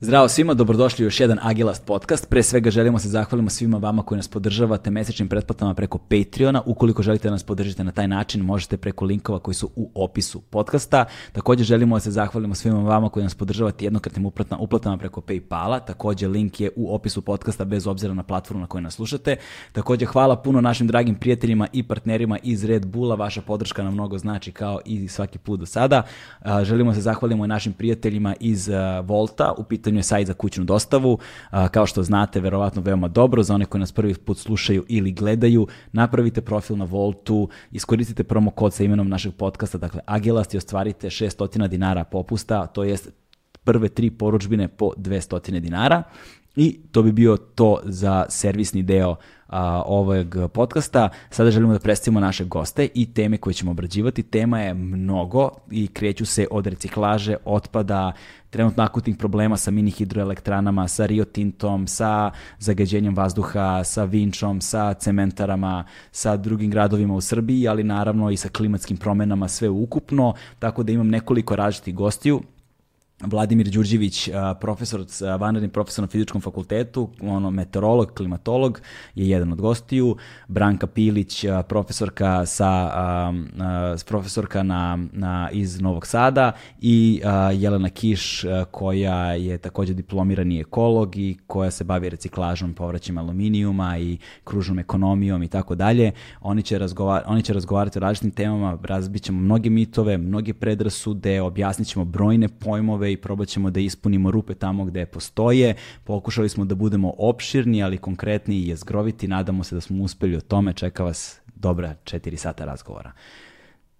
Zdravo svima, dobrodošli u još jedan Agilast podcast. Pre svega želimo se zahvalimo svima vama koji nas podržavate mesečnim pretplatama preko Patreona. Ukoliko želite da nas podržite na taj način, možete preko linkova koji su u opisu podcasta. Takođe želimo da se zahvalimo svima vama koji nas podržavate jednokratnim uplatama preko Paypala. Takođe link je u opisu podcasta bez obzira na platformu na kojoj nas slušate. Takođe hvala puno našim dragim prijateljima i partnerima iz Red Bulla. Vaša podrška nam mnogo znači kao i svaki put do sada. Želimo da se zahvalimo i našim prijateljima iz Volta. U pitanju je sajt za kućnu dostavu. kao što znate, verovatno veoma dobro za one koji nas prvi put slušaju ili gledaju. Napravite profil na Voltu, iskoristite promo kod sa imenom našeg podcasta, dakle Agilast i ostvarite 600 dinara popusta, to jest prve tri poručbine po 200 dinara. I to bi bio to za servisni deo a, ovog podcasta. Sada želimo da predstavimo naše goste i teme koje ćemo obrađivati. Tema je mnogo i kreću se od reciklaže, otpada, trenutno akutnih problema sa mini hidroelektranama, sa Rio Tintom, sa zagađenjem vazduha, sa Vinčom, sa cementarama, sa drugim gradovima u Srbiji, ali naravno i sa klimatskim promenama sve ukupno, tako da imam nekoliko različitih gostiju. Vladimir Đurđević, profesor, vanredni profesor na fizičkom fakultetu, ono, meteorolog, klimatolog, je jedan od gostiju. Branka Pilić, profesorka sa profesorka na, na, iz Novog Sada i Jelena Kiš, koja je takođe diplomirani ekolog i koja se bavi reciklažom, povraćima aluminijuma i kružnom ekonomijom i tako dalje. Oni će, razgovar, oni će razgovarati o različitim temama, razbit ćemo mnoge mitove, mnoge predrasude, objasnit ćemo brojne pojmove i probat ćemo da ispunimo rupe tamo gde postoje. Pokušali smo da budemo opširni, ali konkretni i jezgroviti. Nadamo se da smo uspeli o tome. Čeka vas dobra četiri sata razgovora.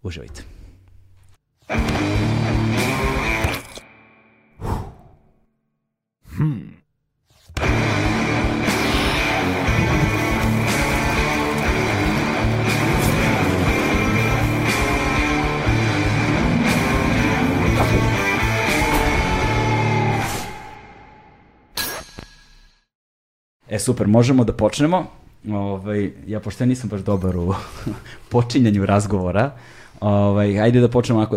Uživajte. Hmm. E super, možemo da počnemo. Ovaj, ja pošto ja nisam baš dobar u počinjanju razgovora, ovaj, ajde da počnemo ako,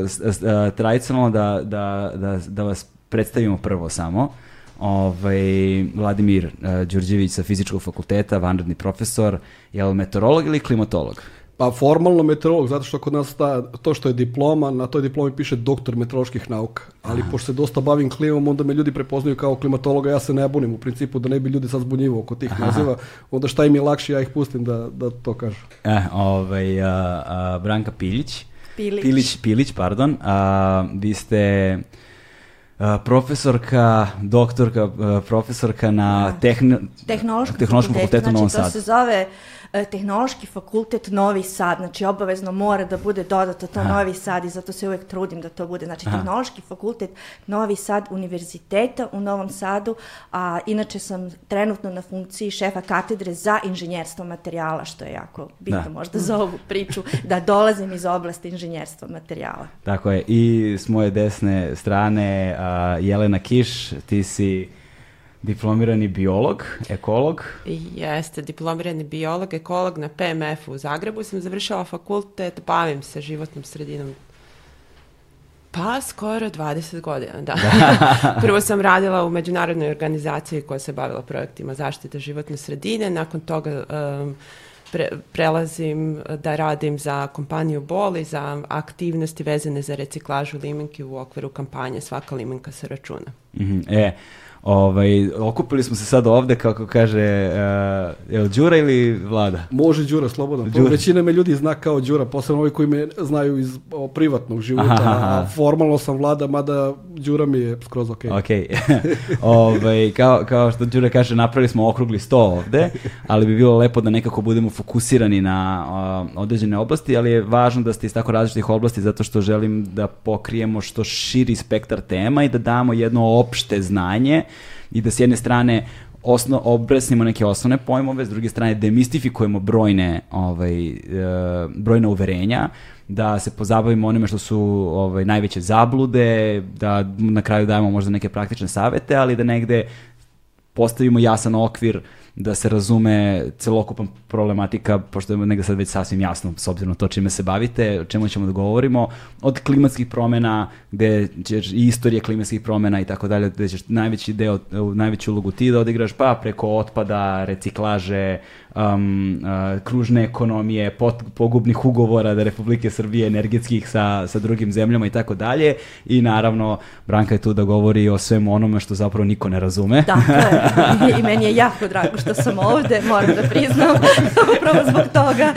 tradicionalno da, da, da, da vas predstavimo prvo samo. Ovaj, Vladimir Đurđević sa fizičkog fakulteta, vanredni profesor, je li meteorolog ili klimatolog? Pa formalno meteorolog, zato što kod nas ta, to što je diploma, na toj diplomi piše doktor meteoroloških nauka. Ali Aha. pošto se dosta bavim klimom, onda me ljudi prepoznaju kao klimatologa, ja se ne bunim u principu da ne bi ljudi sad zbunjivo oko tih Aha. naziva. Onda šta im je lakše, ja ih pustim da, da to kažu. E, ovaj, a, a, Branka Piljić. Pilić. Pilić, Pilić, pardon. A, vi ste profesorka, doktorka, profesorka na da. tehn... tehnološkom, tehnološkom fakultetu u Novom Sadu. Znači, to se zove E, tehnološki fakultet Novi Sad, znači obavezno mora da bude dodato to Aha. Novi Sad i zato se uvek trudim da to bude. Znači Aha. tehnološki fakultet Novi Sad univerziteta u Novom Sadu, a inače sam trenutno na funkciji šefa katedre za inženjerstvo materijala, što je jako bitno da. možda za ovu priču, da dolazim iz oblasti inženjerstva materijala. Tako je, i s moje desne strane uh, Jelena Kiš, ti si diplomirani biolog, ekolog. Jeste, diplomirani biolog, ekolog na PMF u Zagrebu. Sam završila fakultet, bavim se životnom sredinom Pa, skoro 20 godina, da. Prvo sam radila u međunarodnoj organizaciji koja se bavila projektima zaštite životne sredine, nakon toga um, pre, prelazim da radim za kompaniju Boli, za aktivnosti vezane za reciklažu limenki u okviru kampanje Svaka limenka se računa. Mm -hmm. E, Ovaj, okupili smo se sad ovde, kako kaže, uh, je li Đura ili Vlada? Može Đura, slobodno. Đura. Većina me ljudi zna kao Đura, posebno ovi koji me znaju iz o, privatnog života, aha, aha. a formalno sam Vlada, mada Đura mi je skroz okej. Okay. Okay. ovaj, kao, kao što Đura kaže, napravili smo okrugli sto ovde, ali bi bilo lepo da nekako budemo fokusirani na uh, određene oblasti, ali je važno da ste iz tako različitih oblasti zato što želim da pokrijemo što širi spektar tema i da damo jedno opšte znanje i da s jedne strane osno, obresnimo neke osnovne pojmove, s druge strane demistifikujemo brojne, ovaj, e, brojne uverenja, da se pozabavimo onime što su ovaj, najveće zablude, da na kraju dajemo možda neke praktične savete, ali da negde postavimo jasan okvir da se razume celokupan problematika, pošto je negde sad već sasvim jasno s obzirom na to čime se bavite, o čemu ćemo da govorimo, od klimatskih promena, gde ćeš i istorije klimatskih promena i tako dalje, gde ćeš najveći deo, najveću ulogu ti da odigraš, pa preko otpada, reciklaže, um, uh, kružne ekonomije, pot, pogubnih ugovora da Republike Srbije energetskih sa, sa drugim zemljama i tako dalje. I naravno, Branka je tu da govori o svemu onome što zapravo niko ne razume. Dakle, i meni je jako drago što sam ovde, moram da priznam, upravo zbog toga.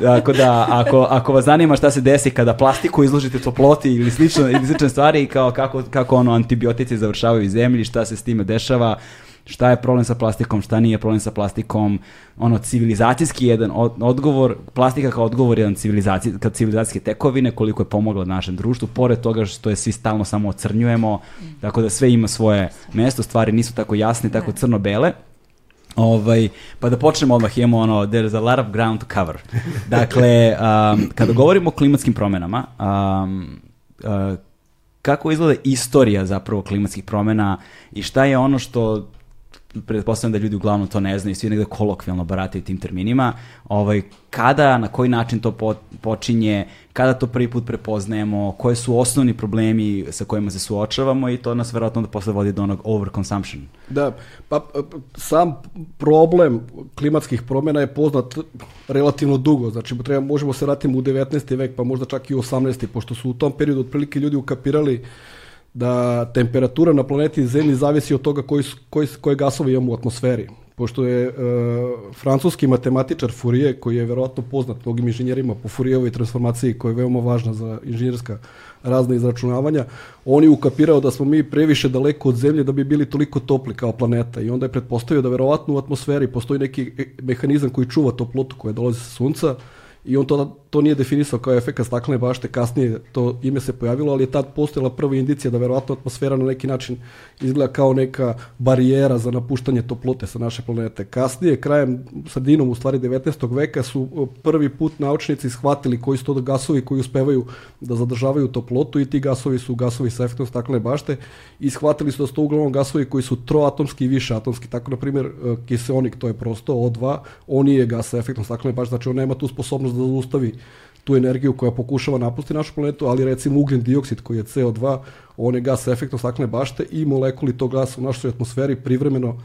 Tako da, ako, ako vas zanima šta se desi kada plastiku izložite toploti ili slično, ili slične stvari, kao kako, kako ono antibiotici završavaju u zemlji, šta se s time dešava, šta je problem sa plastikom, šta nije problem sa plastikom, ono civilizacijski jedan odgovor, plastika kao odgovor jedan civilizacija, kao civilizacijske tekovine, koliko je pomogla našem društvu, pored toga što je svi stalno samo ocrnjujemo, tako da sve ima svoje mesto, stvari nisu tako jasne, tako crno-bele. Ovaj, pa da počnemo odmah, imamo ono, there's a lot of ground to cover. Dakle, um, kada govorimo o klimatskim promenama, um, uh, kako izgleda istorija zapravo klimatskih promena i šta je ono što pretpostavljam da ljudi uglavnom to ne znaju, svi negde kolokvijalno barataju tim terminima, ovaj, kada, na koji način to po, počinje, kada to prvi put prepoznajemo, koje su osnovni problemi sa kojima se suočavamo i to nas verovatno da posle vodi do onog overconsumption. Da, pa sam problem klimatskih promjena je poznat relativno dugo, znači treba, možemo se vratiti u 19. vek, pa možda čak i u 18. pošto su u tom periodu otprilike ljudi ukapirali da temperatura na planeti Zemlji zavisi od toga koji, koji, koje gasove imamo u atmosferi. Pošto je e, francuski matematičar Fourier, koji je verovatno poznat mnogim inženjerima po Fourierovoj transformaciji, koja je veoma važna za inženjerska razna izračunavanja, on je ukapirao da smo mi previše daleko od Zemlje da bi bili toliko topli kao planeta i onda je pretpostavio da verovatno u atmosferi postoji neki mehanizam koji čuva toplotu koja dolazi sa sunca, i on to, to nije definisao kao efekt staklene bašte, kasnije to ime se pojavilo, ali je tad postojala prva indicija da verovatno atmosfera na neki način izgleda kao neka barijera za napuštanje toplote sa naše planete. Kasnije, krajem, sredinom u stvari 19. veka su prvi put naučnici shvatili koji su to gasovi koji uspevaju da zadržavaju toplotu i ti gasovi su gasovi sa efektom staklene bašte i shvatili su da su to uglavnom gasovi koji su troatomski i više atomski. Tako, na primjer, e, kiseonik, to je prosto O2, on je gas sa efektom staklene bašte, znači on nema tu sposobnost da zaustavi tu energiju koja pokušava napustiti našu planetu, ali recimo ugljen dioksid koji je CO2, on je gas efektom staklene bašte i molekuli tog gasa u našoj atmosferi privremeno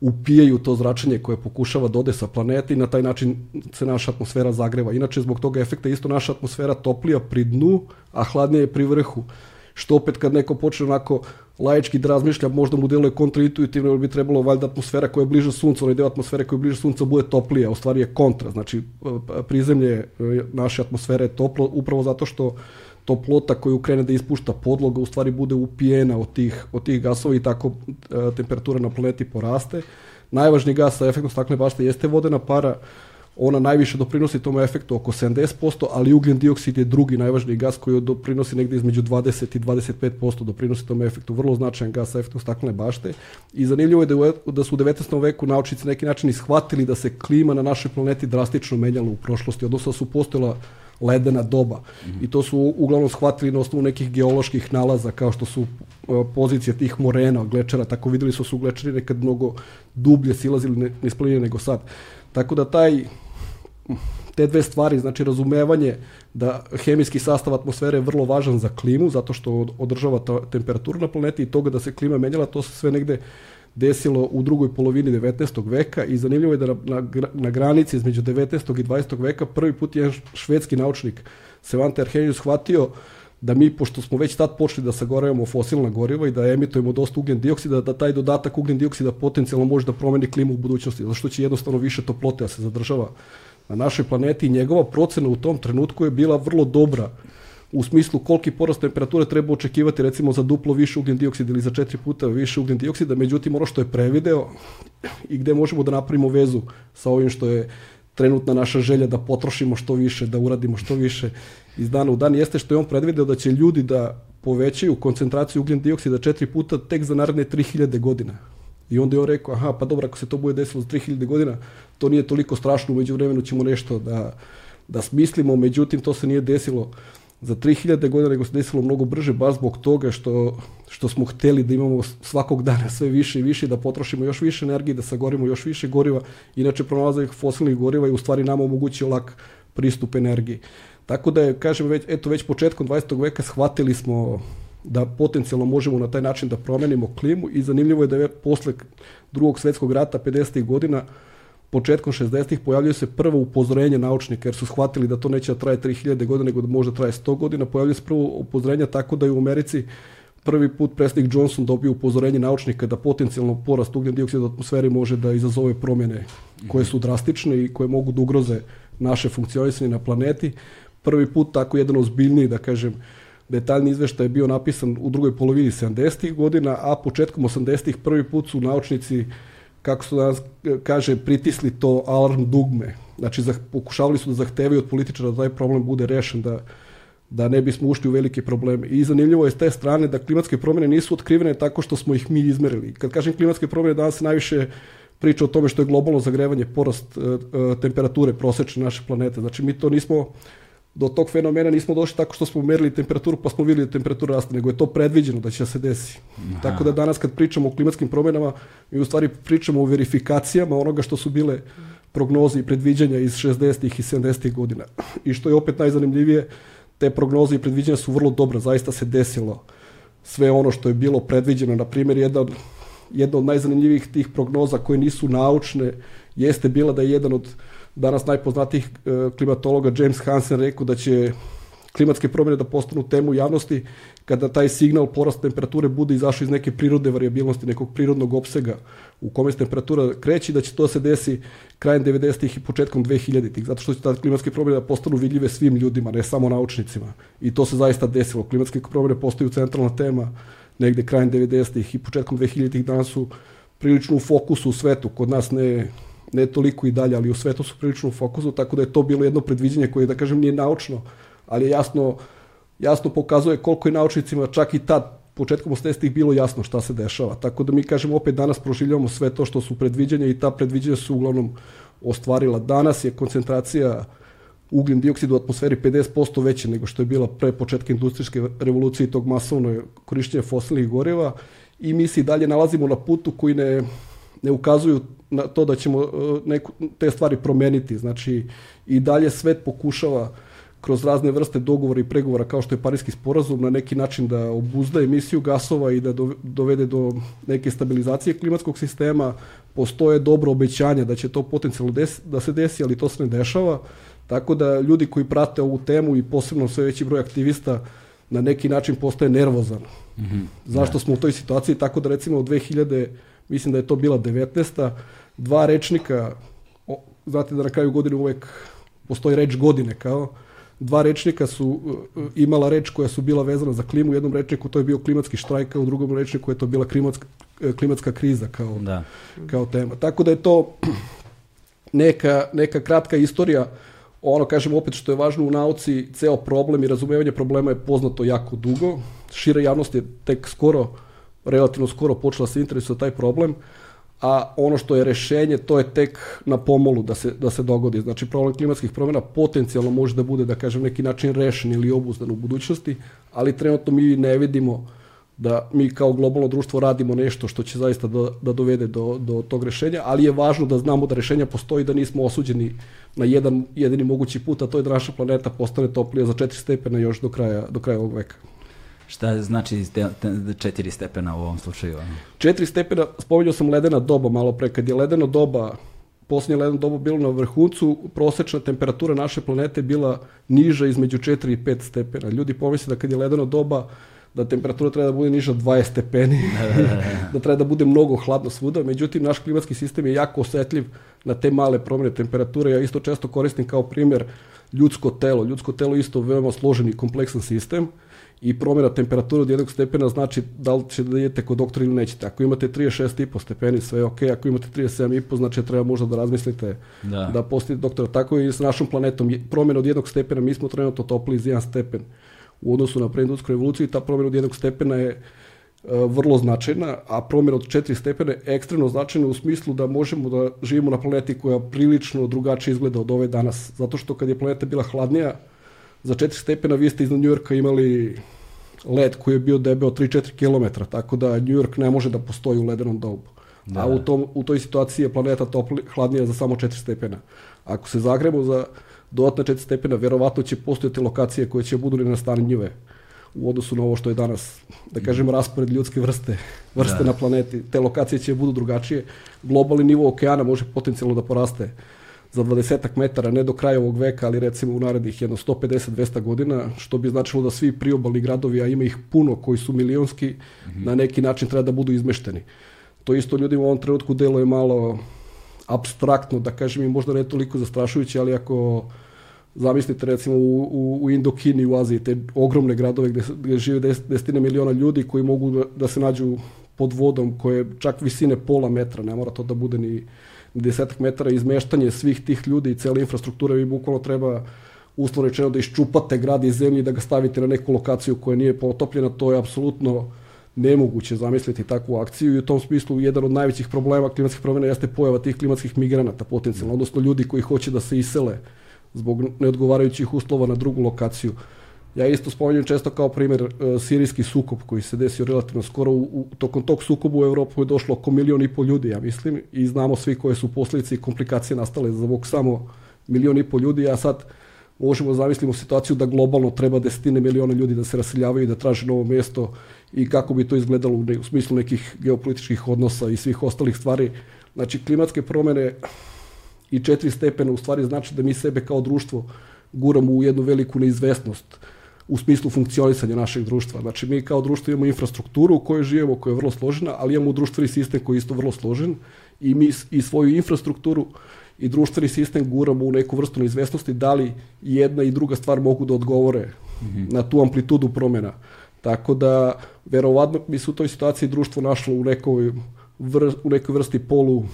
upijaju to zračenje koje pokušava dode sa planete i na taj način se naša atmosfera zagreva. Inače, zbog toga efekta isto naša atmosfera toplija pri dnu, a hladnija je pri vrhu. Što opet kad neko počne onako laički da razmišlja, možda mu deluje kontraintuitivno, jer bi trebalo valjda atmosfera koja je bliže suncu, onaj deo atmosfere koja je bliže sunca bude toplija, u stvari je kontra, znači prizemlje e, naše atmosfere je toplo upravo zato što toplota koju krene da ispušta podloga u stvari bude upijena od tih, od tih gasova i tako e, temperatura na planeti poraste. Najvažniji gas sa efektom staklene bašte jeste vodena para, ona najviše doprinosi tom efektu oko 70%, ali ugljen dioksid je drugi najvažniji gas koji doprinosi negde između 20 i 25% doprinosi tom efektu, vrlo značajan gas sa efektom staklene bašte. I zanimljivo je da, da su u 19. veku naučnici neki način ishvatili da se klima na našoj planeti drastično menjala u prošlosti, odnosno da su postojala ledena doba. Mm -hmm. I to su uglavnom shvatili na osnovu nekih geoloških nalaza, kao što su uh, pozicije tih morena, glečera, tako videli su su glečeri nekad mnogo dublje silazili ne nego sad. Tako da taj te dve stvari, znači razumevanje da hemijski sastav atmosfere je vrlo važan za klimu, zato što održava ta temperaturu na planeti i toga da se klima menjala, to se sve negde desilo u drugoj polovini 19. veka i zanimljivo je da na, na, na granici između 19. i 20. veka prvi put je švedski naučnik Svante Arrhenius shvatio da mi, pošto smo već tad počeli da sagorevamo fosilna goriva i da emitujemo dosta ugljen dioksida, da taj dodatak ugljen dioksida potencijalno može da promeni klimu u budućnosti, zato što će jednostavno više toplote da se zadržava na našoj planeti i njegova procena u tom trenutku je bila vrlo dobra u smislu koliki porast temperature treba očekivati recimo za duplo više ugljen dioksida ili za četiri puta više ugljen dioksida, međutim ono što je prevideo i gde možemo da napravimo vezu sa ovim što je trenutna naša želja da potrošimo što više, da uradimo što više iz dana u dan, jeste što je on predvideo da će ljudi da povećaju koncentraciju ugljen dioksida četiri puta tek za naredne 3000 godina. I onda je on rekao, aha, pa dobro, ako se to bude desilo za 3000 godina, to nije toliko strašno, umeđu vremenu ćemo nešto da, da smislimo, međutim, to se nije desilo za 3000 godina, nego se desilo mnogo brže, baš zbog toga što, što smo hteli da imamo svakog dana sve više i više, da potrošimo još više energije, da sagorimo još više goriva, inače pronalazak fosilnih goriva je u stvari nama omogućio lak pristup energiji. Tako da je, kažem, već, eto, već početkom 20. veka shvatili smo da potencijalno možemo na taj način da promenimo klimu i zanimljivo je da je posle drugog svetskog rata 50. godina početkom 60-ih pojavljuje se prvo upozorenje naučnika jer su shvatili da to neće da traje 3000 godina nego da možda traje 100 godina. Pojavljuje se prvo upozorenje tako da je u Americi prvi put predsjednik Johnson dobio upozorenje naučnika da potencijalno porast ugljen dioksida u atmosferi može da izazove promjene koje su drastične i koje mogu da ugroze naše funkcionisanje na planeti. Prvi put tako jedan ozbiljniji, da kažem, detaljni izveštaj je bio napisan u drugoj polovini 70. godina, a početkom 80. prvi put su naučnici kako su danas kaže, pritisli to alarm dugme. Znači, pokušavali su da zahtevaju od političara da taj problem bude rešen, da, da ne bismo ušli u velike probleme. I zanimljivo je s te strane da klimatske promjene nisu otkrivene tako što smo ih mi izmerili. Kad kažem klimatske promjene, danas se najviše priča o tome što je globalno zagrevanje, porast uh, temperature prosečne naše planete. Znači, mi to nismo do tog fenomena nismo došli tako što smo merili temperaturu pa smo vidjeli da temperatura raste, nego je to predviđeno da će se desi. Aha. Tako da danas kad pričamo o klimatskim promjenama, mi u stvari pričamo o verifikacijama onoga što su bile prognoze i predviđanja iz 60. i 70. godina. I što je opet najzanimljivije, te prognoze i predviđanja su vrlo dobre, zaista se desilo sve ono što je bilo predviđeno. Na primjer, jedna, jedna od najzanimljivijih tih prognoza koje nisu naučne jeste bila da je jedan od danas najpoznatijih e, klimatologa James Hansen rekao da će klimatske promjene da postanu temu javnosti kada taj signal porast temperature bude izašao iz neke prirode variabilnosti, nekog prirodnog opsega u kome se temperatura kreći, da će to se desi krajem 90-ih i početkom 2000-ih, zato što će ta klimatske promjene da postanu vidljive svim ljudima, ne samo naučnicima. I to se zaista desilo. Klimatske promjene postaju centralna tema negde krajem 90-ih i početkom 2000-ih danas su prilično u fokusu u svetu. Kod nas ne ne toliko i dalje, ali u svetu su prilično u fokusu, tako da je to bilo jedno predviđenje koje, da kažem, nije naučno, ali je jasno, jasno pokazuje koliko je naučnicima čak i tad početkom 80-ih bilo jasno šta se dešava. Tako da mi kažemo opet danas proživljavamo sve to što su predviđanja i ta predviđanja su uglavnom ostvarila. Danas je koncentracija ugljen dioksida u atmosferi 50% veća nego što je bila pre početka industrijske revolucije i tog masovno korišćenja fosilnih goriva i mi se i dalje nalazimo na putu koji ne, ne ukazuju na to da ćemo e, neku, te stvari promeniti. Znači, i dalje svet pokušava kroz razne vrste dogovora i pregovora kao što je Parijski sporazum na neki način da obuzda emisiju gasova i da dovede do neke stabilizacije klimatskog sistema. Postoje dobro obećanja da će to potencijalno des, da se desi, ali to se ne dešava. Tako da ljudi koji prate ovu temu i posebno sve veći broj aktivista na neki način postaje nervozan. Mm -hmm. Zašto smo u toj situaciji? Tako da recimo od 2000 mislim da je to bila 19. Dva rečnika, o, znate da na kraju godine uvek postoji reč godine kao, dva rečnika su uh, imala reč koja su bila vezana za klimu, u jednom rečniku to je bio klimatski štrajk, a u drugom rečniku je to bila klimatska, uh, klimatska kriza kao, da. kao tema. Tako da je to neka, neka kratka istorija ono, kažem opet što je važno u nauci, ceo problem i razumevanje problema je poznato jako dugo. Šira javnost je tek skoro relativno skoro počela se interesuje taj problem, a ono što je rešenje, to je tek na pomolu da se, da se dogodi. Znači, problem klimatskih promjena potencijalno može da bude, da kažem, neki način rešen ili obuzdan u budućnosti, ali trenutno mi ne vidimo da mi kao globalno društvo radimo nešto što će zaista da, da dovede do, do tog rešenja, ali je važno da znamo da rešenja postoji, da nismo osuđeni na jedan jedini mogući put, a to je da naša planeta postane toplija za 4 stepena još do kraja, do kraja ovog veka. Šta znači te, te, četiri stepena u ovom slučaju? Četiri stepena, spomenuo sam ledena doba malo pre, kad je ledeno doba, posljednje ledeno doba bilo na vrhuncu, prosečna temperatura naše planete bila niža između 4 i 5 stepena. Ljudi pomisle da kad je ledeno doba, da temperatura treba da bude niža 20 stepeni, da treba da bude mnogo hladno svuda, međutim naš klimatski sistem je jako osetljiv na te male promjene temperature. Ja isto često koristim kao primjer ljudsko telo. Ljudsko telo je isto veoma složen i kompleksan sistem i promjena temperature od jednog stepena znači da li će da idete kod doktora ili nećete. Ako imate 36,5 stepeni, sve je ok, ako imate 37,5, znači treba možda da razmislite da, da postite doktora. Tako i sa našom planetom. Promjena od jednog stepena, mi smo trenutno topli iz jedan stepen u odnosu na preindustrijalnu revoluciju i ta promjena od jednog stepena je uh, vrlo značajna, a promjena od četiri stepena je ekstremno značajna u smislu da možemo da živimo na planeti koja prilično drugačije izgleda od ove danas. Zato što kad je planeta bila hladnija, za 4 stepena vi ste iznad Njujorka imali led koji je bio debeo 3-4 km, tako da New York ne može da postoji u ledenom dobu. Da. A u, tom, u toj situaciji je planeta topli, hladnija za samo 4 stepena. Ako se zagremo za dodatne 4 stepena, verovatno će postojati lokacije koje će budu nastanjive u odnosu na ovo što je danas, da kažem, raspored ljudske vrste, vrste da. na planeti. Te lokacije će budu drugačije. Globalni nivo okeana može potencijalno da poraste za 20 metara, ne do kraja ovog veka, ali recimo u narednih jedno 150-200 godina, što bi značilo da svi priobalni gradovi, a ima ih puno koji su milionski, mm -hmm. na neki način treba da budu izmešteni. To isto ljudima u ovom trenutku delo je malo abstraktno, da kažem i možda ne toliko zastrašujuće, ali ako zamislite recimo u, u, u Indokini u Aziji, te ogromne gradove gde, gde žive des, desetine miliona ljudi koji mogu da, da se nađu pod vodom koje čak visine pola metra, ne mora to da bude ni desetak metara izmeštanje svih tih ljudi i cele infrastrukture vi bukvalno treba uslovno rečeno da iščupate grad iz zemlje i da ga stavite na neku lokaciju koja nije potopljena, to je apsolutno nemoguće zamisliti takvu akciju i u tom smislu jedan od najvećih problema klimatskih promjena jeste pojava tih klimatskih migranata potencijalno, odnosno ljudi koji hoće da se isele zbog neodgovarajućih uslova na drugu lokaciju. Ja isto spominjem često kao primjer uh, sirijski sukob koji se desio relativno skoro. U, u, tokom tog sukobu u Evropu je došlo oko milion i pol ljudi, ja mislim, i znamo svi koje su posljedice i komplikacije nastale za zbog samo milion i pol ljudi, a sad možemo da zamislimo situaciju da globalno treba desetine miliona ljudi da se raseljavaju i da traže novo mjesto i kako bi to izgledalo u, ne, u smislu nekih geopolitičkih odnosa i svih ostalih stvari. Znači, klimatske promene i četiri stepena u stvari znači da mi sebe kao društvo guramo u jednu veliku neizvesnost u smislu funkcionisanja našeg društva. Znači, mi kao društvo imamo infrastrukturu u kojoj živimo, koja je vrlo složena, ali imamo društveni sistem koji je isto vrlo složen i mi i svoju infrastrukturu i društveni sistem guramo u neku vrstu neizvesnosti da li jedna i druga stvar mogu da odgovore mm -hmm. na tu amplitudu promjena. Tako da, verovatno bi se u toj situaciji društvo našlo u nekoj, vr, u nekoj vrsti polu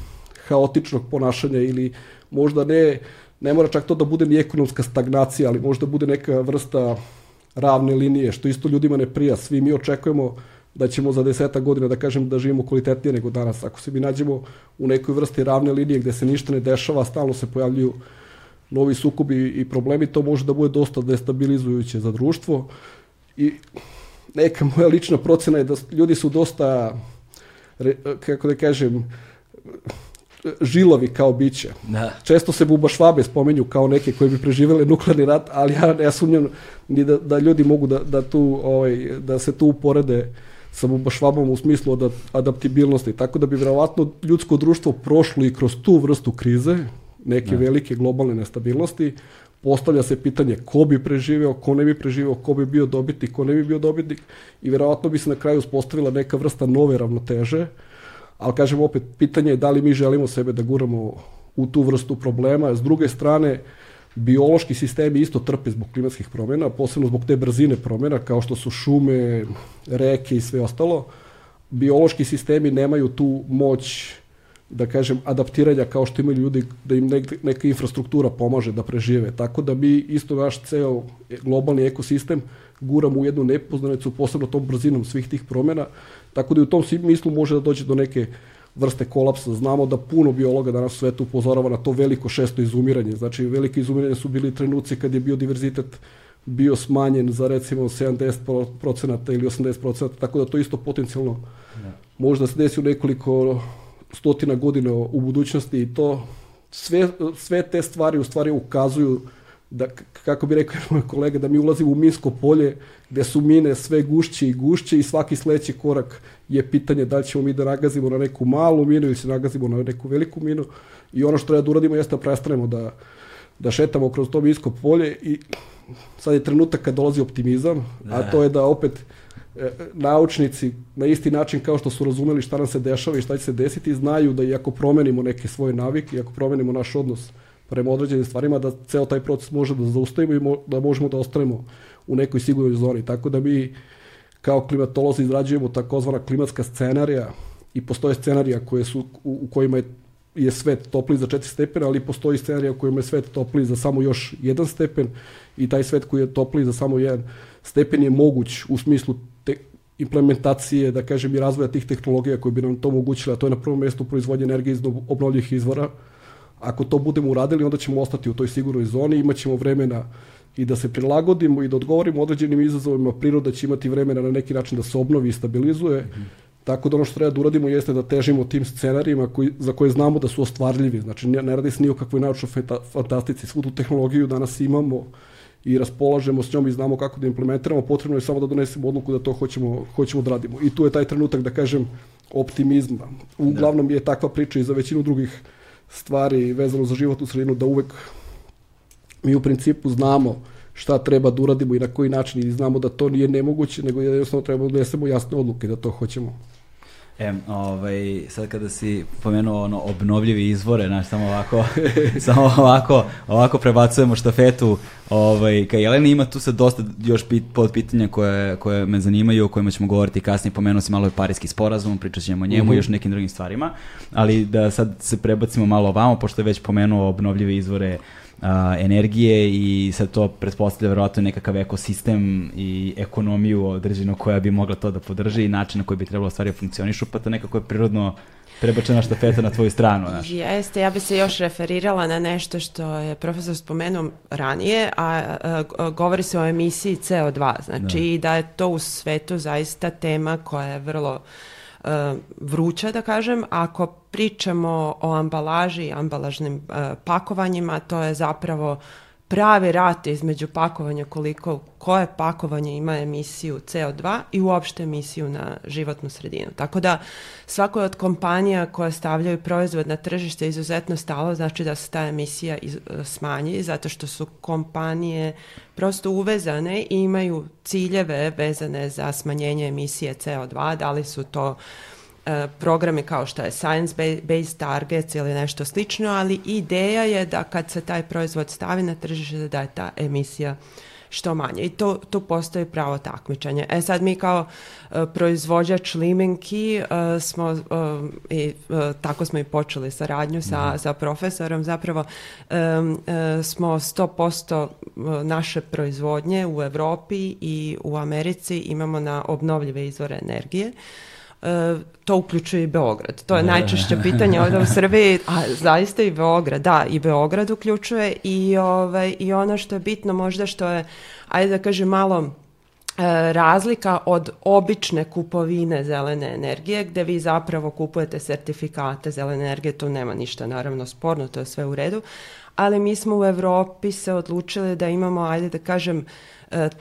haotičnog ponašanja ili možda ne, ne mora čak to da bude ni ekonomska stagnacija, ali možda bude neka vrsta ravne linije, što isto ljudima ne prija. Svi mi očekujemo da ćemo za deseta godina, da kažem, da živimo kvalitetnije nego danas. Ako se mi nađemo u nekoj vrsti ravne linije gde se ništa ne dešava, stalno se pojavljuju novi sukobi i problemi, to može da bude dosta destabilizujuće za društvo. I neka moja lična procena je da ljudi su dosta, kako da kažem, žilovi kao biće. Da. Često se buba švabe spomenju kao neke koji bi preživele nuklearni rat, ali ja ne sumnjam ni da, da ljudi mogu da, da, tu, ovaj, da se tu uporede sa buba švabom u smislu od adaptibilnosti. Tako da bi vjerovatno ljudsko društvo prošlo i kroz tu vrstu krize, neke da. velike globalne nestabilnosti, postavlja se pitanje ko bi preživeo, ko ne bi preživeo, ko bi bio dobitnik, ko ne bi bio dobitnik i vjerovatno bi se na kraju uspostavila neka vrsta nove ravnoteže, ali kažem opet, pitanje je da li mi želimo sebe da guramo u tu vrstu problema. S druge strane, biološki sistemi isto trpe zbog klimatskih promjena, posebno zbog te brzine promjena, kao što su šume, reke i sve ostalo. Biološki sistemi nemaju tu moć da kažem, adaptiranja kao što imaju ljudi, da im neka, neka infrastruktura pomaže da prežive. Tako da mi isto naš ceo globalni ekosistem guramo u jednu nepoznanicu, posebno tom brzinom svih tih promjena, tako da u tom smislu može da dođe do neke vrste kolapsa. Znamo da puno biologa danas u svetu upozorava na to veliko šesto izumiranje. Znači, velike izumiranje su bili trenuci kad je biodiverzitet bio smanjen za recimo 70% ili 80%, tako da to isto potencijalno da se desi u nekoliko stotina godina u budućnosti i to sve, sve te stvari u stvari ukazuju da, kako bi rekao moj kolega, da mi ulazimo u minsko polje gde su mine sve gušće i gušće i svaki sledeći korak je pitanje da li ćemo mi da nagazimo na neku malu minu ili se nagazimo na neku veliku minu. I ono što treba da uradimo jeste da prestanemo da, da šetamo kroz to minsko polje i sad je trenutak kad dolazi optimizam, a to je da opet naučnici na isti način kao što su razumeli šta nam se dešava i šta će se desiti, znaju da i ako promenimo neke svoje navike i ako promenimo naš odnos prema određenim stvarima, da ceo taj proces može da zaustavimo i mo, da možemo da ostanemo u nekoj sigurnoj zoni. Tako da mi kao klimatolozi izrađujemo takozvana klimatska scenarija i postoje scenarija koje su, u, u kojima je je svet topli za 4 stepena, ali postoji scenarija u kojem je svet topli za samo još jedan stepen i taj svet koji je topli za samo jedan stepen je moguć u smislu implementacije, da kažem, i razvoja tih tehnologija koje bi nam to omogućile, a to je na prvom mjestu proizvodnje energije iz obnovljivih izvora, Ako to budemo uradili, onda ćemo ostati u toj sigurnoj zoni, imat ćemo vremena i da se prilagodimo i da odgovorimo određenim izazovima, priroda će imati vremena na neki način da se obnovi i stabilizuje. Mm -hmm. Tako da ono što treba da uradimo jeste da težimo tim scenarijima koji, za koje znamo da su ostvarljivi. Znači ne, ne radi se ni o kakvoj naučnoj fantastici. Svu tu tehnologiju danas imamo i raspolažemo s njom i znamo kako da implementiramo. Potrebno je samo da donesemo odluku da to hoćemo, hoćemo da radimo. I tu je taj trenutak, da kažem, optimizma. Uglavnom je takva priča i za većinu drugih stvari vezano za životnu sredinu da uvek mi u principu znamo šta treba da uradimo i na koji način i znamo da to nije nemoguće, nego jednostavno treba da donesemo jasne odluke da to hoćemo. E, ovaj, sad kada si pomenuo ono, obnovljivi izvore, znaš, samo ovako, samo ovako, ovako prebacujemo štafetu ovaj, ka Jeleni, ima tu sad dosta još pit, pod pitanja koje, koje me zanimaju, o kojima ćemo govoriti kasnije, pomenuo si malo i parijski sporazum, pričat ćemo o njemu mm -hmm. i još nekim drugim stvarima, ali da sad se prebacimo malo ovamo, pošto je već pomenuo obnovljive izvore a, energije i sad to pretpostavlja verovatno nekakav ekosistem i ekonomiju određenu koja bi mogla to da podrži i način na koji bi trebalo stvari da funkcionišu, pa to nekako je prirodno prebačena štafeta na tvoju stranu. Znaš. Jeste, ja bi se još referirala na nešto što je profesor spomenuo ranije, a, a, a govori se o emisiji CO2, znači da. da je to u svetu zaista tema koja je vrlo uh, vruća, da kažem. Ako pričamo o ambalaži, ambalažnim uh, pakovanjima, to je zapravo pravi rat između pakovanja koliko, koje pakovanje ima emisiju CO2 i uopšte emisiju na životnu sredinu. Tako da svakoj od kompanija koja stavljaju proizvod na tržište izuzetno stalo znači da se ta emisija iz, smanji zato što su kompanije prosto uvezane i imaju ciljeve vezane za smanjenje emisije CO2, da li su to uh, E, programe kao što je Science Based Targets ili nešto slično, ali ideja je da kad se taj proizvod stavi na tržište da je ta emisija što manje. I to, tu postoji pravo takmičenje. E sad mi kao uh, proizvođač limenki uh, smo uh, i tako smo i počeli saradnju sa, mm. sa profesorom. Zapravo um, smo 100% naše proizvodnje u Evropi i u Americi imamo na obnovljive izvore energije. E, to uključuje i Beograd. To je da. najčešće pitanje ovde u Srbiji, a zaista i Beograd, da, i Beograd uključuje i, ovaj, i ono što je bitno možda što je, ajde da kažem malo, e, razlika od obične kupovine zelene energije gde vi zapravo kupujete sertifikate zelene energije, tu nema ništa naravno sporno, to je sve u redu, ali mi smo u Evropi se odlučili da imamo, ajde da kažem,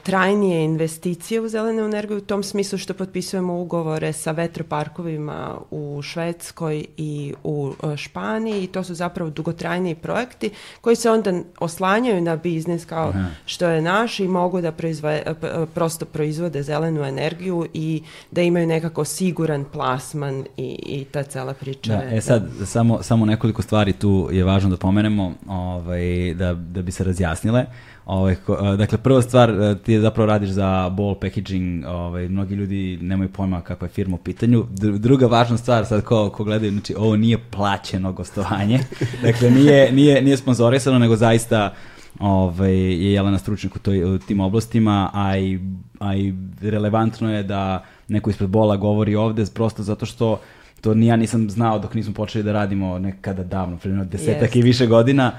trajnije investicije u zelenu energiju u tom smislu što potpisujemo ugovore sa vetroparkovima u Švedskoj i u e, Španiji i to su zapravo dugotrajniji projekti koji se onda oslanjaju na biznis kao Aha. što je naš i mogu da proizve, e, prosto proizvode zelenu energiju i da imaju nekako siguran plasman i, i ta cela priča. Da, je, e sad, da. samo, samo nekoliko stvari tu je važno da pomenemo ovaj, da, da bi se razjasnile. Ovaj, dakle, prva stvar, ti je zapravo radiš za ball packaging, ovaj, mnogi ljudi nemaju pojma kakva je firma u pitanju. Druga važna stvar, sad ko, ko gledaju, znači, ovo nije plaćeno gostovanje, dakle, nije, nije, nije sponsorisano, nego zaista ovaj, je Jelena stručnjak u, toj, u tim oblastima, a i, a i relevantno je da neko ispred bola govori ovde, prosto zato što to ni ja nisam znao dok nismo počeli da radimo nekada davno, primjer desetak yes. i više godina,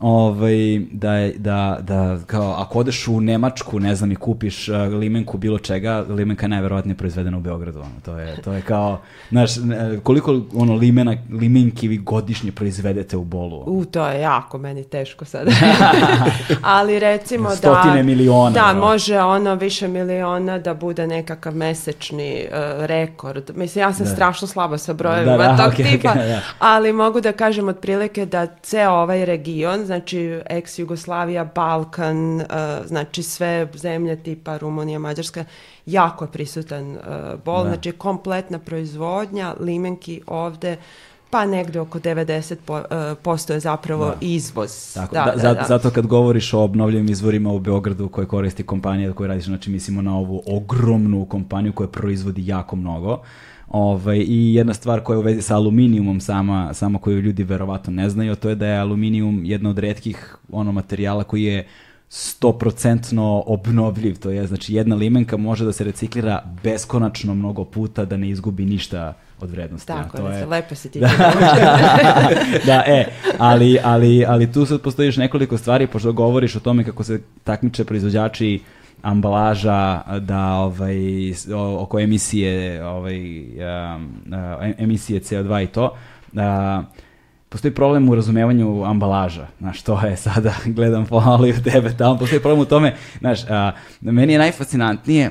ovaj, da, da, da kao, ako odeš u Nemačku, ne znam, i kupiš uh, limenku bilo čega, limenka je najverovatnije proizvedena u Beogradu. Ono. To, je, to je kao, znaš, koliko ono limena, limenki vi godišnje proizvedete u bolu? U, to je jako meni teško sad. Ali recimo Stotine da... Stotine miliona. Da, no. može ono više miliona da bude nekakav mesečni uh, rekord. Mislim, ja sam da. strašno slaba sa brojevima da, da, tog okay, tipa, okay, da. ali mogu da kažem otprilike da ceo ovaj region znači ex-Jugoslavija, Balkan, uh, znači sve zemlje tipa Rumunija, Mađarska, jako je prisutan uh, bol, da. znači kompletna proizvodnja limenki ovde, pa negde oko 90% po, uh, posto je zapravo da. izvoz. Tako, da, da, da, da, Zato kad govoriš o obnovljivim izvorima u Beogradu koje koristi kompanija koja radiš, znači mislimo na ovu ogromnu kompaniju koja proizvodi jako mnogo, Ovaj, I jedna stvar koja je u vezi sa aluminijumom sama, sama koju ljudi verovatno ne znaju, to je da je aluminijum jedna od redkih ono materijala koji je 100% obnovljiv, to je znači jedna limenka može da se reciklira beskonačno mnogo puta da ne izgubi ništa od vrednosti. Tako, to je... lepo se ti da, e, ali, ali, ali tu sad postojiš nekoliko stvari, pošto govoriš o tome kako se takmiče proizvođači ambalaža da ovaj oko emisije ovaj um, emisije CO2 i to da postoji problem u razumevanju ambalaža, znaš, to je sada, gledam ali u tebe tamo, postoji problem u tome, znaš, a, meni je najfascinantnije,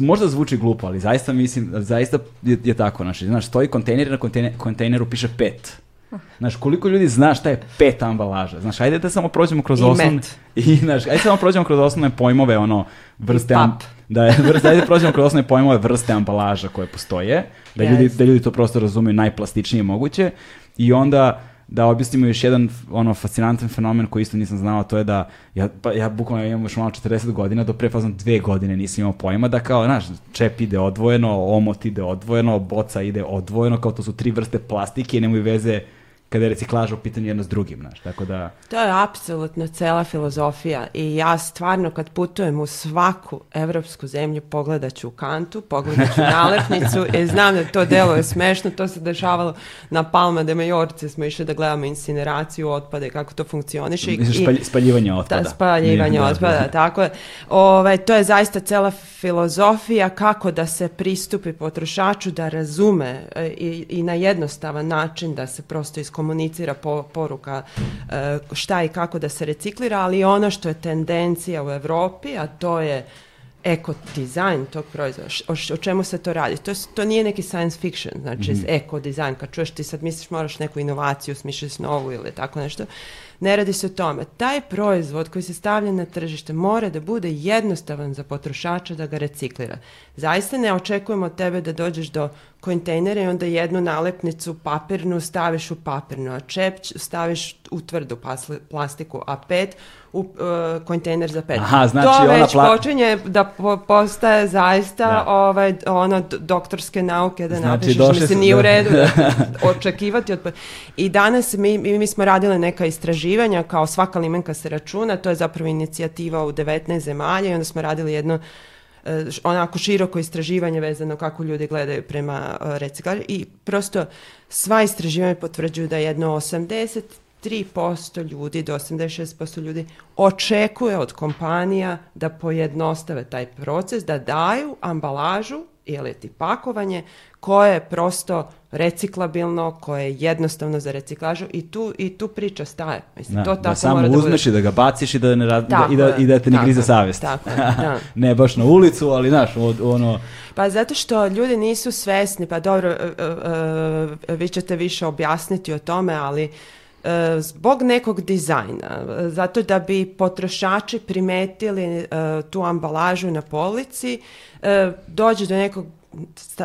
možda zvuči glupo, ali zaista mislim, zaista je, je tako, znaš, znaš, stoji kontejner na kontejneru piše pet, Znaš, koliko ljudi zna šta je pet ambalaža? Znaš, ajde da samo prođemo kroz osnovne... I, znaš, ajde samo prođemo kroz osnovne pojmove, ono, vrste... Am, da je, vrste, ajde prođemo kroz osnovne pojmove vrste ambalaža koje postoje, da, yes. ljudi, da ljudi to prosto razumeju najplastičnije moguće i onda da objasnimo još jedan ono fascinantan fenomen koji isto nisam znao, to je da ja, pa, ja bukvalno imam još malo 40 godina, do pre dve godine nisam imao pojma da kao, znaš, čep ide odvojeno, omot ide odvojeno, boca ide odvojeno, kao to su tri vrste plastike i nemaju veze kada je reciklaža u pitanju jedno s drugim, znaš, tako da... To je apsolutno cela filozofija i ja stvarno kad putujem u svaku evropsku zemlju pogledat ću u kantu, pogledat ću nalepnicu i znam da to delo je smešno, to se dešavalo na Palma de Majorce, smo išli da gledamo incineraciju otpada i kako to funkcioniše. I, spaljivanje otpada. Da, spaljivanje otpada, tako je. Ove, ovaj, to je zaista cela filozofija kako da se pristupi potrošaču da razume e, i, i na jednostavan način da se prosto iskomunicira komunicira po, poruka e, šta i kako da se reciklira, ali ono što je tendencija u Europi, a to je eko dizajn tog proizvoda, o, o, čemu se to radi? To, to nije neki science fiction, znači mm -hmm. eko dizajn, kad čuješ ti sad misliš moraš neku inovaciju, smišliš novu ili tako nešto, ne radi se o tome. Taj proizvod koji se stavlja na tržište mora da bude jednostavan za potrošača da ga reciklira. Zaista ne očekujemo od tebe da dođeš do kontejnera i onda jednu nalepnicu papirnu staviš u papirnu, a čep staviš u tvrdu plastiku, a pet u uh, kontejner za pet. Aha, znači to ona već pla... počinje da po, postaje zaista da. ovaj, ono doktorske nauke da znači, napišeš, mislim, se, nije da. u redu da, očekivati. Od... I danas mi, mi, mi smo radile neka istraživanja, kao svaka limenka se računa, to je zapravo inicijativa u 19 zemalja i onda smo radili jedno E, onako široko istraživanje vezano kako ljudi gledaju prema e, reciklaži i prosto sva istraživanja potvrđuju da jedno 83% ljudi do 86% ljudi očekuje od kompanija da pojednostave taj proces, da daju ambalažu ili ti pakovanje koje je prosto reciklabilno, koje je jednostavno za reciklažu i tu, i tu priča staje. Mislim, da, to da tako samo mora uzmeš da i da ga baciš i da, ne rad, da, i, da, i da te ne grize savjest. Tako, da. ne baš na ulicu, ali znaš, ono... Pa zato što ljudi nisu svesni, pa dobro, uh, uh, vi ćete više objasniti o tome, ali zbog nekog dizajna, zato da bi potrošači primetili tu ambalažu na polici, dođe do nekog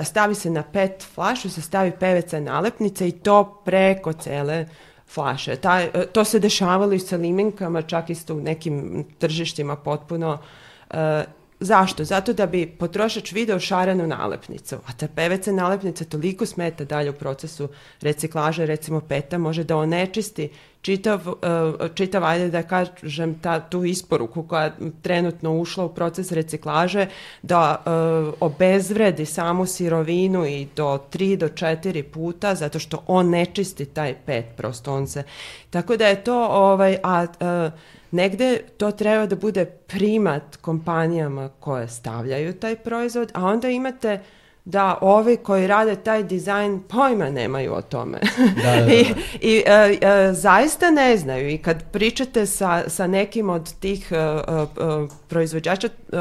stavi se na pet flašu, se stavi peveca nalepnica i to preko cele flaše. Ta, e, to se dešavalo i sa limenkama, čak isto u nekim tržištima potpuno uh, Zašto? Zato da bi potrošač video šarenu nalepnicu, a ta PVC nalepnica toliko smeta dalje u procesu reciklaže, recimo peta može da onečisti čitav, uh, čitav ajde da kažem, ta, tu isporuku koja je trenutno ušla u proces reciklaže, da uh, obezvredi samu sirovinu i do 3 do 4 puta, zato što on taj pet, prosto on se... Tako da je to, ovaj, a... Uh, negde to treba da bude primat kompanijama koje stavljaju taj proizvod, a onda imate da ovi koji rade taj dizajn pojma nemaju o tome. Da, da, da. I, i e, e, zaista ne znaju i kad pričate sa, sa nekim od tih e, e, e proizvođača e,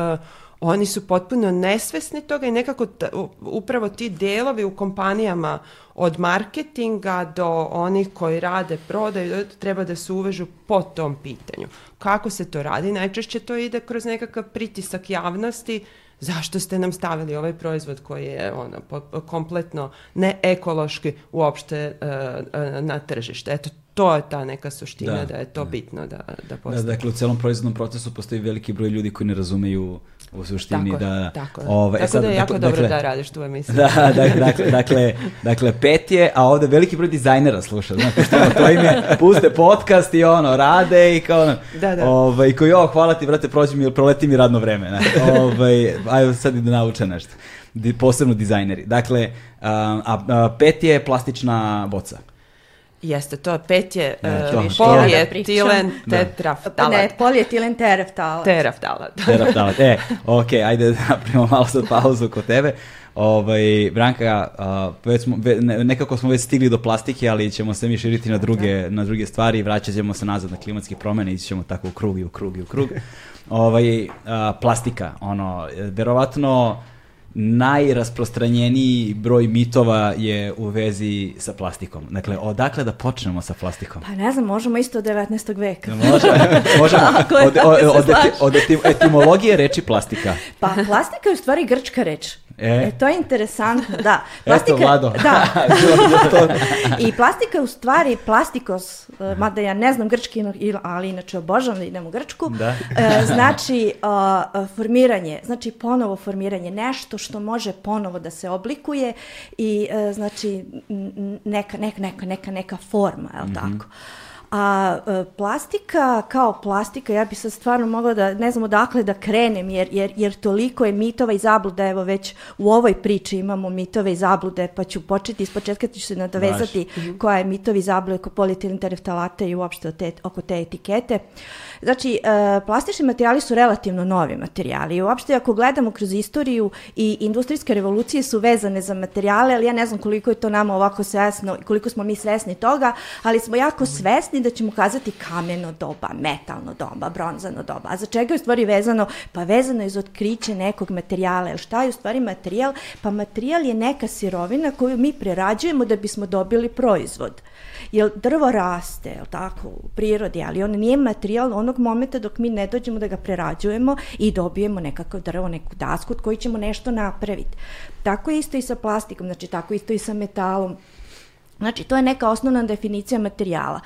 oni su potpuno nesvesni toga i nekako ta, upravo ti delovi u kompanijama od marketinga do onih koji rade prodaju treba da se uvežu po tom pitanju. Kako se to radi? Najčešće to ide kroz nekakav pritisak javnosti zašto ste nam stavili ovaj proizvod koji je ono, kompletno neekološki uopšte uh, na tržište. Eto, to je ta neka suština da, je to bitno da, da postoji. Da, dakle, u celom proizvodnom procesu postoji veliki broj ljudi koji ne razumeju u suštini tako da... Tako, ovaj, tako sad, da je jako dakle, dobro da radiš tu emisiju. Da, da, dakle, dakle, dakle, pet je, a ovde veliki broj dizajnera sluša, znaš, pošto ono, to im je, puste podcast i ono, rade i kao ono, da, da. ovaj, koji, jo, hvala ti, brate, prođi mi, proleti mi radno vreme, ne, ovaj, ajde sad i da nauče nešto, Di, posebno dizajneri. Dakle, a, a pet je plastična boca. Jeste, to pet je uh, polijetilen tetraftalat. Ne, polijetilen teraftalat. Teraftalat. teraftalat. E, ok, ajde da napravimo malo sad pauzu kod tebe. Ovaj, Branka, uh, već smo, ve, nekako smo već stigli do plastike, ali ćemo se mi širiti na druge, na druge stvari i vraćat ćemo se nazad na klimatske promene i ćemo tako u krug i u krug i u krug. ovaj, uh, plastika, ono, verovatno najrasprostranjeniji broj mitova je u vezi sa plastikom. Dakle, odakle da počnemo sa plastikom? Pa ne znam, možemo isto od 19. veka. Može, možemo. od, od, od, od etimologije reči plastika. Pa plastika je u stvari grčka reč. E. e, to je interesantno, da. Plastika, Eto, Vlado. Da. I plastika je u stvari plastikos, e, mada ja ne znam grčki, ali inače obožavam da idem u Grčku, da. E, znači formiranje, znači ponovo formiranje, nešto što može ponovo da se oblikuje i uh, znači neka, neka, neka, neka, neka forma, je li mm -hmm. tako? A e, plastika kao plastika, ja bi sad stvarno mogla da, ne znam odakle da krenem, jer, jer, jer toliko je mitova i zabluda, evo već u ovoj priči imamo mitove i zablude, pa ću početi iz početka ću se nadovezati Baš. koja je mitovi zablude oko polietilin tereftalata i uopšte te, oko te etikete. Znači, e, plastični materijali su relativno novi materijali i uopšte ako gledamo kroz istoriju i industrijske revolucije su vezane za materijale, ali ja ne znam koliko je to nama ovako svesno i koliko smo mi svesni toga, ali smo jako svesni da ćemo kazati kameno doba, metalno doba, bronzano doba. A za čega je u stvari vezano? Pa vezano je za otkriće nekog materijala. Šta je u stvari materijal? Pa materijal je neka sirovina koju mi prerađujemo da bismo dobili proizvod. Jer drvo raste, je tako, u prirodi, ali on nije materijal onog momenta dok mi ne dođemo da ga prerađujemo i dobijemo nekakav drvo, neku dasku od koji ćemo nešto napraviti. Tako je isto i sa plastikom, znači tako isto i sa metalom. Znači, to je neka osnovna definicija materijala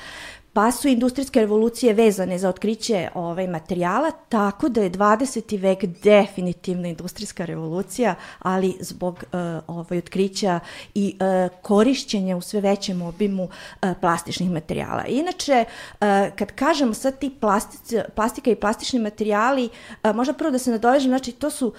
pa su industrijske revolucije vezane za otkriće ovaj materijala, tako da je 20. vek definitivno industrijska revolucija, ali zbog uh, ovaj otkrića i uh, korišćenja u sve većem obimu uh, plastičnih materijala. Inače, uh, kad kažemo sad ti plastici, plastika i plastični materijali, uh, možda prvo da se nadovežem, znači to su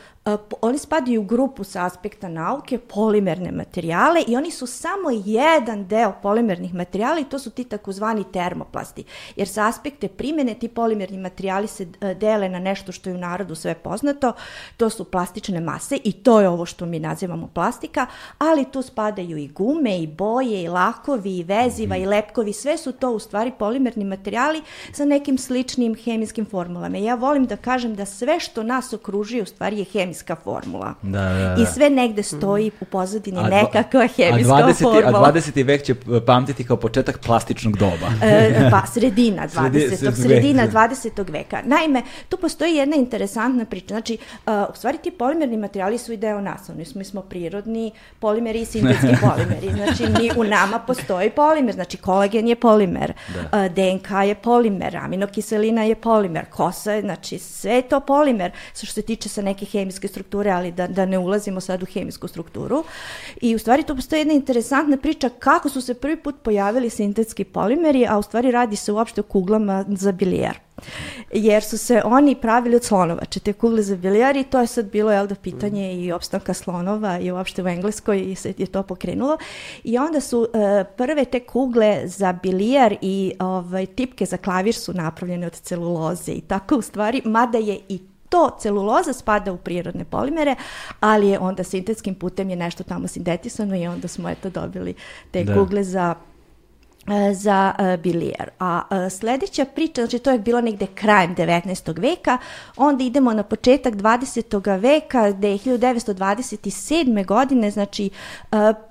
oni spadaju u grupu sa aspekta nauke, polimerne materijale i oni su samo jedan deo polimernih materijala i to su ti takozvani termoplasti. Jer sa aspekte primene ti polimerni materijali se e, dele na nešto što je u narodu sve poznato, to su plastične mase i to je ovo što mi nazivamo plastika, ali tu spadaju i gume, i boje, i lakovi, i veziva, i lepkovi, sve su to u stvari polimerni materijali sa nekim sličnim hemijskim formulama. Ja volim da kažem da sve što nas okružuje u stvari je hemijska formula. Da, da, da. I sve negde stoji u pozadini nekakva hemijska a 20, formula. A 20. vek će pamtiti kao početak plastičnog doba. e, pa, sredina 20. sredina 20. veka. Naime, tu postoji jedna interesantna priča. Znači, uh, u stvari ti polimerni materijali su i deo nas. Oni smo, mi smo prirodni polimeri i sintetski polimeri. Znači, mi, u nama postoji polimer. Znači, kolagen je polimer, da. uh, DNK je polimer, aminokiselina je polimer, kosa je, znači, sve je to polimer, što se tiče sa neke hemijske hemijske strukture, ali da, da ne ulazimo sad u hemijsku strukturu. I u stvari tu postoji jedna interesantna priča kako su se prvi put pojavili sintetski polimeri, a u stvari radi se uopšte o kuglama za bilijar jer su se oni pravili od slonovače, te kugle za bilijar i to je sad bilo jel da pitanje i opstanka slonova i uopšte u Engleskoj i se je to pokrenulo. I onda su uh, prve te kugle za bilijar i ovaj, tipke za klavir su napravljene od celuloze i tako u stvari, mada je i to celuloza spada u prirodne polimere, ali je onda sintetskim putem je nešto tamo sintetisano i onda smo eto dobili te da. kugle za za uh, bilijar. A uh, sledeća priča, znači to je bilo negde krajem 19. veka, onda idemo na početak 20. veka, gde je 1927. godine, znači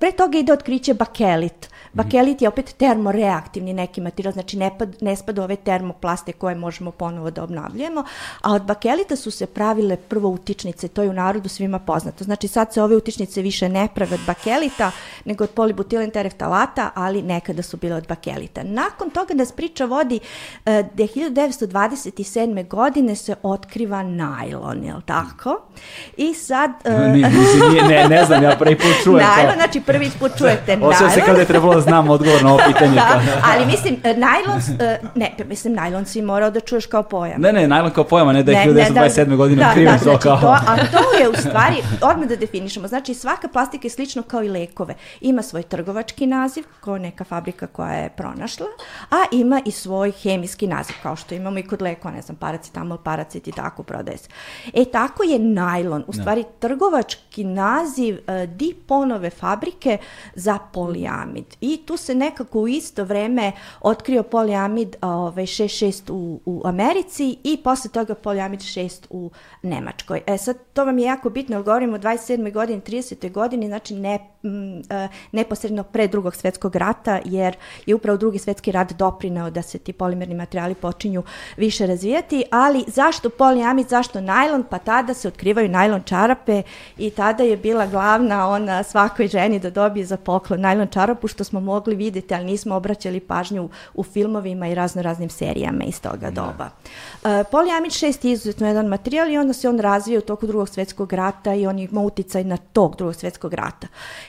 pre toga ide otkriće bakelit Bakelit je opet termoreaktivni neki materijal, znači ne, ne spada ove termoplaste koje možemo ponovo da obnavljujemo, a od bakelita su se pravile prvo utičnice, to je u narodu svima poznato. Znači sad se ove utičnice više ne prave od bakelita, nego od polibutilen tereftalata, ali nekada su bile od bakelita. Nakon toga nas priča vodi e, da 1927. godine se otkriva najlon, je li tako? I sad... Uh, ne, ne, ne znam, ja prvi put čujem najlon, to. znači prvi put čujete najlon. Osjećam se kada je trebalo da znam odgovor na ovo pitanje. da, ali mislim, e, najlon, ne, mislim, najlon si morao da čuješ kao pojam. Ne, ne, najlon kao pojam, a ne da je 1927. Da, godine da, otkriven da, znači, to kao... To, a to je u stvari, odmah da definišemo, znači svaka plastika je slično kao i lekove. Ima svoj trgovački naziv, kao neka fabrika koja je pronašla, a ima i svoj hemijski naziv, kao što imamo i kod lekova, ne znam, paracetamol, paracet i tako prodaje se. E, tako je najlon, u stvari da. trgovački naziv uh, Diponove fabrike za poliamid. I tu se nekako u isto vreme otkrio poliamid ovaj, 6.6 u, u Americi i posle toga poliamid 6 u Nemačkoj. E sad, to vam je jako bitno, govorimo o 27. godini, 30. godini, znači ne, neposredno pre drugog svetskog rata, jer je upravo drugi svetski rat doprinao da se ti polimerni materijali počinju više razvijati, ali zašto poliamid, zašto najlon? Pa tada se otkrivaju najlon čarape i tada je bila glavna ona svakoj ženi da dobije za poklon najlon čarapu, što smo mogli videti, ali nismo obraćali pažnju u filmovima i razno raznim serijama iz toga da. doba. Uh, poliamid 6 je izuzetno jedan materijal i onda se on razvija u toku drugog svetskog rata i on ima uticaj na tog drugog svetskog rata.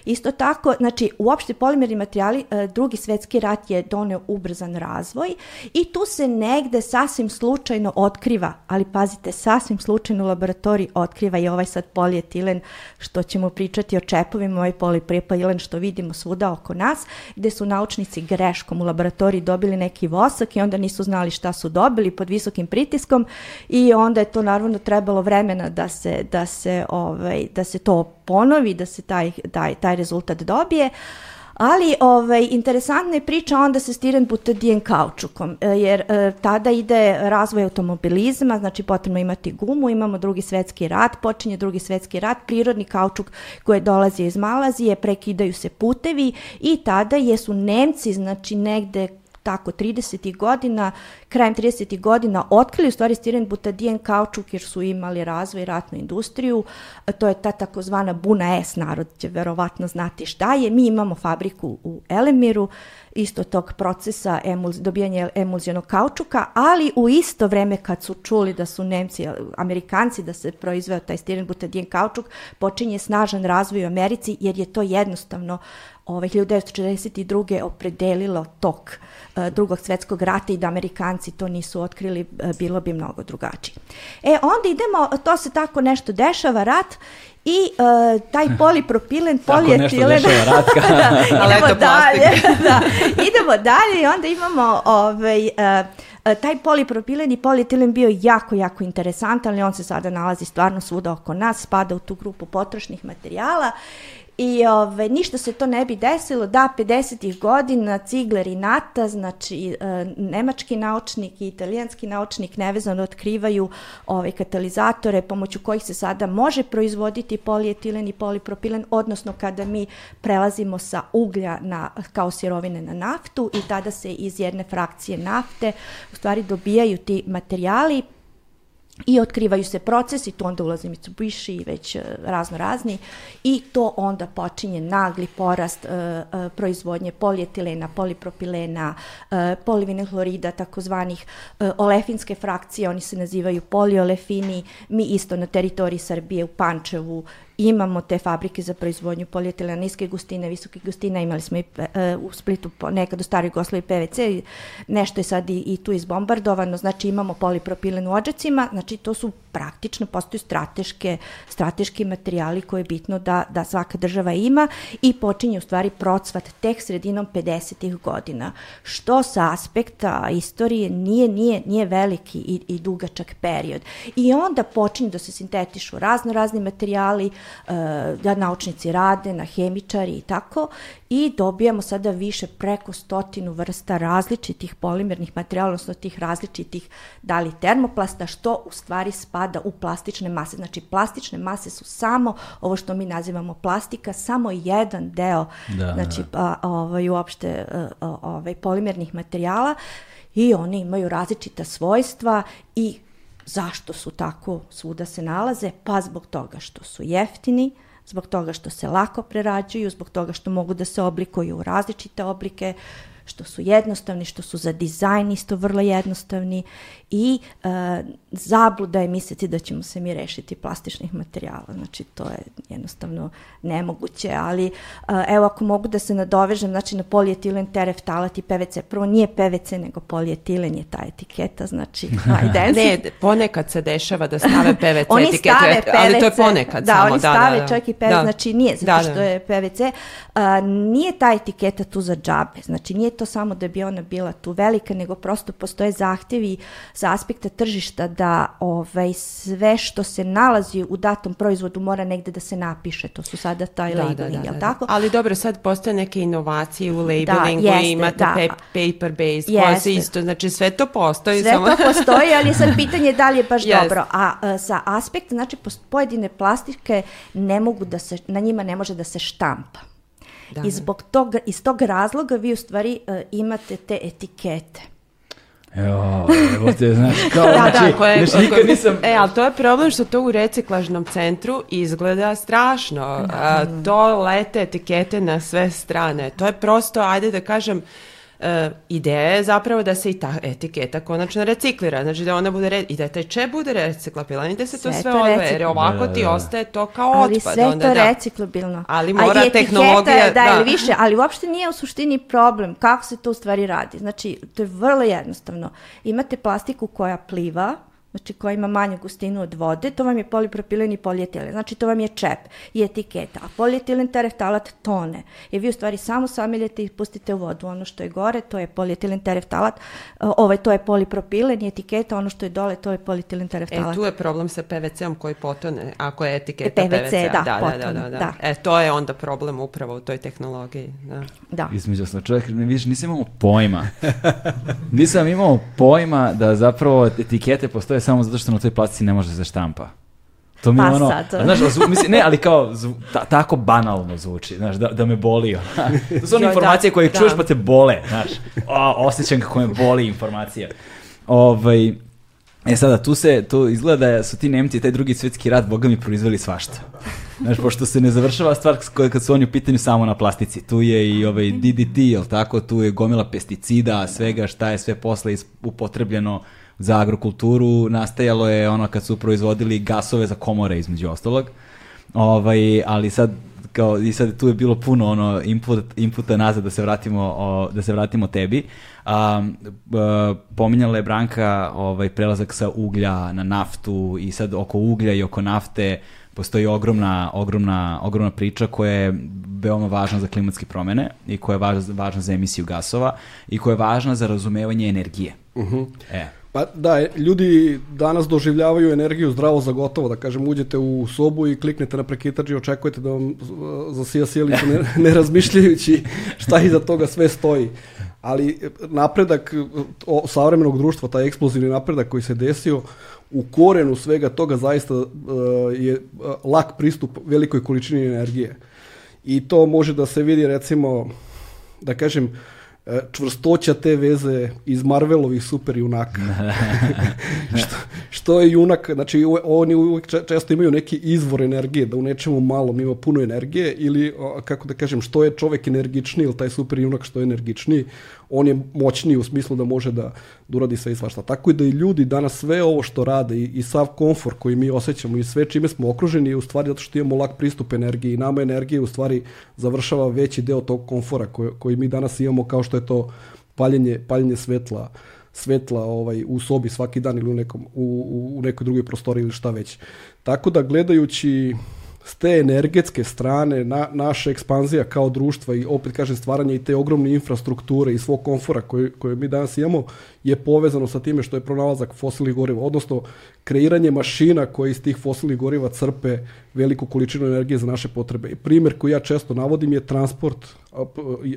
Isto tako, znači, uopšte polimerni materijali, uh, drugi svetski rat je doneo ubrzan razvoj i tu se negde sasvim slučajno otkriva, ali pazite, sasvim slučajno u laboratoriji otkriva i ovaj sad polijetilen, što ćemo pričati o čepovima, ovaj poliprepailen što vidimo svuda oko nas, gde su naučnici greškom u laboratoriji dobili neki vosak i onda nisu znali šta su dobili pod visokim pritiskom i onda je to naravno trebalo vremena da se, da se, ovaj, da se to ponovi, da se taj, taj, taj rezultat dobije. Ali ovaj, interesantna je priča onda sa stiren butadijen kaučukom, e, jer e, tada ide razvoj automobilizma, znači potrebno imati gumu, imamo drugi svetski rat, počinje drugi svetski rat, prirodni kaučuk koji dolazi iz Malazije, prekidaju se putevi i tada jesu Nemci, znači negde tako 30. godina, krajem 30. godina otkrili u stvari stiren butadijen kaučuk jer su imali razvoj ratnu industriju. To je ta takozvana Buna S, narod će verovatno znati šta je. Mi imamo fabriku u Elemiru, isto tog procesa emul, dobijanja emulzijonog kaučuka, ali u isto vreme kad su čuli da su Nemci, Amerikanci da se proizveo taj stiren butadijen kaučuk, počinje snažan razvoj u Americi jer je to jednostavno ovaj, 1942. opredelilo tok uh, drugog svetskog rata i da Amerikanci to nisu otkrili, uh, bilo bi mnogo drugačije. E, onda idemo, to se tako nešto dešava, rat, i uh, taj polipropilen, polijetilen... Tako nešto ratka. da, idemo dalje. da, idemo dalje i onda imamo ovaj, uh, taj polipropilen i polietilen bio jako, jako interesantan, ali on se sada nalazi stvarno svuda oko nas, spada u tu grupu potrošnih materijala I ove, ništa se to ne bi desilo da 50. godina Cigler i Nata, znači e, nemački naučnik i italijanski naučnik nevezano otkrivaju ove katalizatore pomoću kojih se sada može proizvoditi polietilen i polipropilen, odnosno kada mi prelazimo sa uglja na, kao sirovine na naftu i tada se iz jedne frakcije nafte u stvari dobijaju ti materijali i otkrivaju se procesi, tu onda ulazi Mitsubishi i već uh, razno razni i to onda počinje nagli porast uh, uh, proizvodnje polietilena, polipropilena, uh, polivinil hlorida, takozvanih uh, olefinske frakcije, oni se nazivaju poliolefini, mi isto na teritoriji Srbije u Pančevu imamo te fabrike za proizvodnju polietilena niske gustine, visoke gustine, imali smo i e, u Splitu nekad u staroj Jugoslaviji PVC, nešto je sad i, i tu izbombardovano, znači imamo polipropilen u ođacima, znači to su praktično postoju strateške, strateški materijali koje je bitno da, da svaka država ima i počinje u stvari procvat tek sredinom 50. godina, što sa aspekta istorije nije, nije, nije veliki i, i dugačak period. I onda počinju da se sintetišu razno razni materijali, da naučnici rade, na hemičari i tako i dobijamo sada više preko stotinu vrsta različitih polimernih materijala, odnosno tih različitih da li termoplasta, što u stvari spada u plastične mase. Znači plastične mase su samo ovo što mi nazivamo plastika, samo jedan deo da, znači, da. ovaj, uopšte ovaj, polimernih materijala i oni imaju različita svojstva i zašto su tako svuda se nalaze? Pa zbog toga što su jeftini, zbog toga što se lako prerađuju, zbog toga što mogu da se oblikuju u različite oblike, što su jednostavni, što su za dizajn isto vrlo jednostavni i uh, zabluda je misliti da ćemo se mi rešiti plastičnih materijala. Znači, to je jednostavno nemoguće, ali uh, evo ako mogu da se nadovežem, znači na polijetilen, tereftalat i PVC. Prvo nije PVC, nego polijetilen je ta etiketa, znači ne, ponekad se dešava da stave PVC oni etikete, stave PVC, ali to je ponekad da, samo. Oni da, stave da, da. čak i PVC, da. znači nije zato da, što je PVC. Uh, nije ta etiketa tu za džabe, znači nije to samo da bi ona bila tu velika, nego prosto postoje zahtjevi sa aspekta tržišta da ovaj, sve što se nalazi u datom proizvodu mora negde da se napiše. To su sada taj da, labeling, da, da, da, tako? Ali dobro, sad postoje neke inovacije u labelingu da, jeste, imate da. paper based, koje se isto, znači sve to postoji. Sve samo... to postoji, ali sad pitanje da li je baš yes. dobro. A, a sa aspekta, znači pojedine plastike ne mogu da se, na njima ne može da se štampa. Da, I zbog toga, iz tog razloga vi u stvari uh, imate te etikete. Jo, evo te, znaš, kao, da, znači, da, koje, znači, nikad nisam... E, ali to je problem što to u reciklažnom centru izgleda strašno. Da, A, to lete etikete na sve strane. To je prosto, ajde da kažem, Uh, ideja je zapravo da se i ta etiketa konačno reciklira, znači da ona bude re... i da taj čep bude reciklabilan i da se sve to sve odve, jer ovako ti da. ostaje to kao ali otpad. Ali sve onda, to da. reciklabilno. Ali mora A tehnologija... Da, da, ili više, ali uopšte nije u suštini problem kako se to u stvari radi. Znači, to je vrlo jednostavno. Imate plastiku koja pliva, znači koja ima manju gustinu od vode, to vam je polipropilen i polijetilen, znači to vam je čep i etiketa, a polijetilen tereftalat tone. I vi u stvari samo samiljete i pustite u vodu. Ono što je gore, to je polijetilen tereftalat, ovaj, to je polipropilen i etiketa, ono što je dole, to je polijetilen tereftalat. E, tu je problem sa PVC-om koji potone, ako je etiketa PVC. PVC da, da, potone, da, da, da, da. E, to je onda problem upravo u toj tehnologiji. Da. da. Između osnovno, čovjek, ne, vidiš, nisam imao pojma. nisam imao pojma da zapravo etikete postoje je samo zato što na toj plastici ne može da se štampa. To mi pa ono, sad. znaš, zvu, misli, ne, ali kao, zvu, ta, tako banalno zvuči, znaš, da, da me boli. to su one informacije koje da. čuješ pa te bole, znaš. O, osjećam kako me boli informacija. Ovaj, e sada, tu se, tu izgleda da su ti Nemci taj drugi svjetski rat, boga mi, proizveli svašta. Znaš, pošto se ne završava stvar kad su oni u pitanju samo na plastici. Tu je i ovaj DDT, jel tako? Tu je gomila pesticida, svega šta je sve posle upotrebljeno za agrokulturu nastajalo je ono kad su proizvodili gasove za komore između ostalog. Ovaj, ali sad kao i sad tu je bilo puno ono input, inputa nazad da se vratimo o, da se vratimo tebi. A, pominjala je Branka ovaj prelazak sa uglja na naftu i sad oko uglja i oko nafte postoji ogromna, ogromna, ogromna priča koja je veoma važna za klimatske promene i koja je važna, važna za emisiju gasova i koja je važna za razumevanje energije. Uh mhm. -huh. E. Pa da, ljudi danas doživljavaju energiju zdravo za gotovo, da kažem, uđete u sobu i kliknete na prekitač i očekujete da vam zasija sjelicu ne, ne razmišljajući šta iza toga sve stoji. Ali napredak o, savremenog društva, taj eksplozivni napredak koji se desio, u korenu svega toga zaista uh, je lak pristup velikoj količini energije. I to može da se vidi recimo, da kažem, E, čvrstoća te veze iz Marvelovih super junaka. što, što je junak, znači oni uvijek često imaju neki izvor energije, da u nečemu malom ima puno energije ili, kako da kažem, što je čovek energičniji ili taj super junak što je energičniji, on je moćniji u smislu da može da, da uradi sve i svašta. Tako i da i ljudi danas sve ovo što rade i, i sav komfor koji mi osjećamo i sve čime smo okruženi je u stvari zato što imamo lak pristup energiji i nama energije u stvari završava veći deo tog komfora koji, koji mi danas imamo kao što je to paljenje, paljenje svetla, svetla ovaj, u sobi svaki dan ili u, nekom, u, u nekoj drugoj prostoriji ili šta već. Tako da gledajući s te energetske strane na, naša ekspanzija kao društva i opet kažem stvaranje i te ogromne infrastrukture i svog komfora koje, koje mi danas imamo je povezano sa time što je pronalazak fosilnih goriva, odnosno kreiranje mašina koje iz tih fosilnih goriva crpe veliku količinu energije za naše potrebe. I primjer koji ja često navodim je transport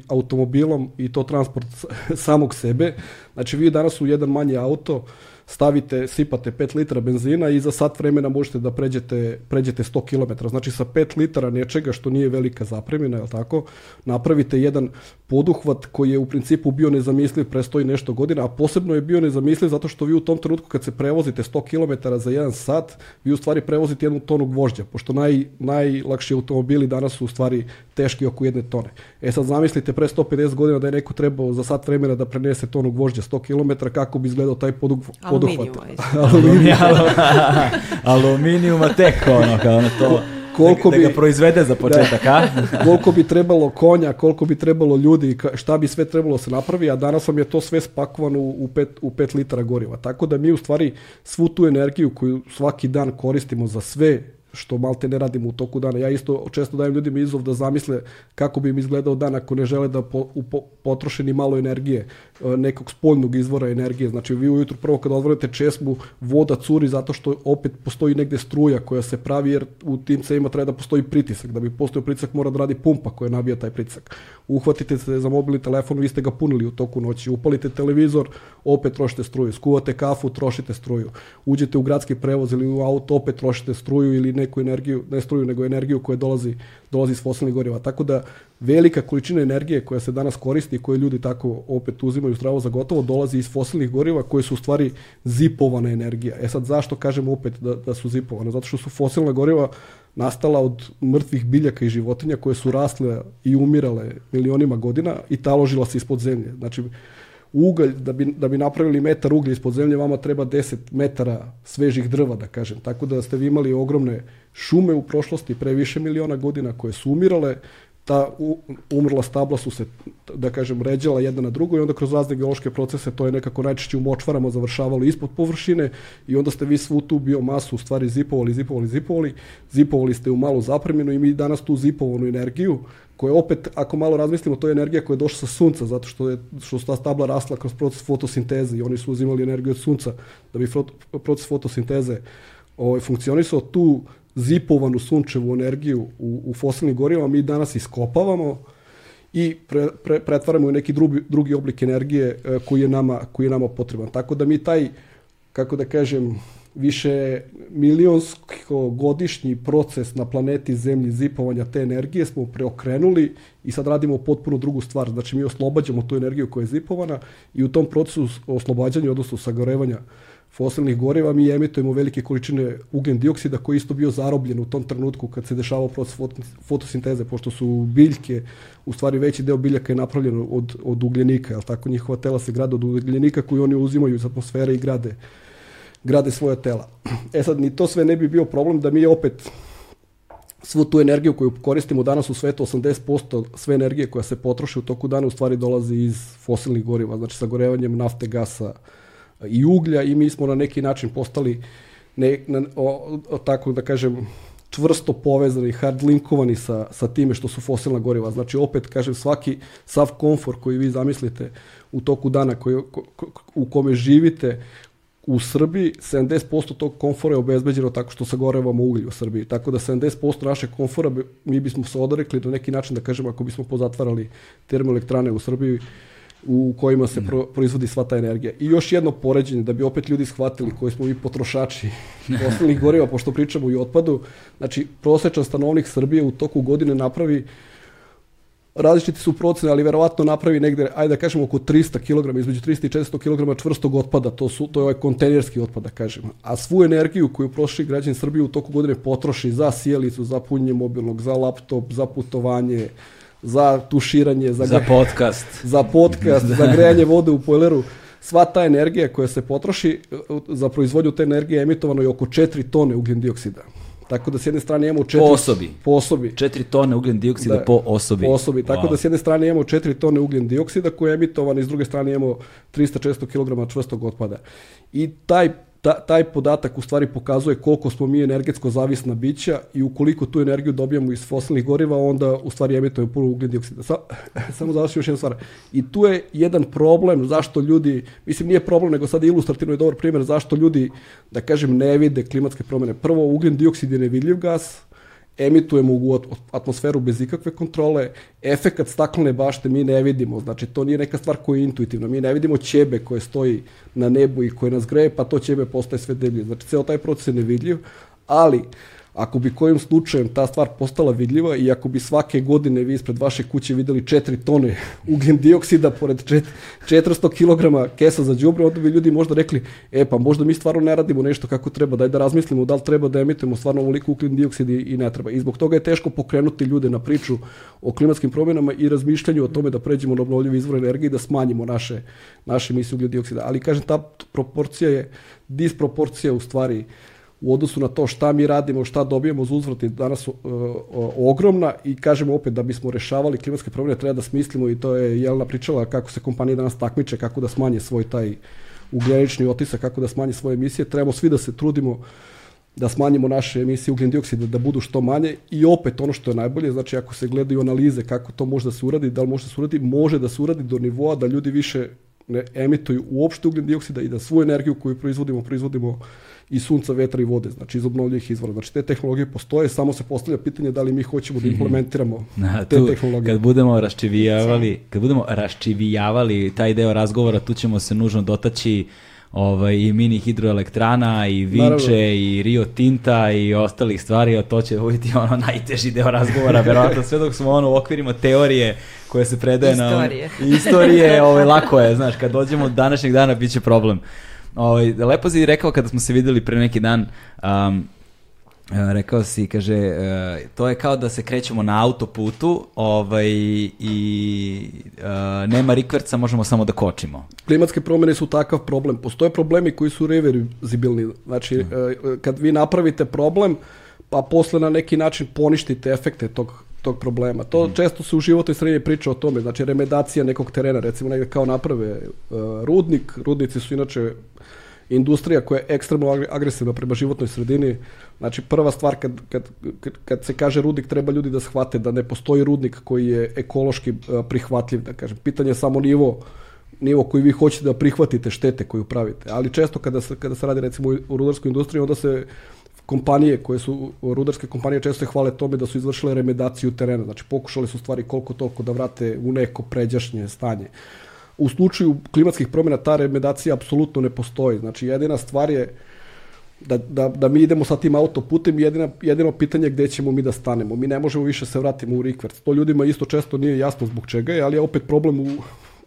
automobilom i to transport samog sebe. Znači vi danas u jedan manji auto stavite, sipate 5 litra benzina i za sat vremena možete da pređete, pređete 100 km. Znači sa 5 litara nečega što nije velika zapremina, je tako, napravite jedan poduhvat koji je u principu bio nezamisliv pre stoji nešto godina, a posebno je bio nezamisliv zato što vi u tom trenutku kad se prevozite 100 km za jedan sat, vi u stvari prevozite jednu tonu gvožđa, pošto naj, najlakši automobili danas su u stvari teški oko jedne tone. E sad zamislite pre 150 godina da je neko trebao za sat vremena da prenese tonu gvožđa 100 km, kako bi izgledao taj poduhvat. Aluminijuma. Aluminijuma tek ono, kao ono to koliko da, bi, da ga proizvede za početak, a? koliko bi trebalo konja, koliko bi trebalo ljudi, šta bi sve trebalo se napravi, a danas vam je to sve spakovano u 5 u pet litara goriva. Tako da mi u stvari svu tu energiju koju svaki dan koristimo za sve što malte ne radimo u toku dana. Ja isto često dajem ljudima izov da zamisle kako bi im izgledao dan ako ne žele da po, po, potroše ni malo energije, e, nekog spoljnog izvora energije. Znači vi ujutru prvo kad odvorite česmu, voda curi zato što opet postoji negde struja koja se pravi jer u tim cevima treba da postoji pritisak. Da bi postojao pritisak mora da radi pumpa koja nabija taj pritisak. Uhvatite se za mobilni telefon, vi ste ga punili u toku noći. Upalite televizor, opet trošite struju. Skuvate kafu, trošite struju. Uđete u gradski prevoz ili u auto, opet trošite struju ili neku energiju, ne struju, nego energiju koja dolazi, dolazi iz fosilnih goriva. Tako da velika količina energije koja se danas koristi i koje ljudi tako opet uzimaju zdravo za gotovo dolazi iz fosilnih goriva koje su u stvari zipovana energija. E sad zašto kažemo opet da, da su zipovane? Zato što su fosilna goriva nastala od mrtvih biljaka i životinja koje su rasle i umirale milionima godina i taložila se ispod zemlje. Znači, ugalj, da bi, da bi napravili metar uglja ispod zemlje, vama treba 10 metara svežih drva, da kažem. Tako da ste vi imali ogromne šume u prošlosti pre više miliona godina koje su umirale, ta umrla stabla su se, da kažem, ređala jedna na drugo i onda kroz razne geološke procese to je nekako najčešće u močvarama završavalo ispod površine i onda ste vi svu tu biomasu u stvari zipovali, zipovali, zipovali, zipovali ste u malu zapreminu i mi danas tu zipovanu energiju koja opet, ako malo razmislimo, to je energija koja je došla sa sunca, zato što, je, što ta stabla rasla kroz proces fotosinteze i oni su uzimali energiju od sunca da bi proces fotosinteze ovaj, funkcionisao. Tu zipovanu sunčevu energiju u, u fosilnim gorivama mi danas iskopavamo i pre, pre, pretvaramo u neki drugi, drugi oblik energije e, koji, je nama, koji je nama potreban. Tako da mi taj, kako da kažem, više milionsko godišnji proces na planeti Zemlji zipovanja te energije smo preokrenuli i sad radimo potpuno drugu stvar. Znači mi oslobađamo tu energiju koja je zipovana i u tom procesu oslobađanja, odnosno sagorevanja fosilnih goriva, mi emitujemo velike količine ugljen dioksida koji isto bio zarobljen u tom trenutku kad se dešavao proces fotosinteze, pošto su biljke, u stvari veći deo biljaka je napravljen od, od ugljenika, jel tako njihova tela se grade od ugljenika koji oni uzimaju iz atmosfere i grade, grade svoje tela. E sad, ni to sve ne bi bio problem da mi opet svu tu energiju koju koristimo danas u svetu, 80% sve energije koja se potroši u toku dana u stvari dolazi iz fosilnih goriva, znači sagorevanjem nafte, gasa, i uglja i mi smo na neki način postali ne, na, o, o, tako da kažem čvrsto povezani, hard linkovani sa, sa time što su fosilna goriva. Znači opet kažem svaki sav komfor koji vi zamislite u toku dana koji, ko, ko, u kome živite u Srbiji 70% tog komfora je obezbeđeno tako što sagorevamo uglj u Srbiji. Tako da 70% naše komfora mi bismo se odrekli na neki način da kažemo ako bismo pozatvarali termoelektrane u Srbiji u kojima se pro, proizvodi sva ta energija. I još jedno poređenje, da bi opet ljudi shvatili koji smo mi potrošači osnovnih goriva, pošto pričamo i o otpadu. Znači, prosečan stanovnik Srbije u toku godine napravi različiti su procene, ali verovatno napravi negde, ajde da kažemo oko 300 kg, između 300 i 400 kg čvrstog otpada, to, su, to je ovaj kontejnerski otpad, da kažemo. A svu energiju koju prošli građani Srbije u toku godine potroši za sjelicu, za punjenje mobilnog, za laptop, za putovanje, za tuširanje, za, za podcast, za, podcast za grejanje vode u pojleru. Sva ta energija koja se potroši za proizvodnju te energije emitovano je oko 4 tone ugljen dioksida. Tako da s jedne strane imamo 4 po osobi. Po osobi. 4 tone ugljen dioksida da, po osobi. Po osobi. Tako wow. da s jedne strane imamo 4 tone ugljen dioksida koji je emitovan i s druge strane imamo 300-400 kg čvrstog otpada. I taj ta, taj podatak u stvari pokazuje koliko smo mi energetsko zavisna bića i ukoliko tu energiju dobijamo iz fosilnih goriva, onda u stvari emitujemo puno ugljen dioksida. Sa, samo završim još jedna stvar. I tu je jedan problem zašto ljudi, mislim nije problem, nego sad ilustrativno je dobar primjer zašto ljudi, da kažem, ne vide klimatske promjene. Prvo, ugljen dioksid je nevidljiv gas, emitujemo u atmosferu bez ikakve kontrole, efekat staklene bašte mi ne vidimo, znači to nije neka stvar koja je intuitivna, mi ne vidimo ćebe koje stoji na nebu i koje nas greje, pa to ćebe postaje sve deblje, znači ceo taj proces je nevidljiv, ali ako bi kojim slučajem ta stvar postala vidljiva i ako bi svake godine vi ispred vaše kuće videli 4 tone ugljen dioksida pored 400 kg kesa za đubre, onda bi ljudi možda rekli, e pa možda mi stvarno ne radimo nešto kako treba, daj da razmislimo da li treba da emitujemo stvarno ovoliko ugljen dioksid i ne treba. I zbog toga je teško pokrenuti ljude na priču o klimatskim promjenama i razmišljanju o tome da pređemo na obnovljive izvore energije i da smanjimo naše, naše emisije ugljen dioksida. Ali kažem, ta proporcija je disproporcija u stvari u odnosu na to šta mi radimo, šta dobijemo uzvrat je danas uh, ogromna i kažemo opet da bismo rešavali klimatske promjene treba da smislimo i to je Jelena pričala kako se kompanije danas takmiče, kako da smanje svoj taj ugljenični otisak, kako da smanje svoje emisije. Trebamo svi da se trudimo da smanjimo naše emisije ugljen dioksida da budu što manje i opet ono što je najbolje, znači ako se gledaju analize kako to može da se uradi, da li može da se uradi, može da se uradi do nivoa da ljudi više ne emituju uopšte ugljen dioksida i da svu energiju koju proizvodimo, proizvodimo i sunca, vetra i vode, znači iz obnovljivih izvora. Znači te tehnologije postoje, samo se postavlja pitanje da li mi hoćemo da mhm. implementiramo Na, te tu, tehnologije. Kad budemo raščivijavali, kad budemo raščivijavali taj deo razgovora, tu ćemo se nužno dotaći ovaj, i mini hidroelektrana, i Vinče, i Rio Tinta, i ostalih stvari, a to će biti ono najteži deo razgovora, verovatno sve dok smo ono u okvirima teorije koje se predaje istorije. na... Istorije. ovaj, lako je, znaš, kad dođemo od današnjeg dana, bit će problem. Ovaj, lepo si rekao kada smo se videli pre neki dan, um, rekao si, kaže, uh, to je kao da se krećemo na autoputu ovaj, i uh, nema rikverca, možemo samo da kočimo. Klimatske promjene su takav problem. Postoje problemi koji su reverzibilni. Znači, uh, kad vi napravite problem, pa posle na neki način poništite efekte tog tog problema. To mm. često se u životnoj sredini priča o tome, znači remedacija nekog terena, recimo negde kao naprave uh, rudnik, rudnici su inače industrija koja je ekstremno agresivna prema životnoj sredini. Znači prva stvar kad, kad, kad se kaže rudnik treba ljudi da shvate da ne postoji rudnik koji je ekološki uh, prihvatljiv, da kažem. Pitanje je samo nivo nivo koji vi hoćete da prihvatite štete koju pravite. Ali često kada se, kada se radi recimo u rudarskoj industriji, onda se kompanije koje su, rudarske kompanije često hvale tome da su izvršile remedaciju terena, znači pokušali su stvari koliko toliko da vrate u neko pređašnje stanje. U slučaju klimatskih promjena ta remedacija apsolutno ne postoji, znači jedina stvar je da, da, da mi idemo sa tim autoputem jedina, jedino pitanje gde ćemo mi da stanemo. Mi ne možemo više se vratimo u rikverc. To ljudima isto često nije jasno zbog čega je, ali je opet problem u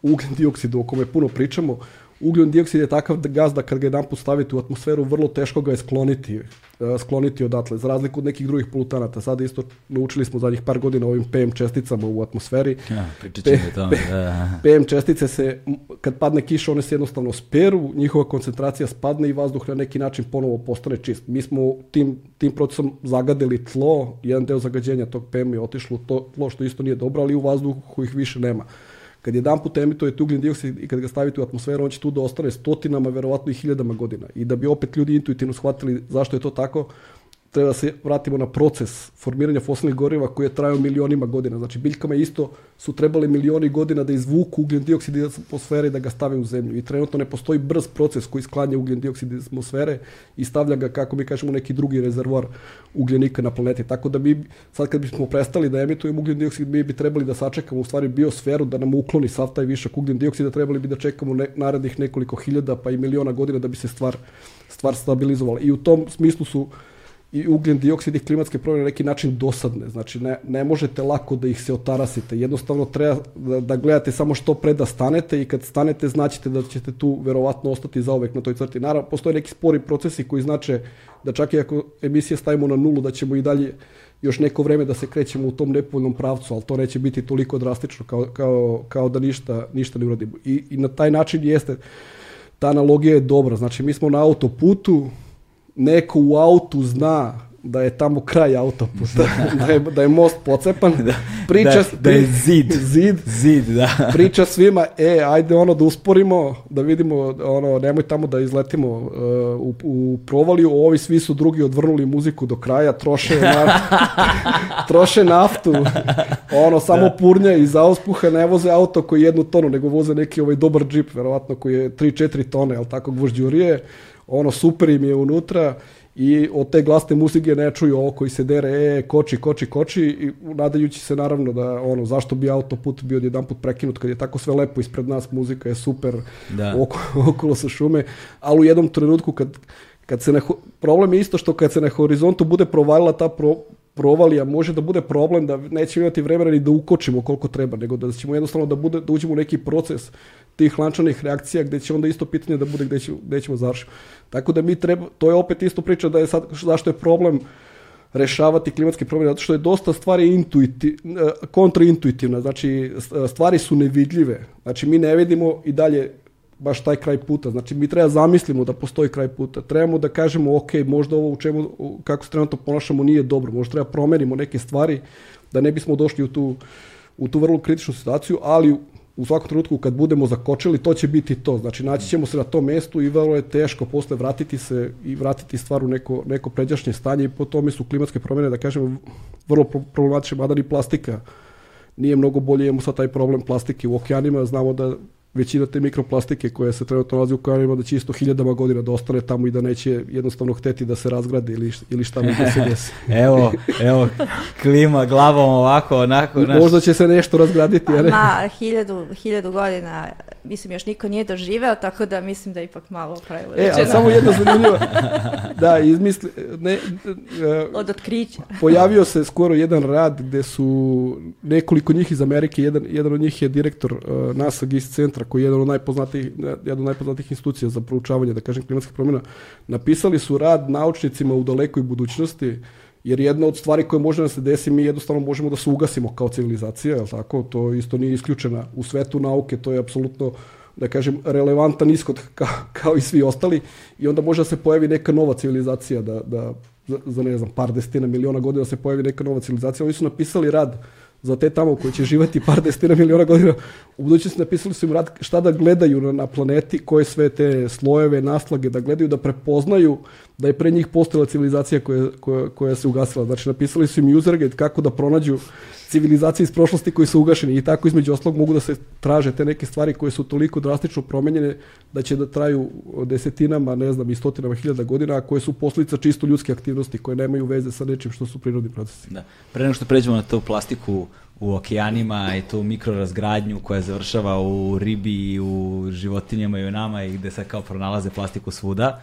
ugljen dioksidu o kome puno pričamo ugljen dioksid je takav gaz da kad ga jedan put stavite u atmosferu, vrlo teško ga je skloniti, e, skloniti odatle, za razliku od nekih drugih polutanata. Sada isto naučili smo zadnjih par godina ovim PM česticama u atmosferi. Ja, P, tome, da. PM čestice se, kad padne kiša, one se jednostavno speru, njihova koncentracija spadne i vazduh na neki način ponovo postane čist. Mi smo tim, tim procesom zagadili tlo, jedan deo zagađenja tog PM je otišlo to tlo što isto nije dobro, ali u vazduhu ih više nema. Kad jedan put emitujete ugljen dioksid i kad ga stavite u atmosferu, on će tu da ostane stotinama, verovatno i hiljadama godina. I da bi opet ljudi intuitivno shvatili zašto je to tako, treba se vratimo na proces formiranja fosilnih goriva koji je trajao milionima godina. Znači biljkama isto su trebali milioni godina da izvuku ugljen dioksid iz atmosfere i da ga stave u zemlju. I trenutno ne postoji brz proces koji sklanja ugljen dioksid iz atmosfere i stavlja ga, kako mi kažemo, neki drugi rezervoar ugljenika na planeti. Tako da mi, sad kad bismo prestali da emitujemo ugljen dioksid, mi bi trebali da sačekamo u stvari biosferu da nam ukloni sav taj višak ugljen dioksida, trebali bi da čekamo ne, narednih nekoliko hiljada pa i miliona godina da bi se stvar, stvar stabilizovala. I u tom smislu su i ugljen dioksid i klimatske promjene na neki način dosadne. Znači, ne, ne možete lako da ih se otarasite. Jednostavno treba da, da gledate samo što pre da stanete i kad stanete znaćete da ćete tu verovatno ostati zaovek na toj crti. Naravno, postoje neki spori procesi koji znače da čak i ako emisije stavimo na nulu, da ćemo i dalje još neko vreme da se krećemo u tom nepovoljnom pravcu, ali to neće biti toliko drastično kao, kao, kao da ništa, ništa ne uradimo. I, I na taj način jeste, ta analogija je dobra. Znači, mi smo na autoputu, neko u autu zna da je tamo kraj autoputa, da, je, da je most pocepan, da, priča, da, da je zid. zid, zid da. priča svima, e, ajde ono da usporimo, da vidimo, ono, nemoj tamo da izletimo uh, u, u provaliju, ovi svi su drugi odvrnuli muziku do kraja, troše, na, troše naftu, ono, samo da. purnja i zauspuha, ne voze auto koji jednu tonu, nego voze neki ovaj dobar džip, verovatno, koji je 3-4 tone, ali tako gvožđurije, ono, super im je unutra, i od te glasne muzike ne čuju ovo koji se dere, e, koči, koči, koči, i nadajući se naravno da, ono, zašto bi autoput bio jedan put prekinut kad je tako sve lepo ispred nas, muzika je super, da. oko, okolo sa šume, ali u jednom trenutku kad, kad se ne, problem je isto što kad se na horizontu bude provalila ta pro, provalija, može da bude problem da nećemo imati vremena ni da ukočimo koliko treba, nego da ćemo jednostavno da, bude, da uđemo u neki proces tih lančanih reakcija gde će onda isto pitanje da bude gde, će, gde ćemo završiti. Tako da mi treba, to je opet isto priča da je sad, zašto je problem rešavati klimatske promjene, zato što je dosta stvari intuiti, e, kontraintuitivna, znači stvari su nevidljive, znači mi ne vidimo i dalje baš taj kraj puta. Znači mi treba zamislimo da postoji kraj puta. Trebamo da kažemo ok, možda ovo u čemu, kako se trenutno ponašamo nije dobro. Možda treba promenimo neke stvari da ne bismo došli u tu, u tu vrlo kritičnu situaciju, ali u svakom trenutku kad budemo zakočili, to će biti to. Znači, naći ćemo se na tom mestu i vrlo je teško posle vratiti se i vratiti stvar u neko, neko pređašnje stanje i po tome su klimatske promjene, da kažem, vrlo problematične, mada ni plastika nije mnogo bolje, imamo sad taj problem plastike u okeanima, znamo da većina te mikroplastike koja se trenutno nalazi u okeanima da će isto hiljadama godina da ostane tamo i da neće jednostavno hteti da se razgrade ili, ili šta mi da se desi. evo, evo, klima glavom ovako, onako. Naš... Možda će se nešto razgraditi, ali... Ma, hiljadu, hiljadu godina, mislim, još niko nije doživeo, tako da mislim da ipak malo preuveličeno. E, ali samo jedna zanimljiva, da, izmisli, ne, uh, Od otkrića. pojavio se skoro jedan rad gde su nekoliko njih iz Amerike, jedan, jedan od njih je direktor uh, NASA GIS centra koji je jedan od najpoznatijih, jedan od najpoznatijih institucija za proučavanje, da kažem, klimatskih promjena, napisali su rad naučnicima u dalekoj budućnosti, jer jedna od stvari koje može da se desi, mi jednostavno možemo da se ugasimo kao civilizacija, je tako? To isto nije isključena u svetu nauke, to je apsolutno da kažem, relevantan ishod kao, kao i svi ostali i onda može da se pojavi neka nova civilizacija da, da za, za ne znam, par desetina miliona godina da se pojavi neka nova civilizacija. Oni su napisali rad za te tamo koji će živati par desetina miliona godina, u budućnosti napisali su im rad šta da gledaju na, na planeti, koje sve te slojeve, naslage da gledaju, da prepoznaju da je pre njih postojala civilizacija koja, koja, koja se ugasila. Znači, napisali su im user guide kako da pronađu civilizacije iz prošlosti koji su ugašeni i tako između oslog mogu da se traže te neke stvari koje su toliko drastično promenjene da će da traju desetinama, ne znam, i stotinama hiljada godina, a koje su posljedica čisto ljudske aktivnosti koje nemaju veze sa nečim što su prirodni procesi. Da. Pre nego što pređemo na tu plastiku u okeanima i tu mikrorazgradnju koja završava u ribi i u životinjama i u nama i gde se kao pronalaze plastiku svuda.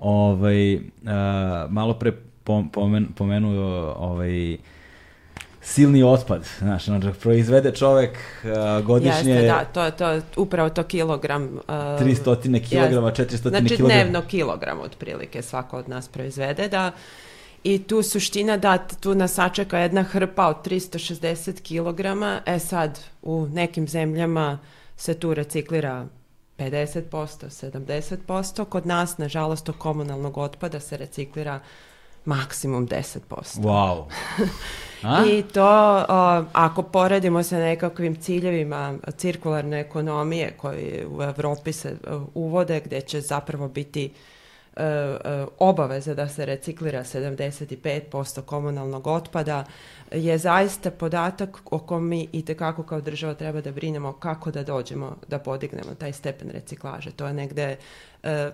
Ovaj, uh, malo pre pomen, pomenuo ovaj, silni otpad, znaš, znači, proizvede čovek uh, godišnje... Jeste, da, to je to, upravo to kilogram... Uh, 300 kilograma, 400 znači, kilograma. Znači, dnevno kilogram otprilike svako od nas proizvede, da. I tu suština da tu nas sačeka jedna hrpa od 360 kg, e sad u nekim zemljama se tu reciklira 50%, 70%, kod nas, nažalost, od komunalnog otpada se reciklira maksimum 10%. Wow. A? I to, o, ako poredimo sa nekakvim ciljevima cirkularne ekonomije koje u Evropi se uvode, gde će zapravo biti e, e, obaveza da se reciklira 75% komunalnog otpada, je zaista podatak o kom mi i tekako kao država treba da brinemo kako da dođemo da podignemo taj stepen reciklaže. To je negde e,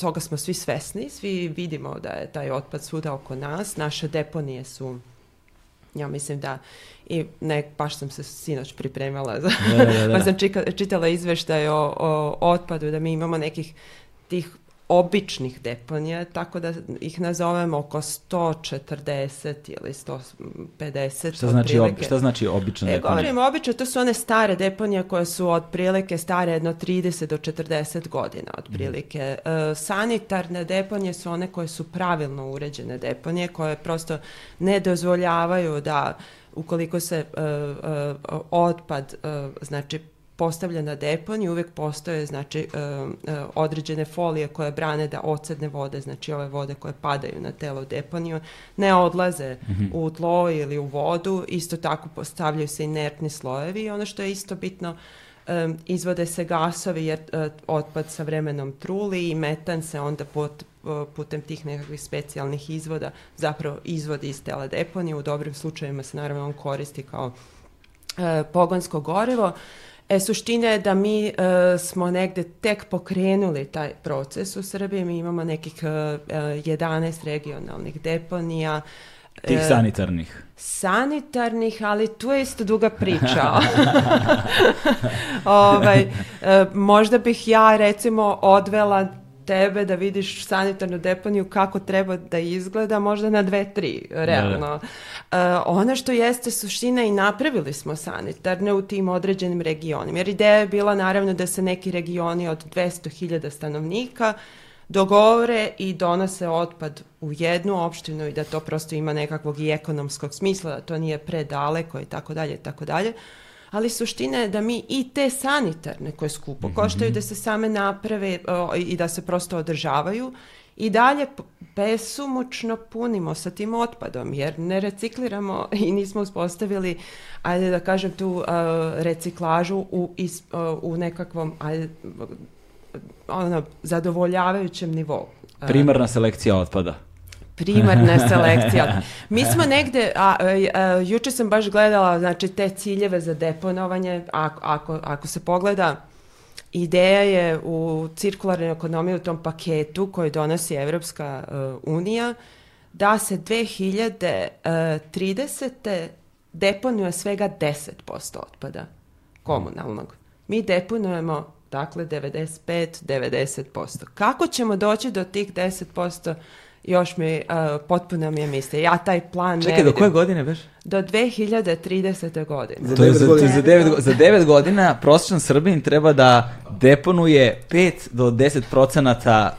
toga smo svi svesni, svi vidimo da je taj otpad svuda oko nas, naše deponije su ja mislim da i ne, baš sam se sinoć pripremala za, da, da, da. pa sam čika, čitala izveštaj o, o otpadu da mi imamo nekih tih običnih deponija, tako da ih nazovemo oko 140 ili 150. Šta znači, ob, šta znači obična e, deponija? Govorimo obično, to su one stare deponije koje su otprilike stare jedno 30 do 40 godina otprilike. Mm. E, sanitarne deponije su one koje su pravilno uređene deponije, koje prosto ne dozvoljavaju da ukoliko se uh, uh, otpad, uh, znači postavlja na deponiju, uvijek postoje znači, određene folije koje brane da ocedne vode, znači ove vode koje padaju na telo deponiju, ne odlaze mhm. u tlo ili u vodu, isto tako postavljaju se inertni slojevi i ono što je isto bitno, izvode se gasovi jer otpad sa vremenom truli i metan se onda pot, putem tih nekakvih specijalnih izvoda zapravo izvodi iz tela deponije. U dobrim slučajevima se naravno on koristi kao e, pogonsko gorivo. E, suština je da mi e, smo negde tek pokrenuli taj proces u Srbiji. Mi imamo nekih e, 11 regionalnih deponija. Tih sanitarnih. Sanitarnih, ali tu je isto duga priča. ovaj, možda bih ja recimo odvela tebe da vidiš sanitarnu deponiju kako treba da izgleda, možda na dve, tri, realno. Uh, ono što jeste suština i napravili smo sanitarne u tim određenim regionima, jer ideja je bila naravno da se neki regioni od 200.000 stanovnika dogovore i donose otpad u jednu opštinu i da to prosto ima nekakvog i ekonomskog smisla, da to nije predaleko i tako dalje i tako dalje ali suština je da mi i te sanitarne koje skupo mm koštaju da se same naprave i da se prosto održavaju i dalje besumučno punimo sa tim otpadom jer ne recikliramo i nismo uspostavili ajde da kažem tu uh, reciklažu u, is, u nekakvom ajde, ono, zadovoljavajućem nivou. Primarna selekcija otpada primarna selekcija. Mi smo negde, a, juče sam baš gledala znači, te ciljeve za deponovanje, ako, ako, ako se pogleda, ideja je u cirkularnoj ekonomiji u tom paketu koji donosi Evropska uh, unija, da se 2030. deponuje svega 10% otpada komunalnog. Mi deponujemo dakle 95-90%. Kako ćemo doći do tih 10%? Još mi, uh, potpuno mi je misle. Ja taj plan Čekaj, ne do koje godine već? Do 2030. godine. Za, to je za, godina. za, devet, za devet godina prosječan Srbin treba da deponuje 5 do 10 procenata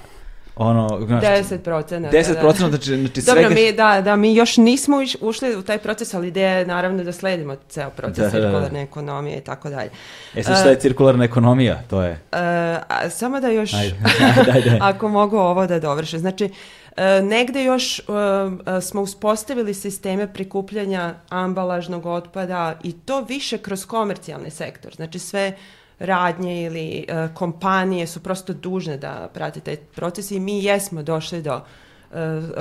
ono, znaš, 10 procenata. 10 procenata, znači, znači Dobro, mi, da, da, mi još nismo ušli u taj proces, ali ideja je naravno da sledimo ceo proces da, cirkularne da, da. ekonomije i tako dalje. E sad šta je cirkularna ekonomija? To je... Uh, a, samo da još, ajde, ajde. ako mogu ovo da dovrše. Znači, E, negde još e, e, smo uspostavili sisteme prikupljanja ambalažnog otpada i to više kroz komercijalni sektor. Znači sve radnje ili kompanije su prosto dužne da prate taj proces i mi jesmo došli do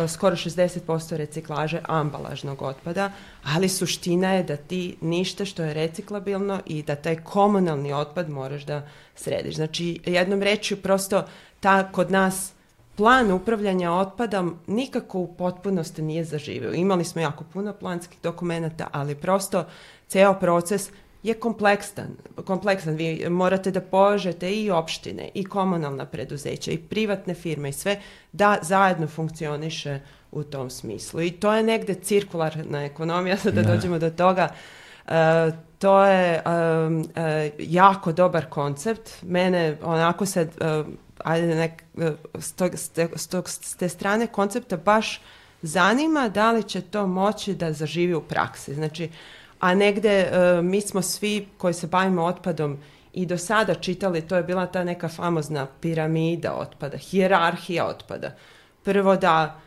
skoro 60% reciklaže ambalažnog otpada, ali suština je da ti ništa što je reciklabilno i da taj komunalni otpad moraš da središ. Znači, jednom rečju, prosto ta kod nas plan upravljanja otpadom nikako u potpunosti nije zaživio. Imali smo jako puno planskih dokumenta, ali prosto ceo proces je kompleksan. kompleksan. Vi morate da požete i opštine, i komunalna preduzeća, i privatne firme, i sve da zajedno funkcioniše u tom smislu. I to je negde cirkularna ekonomija, da, da dođemo do toga. Uh, to je um, uh, jako dobar koncept. Mene onako se uh, ajde nek, e, s, tog, s, tog, s te strane koncepta baš zanima da li će to moći da zaživi u praksi. Znači, a negde uh, mi smo svi koji se bavimo otpadom i do sada čitali, to je bila ta neka famozna piramida otpada, hijerarhija otpada. Prvo da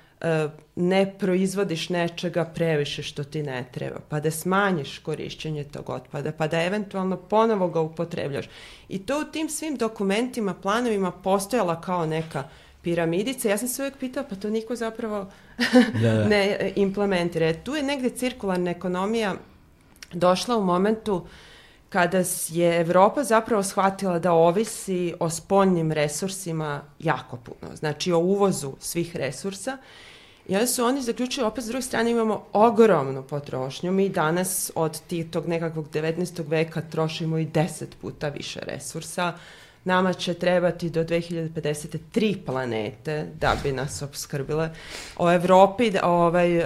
ne proizvodiš nečega previše što ti ne treba, pa da smanjiš korišćenje tog otpada, pa da eventualno ponovo ga upotrebljaš. I to u tim svim dokumentima, planovima postojala kao neka piramidica. Ja sam se uvijek pitala, pa to niko zapravo da, da. ne implementira. Tu je negde cirkularna ekonomija došla u momentu kada je Evropa zapravo shvatila da ovisi o spoljnim resursima jako puno, znači o uvozu svih resursa I onda su oni zaključili, opet s druge strane imamo ogromnu potrošnju. Mi danas od tog nekakvog 19. veka trošimo i 10 puta više resursa. Nama će trebati do 2050. tri planete da bi nas obskrbile. O Evropi ovaj,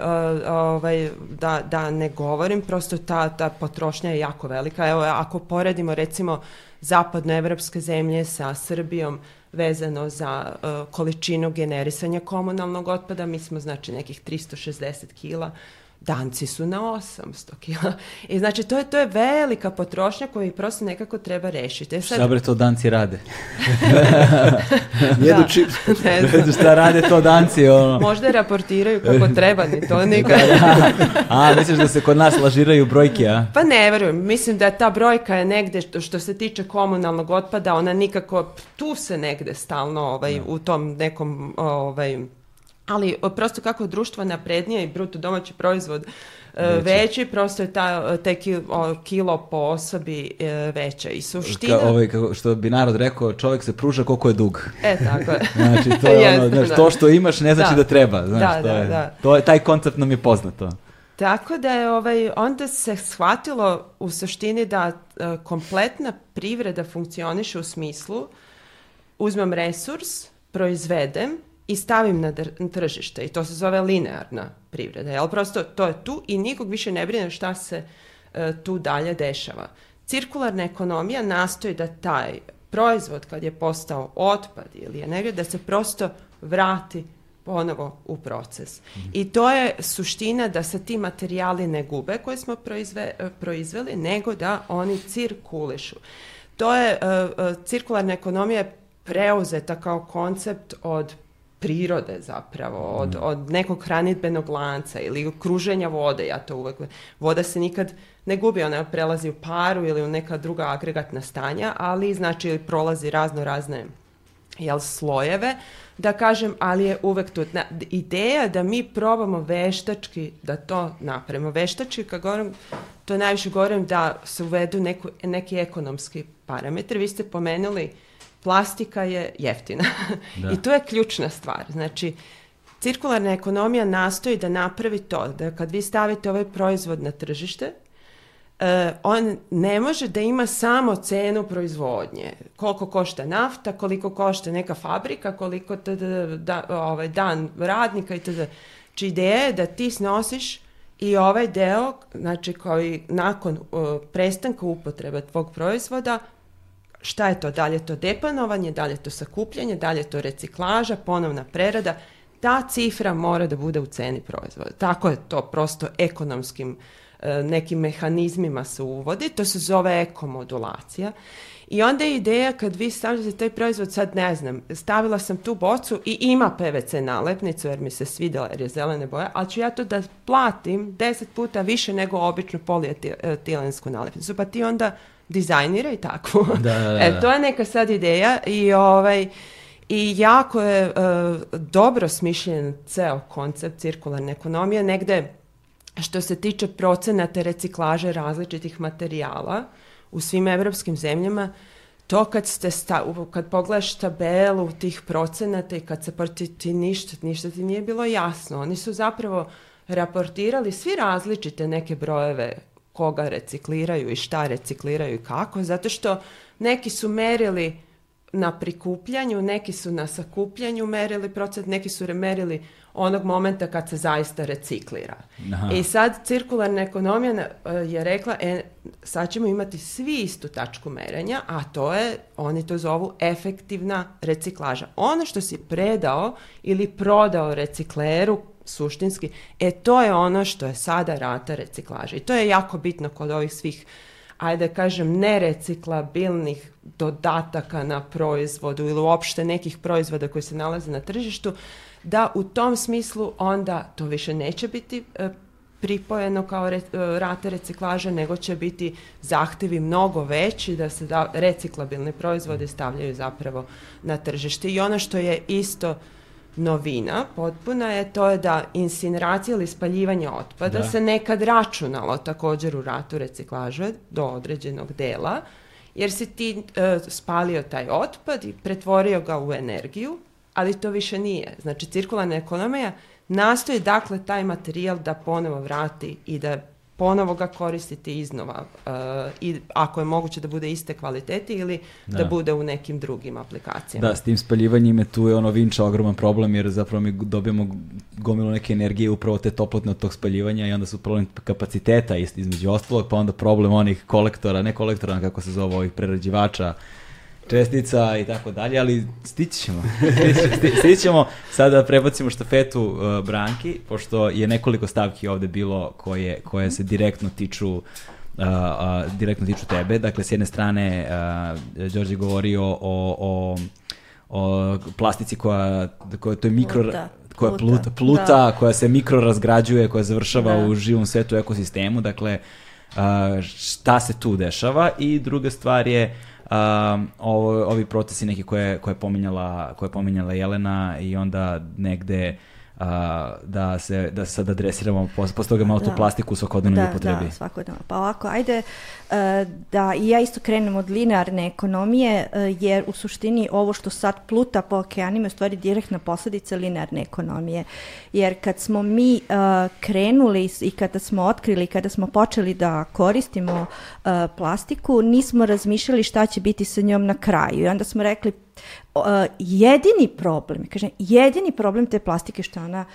ovaj, da, da ne govorim, prosto ta, ta potrošnja je jako velika. Evo, ako poredimo recimo zapadnoevropske zemlje sa Srbijom, vezano za uh, količinu generisanja komunalnog otpada. Mi smo znači nekih 360 kila danci su na 800 kila. I znači to je, to je velika potrošnja koju prosto nekako treba rešiti. E sad... Šta bre to danci rade? Jedu čips. Ne znam. Šta rade to danci? Ono? Možda raportiraju kako treba, ni to nikad. a, misliš da se kod nas lažiraju brojke, a? Pa ne verujem. Mislim da ta brojka je negde, što, što se tiče komunalnog otpada, ona nikako, tu se negde stalno ovaj, u tom nekom ovaj, ali prosto kako društvo naprednije i bruto domaći proizvod e, veći, veći prosto je ta, te kilo po osobi e, veća i suština... Ka, ovaj, kako, što bi narod rekao, čovjek se pruža koliko je dug. E, tako je. znači, to je ono, znaš, to što imaš ne znači da, da treba, znaš, da, to, da, je, da. to je, taj koncept nam je poznato. Tako da je ovaj, onda se shvatilo u suštini da kompletna privreda funkcioniše u smislu uzmem resurs, proizvedem, i stavim na, tržište i to se zove linearna privreda. Jel? Prosto to je tu i nikog više ne brine šta se e, tu dalje dešava. Cirkularna ekonomija nastoji da taj proizvod kad je postao otpad ili je negdje, da se prosto vrati ponovo u proces. Mm. I to je suština da se ti materijali ne gube koje smo proizve, e, proizveli, nego da oni cirkulišu. To je, uh, cirkularna ekonomija je preuzeta kao koncept od prirode zapravo, od, mm. od nekog hranitbenog lanca ili kruženja vode, ja to uvek... Voda se nikad ne gubi, ona prelazi u paru ili u neka druga agregatna stanja, ali znači prolazi razno razne jel, slojeve, da kažem, ali je uvek tu. Na, ideja da mi probamo veštački da to napravimo. Veštački, kad govorim, to najviše govorim da se uvedu neku, neki ekonomski parametri. Vi ste pomenuli plastika je jeftina. Da. I to je ključna stvar. Znači, cirkularna ekonomija nastoji da napravi to, da kad vi stavite ovaj proizvod na tržište, Uh, on ne može da ima samo cenu proizvodnje. Koliko košta nafta, koliko košta neka fabrika, koliko tada, da, ovaj, dan radnika i tada. Či ideja je da ti snosiš i ovaj deo, znači koji nakon uh, prestanka upotrebe tvog proizvoda šta je to, da li je to deponovanje, da li je to sakupljanje, da li je to reciklaža, ponovna prerada, ta cifra mora da bude u ceni proizvoda. Tako je to prosto ekonomskim e, nekim mehanizmima se uvodi, to se zove ekomodulacija. I onda je ideja kad vi stavljate taj proizvod, sad ne znam, stavila sam tu bocu i ima PVC nalepnicu jer mi se svidjela jer je zelene boje, ali ću ja to da platim deset puta više nego običnu polijetilensku nalepnicu. Pa ti onda dizajnira i tako. Da, da, da. E, to je neka sad ideja i ovaj i jako je uh, dobro smišljen ceo koncept cirkularne ekonomije, negde što se tiče procenata reciklaže različitih materijala u svim evropskim zemljama, to kad, ste sta, kad pogledaš tabelu tih procenata i kad se proti ti ništa, ništa ti nije bilo jasno. Oni su zapravo raportirali svi različite neke brojeve koga recikliraju i šta recikliraju i kako, zato što neki su merili na prikupljanju, neki su na sakupljanju merili procent, neki su merili onog momenta kad se zaista reciklira. Aha. I sad cirkularna ekonomija e, je rekla, e, sad ćemo imati svi istu tačku merenja, a to je, oni to zovu efektivna reciklaža. Ono što si predao ili prodao recikleru suštinski. E to je ono što je sada rata reciklaže. I to je jako bitno kod ovih svih ajde da kažem, nereciklabilnih dodataka na proizvodu ili uopšte nekih proizvoda koji se nalaze na tržištu, da u tom smislu onda to više neće biti e, pripojeno kao re, e, rata reciklaže, nego će biti zahtevi mnogo veći da se da, reciklabilne proizvode stavljaju zapravo na tržište. I ono što je isto novina potpuna je to je da incineracija ili spaljivanje otpada da. se nekad računalo također u ratu reciklaže do određenog dela, jer si ti e, spalio taj otpad i pretvorio ga u energiju, ali to više nije. Znači, cirkularna ekonomija nastoji dakle taj materijal da ponovo vrati i da ponovo ga koristiti iznova uh, i ako je moguće da bude iste kvalitete ili da. da. bude u nekim drugim aplikacijama. Da, s tim spaljivanjima tu je ono vinča ogroman problem jer zapravo mi dobijemo gomilu neke energije upravo te toplotne od tog spaljivanja i onda su problem kapaciteta između ostalog, pa onda problem onih kolektora, ne kolektora, kako se zove, ovih prerađivača čestica i tako dalje, ali stići ćemo. stići ćemo. Sada prebacimo štafetu uh, Branki, pošto je nekoliko stavki ovde bilo koje, koje se direktno tiču uh, uh, direktno tiču tebe. Dakle, s jedne strane, uh, Đorđe govorio o, o, o plastici koja, koja to je mikro... Pluta. Koja pluta, pluta da. koja se mikro razgrađuje, koja završava da. u živom svetu ekosistemu. Dakle, uh, šta se tu dešava? I druga stvar je um, ovo, ovi procesi neki koje, koje, pominjala, koje pominjala Jelena i onda negde a, da se da sad adresiramo posle toga malo da. tu plastiku u svakodnevnoj da, upotrebi. Da, svakodnevno. Pa ovako, ajde uh, da i ja isto krenem od linearne ekonomije, uh, jer u suštini ovo što sad pluta po okeanima je stvari direktna posledica linearne ekonomije. Jer kad smo mi uh, krenuli i kada smo otkrili, kada smo počeli da koristimo plastiku, nismo razmišljali šta će biti sa njom na kraju. I onda smo rekli uh, jedini problem, kažem, jedini problem te plastike što ona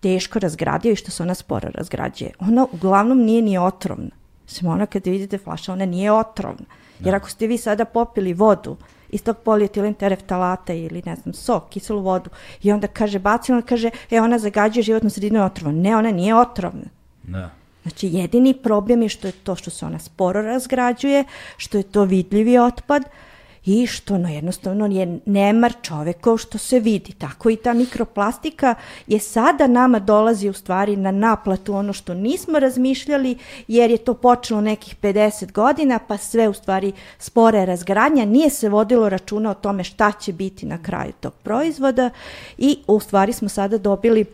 teško razgradio i što se ona sporo razgrađuje. Ona uglavnom nije ni otrovna. Sem ona kada vidite flaša, ona nije otrovna. Jer da. ako ste vi sada popili vodu iz tog polietilen tereftalata ili ne znam, sok, kiselu vodu i onda kaže bacila, ona kaže, e ona zagađuje životnu sredinu otrovna. Ne, ona nije otrovna. Da. Znači, jedini problem je što je to što se ona sporo razgrađuje, što je to vidljivi otpad, i što no jednostavno je nemar čovekov što se vidi. Tako i ta mikroplastika je sada nama dolazi u stvari na naplatu ono što nismo razmišljali jer je to počelo nekih 50 godina pa sve u stvari spore razgradnja, nije se vodilo računa o tome šta će biti na kraju tog proizvoda i u stvari smo sada dobili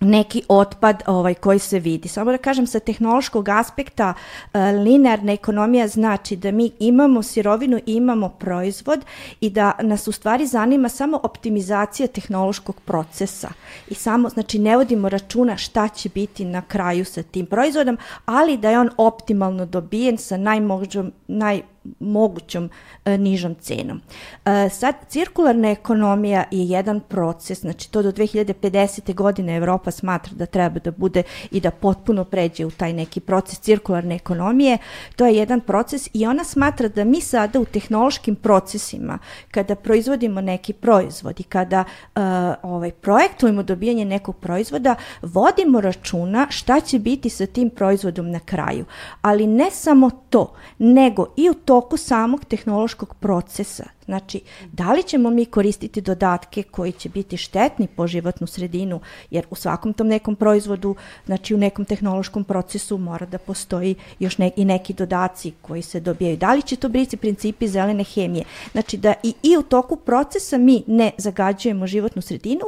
neki otpad ovaj koji se vidi. Samo da kažem sa tehnološkog aspekta uh, linearna ekonomija znači da mi imamo sirovinu i imamo proizvod i da nas u stvari zanima samo optimizacija tehnološkog procesa i samo znači ne vodimo računa šta će biti na kraju sa tim proizvodom, ali da je on optimalno dobijen sa najmogućom naj mogućom e, nižom cenom. E, sad, cirkularna ekonomija je jedan proces, znači to do 2050. godine Evropa smatra da treba da bude i da potpuno pređe u taj neki proces cirkularne ekonomije. To je jedan proces i ona smatra da mi sada u tehnološkim procesima, kada proizvodimo neki proizvod i kada uh, ovaj, projektujemo dobijanje nekog proizvoda, vodimo računa šta će biti sa tim proizvodom na kraju. Ali ne samo to, nego i u to toku samog tehnološkog procesa Znači, da li ćemo mi koristiti dodatke koji će biti štetni po životnu sredinu, jer u svakom tom nekom proizvodu, znači u nekom tehnološkom procesu mora da postoji još ne, i neki dodaci koji se dobijaju. Da li će to biti principi zelene hemije? Znači, da i, i u toku procesa mi ne zagađujemo životnu sredinu,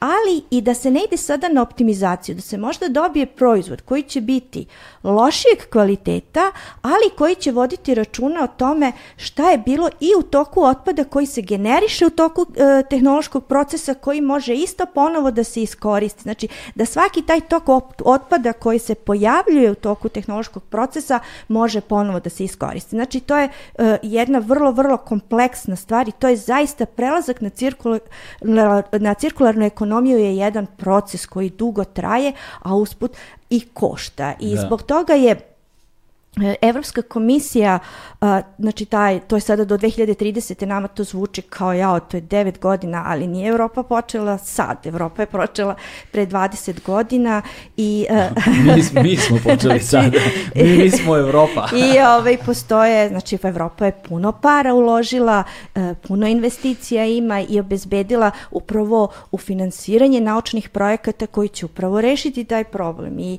ali i da se ne ide sada na optimizaciju, da se možda dobije proizvod koji će biti lošijeg kvaliteta, ali koji će voditi računa o tome šta je bilo i u toku otpada koji se generiše u toku e, tehnološkog procesa koji može isto ponovo da se iskoristi. Znači da svaki taj tok otpada koji se pojavljuje u toku tehnološkog procesa može ponovo da se iskoristi. Znači to je e, jedna vrlo, vrlo kompleksna stvar i to je zaista prelazak na, cirkular, na, na cirkularnu ekonomiju je jedan proces koji dugo traje, a usput i košta. I da. zbog toga je Evropska komisija, znači taj, to je sada do 2030. nama to zvuči kao ja, to je 9 godina, ali nije Evropa počela sad, Evropa je počela pre 20 godina i... E, mi, mi smo počeli znači, sad, mi, mi smo Evropa. I ovaj, postoje, znači Evropa je puno para uložila, e, puno investicija ima i obezbedila upravo u finansiranje naučnih projekata koji će upravo rešiti taj problem. I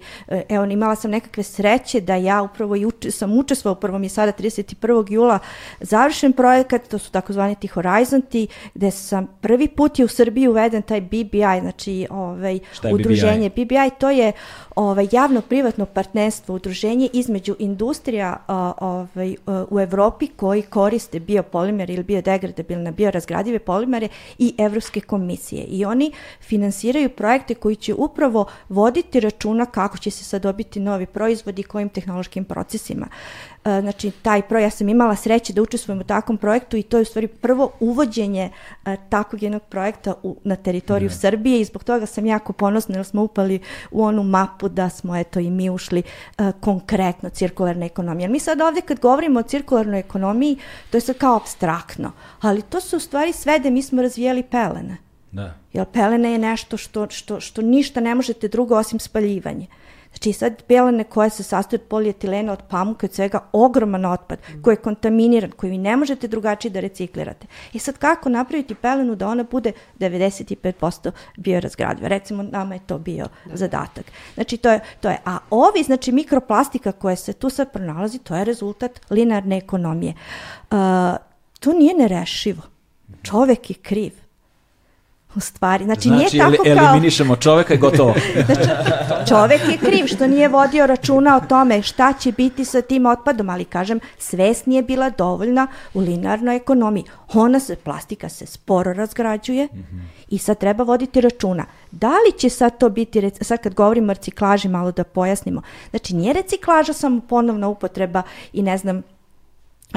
evo, imala sam nekakve sreće da ja upravo uč, sam učestvovao, prvo mi je sada 31. jula završen projekat, to su takozvani ti horizonti, gde sam prvi put je u Srbiji uveden taj BBI, znači ovaj, udruženje BBI? BBI, to je ovaj, javno-privatno partnerstvo, udruženje između industrija ovaj, u Evropi koji koriste biopolimere ili biodegradabilne, biorazgradive polimere i Evropske komisije. I oni finansiraju projekte koji će upravo voditi računa kako će se sad dobiti novi proizvodi i kojim tehnološkim procesima znači, taj projekt, ja sam imala sreće da učestvujem u takvom projektu i to je u stvari prvo uvođenje uh, takvog jednog projekta u, na teritoriju ne. Srbije i zbog toga sam jako ponosna jer smo upali u onu mapu da smo eto i mi ušli uh, konkretno cirkularna ekonomija. Mi sad ovdje kad govorimo o cirkularnoj ekonomiji, to je sad kao abstraktno, ali to su u stvari sve da mi smo razvijeli pelene. Da. Jer pelene je nešto što, što, što ništa ne možete drugo osim spaljivanje. Znači sad pelene koje se sastoje od polietilena, od pamuka, od svega, ogroman otpad mm. koji je kontaminiran, koji vi ne možete drugačije da reciklirate. I sad kako napraviti pelenu da ona bude 95% biorazgradiva? Recimo nama je to bio da. zadatak. Znači to je, to je, a ovi, znači mikroplastika koja se tu sad pronalazi, to je rezultat linearne ekonomije. Uh, to nije nerešivo. Čovek je kriv u stvari. Znači, znači nije tako kao... eliminišemo čoveka i gotovo. znači, čovek je kriv što nije vodio računa o tome šta će biti sa tim otpadom, ali kažem, svest nije bila dovoljna u linearnoj ekonomiji. Ona se, plastika se sporo razgrađuje mm -hmm. i sad treba voditi računa. Da li će sad to biti, sad kad govorimo o reciklaži, malo da pojasnimo, znači nije reciklaža samo ponovna upotreba i ne znam,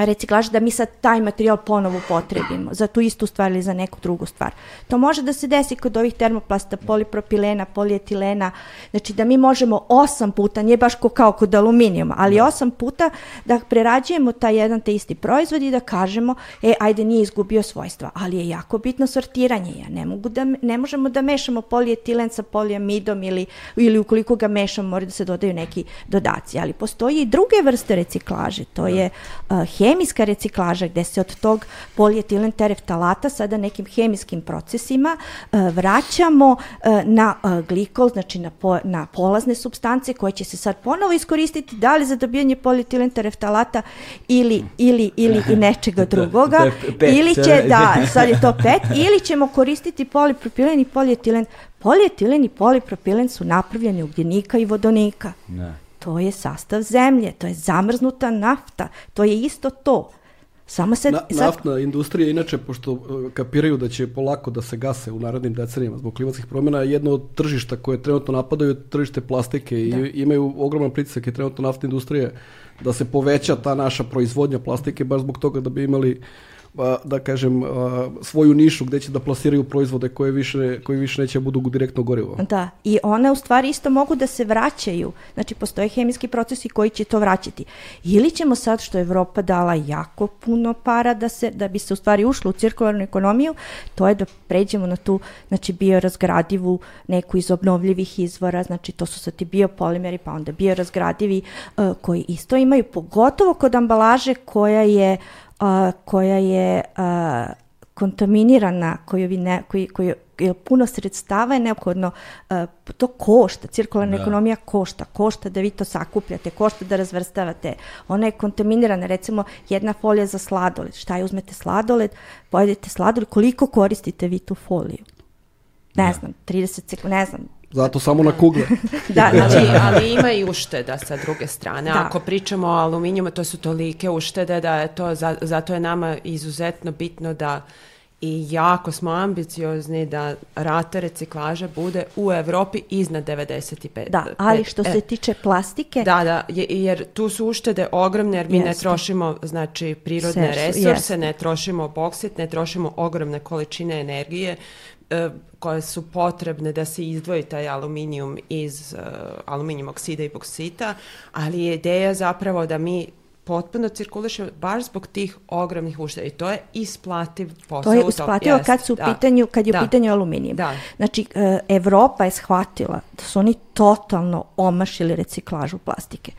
reciklaža da mi sad taj materijal ponovo potrebimo za tu istu stvar ili za neku drugu stvar. To može da se desi kod ovih termoplasta, polipropilena, polietilena, znači da mi možemo osam puta, nije baš ko kao kod aluminijuma, ali da. osam puta da prerađujemo taj jedan te isti proizvod i da kažemo, e, ajde nije izgubio svojstva, ali je jako bitno sortiranje. Ja ne, mogu da, ne možemo da mešamo polietilen sa poliamidom ili, ili ukoliko ga mešamo mora da se dodaju neki dodaci, ali postoji i druge vrste reciklaže, to da. je uh, hemijska reciklaža gde se od tog polietilen tereftalata sada nekim hemijskim procesima uh, vraćamo uh, na uh, glikol, znači na, po, na polazne substance koje će se sad ponovo iskoristiti da li za dobijanje polietilen tereftalata ili, ili, ili i nečega drugoga ili će, da, sad je to pet, ili ćemo koristiti polipropilen i polietilen Polietilen i polipropilen su napravljeni ugljenika i vodonika. Ne to je sastav zemlje, to je zamrznuta nafta, to je isto to. Samo se... Na, sad... Naftna industrija, inače, pošto uh, kapiraju da će polako da se gase u narednim decenijama zbog klimatskih promjena, jedno od tržišta koje trenutno napadaju je tržište plastike da. i imaju ogroman pritisak i trenutno naftna industrija da se poveća ta naša proizvodnja plastike baš zbog toga da bi imali uh, da kažem, svoju nišu gde će da plasiraju proizvode koje više, koji više neće da budu direktno gorivo. Da, i one u stvari isto mogu da se vraćaju. Znači, postoje hemijski procesi koji će to vraćati. Ili ćemo sad, što je Evropa dala jako puno para da, se, da bi se u stvari ušlo u cirkularnu ekonomiju, to je da pređemo na tu znači, biorazgradivu neku iz obnovljivih izvora, znači to su sad ti biopolimeri, pa onda biorazgradivi, koji isto imaju, pogotovo kod ambalaže koja je uh, a, koja je a, kontaminirana, koju vi ne, koji, koji je puno sredstava je neophodno, uh, to košta, cirkularna da. ekonomija košta, košta da vi to sakupljate, košta da razvrstavate, ona je kontaminirana, recimo jedna folija za sladoled, šta je, uzmete sladoled, pojedete sladoled, koliko koristite vi tu foliju? Ne da. znam, 30 sekund, ne znam, Zato samo na kugle. da, znači, ali ima i ušteda sa druge strane. Da. Ako pričamo o aluminijumu, to su tolike uštede da je to, za, zato je nama izuzetno bitno da i jako smo ambiciozni da rata reciklaža bude u Evropi iznad 95. Da, ali što se e, tiče plastike... Da, da, jer tu su uštede ogromne jer mi jeste. ne trošimo znači, prirodne Seš, resurse, jeste. ne trošimo boksit, ne trošimo ogromne količine energije. E, koje su potrebne da se izdvoji taj aluminijum iz uh, aluminijum oksida i boksita, ali je ideja zapravo da mi potpuno cirkuliše baš zbog tih ogromnih ušteda i to je isplativ posao. To je isplativo kad su u da. pitanju kad je da. u pitanju aluminijum. Da. Znači e, Evropa je shvatila da su oni totalno omašili reciklažu plastike.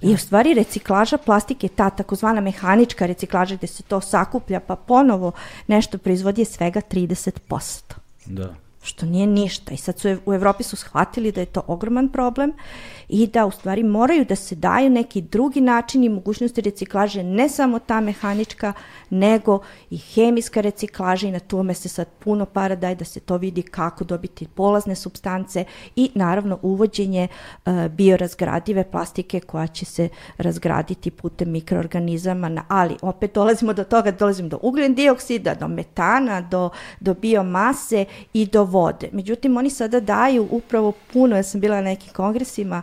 I u stvari reciklaža plastike, ta takozvana mehanička reciklaža gde se to sakuplja pa ponovo nešto proizvodi je svega 30%. Da što nije ništa. I sad su u Evropi su shvatili da je to ogroman problem i da u stvari moraju da se daju neki drugi način i mogućnosti reciklaže, ne samo ta mehanička, nego i hemijska reciklaža i na tome se sad puno para daje da se to vidi kako dobiti polazne substance i naravno uvođenje uh, biorazgradive plastike koja će se razgraditi putem mikroorganizama, na, ali opet dolazimo do toga, dolazimo do ugljen dioksida, do metana, do, do biomase i do vode. Međutim, oni sada daju upravo puno, ja sam bila na nekim kongresima,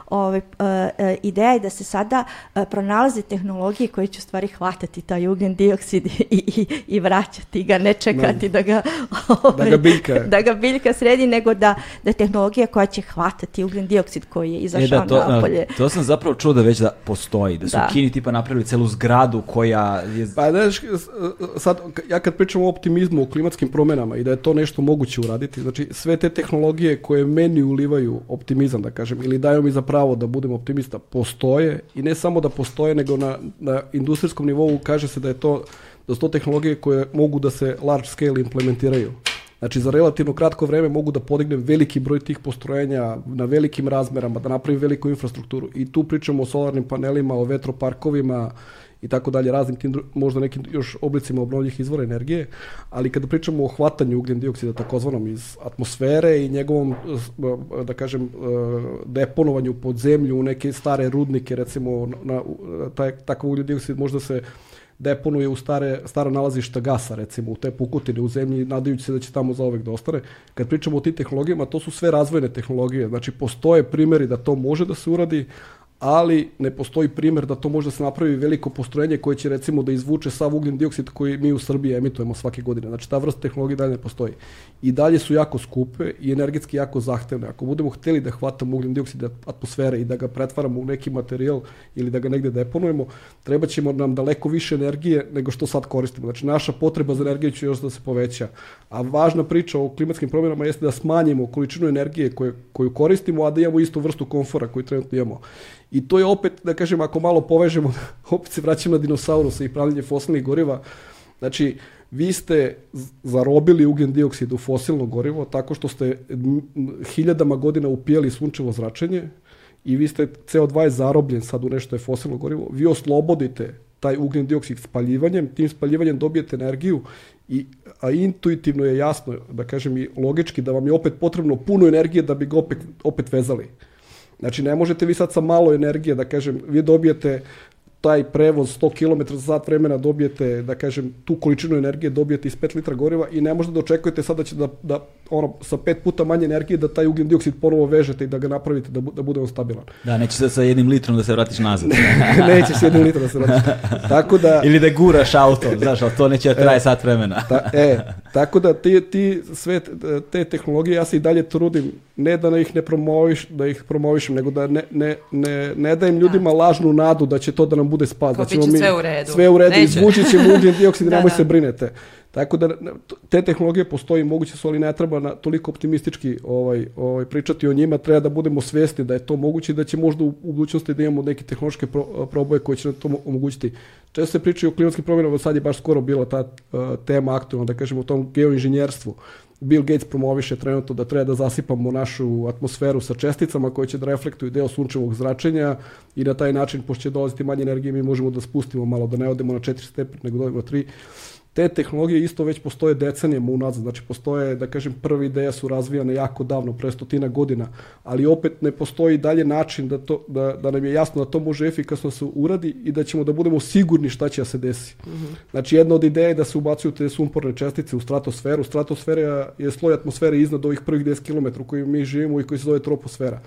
ove, uh, uh, ideja je da se sada uh, pronalaze tehnologije koje će u stvari hvatati taj ugljen dioksid i, i, i vraćati ga, ne čekati no. da ga ove, da ga biljka da ga biljka sredi, nego da, da tehnologija koja će hvatati ugljen dioksid koji je izašao e da, to, napolje. To sam zapravo čuo da već da postoji, da su da. Kini tipa napravili celu zgradu koja je... Pa znaš, sad, ja kad pričam o optimizmu, o klimatskim promenama i da je to nešto moguće uraditi, znači sve te tehnologije koje meni ulivaju optimizam, da kažem, ili daju mi za pravo da budem optimista, postoje i ne samo da postoje, nego na, na industrijskom nivou kaže se da je to da su to tehnologije koje mogu da se large scale implementiraju. Znači, za relativno kratko vreme mogu da podignem veliki broj tih postrojenja na velikim razmerama, da napravim veliku infrastrukturu. I tu pričamo o solarnim panelima, o vetroparkovima, i tako dalje, raznim tim, možda nekim još oblicima obnovljivih izvora energije, ali kada pričamo o hvatanju ugljen dioksida takozvanom iz atmosfere i njegovom, da kažem, deponovanju pod zemlju u neke stare rudnike, recimo, na, taj, takav ugljen dioksid možda se deponuje u stare, stara nalazišta gasa, recimo, u te pukotine u zemlji, nadajući se da će tamo zaovek da ostane. Kad pričamo o tim tehnologijama, to su sve razvojne tehnologije. Znači, postoje primjeri da to može da se uradi, ali ne postoji primjer da to može da se napravi veliko postrojenje koje će recimo da izvuče sav ugljen dioksid koji mi u Srbiji emitujemo svake godine. Znači ta vrsta tehnologije dalje ne postoji. I dalje su jako skupe i energetski jako zahtevne. Ako budemo hteli da hvatamo ugljen dioksid atmosfere i da ga pretvaramo u neki materijal ili da ga negde deponujemo, treba ćemo nam daleko više energije nego što sad koristimo. Znači naša potreba za energiju će još da se poveća. A važna priča o klimatskim promjenama jeste da smanjimo količinu energije koju, koju koristimo, a da imamo istu vrstu komfora koju trenutno imamo. I to je opet, da kažem, ako malo povežemo, opet se vraćamo na dinosaurusa i pravljenje fosilnih goriva. Znači, vi ste zarobili ugljen dioksid u fosilno gorivo tako što ste hiljadama godina upijali sunčevo zračenje i vi ste CO2 je zarobljen sad u nešto je fosilno gorivo. Vi oslobodite taj ugljen dioksid spaljivanjem, tim spaljivanjem dobijete energiju i a intuitivno je jasno, da kažem i logički, da vam je opet potrebno puno energije da bi ga opet, opet vezali. Znači, ne možete vi sad sa malo energije, da kažem, vi dobijete taj prevoz 100 km za sat vremena dobijete, da kažem, tu količinu energije dobijete iz 5 litra goriva i ne možete da očekujete sad da će da, da ono, sa pet puta manje energije da taj ugljen dioksid ponovo vežete i da ga napravite da, bu, da bude on stabilan. Da, neće se sa jednim litrom da se vratiš nazad. ne, neće s jednim litrom da se vratiš. Tako da... Ili da guraš auto, znaš, ali to neće da traje e, sat vremena. ta, e, tako da ti, ti sve te tehnologije ja se i dalje trudim ne da ih ne promoviš, da ih promovišem, nego da ne, ne, ne, ne dajem ljudima da. lažnu nadu da će to da nam bude spas. Kao da ćemo mi, sve u redu. Sve u redu, izvući ćemo ugljen dioksid, da, nemoj da. se brinete. Tako da te tehnologije postoji, moguće su, ali ne treba na toliko optimistički ovaj, ovaj, pričati o njima, treba da budemo svesni da je to moguće da će možda u, u budućnosti da imamo neke tehnološke pro, proboje koje će nam to omogućiti. Često se priča o klimatskim promjenama, sad je baš skoro bila ta uh, tema aktualna, da kažemo o tom geoinženjerstvu. Bill Gates promoviše trenutno da treba da zasipamo našu atmosferu sa česticama koje će da reflektuju deo sunčevog zračenja i na taj način, pošto će dolaziti manje energije, mi možemo da spustimo malo, da ne odemo na 4 stepen, nego da odemo na 3 te tehnologije isto već postoje decenijama unazad, znači postoje, da kažem, prve ideje su razvijane jako davno, pre stotina godina, ali opet ne postoji dalje način da, to, da, da nam je jasno da to može efikasno se uradi i da ćemo da budemo sigurni šta će da se desi. Mm -hmm. Znači jedna od ideje je da se ubacuju te sumporne čestice u stratosferu. Stratosfera je sloj atmosfere iznad ovih prvih 10 km u kojim mi živimo i koji se zove troposfera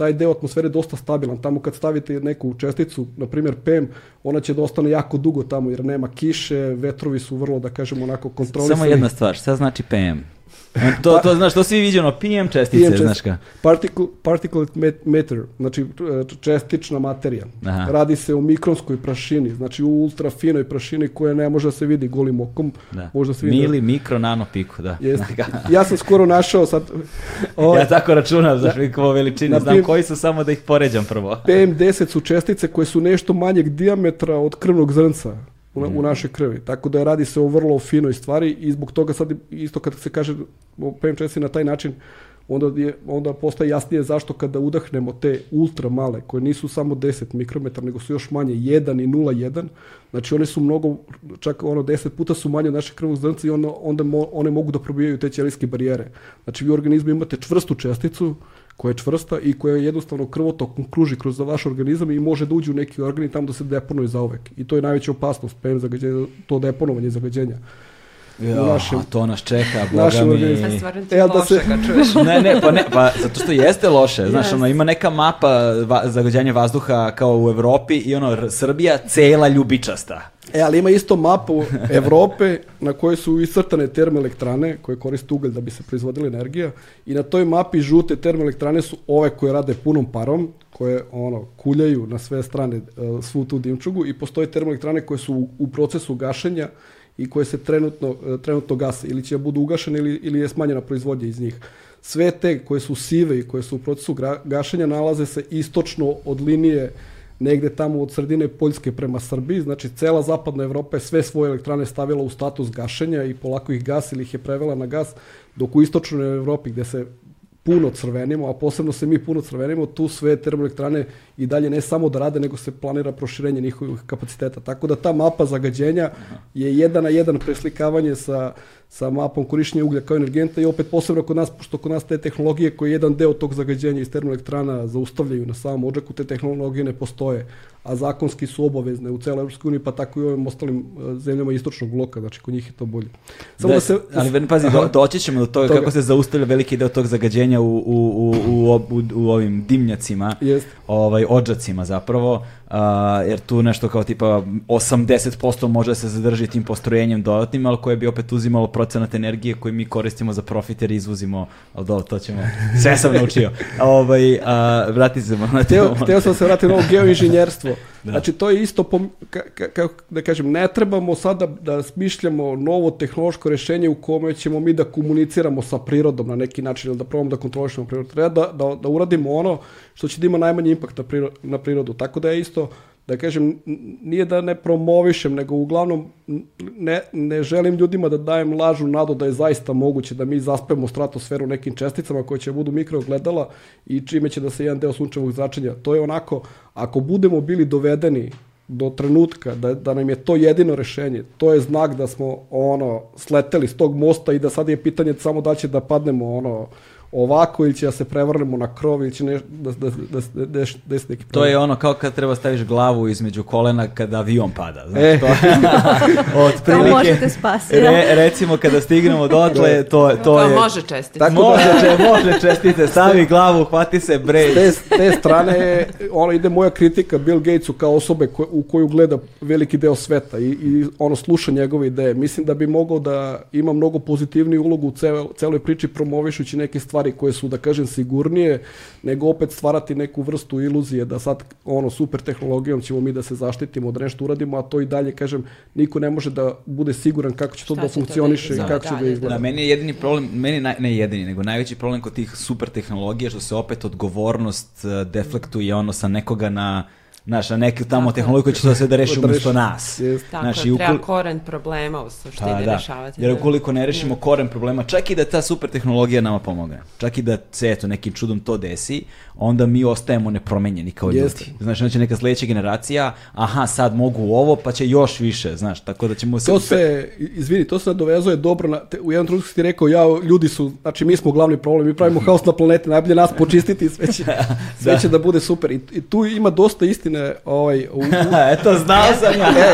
taj deo atmosfere je dosta stabilan. Tamo kad stavite neku česticu, na primjer PM, ona će da ostane jako dugo tamo jer nema kiše, vetrovi su vrlo, da kažemo, onako kontrolisani. Samo jedna stvar, šta znači PM? To, to, znaš, to svi viđeno, PM čestice, PM znaš ka. Particle, particulate matter, znači čestična materija. Aha. Radi se o mikronskoj prašini, znači u ultrafinoj prašini koja ne može da se vidi golim okom. Da. Može da se vidi. Mili, mikro, nano, piku, da. Jeste. ja sam skoro našao sad... Ovaj, ja tako računam, znaš, da, veličine, znam PM, koji su samo da ih poređam prvo. PM10 su čestice koje su nešto manjeg diametra od krvnog zrnca u, u našoj krvi. Tako da radi se o vrlo finoj stvari i zbog toga sad isto kad se kaže o PM4 na taj način onda, je, onda postaje jasnije zašto kada udahnemo te ultra male, koje nisu samo 10 mikrometra, nego su još manje 1 i 0,1, znači one su mnogo, čak ono 10 puta su manje od našeg krvnog zrnca i onda, onda mo, one mogu da probijaju te ćelijske barijere. Znači vi u organizmu imate čvrstu česticu, koja je čvrsta i koja je jednostavno krvotokom kruži kroz vaš organizam i može da uđe u neki organ i tamo da se deponuje zaovek. I to je najveća opasnost PM zagađenja, to deponovanje zagađenja. Jo, našem, a to nas čeka, boga mi. E, da se... ne, ne, pa ne, pa zato što jeste loše. Znaš, yes. ono, ima neka mapa va, zagađanja vazduha kao u Evropi i ono, Srbija cela ljubičasta. E, ali ima isto mapu Evrope na kojoj su iscrtane termoelektrane koje koriste ugalj da bi se proizvodila energija i na toj mapi žute termoelektrane su ove koje rade punom parom, koje ono kuljaju na sve strane uh, svu tu dimčugu i postoje termoelektrane koje su u, u procesu gašenja i koje se trenutno, uh, trenutno gase ili će da budu ugašene ili, ili je smanjena proizvodnja iz njih. Sve te koje su sive i koje su u procesu gašenja nalaze se istočno od linije negde tamo od sredine Poljske prema Srbiji, znači cela zapadna Evropa je sve svoje elektrane stavila u status gašenja i polako ih gas ili ih je prevela na gas, dok u istočnoj Evropi gde se puno crvenimo, a posebno se mi puno crvenimo, tu sve termoelektrane i dalje ne samo da rade, nego se planira proširenje njihovih kapaciteta. Tako da ta mapa zagađenja je jedan na jedan preslikavanje sa sa mapom korišćenja uglja kao energenta i opet posebno kod nas, pošto kod nas te tehnologije koje jedan deo tog zagađenja iz termoelektrana zaustavljaju na samom odžaku, te tehnologije ne postoje, a zakonski su obavezne u celoj Evropskoj uniji, pa tako i u ovim ostalim e, zemljama istočnog bloka, znači kod njih je to bolje. Samo da, da se, ali pazi, do, doći ćemo do toga, toga, kako se zaustavlja veliki deo tog zagađenja u, u, u, u, u, u ovim dimnjacima, Jest. ovaj, odžacima zapravo, Uh, jer tu nešto kao tipa 80% može da se zadrži tim postrojenjem dodatnim, ali koje bi opet uzimalo procenat energije koji mi koristimo za profit jer izvozimo, ali do, to ćemo, sve sam naučio. ovaj, uh, vrati se na teo, hteo sam se vratiti na ovo geoinženjerstvo. Da. Znači, to je isto, kako da kažem, ne trebamo sada da smišljamo novo tehnološko rešenje u kome ćemo mi da komuniciramo sa prirodom na neki način ili da probamo da kontrolišemo prirodu. Treba da, da, da uradimo ono što će da ima najmanji impakt na, prirodu, na prirodu. Tako da je isto, da kažem, nije da ne promovišem, nego uglavnom ne, ne želim ljudima da dajem lažu nadu da je zaista moguće da mi zaspemo stratosferu nekim česticama koje će budu mikrogledala i čime će da se jedan deo sunčevog zračenja. To je onako, ako budemo bili dovedeni do trenutka da, da nam je to jedino rešenje, to je znak da smo ono sleteli s tog mosta i da sad je pitanje samo da će da padnemo ono ovako ili će da se prevrnemo na krov ili će ne, da, da, da, da, da, da neki problem. To je ono kao kad treba staviš glavu između kolena kada avion pada. Znaš, e. to, od prilike, to možete spasiti. Re, recimo kada stignemo dotle, to, to, to je... može čestiti. Tako može, da, može čestite, stavi glavu, hvati se brej. Te, te strane, ono ide moja kritika Bill Gatesu kao osobe ko, u koju gleda veliki deo sveta i, i ono sluša njegove ideje. Mislim da bi mogao da ima mnogo pozitivniju ulogu u cel, celoj priči promovišući neke stvari stvari koje su, da kažem, sigurnije, nego opet stvarati neku vrstu iluzije da sad, ono, super tehnologijom ćemo mi da se zaštitimo, da nešto uradimo, a to i dalje, kažem, niko ne može da bude siguran kako će to Šta da funkcioniše i kako će da izgleda. Da, meni je jedini problem, meni naj, ne jedini, nego najveći problem kod tih super tehnologija što se opet odgovornost uh, deflektuje ono sa nekoga na Znaš, na neku tamo tehnologiju koja će to sve da reši umesto nas. Tako, znaš, ukol... treba koren problema u suštini pa, da, rešavati. Jer ukoliko ne rešimo koren problema, čak i da ta super tehnologija nama pomogne, čak i da se eto nekim čudom to desi, onda mi ostajemo nepromenjeni kao ljudi. Znaš, znači neka sledeća generacija, aha, sad mogu ovo, pa će još više, znaš, tako da ćemo se... To se, izvini, to se dovezuje dobro, na, te, u jednom trenutku si ti rekao, ja, ljudi su, znači mi smo glavni problem, mi pravimo haos na planeti, najbolje nas počistiti, sve će, sve da. će da bude super. I, I tu ima dosta istine, ovaj, u. Eto, znao sam ja. E,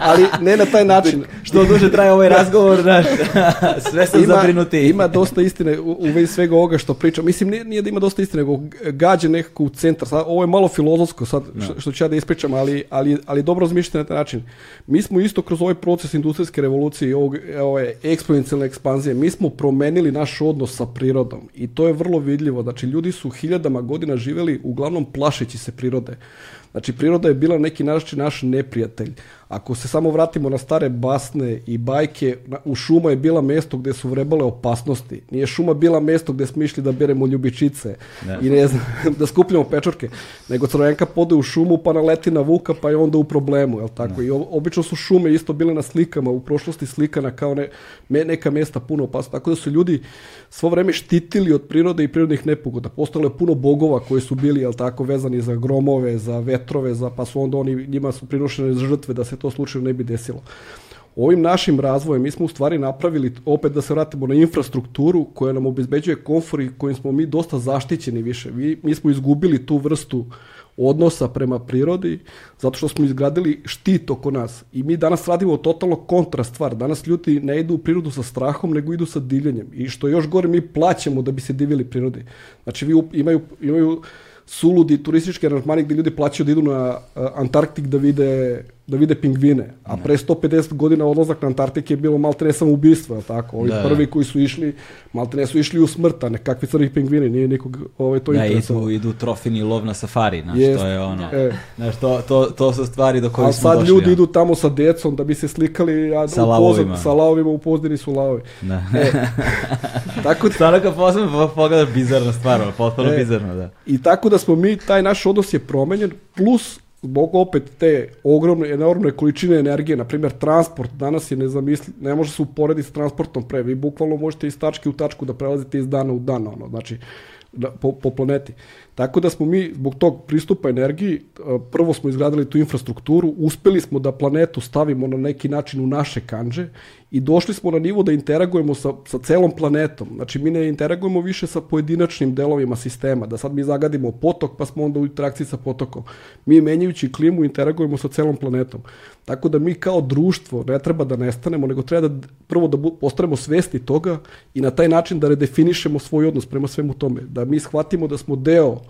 ali ne na taj način. Što duže traje ovaj razgovor, znaš, sve sam ima, zabrinuti. Ima dosta istine u, u vezi svega ovoga što pričam. Mislim, nije, nije da ima dosta istine, nego gađe nekako u centar. Sad, ovo je malo filozofsko sad, no. što, što ću ja da ispričam, ali, ali, ali dobro razmišljate na taj način. Mi smo isto kroz ovaj proces industrijske revolucije i ovog, ove eksponencijalne ekspanzije, mi smo promenili naš odnos sa prirodom i to je vrlo vidljivo. Znači, ljudi su hiljadama godina živeli uglavnom plašeći se prirode. Znači, priroda je bila neki naš, naš neprijatelj. Ako se samo vratimo na stare basne i bajke, u šuma je bila mesto gde su vrebale opasnosti. Nije šuma bila mesto gde smo išli da beremo ljubičice ne. i ne znam, da skupljamo pečorke, nego crvenka pode u šumu pa naleti na vuka pa je onda u problemu, jel tako? Ne. I obično su šume isto bile na slikama, u prošlosti slikana kao ne, neka mesta puno opasno. Tako da su ljudi svo vreme štitili od prirode i prirodnih nepogoda. Postalo je puno bogova koji su bili, jel tako, vezani za gromove, za vetrove, za, pa su onda oni, njima su prinošene žrtve da se to slučajno ne bi desilo. Ovim našim razvojem mi smo u stvari napravili, opet da se vratimo na infrastrukturu koja nam obezbeđuje komfor i kojim smo mi dosta zaštićeni više. Mi, mi smo izgubili tu vrstu odnosa prema prirodi, zato što smo izgradili štit oko nas. I mi danas radimo totalno kontra stvar. Danas ljudi ne idu u prirodu sa strahom, nego idu sa divljenjem. I što još gore, mi plaćamo da bi se divili prirodi. Znači, vi imaju, imaju suludi turistički aranžmani gdje ljudi plaćaju da idu na Antarktik da vide da vide pingvine. A pre 150 godina odlazak na Antarktik je bilo malte ne samo ubistvo, je tako? Ovi da, prvi koji su išli, malte ne su išli u smrta, nekakvi crni pingvini, nije nikog ovaj, to da, idu, idu trofini lov na safari, znaš, to je ono, e. znaš, to, to, to su stvari do kojih smo došli. A sad ljudi ja. idu tamo sa decom da bi se slikali, a sa lavovima. sa lavovima u pozdini su lavovi. Da. E. tako da... Stvarno kad posebno pogledaš bizarna stvar, potpuno e. bizarno, da. I tako da smo mi, taj naš odnos je promenjen, plus zbog opet te ogromne, enormne količine energije, na primjer transport, danas je nezamisli, ne može se uporediti s transportom pre, vi bukvalno možete iz tačke u tačku da prelazite iz dana u dan, ono, znači, da, po, po planeti. Tako da smo mi zbog tog pristupa energiji, e, prvo smo izgradili tu infrastrukturu, uspeli smo da planetu stavimo na neki način u naše kanđe i došli smo na nivo da interagujemo sa, sa celom planetom. Znači mi ne interagujemo više sa pojedinačnim delovima sistema, da sad mi zagadimo potok pa smo onda u interakciji sa potokom. Mi menjajući klimu interagujemo sa celom planetom. Tako da mi kao društvo ne treba da nestanemo, nego treba da prvo da postanemo svesti toga i na taj način da redefinišemo svoj odnos prema svemu tome. Da mi shvatimo da smo deo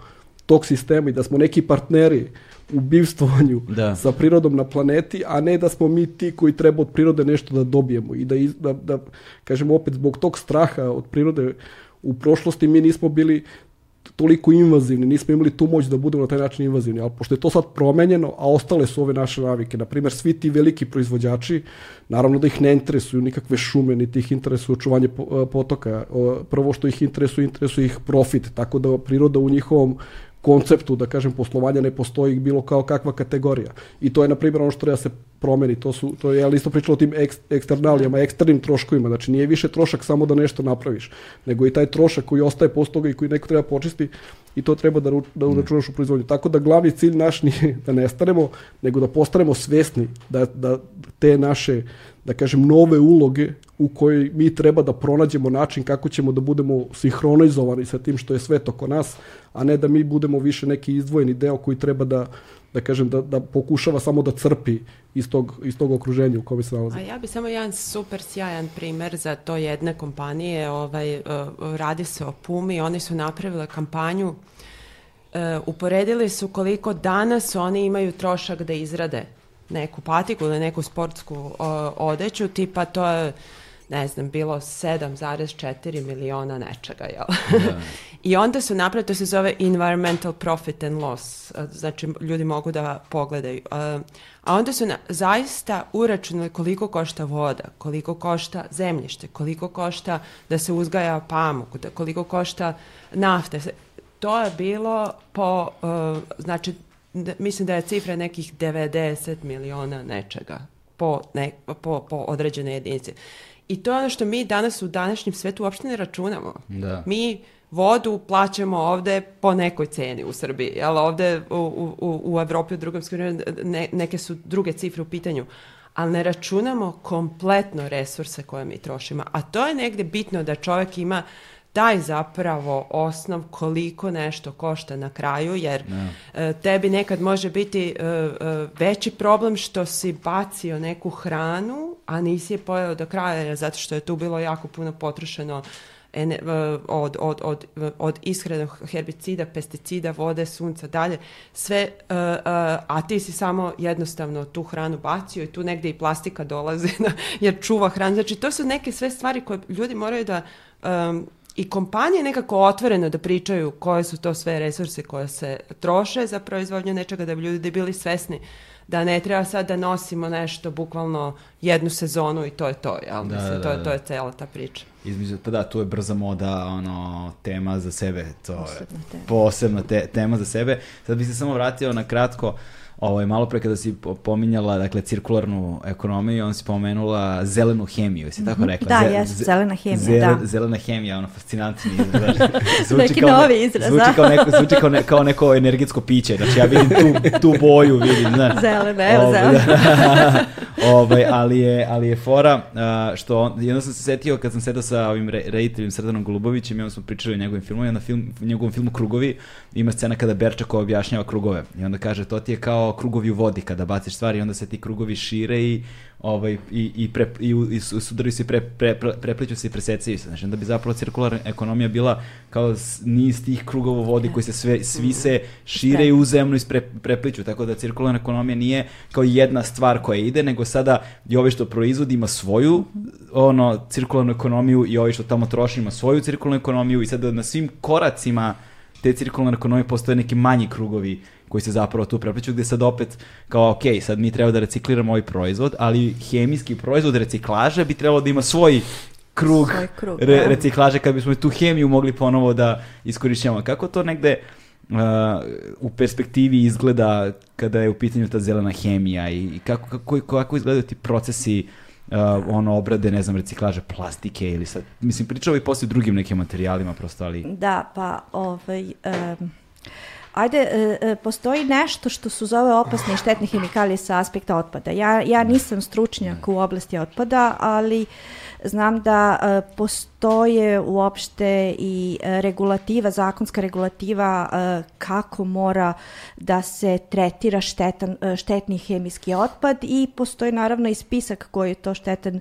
tog sistema i da smo neki partneri u bivstvovanju da. sa prirodom na planeti, a ne da smo mi ti koji treba od prirode nešto da dobijemo i da, iz, da, da kažemo opet zbog tog straha od prirode u prošlosti mi nismo bili toliko invazivni, nismo imali tu moć da budemo na taj način invazivni, ali pošto je to sad promenjeno, a ostale su ove naše navike, na primjer svi ti veliki proizvođači, naravno da ih ne interesuju nikakve šume, niti ih interesuje očuvanje potoka, prvo što ih interesuje, interesuje ih profit, tako da priroda u njihovom konceptu, da kažem, poslovanja ne postoji bilo kao kakva kategorija. I to je, na primjer, ono što treba se promeni. To, su, to je, ja isto pričao o tim ek, eksternalijama, eksternim troškovima. Znači, nije više trošak samo da nešto napraviš, nego i taj trošak koji ostaje posle toga i koji neko treba počistiti i to treba da, da uračunaš u proizvodnju. Tako da glavni cilj naš nije da nestanemo, nego da postanemo svesni da, da te naše, da kažem, nove uloge u kojoj mi treba da pronađemo način kako ćemo da budemo sinhronizovani sa tim što je svet oko nas, a ne da mi budemo više neki izdvojeni deo koji treba da da kažem, da, da pokušava samo da crpi iz tog, iz tog okruženja u kome se nalazi. A ja bi samo jedan super sjajan primer za to jedne kompanije, ovaj, uh, radi se o Pumi, oni su napravile kampanju, uh, uporedili su koliko danas oni imaju trošak da izrade neku patiku ili neku sportsku odeću, tipa to je ne znam, bilo 7,4 miliona nečega, jel? Da. I onda su napravili, to se zove environmental profit and loss, znači ljudi mogu da pogledaju. A onda su na, zaista uračunali koliko košta voda, koliko košta zemljište, koliko košta da se uzgaja pamuk, da koliko košta nafte. To je bilo po, uh, znači, mislim da je cifra nekih 90 miliona nečega po, ne, po, po određene jedinice. I to je ono što mi danas u današnjem svetu uopšte ne računamo. Da. Mi vodu plaćamo ovde po nekoj ceni u Srbiji, jel ovde u, u, u Evropi u drugom skoro ne, neke su druge cifre u pitanju, ali ne računamo kompletno resurse koje mi trošimo. A to je negde bitno da čovek ima taj zapravo osnov koliko nešto košta na kraju, jer no. Da. tebi nekad može biti e, e, veći problem što si bacio neku hranu, a nisi je pojeo do kraja, zato što je tu bilo jako puno potrošeno ene, od, od, od, od ishranog herbicida, pesticida, vode, sunca, dalje, sve, uh, uh, a ti si samo jednostavno tu hranu bacio i tu negde i plastika dolazi jer čuva hranu. Znači, to su neke sve stvari koje ljudi moraju da um, i kompanije nekako otvoreno da pričaju koje su to sve resurse koje se troše za proizvodnju nečega da bi ljudi bili svesni da ne treba sad da nosimo nešto bukvalno jednu sezonu i to je to, jel? Da, Mislim, da, to, je, da. to je cela ta priča. Između, pa da, tu je brza moda, ono, tema za sebe, to posebna je tema. posebna te, tema za sebe. Sad bih se samo vratio na kratko, Ovaj, malo pre kada si pominjala dakle, cirkularnu ekonomiju, on si pomenula zelenu hemiju, jesi tako mhm. rekla? Da, jes, zelena hemija, zel, da. Zelena hemija, ono, fascinantni izraz. Zvuči Neki kao novi izraz, zvuči da. Kao neko, zvuči kao, ne, kao neko energetsko piće, znači ja vidim tu, tu boju, vidim, znaš. Zelena, evo zelena. ovaj, ali, je, ali je fora uh, što jedno sam se setio kad sam sedao sa ovim re, rediteljim Srdanom Golubovićem i onda smo pričali o njegovim filmu i na film, njegovom filmu Krugovi ima scena kada Berčako objašnjava krugove i onda kaže to ti je kao krugovi u vodi kada baciš stvari i onda se ti krugovi šire i ovaj, i, i, pre, i, i sudaraju se, pre, pre, pre, prepliću se i presecaju se. Znači, da bi zapravo cirkularna ekonomija bila kao niz tih krugova vodi koji se sve, svi se šire i uzemno i pre, prepliću. Tako da cirkularna ekonomija nije kao jedna stvar koja ide, nego sada i ovaj što proizvodi ima svoju ono, cirkularnu ekonomiju i ovaj što tamo troši ima svoju cirkularnu ekonomiju i sada na svim koracima te cirkularne ekonomije postoje neki manji krugovi koji se zapravo tu prepliču, gde sad opet kao, ok, sad mi treba da recikliramo ovaj proizvod, ali hemijski proizvod reciklaže bi trebalo da ima svoj krug, svoj krug re, da. reciklaže kad bismo tu hemiju mogli ponovo da iskorišćavamo. Kako to negde uh, u perspektivi izgleda kada je u pitanju ta zelena hemija i kako, kako, kako izgledaju ti procesi uh, ono obrade, ne znam, reciklaže plastike ili sad, mislim, pričao i posle drugim nekim materijalima prosto, ali... Da, pa, ovaj, um, ajde, e, e, postoji nešto što su zove opasne i štetne hemikalije sa aspekta otpada. Ja, ja nisam stručnjak u oblasti otpada, ali znam da e, postoje uopšte i regulativa, zakonska regulativa kako mora da se tretira štetan, štetni hemijski otpad i postoji naravno i spisak koji je to štetan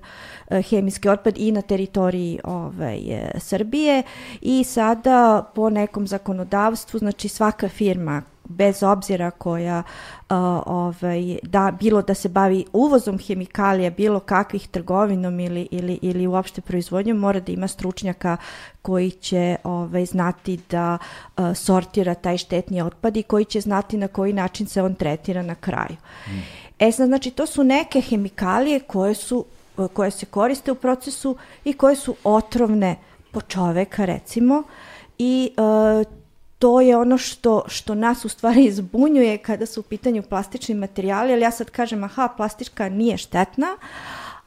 hemijski otpad i na teritoriji ovaj, Srbije. I sada po nekom zakonodavstvu, znači svaka firma bez obzira koja uh, ovaj, da, bilo da se bavi uvozom hemikalija, bilo kakvih trgovinom ili, ili, ili uopšte proizvodnjom, mora da ima stručnjaka koji će ovaj, znati da uh, sortira taj štetni otpad i koji će znati na koji način se on tretira na kraju. Mm. E sad, znači, to su neke hemikalije koje su koje se koriste u procesu i koje su otrovne po čoveka recimo i uh, to je ono što, što nas u stvari zbunjuje kada su u pitanju plastični materijali, ali ja sad kažem, aha, plastička nije štetna,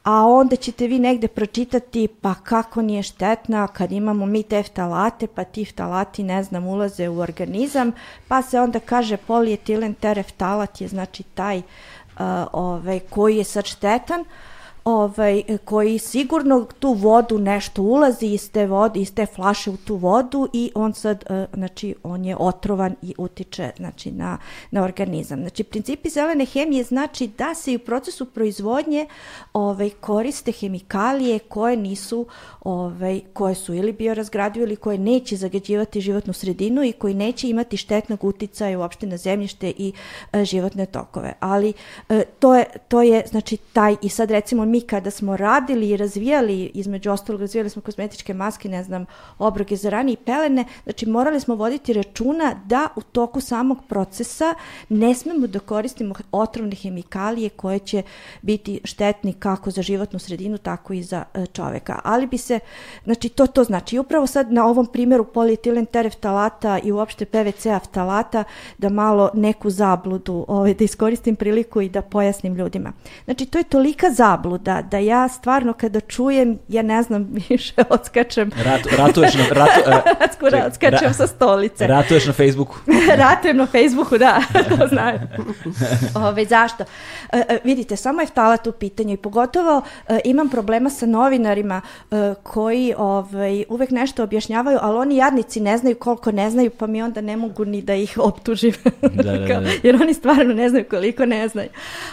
a onda ćete vi negde pročitati pa kako nije štetna kad imamo mi te ftalate, pa ti ftalati ne znam ulaze u organizam, pa se onda kaže polietilen tereftalat je znači taj uh, ovaj, koji je sad štetan, uh, ovaj, koji sigurno tu vodu nešto ulazi iz te vode, iz te flaše u tu vodu i on sad, uh, znači, on je otrovan i utiče, znači, na, na organizam. Znači, principi zelene hemije znači da se i u procesu proizvodnje ovaj, koriste hemikalije koje nisu, ovaj, koje su ili biorazgradive ili koje neće zagađivati životnu sredinu i koji neće imati štetnog uticaja uopšte na zemljište i uh, životne tokove. Ali uh, to, je, to je, znači, taj, i sad recimo mi kada smo radili i razvijali, između ostalog razvijali smo kozmetičke maske, ne znam, obroge za rani i pelene, znači morali smo voditi računa da u toku samog procesa ne smemo da koristimo otrovne hemikalije koje će biti štetni kako za životnu sredinu, tako i za e, čoveka. Ali bi se, znači to to znači. upravo sad na ovom primjeru polietilen tereftalata i uopšte PVC aftalata da malo neku zabludu, ovaj, da iskoristim priliku i da pojasnim ljudima. Znači to je tolika zabluda da, da ja stvarno kada čujem, ja ne znam više, odskačem. Rat, ratuješ na... Ratu, uh, odskačem ra, sa stolice. Ratuješ na Facebooku. Ratujem na Facebooku, da, to znaju. Ove, zašto? Uh, uh, vidite, samo je ftalat u pitanju i pogotovo uh, imam problema sa novinarima uh, koji ovaj, uvek nešto objašnjavaju, ali oni jadnici ne znaju koliko ne znaju, pa mi onda ne mogu ni da ih optužim. da, da, da. Jer oni stvarno ne znaju koliko ne znaju.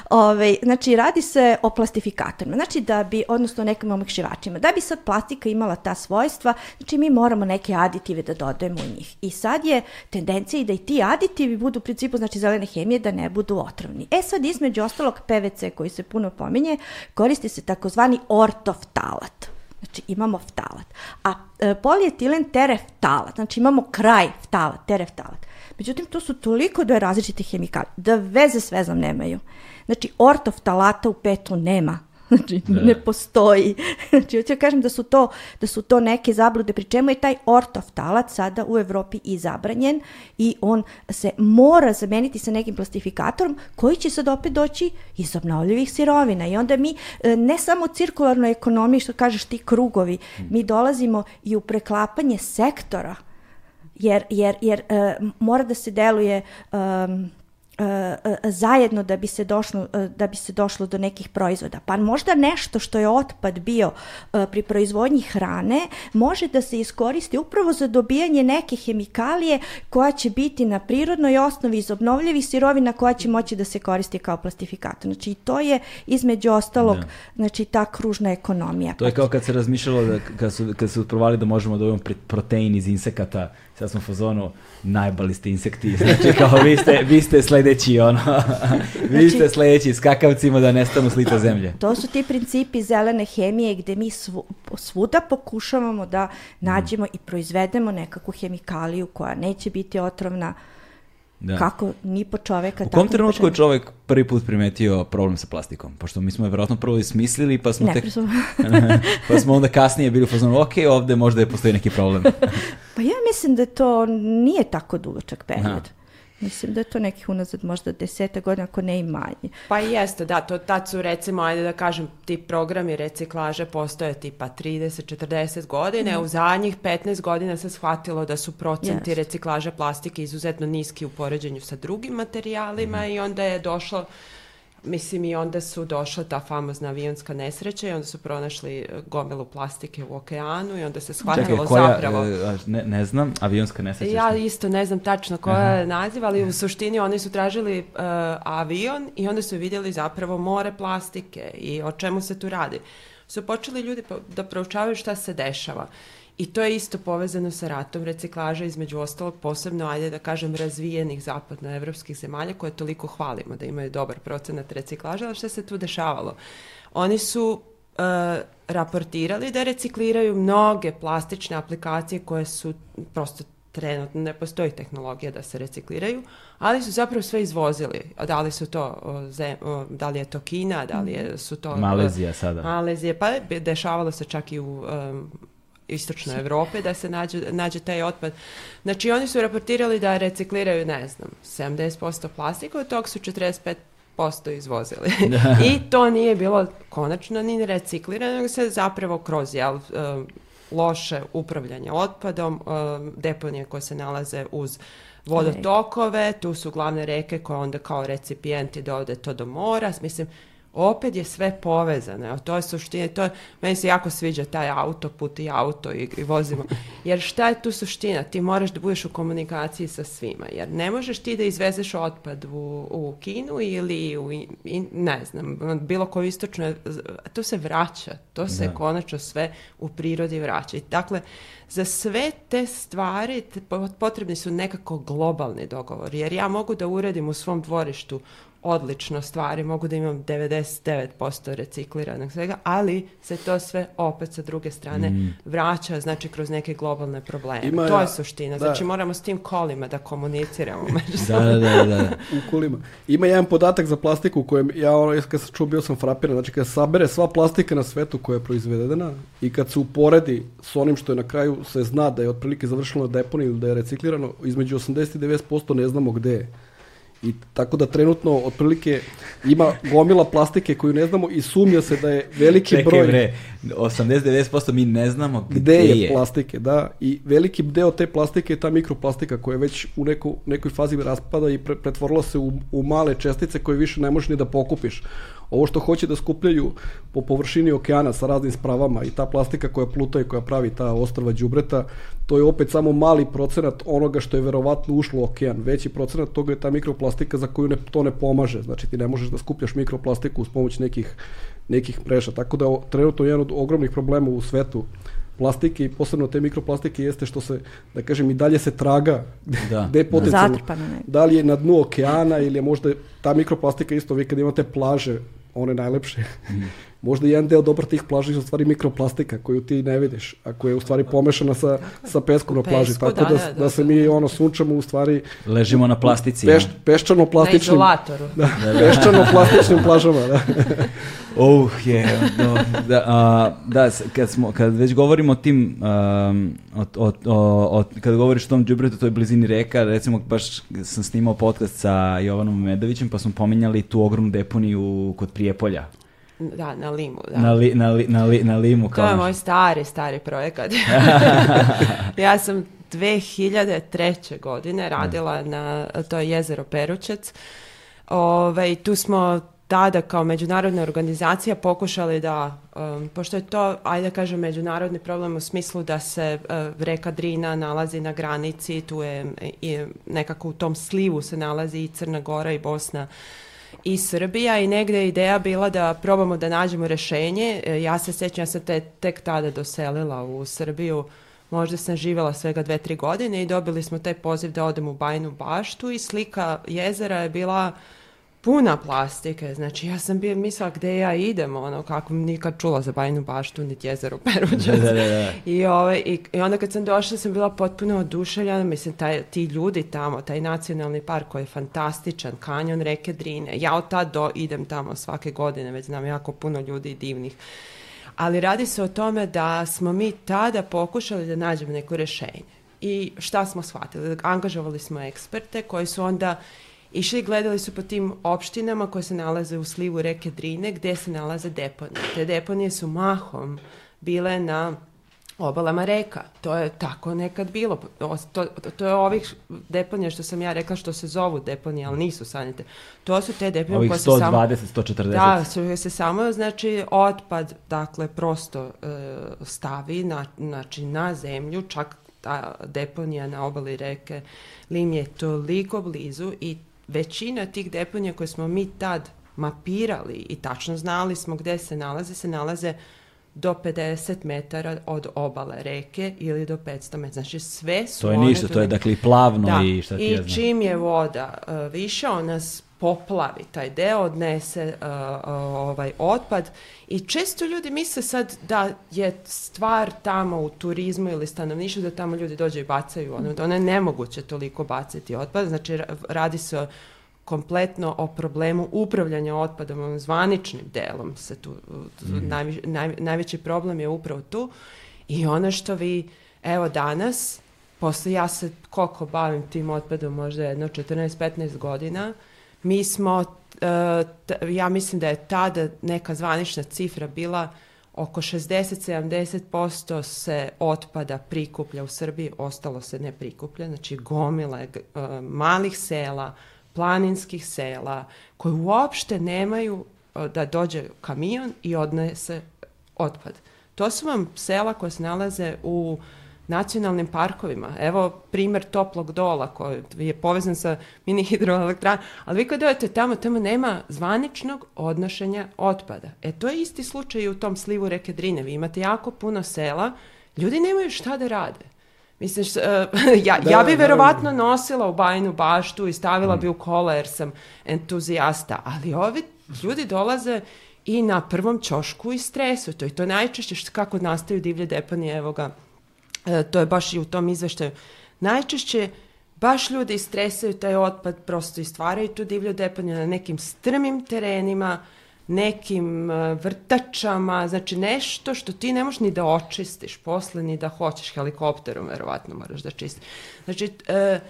Ove, znači, radi se o plastifikaciji plastičnim Znači da bi, odnosno nekim omekšivačima, da bi sad plastika imala ta svojstva, znači mi moramo neke aditive da dodajemo u njih. I sad je tendencija da i ti aditivi budu u principu, znači zelene hemije, da ne budu otrovni. E sad između ostalog PVC koji se puno pominje, koristi se takozvani ortoftalat. Znači imamo ftalat. A e, polietilen tereftalat, znači imamo kraj ftalat, tereftalat. Međutim, to su toliko dve različite hemikalije, da veze s vezom nemaju. Znači, ortoftalata u petlu nema, Znači, da. ne postoji. Znači, hoću da kažem da su, to, da su to neke zablude, pri čemu je taj ortoftalac sada u Evropi i zabranjen i on se mora zameniti sa nekim plastifikatorom koji će sad opet doći iz obnovljivih sirovina. I onda mi e, ne samo cirkularnoj ekonomiji, što kažeš ti krugovi, mm. mi dolazimo i u preklapanje sektora, jer, jer, jer uh, mora da se deluje um, zajedno da bi se došlo da bi se došlo do nekih proizvoda. Pa možda nešto što je otpad bio pri proizvodnji hrane može da se iskoristi upravo za dobijanje neke hemikalije koja će biti na prirodnoj osnovi iz obnovljivih sirovina koja će moći da se koristi kao plastifikator. Znači to je između ostalog znači ta kružna ekonomija. To je kao kad se razmišljalo da kad su, kad su provali da možemo da dobijemo protein iz insekata, sad smo u fazonu najbali ste insekti, znači kao vi ste, vi ste sledeći ono, vi ste znači- sledeći skakavcima da nestanu s lica zemlje. To su ti principi zelene hemije gde mi svu, svuda pokušavamo da nađemo mm. i proizvedemo nekakvu hemikaliju koja neće biti otrovna, da. Kako ni po čoveka, U kom trenutku je čovek prvi put primetio problem sa plastikom? Pošto mi smo je vjerojatno prvo smislili, pa smo ne, tek... pa smo onda kasnije bili fazonu, ok, ovde možda je postoji neki problem. pa ja mislim da to nije tako dugačak period. Aha. Mislim da je to nekih unazad možda deseta godina, ako ne i manje. Pa i jeste, da, to tad su recimo, ajde da kažem, ti programi reciklaže postoje tipa 30-40 godine, mm. u zadnjih 15 godina se shvatilo da su procenti yes. reciklaže plastike izuzetno niski u poređenju sa drugim materijalima mm. i onda je došlo Mislim i onda su došla ta famozna avionska nesreća i onda su pronašli e, gomilu plastike u okeanu i onda se shvatilo Čekaj, koja, zapravo... E, ne, ne znam, avionska nesreća? Ja isto ne znam tačno koja je naziv, ali u suštini oni su tražili uh, avion i onda su vidjeli zapravo more plastike i o čemu se tu radi. Su počeli ljudi da proučavaju šta se dešava. I to je isto povezano sa ratom reciklaža, između ostalog posebno, ajde da kažem, razvijenih zapadnoevropskih zemalja koje toliko hvalimo da imaju dobar procenat reciklaža, ali što se tu dešavalo? Oni su uh, raportirali da recikliraju mnoge plastične aplikacije koje su prosto trenutno ne postoji tehnologija da se recikliraju, ali su zapravo sve izvozili. Da li su to, da li je to Kina, da li je, su to... Malezija sada. Malezija, pa dešavalo se čak i u istočnoj Europe da se nađe, nađe taj otpad. Znači oni su raportirali da recikliraju, ne znam, 70% plastika, od tog su 45 posto izvozili. I to nije bilo konačno ni reciklirano, nego se zapravo kroz jel, um, loše upravljanje otpadom, um, deponije koje se nalaze uz vodotokove, tu su glavne reke koje onda kao recipijenti dovode to do mora. Mislim, opet je sve povezano. To je suština. To je, meni se jako sviđa taj autoput i auto i, i vozimo. Jer šta je tu suština? Ti moraš da budeš u komunikaciji sa svima. Jer ne možeš ti da izvezeš otpad u, u Kinu ili u, i, ne znam, bilo koju istočnu. To se vraća. To se da. konačno sve u prirodi vraća. I dakle, za sve te stvari potrebni su nekako globalni dogovori. Jer ja mogu da uredim u svom dvorištu odlično stvari, mogu da imam 99% recikliranog svega, ali se to sve opet sa druge strane mm. vraća, znači kroz neke globalne probleme. Ima, to je suština. Da. Znači moramo s tim kolima da komuniciramo da, da, da, da. U kolima. Ima jedan podatak za plastiku kojem ja ono, kad sam čuo bio sam frapiran, znači kad sabere sva plastika na svetu koja je proizvedena i kad se uporedi s onim što je na kraju se zna da je otprilike završeno na deponiji ili da je reciklirano, između 80 i 90% ne znamo gde je. I tako da trenutno otprilike ima gomila plastike koju ne znamo i sumnja se da je veliki Čekaj, broj... bre, 80-90% mi ne znamo gde, gde je, je plastike, da. I veliki deo te plastike je ta mikroplastika koja je već u neku, nekoj fazi raspada i pre, pretvorila se u, u male čestice koje više ne možeš ni da pokupiš. Ovo što hoće da skupljaju po površini okeana sa raznim spravama i ta plastika koja pluta i koja pravi ta ostrva đubreta, to je opet samo mali procenat onoga što je verovatno ušlo u okean. Veći procenat toga je ta mikroplastika za koju ne, to ne pomaže. Znači ti ne možeš da skupljaš mikroplastiku uz pomoć nekih, nekih mreža. Tako da trenutno jedan od ogromnih problema u svetu plastike i posebno te mikroplastike jeste što se, da kažem, i dalje se traga da. gde je potencijalno, da li je na dnu okeana ili je možda ta mikroplastika isto, vi kad imate plaže, one najlepše. Mm. Možda jedan deo dobar tih plaža je u stvari mikroplastika koju ti ne vidiš, a koja je u stvari pomešana sa, sa peskom na plaži. Pesku, tako da, da, da, da, se mi ono sunčamo u stvari... Ležimo na plastici. Peš, peščano plastičnim... Na izolatoru. Da, peščano plastičnim plažama, da. Oh, je, do, da, a, da, kad, smo, kad već govorimo o tim, um, o, o, o, kad govoriš o tom džubretu, toj blizini reka, recimo baš sam snimao podcast sa Jovanom Medovićem, pa smo pominjali tu ogromnu deponiju kod Prijepolja. Da, na Limu, da. Na, li, na, li, na, li, na Limu. Kao to je moj stari, stari projekat. ja sam 2003. godine radila na to je jezero Peručec. Ove, ovaj, tu smo tada kao međunarodna organizacija pokušali da, um, pošto je to, ajde da kažem, međunarodni problem u smislu da se uh, reka Drina nalazi na granici, tu je i nekako u tom slivu se nalazi i Crna Gora i Bosna i Srbija i negde je ideja bila da probamo da nađemo rešenje. E, ja se sećam, ja sam te, tek tada doselila u Srbiju, možda sam živjela svega dve, tri godine i dobili smo taj poziv da odem u Bajnu baštu i slika jezera je bila puna plastike, znači ja sam bio mislila gde ja idem, ono, kako nikad čula za Bajnu baštu, niti jezero Peruđac. Da, da, da. I, ove, ovaj, i, I onda kad sam došla sam bila potpuno oduševljena, mislim, taj, ti ljudi tamo, taj nacionalni park koji je fantastičan, kanjon reke Drine, ja od tad do, idem tamo svake godine, već znam jako puno ljudi divnih. Ali radi se o tome da smo mi tada pokušali da nađemo neko rešenje. I šta smo shvatili? Angažovali smo eksperte koji su onda išli gledali su po tim opštinama koje se nalaze u slivu reke Drine gde se nalaze deponije. Te deponije su mahom bile na obalama reka. To je tako nekad bilo. To, to, to je ovih deponija što sam ja rekla što se zovu deponije, ali nisu sanite. To su te deponije koje se samo... 120, 140. Da, su se samo, znači, otpad, dakle, prosto e, stavi na, znači, na zemlju, čak ta deponija na obali reke Lim je toliko blizu i većina tih deponija koje smo mi tad mapirali i tačno znali smo gde se nalaze, se nalaze do 50 metara od obale reke ili do 500 metara. Znači sve su To je ništa, to je dakle i plavno da. i šta ti I ja znam. čim je voda uh, više, ona poplavi taj deo, odnese uh, uh, ovaj otpad i često ljudi misle sad da je stvar tamo u turizmu ili stanovništvu da tamo ljudi dođe i bacaju ono, da ono je nemoguće toliko baciti otpad, znači radi se o kompletno o problemu upravljanja otpadom, onom zvaničnim delom se tu, mm. najvi, naj, najveći problem je upravo tu i ono što vi, evo danas, posle ja se koliko bavim tim otpadom, možda jedno 14-15 godina, mi smo, uh, ja mislim da je tada neka zvanična cifra bila oko 60-70% se otpada prikuplja u Srbiji, ostalo se ne prikuplja, znači gomile uh, malih sela, planinskih sela, koji uopšte nemaju uh, da dođe kamion i odnese otpad. To su vam sela koje se nalaze u uh, nacionalnim parkovima. Evo primer Toplog dola koji je povezan sa mini hidroelektranom, ali vi kad dojete tamo, tamo nema zvaničnog odnošenja otpada. E to je isti slučaj i u tom slivu reke Drine. Vi imate jako puno sela, ljudi nemaju šta da rade. Mislim, uh, ja, da, ja bi da, verovatno da. nosila u bajnu baštu i stavila mm. bi u kola jer sam entuzijasta, ali ovi ljudi dolaze i na prvom čošku i stresu. To je to najčešće kako nastaju divlje deponije, evo ga, e, to je baš i u tom izveštaju, najčešće baš ljudi istresaju taj otpad, prosto i stvaraju tu divlju deponiju na nekim strmim terenima, nekim uh, vrtačama, znači nešto što ti ne možeš ni da očistiš posle, ni da hoćeš helikopterom, verovatno moraš da čistiš. Znači, uh,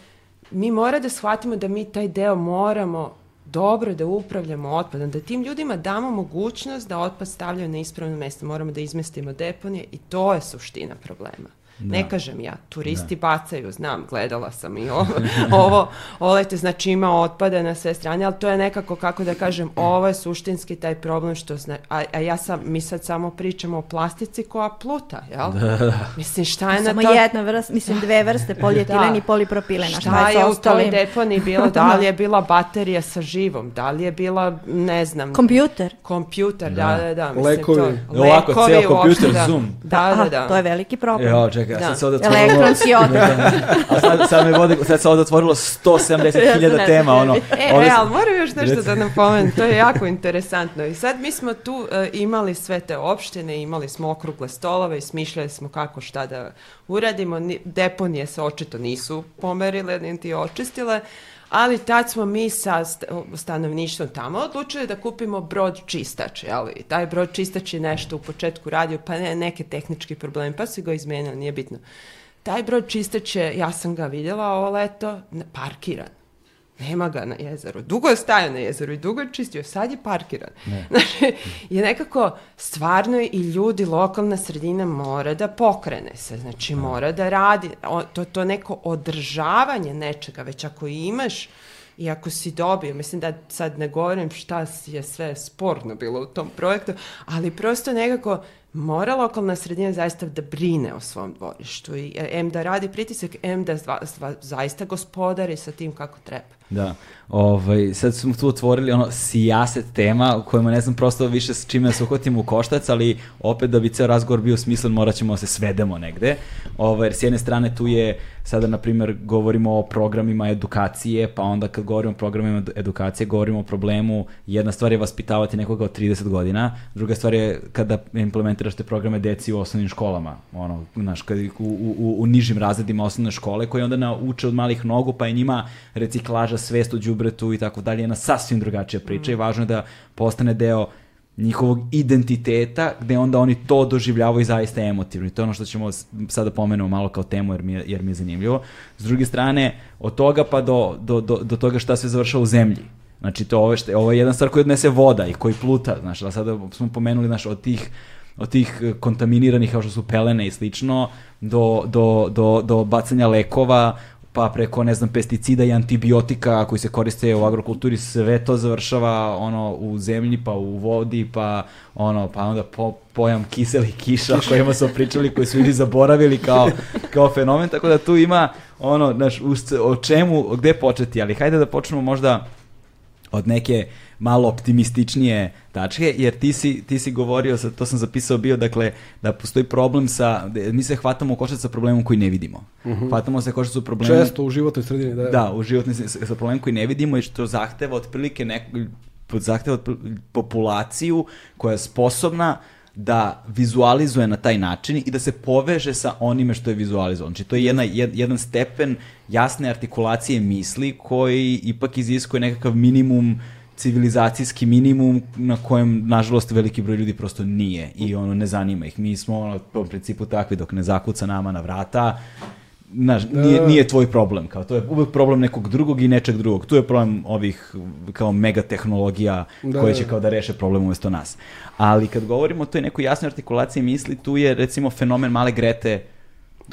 mi mora da shvatimo da mi taj deo moramo dobro da upravljamo otpadom, da tim ljudima damo mogućnost da otpad stavljaju na ispravno mesto. Moramo da izmestimo deponije i to je suština problema. Da. Ne kažem ja, turisti da. bacaju, znam, gledala sam i ovo, ovo olete, znači ima otpada na sve strane, ali to je nekako, kako da kažem, ovo je suštinski taj problem što zna, a, a ja sam, mi sad samo pričamo o plastici koja pluta, jel? Da, da. Mislim, šta je samo na to? Samo jedna vrsta, mislim dve vrste, polietilen da. i polipropilena. Šta, šta je u toj deponi bilo? Da li je bila baterija sa živom? Da li je bila, ne znam... Kompjuter. Kompjuter, da, da, da. Mislim, Lekovi. To, Ovako, ceo kompjuter, da. Zoom. Da, da, da. To je veliki problem. Jo, čekaj, ja da. sad se ovdje otvorilo... Elektronski otak. A sad, sad, me vodi, sad se ovdje otvorilo 170.000 tema, ono. E, ovdje... e, ali moram još nešto da napomenem, to je jako interesantno. I sad mi smo tu uh, imali sve te opštine, imali smo okrugle stolove i smišljali smo kako šta da uradimo. Deponije se očito nisu pomerile, niti očistile, ali tad smo mi sa stanovništvom tamo odlučili da kupimo brod čistač, jel? I taj brod čistač je nešto u početku radio, pa ne, neke tehnički problemi, pa su ga izmenili, nije bitno. Taj brod čistač je, ja sam ga vidjela ovo leto, parkiran. Nema ga na jezeru. Dugo je stajao na jezeru i dugo je čistio, sad je parkiran. Ne. Znači, je nekako stvarno i ljudi, lokalna sredina mora da pokrene se, znači mora da radi, o, to, to neko održavanje nečega, već ako imaš i ako si dobio, mislim da sad ne govorim šta je sve sporno bilo u tom projektu, ali prosto nekako mora lokalna sredina zaista da brine o svom dvorištu i M da radi pritisak, M da zva, zva, zaista gospodari sa tim kako treba. Da, ovaj, sad smo tu otvorili ono sijaset tema u kojima ne znam prosto više s čime da se uhvatimo u koštac, ali opet da bi ceo razgovor bio smislen morat ćemo da se svedemo negde. Ovaj, jer s jedne strane tu je, sada na primjer govorimo o programima edukacije, pa onda kad govorimo o programima edukacije govorimo o problemu, jedna stvar je vaspitavati nekoga od 30 godina, druga stvar je kada implementiraš te programe deci u osnovnim školama, ono, znaš, kad, u, u, u nižim razredima osnovne škole, koje onda nauče od malih nogu, pa je njima reciklaža svest o đubretu i tako dalje, jedna sasvim drugačija priča mm. i važno je da postane deo njihovog identiteta, gde onda oni to doživljavaju zaista emotivno. I to je ono što ćemo sada pomenemo malo kao temu, jer mi je, jer mi je zanimljivo. S druge strane, od toga pa do, do, do, do toga šta se završava u zemlji. Znači, to ovo, što, ovo je jedan stvar koji odnese voda i koji pluta. Znači, da sada smo pomenuli, znaš, od tih od tih kontaminiranih kao što su pelene i slično do, do, do, do bacanja lekova pa preko, ne znam, pesticida i antibiotika koji se koriste u agrokulturi, sve to završava ono u zemlji, pa u vodi, pa ono, pa onda po, pojam kiseli kiša o kojima smo pričali, koji su ljudi zaboravili kao, kao fenomen, tako da tu ima ono, znaš, o čemu, gde početi, ali hajde da počnemo možda od neke malo optimističnije tačke, jer ti si, ti si govorio, to sam zapisao bio, dakle, da postoji problem sa, mi se hvatamo u košac sa problemom koji ne vidimo. Uh mhm. -huh. Hvatamo se košac sa problemom... Često u životnoj sredini, da. Da, u životnoj sredini, sa problemom koji ne vidimo i što zahteva otprilike neko, zahteva populaciju koja je sposobna da vizualizuje na taj način i da se poveže sa onime što je vizualizovano. Znači, to je jedna, jed, jedan stepen jasne artikulacije misli koji ipak iziskuje nekakav minimum civilizacijski minimum na kojem, nažalost, veliki broj ljudi prosto nije i ono, ne zanima ih. Mi smo, ono, po principu takvi, dok ne zakuca nama na vrata, Znaš, nije, nije tvoj problem, kao to je uvek problem nekog drugog i nečeg drugog. Tu je problem ovih kao mega tehnologija da, koje će kao da reše problem umesto nas. Ali kad govorimo o toj nekoj jasnoj artikulaciji misli, tu je recimo fenomen male Grete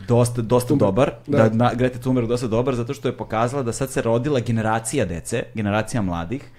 dosta, dosta Tumber. dobar, da, da Grete Thunberg dosta dobar, zato što je pokazala da sad se rodila generacija dece, generacija mladih,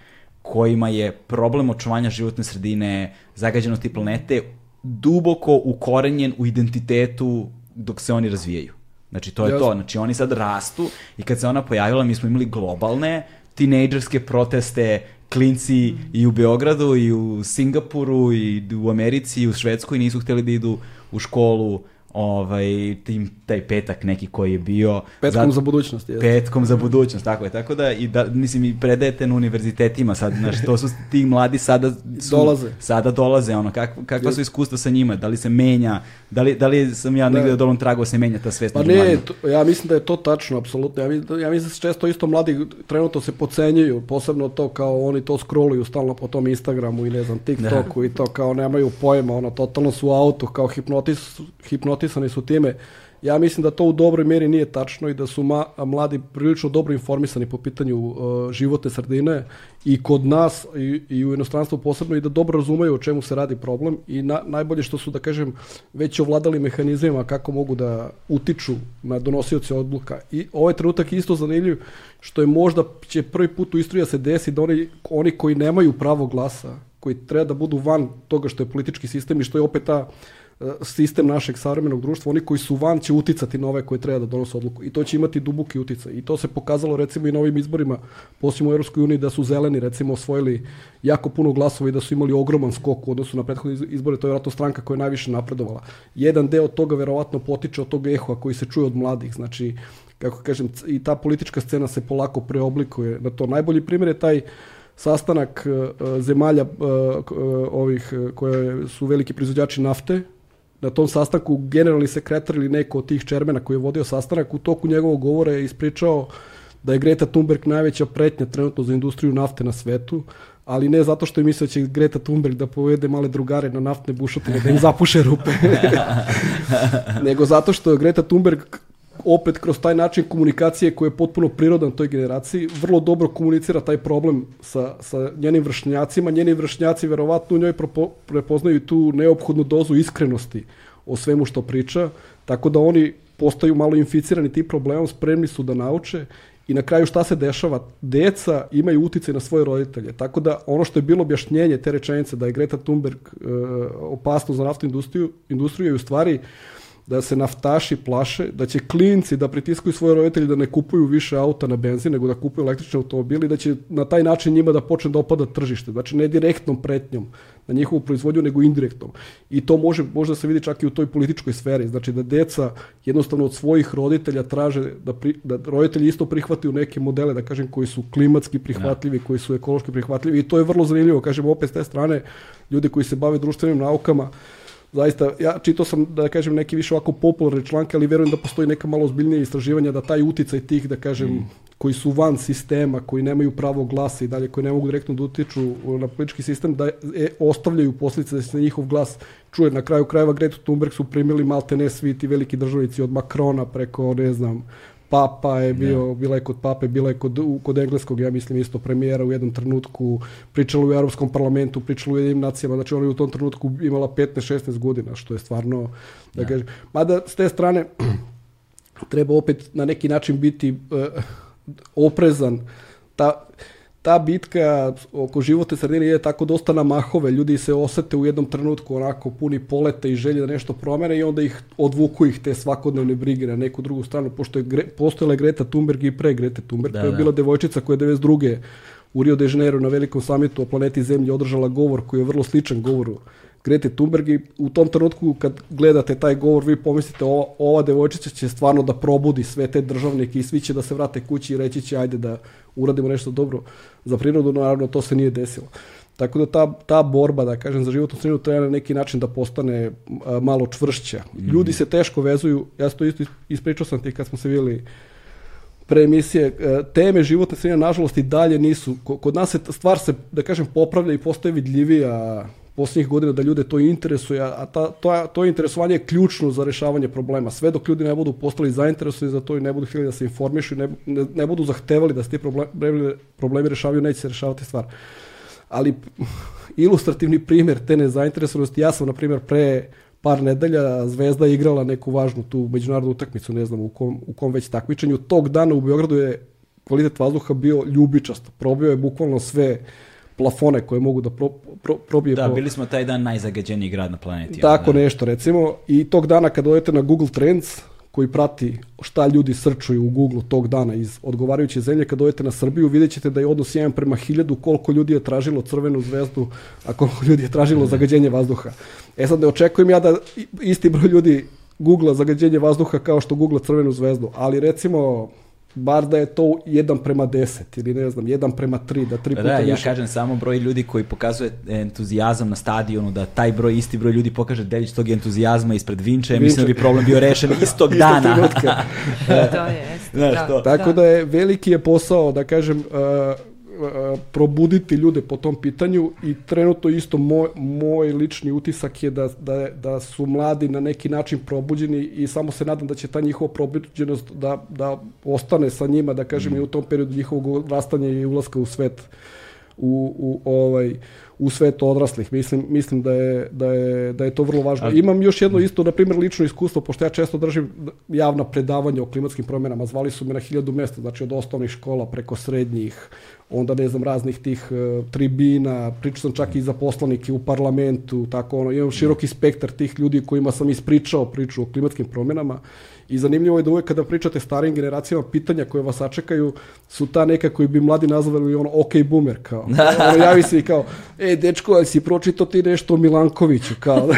kojima je problem očuvanja životne sredine, zagađenosti planete duboko ukorenjen u identitetu dok se oni razvijaju. Znači, to je Jasne. to. Znači, oni sad rastu i kad se ona pojavila, mi smo imali globalne tinejdžerske proteste, klinci mm. i u Beogradu, i u Singapuru, i u Americi, i u Švedskoj nisu hteli da idu u školu ovaj, tim, taj petak neki koji je bio. Petkom za, za budućnost. Jest. Petkom za budućnost, tako je. Tako da, i da, mislim, i predajete na univerzitetima sad, znaš, to su ti mladi sada su, dolaze. Sada dolaze, ono, kak, kakva su iskustva sa njima, da li se menja, da li, da li sam ja negde da. dolom trago se menja ta svest Pa ne, to, ja mislim da je to tačno, apsolutno. Ja, ja mislim da se često isto mladi trenutno se pocenjuju, posebno to kao oni to scrolluju stalno po tom Instagramu i ne znam, TikToku da. i to kao nemaju pojma, ono, totalno su u autu, kao hipnotis, hipnotis motivisani su time. Ja mislim da to u dobroj meri nije tačno i da su ma, mladi prilično dobro informisani po pitanju uh, životne sredine i kod nas i, i u inostranstvu posebno i da dobro razumeju o čemu se radi problem i na, najbolje što su, da kažem, već ovladali mehanizmima kako mogu da utiču na donosioce odluka. I ovaj trenutak isto zanimljiv što je možda će prvi put u istoriji da se desi da oni, oni koji nemaju pravo glasa, koji treba da budu van toga što je politički sistem i što je opet ta sistem našeg savremenog društva, oni koji su van će uticati na ove koje treba da donose odluku i to će imati duboki uticaj. I to se pokazalo recimo i na ovim izborima, posljedno u Europskoj uniji da su zeleni recimo osvojili jako puno glasova i da su imali ogroman skok u odnosu na prethodne izbore, to je vjerojatno stranka koja je najviše napredovala. Jedan deo toga verovatno potiče od tog ehoa koji se čuje od mladih, znači kako kažem, i ta politička scena se polako preoblikuje na to. Najbolji primjer je taj sastanak uh, zemalja uh, ovih koje su veliki proizvođači nafte, na tom sastanku generalni sekretar ili neko od tih čermena koji je vodio sastanak u toku njegovog govora je ispričao da je Greta Thunberg najveća pretnja trenutno za industriju nafte na svetu, ali ne zato što je mislio da će Greta Thunberg da povede male drugare na naftne bušotine, da im zapuše rupe, nego zato što je Greta Thunberg opet kroz taj način komunikacije koji je potpuno prirodan toj generaciji, vrlo dobro komunicira taj problem sa, sa njenim vršnjacima. Njeni vršnjaci verovatno u njoj prepoznaju tu neophodnu dozu iskrenosti o svemu što priča, tako da oni postaju malo inficirani tim problemom, spremni su da nauče i na kraju šta se dešava? Deca imaju uticaj na svoje roditelje. Tako da ono što je bilo objašnjenje te rečenice da je Greta Thunberg e, opasno za naftnu industriju, industriju je u stvari da se naftaši plaše, da će klinci da pritiskaju svoje roditelje da ne kupuju više auta na benzin, nego da kupuju električne automobili, da će na taj način njima da počne da opada tržište. Znači ne direktnom pretnjom na njihovu proizvodnju, nego indirektnom. I to može, može da se vidi čak i u toj političkoj sferi. Znači da deca jednostavno od svojih roditelja traže da, pri, da roditelji isto prihvataju neke modele, da kažem, koji su klimatski prihvatljivi, koji su ekološki prihvatljivi. I to je vrlo zanimljivo. Kažem, opet s te strane, ljudi koji se bave društvenim naukama, zaista, ja čitao sam, da kažem, neki više ovako popularne članke, ali verujem da postoji neka malo ozbiljnije istraživanja da taj uticaj tih, da kažem, mm. koji su van sistema, koji nemaju pravo glasa i dalje, koji ne mogu direktno da utiču na politički sistem, da e, ostavljaju posljedice da se njihov glas čuje. Na kraju krajeva Greta Thunberg su primili malte ne svi ti veliki državnici od Makrona preko, ne znam, Papa je bio, bila je kod Pape, bila je kod, kod engleskog, ja mislim isto premijera u jednom trenutku, pričala u Europskom parlamentu, pričala u jednim nacijama, znači ona je u tom trenutku imala 15-16 godina, što je stvarno, da ja. kažem, mada s te strane treba opet na neki način biti uh, oprezan, ta, ta bitka oko životne sredine je tako dosta na mahove, ljudi se osete u jednom trenutku onako puni poleta i želje da nešto promene i onda ih odvuku ih te svakodnevne brige na neku drugu stranu, pošto je gre, postojala Greta Thunberg i pre Grete Thunberg, da, koja je da. bila devojčica koja je 92. u Rio de Janeiro na velikom samitu o planeti Zemlji održala govor koji je vrlo sličan govoru Grete Thunberg i u tom trenutku kad gledate taj govor vi pomislite ova, ova devojčica će stvarno da probudi sve te državnike i svi će da se vrate kući i reći će ajde da uradimo nešto dobro za prirodu, naravno to se nije desilo. Tako da ta, ta borba, da kažem, za životnu sredinu treba na neki način da postane a, malo čvršća. Mm. Ljudi se teško vezuju, ja to isto ispričao sam ti kad smo se vidjeli pre emisije, e, teme životne sredine nažalost i dalje nisu, kod nas se stvar se, da kažem, popravlja i postaje vidljivija posljednjih godina da ljude to interesuje, a ta, to, to interesovanje je ključno za rešavanje problema. Sve dok ljudi ne budu postali zainteresovani za to i ne budu htjeli da se informišu ne, ne, ne budu zahtevali da se ti problemi, problemi rešavaju, neće se rešavati stvar. Ali ilustrativni primjer te nezainteresovanosti, ja sam, na primjer, pre par nedelja Zvezda igrala neku važnu tu međunarodnu utakmicu, ne znam u kom, u kom već takmičenju. Tog dana u Beogradu je kvalitet vazduha bio ljubičast. Probio je bukvalno sve plafone koje mogu da pro, pro, probije. Da, po... bili smo taj dan najzagađeniji grad na planeti. Tako da. nešto recimo i tog dana kad odete na Google Trends koji prati šta ljudi srčuju u Google tog dana iz odgovarajuće zemlje, kad odete na Srbiju, vidjet ćete da je odnos 1 prema 1000 koliko ljudi je tražilo crvenu zvezdu, a koliko ljudi je tražilo mhm. zagađenje vazduha. E sad ne očekujem ja da isti broj ljudi googla zagađenje vazduha kao što googla crvenu zvezdu, ali recimo bar da je to jedan prema deset ili ne znam, jedan prema tri, da tri da, puta da, više. ja kažem samo broj ljudi koji pokazuje entuzijazam na stadionu, da taj broj, isti broj ljudi pokaže delić tog entuzijazma ispred Vinče, Vinče. mislim da bi problem bio rešen istog dana. to je, Znaš, da, to. Tako da. da je veliki je posao, da kažem, uh, probuditi ljude po tom pitanju i trenutno isto moj, moj lični utisak je da, da, da su mladi na neki način probuđeni i samo se nadam da će ta njihova probuđenost da, da ostane sa njima, da kažem, mm. i u tom periodu njihovog rastanja i ulaska u svet u, u ovaj u svet odraslih. Mislim, mislim da, je, da, je, da je to vrlo važno. Ali... Imam još jedno isto, na primjer, lično iskustvo, pošto ja često držim javna predavanja o klimatskim promjenama. Zvali su me na hiljadu mesta, znači od osnovnih škola preko srednjih, onda ne znam raznih tih uh, tribina, pričao sam čak i za poslanike u parlamentu, tako ono, imam široki spektar tih ljudi kojima sam ispričao priču o klimatskim promjenama I zanimljivo je da uvek kada pričate starijim generacijama, pitanja koje vas sačekaju su ta neka koji bi mladi nazvali ono ok boomer, kao. ono, javi se i kao, e, dečko, ali si pročito ti nešto o Milankoviću, kao.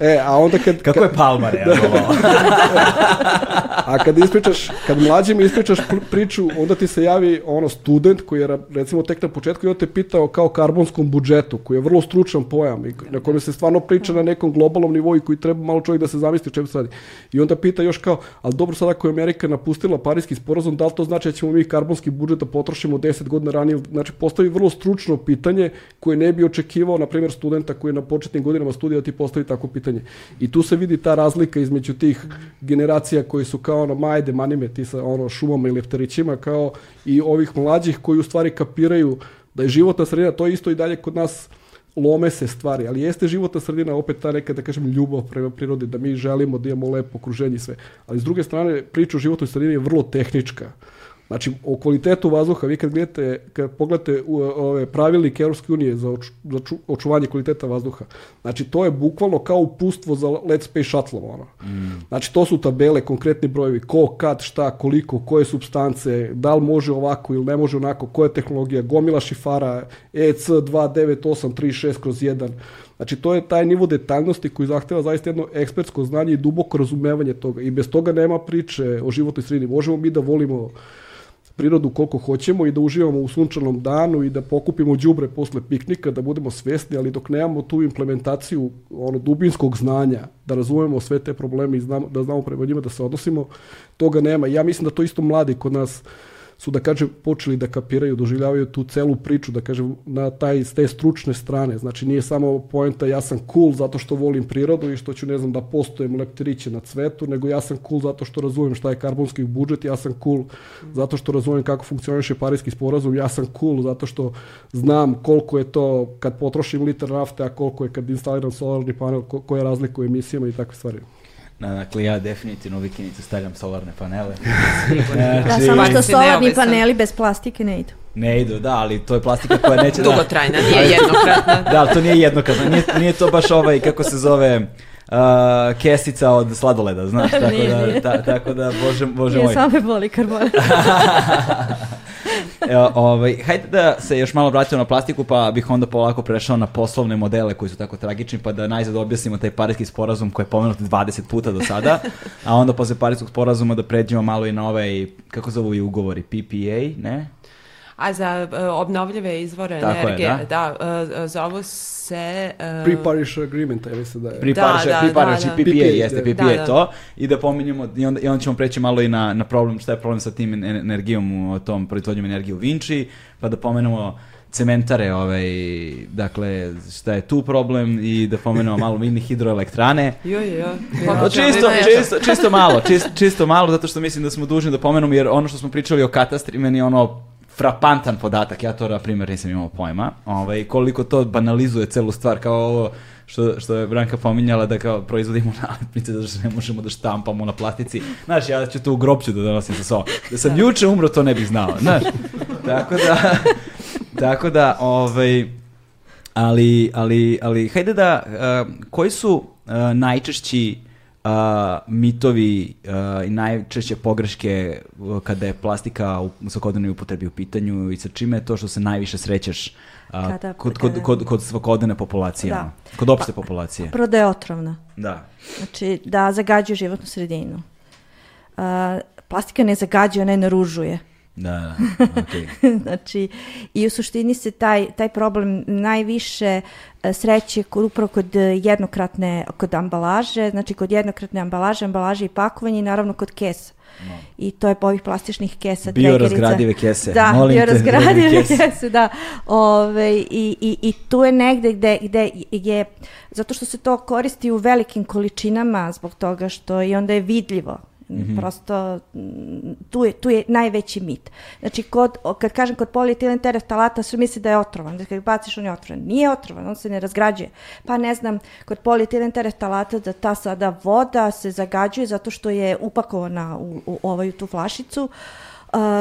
e, a onda kad... Kako je Palma reagovao? a kad ispričaš, kad mlađim ispričaš priču, onda ti se javi ono student koji je recimo tek na početku i on te pitao kao karbonskom budžetu, koji je vrlo stručan pojam i na kojem se stvarno priča na nekom globalnom globalnom nivou i koji treba malo čovjek da se zamisli čemu se radi. I onda pita još kao, ali dobro sad ako je Amerika napustila Parijski sporazum, da li to znači da ćemo mi karbonski budžet da potrošimo potrošimo 10 godina ranije, znači postavi vrlo stručno pitanje koje ne bi očekivao, na primjer, studenta koji je na početnim godinama studija da ti postavi tako pitanje. I tu se vidi ta razlika između tih generacija koji su kao ono majde, manime, ti sa ono šumama ili lefterićima, kao i ovih mlađih koji u stvari kapiraju da je životna sredina, to je isto i dalje kod nas lome se stvari, ali jeste životna sredina opet ta neka, da kažem, ljubav prema prirodi, da mi želimo da imamo lepo okruženje i sve. Ali s druge strane, priča o životnoj sredini je vrlo tehnička. Znači, o kvalitetu vazduha, vi kad gledate, kad pogledate u, ove pravilnike Europske unije za, oč, za ču, očuvanje kvaliteta vazduha, znači to je bukvalno kao upustvo za let space shuttle, ono. Mm. Znači, to su tabele, konkretni brojevi, ko, kad, šta, koliko, koje substance, da li može ovako ili ne može onako, koja je tehnologija, gomila šifara, EC 29836 kroz 1, Znači, to je taj nivo detaljnosti koji zahteva zaista jedno ekspertsko znanje i duboko razumevanje toga. I bez toga nema priče o životnoj sredini. Možemo mi da volimo prirodu koliko hoćemo i da uživamo u sunčanom danu i da pokupimo đubre posle piknika, da budemo svesni, ali dok nemamo tu implementaciju ono dubinskog znanja, da razumemo sve te probleme i znamo, da znamo prema njima da se odnosimo, toga nema. Ja mislim da to isto mladi kod nas su da kažem počeli da kapiraju, doživljavaju tu celu priču, da kažem na taj s te stručne strane. Znači nije samo poenta ja sam cool zato što volim prirodu i što ću ne znam da postojem leptiriće na cvetu, nego ja sam cool zato što razumem šta je karbonski budžet, ja sam cool zato što razumem kako funkcioniše parijski sporazum, ja sam cool zato što znam koliko je to kad potrošim litar nafte, a koliko je kad instaliram solarni panel, ko, koja razlika u emisijama i takve stvari. Da, dakle, ja definitivno u vikinicu stavljam solarne panele. znači, da, samo što solarni paneli bez plastike ne idu. Ne idu, da, ali to je plastika koja neće da... Dugotrajna, nije jednokratna. da, ali to nije jednokratna, nije, nije to baš ovaj, kako se zove, uh, kesica od sladoleda, znaš, tako nije, da, nije. Ta, tako da, bože, bože nije, moj. Nije, samo boli karbon. Evo, ovaj, hajde da se još malo vratimo na plastiku, pa bih onda polako prešao na poslovne modele koji su tako tragični, pa da najzad objasnimo taj parijski sporazum koji je pomenut 20 puta do sada, a onda posle parijskog sporazuma da pređemo malo i na ovaj, kako zovu i ugovori, PPA, ne? A za uh, obnovljive izvore Tako energije, je, da, da uh, zovu se... Uh, Pre-Parish Agreement, ja mislim da je. Pre-Parish, da, pre da, da, PPA, PPA, jeste, PPA da, da. to. I da pominjemo, i onda, i onda ćemo preći malo i na, na problem, šta je problem sa tim energijom, u tom proizvodnjom energije u Vinči, pa da pomenemo cementare, ovaj, dakle, šta je tu problem i da pomenemo malo mini hidroelektrane. Jo, jo, jo. Pa, čisto, čisto, čisto malo, čisto, čisto malo, zato što mislim da smo dužni da pomenemo, jer ono što smo pričali o katastri, meni ono frapantan podatak, ja to na primjer nisam imao pojma, ovaj, koliko to banalizuje celu stvar, kao ovo što, što je Branka pominjala da kao proizvodimo nalepnice zato što ne možemo da štampamo na plastici. Znaš, ja ću to u grobću da donosim sa sobom. Da sam juče umro, to ne bih znao, znaš. Tako da, tako da, ovaj, ali, ali, ali, hajde da, uh, koji su uh, najčešći uh, mitovi uh, i najčešće pogreške uh, kada je plastika u svakodnevnoj upotrebi u pitanju i sa čime je to što se najviše srećeš uh, kada, kod, kod, kod, kod svakodnevne populacije, da. kod opšte pa, populacije? Prvo da je otrovna. Da. Znači da zagađuje životnu sredinu. Uh, plastika ne zagađuje, ona je naružuje. Da, da, okay. znači, i u suštini se taj, taj problem najviše e, sreće upravo kod jednokratne, kod ambalaže, znači kod jednokratne ambalaže, ambalaže i pakovanje i naravno kod kesa. No. I to je po ovih plastičnih kesa. Biorazgradive kese. Da, Molim biorazgradive te, kese, da. Ove, i, i, I tu je negde gde, gde je, zato što se to koristi u velikim količinama zbog toga što i onda je vidljivo Mm -hmm. Prosto tu je, tu je najveći mit. Znači, kod, kad kažem kod polietilen tereftalata, sve misli da je otrovan. Da kad baciš, on je otrovan. Nije otrovan, on se ne razgrađuje. Pa ne znam, kod polietilen tereftalata da ta sada voda se zagađuje zato što je upakovana u, u, ovaj, u tu flašicu. Uh,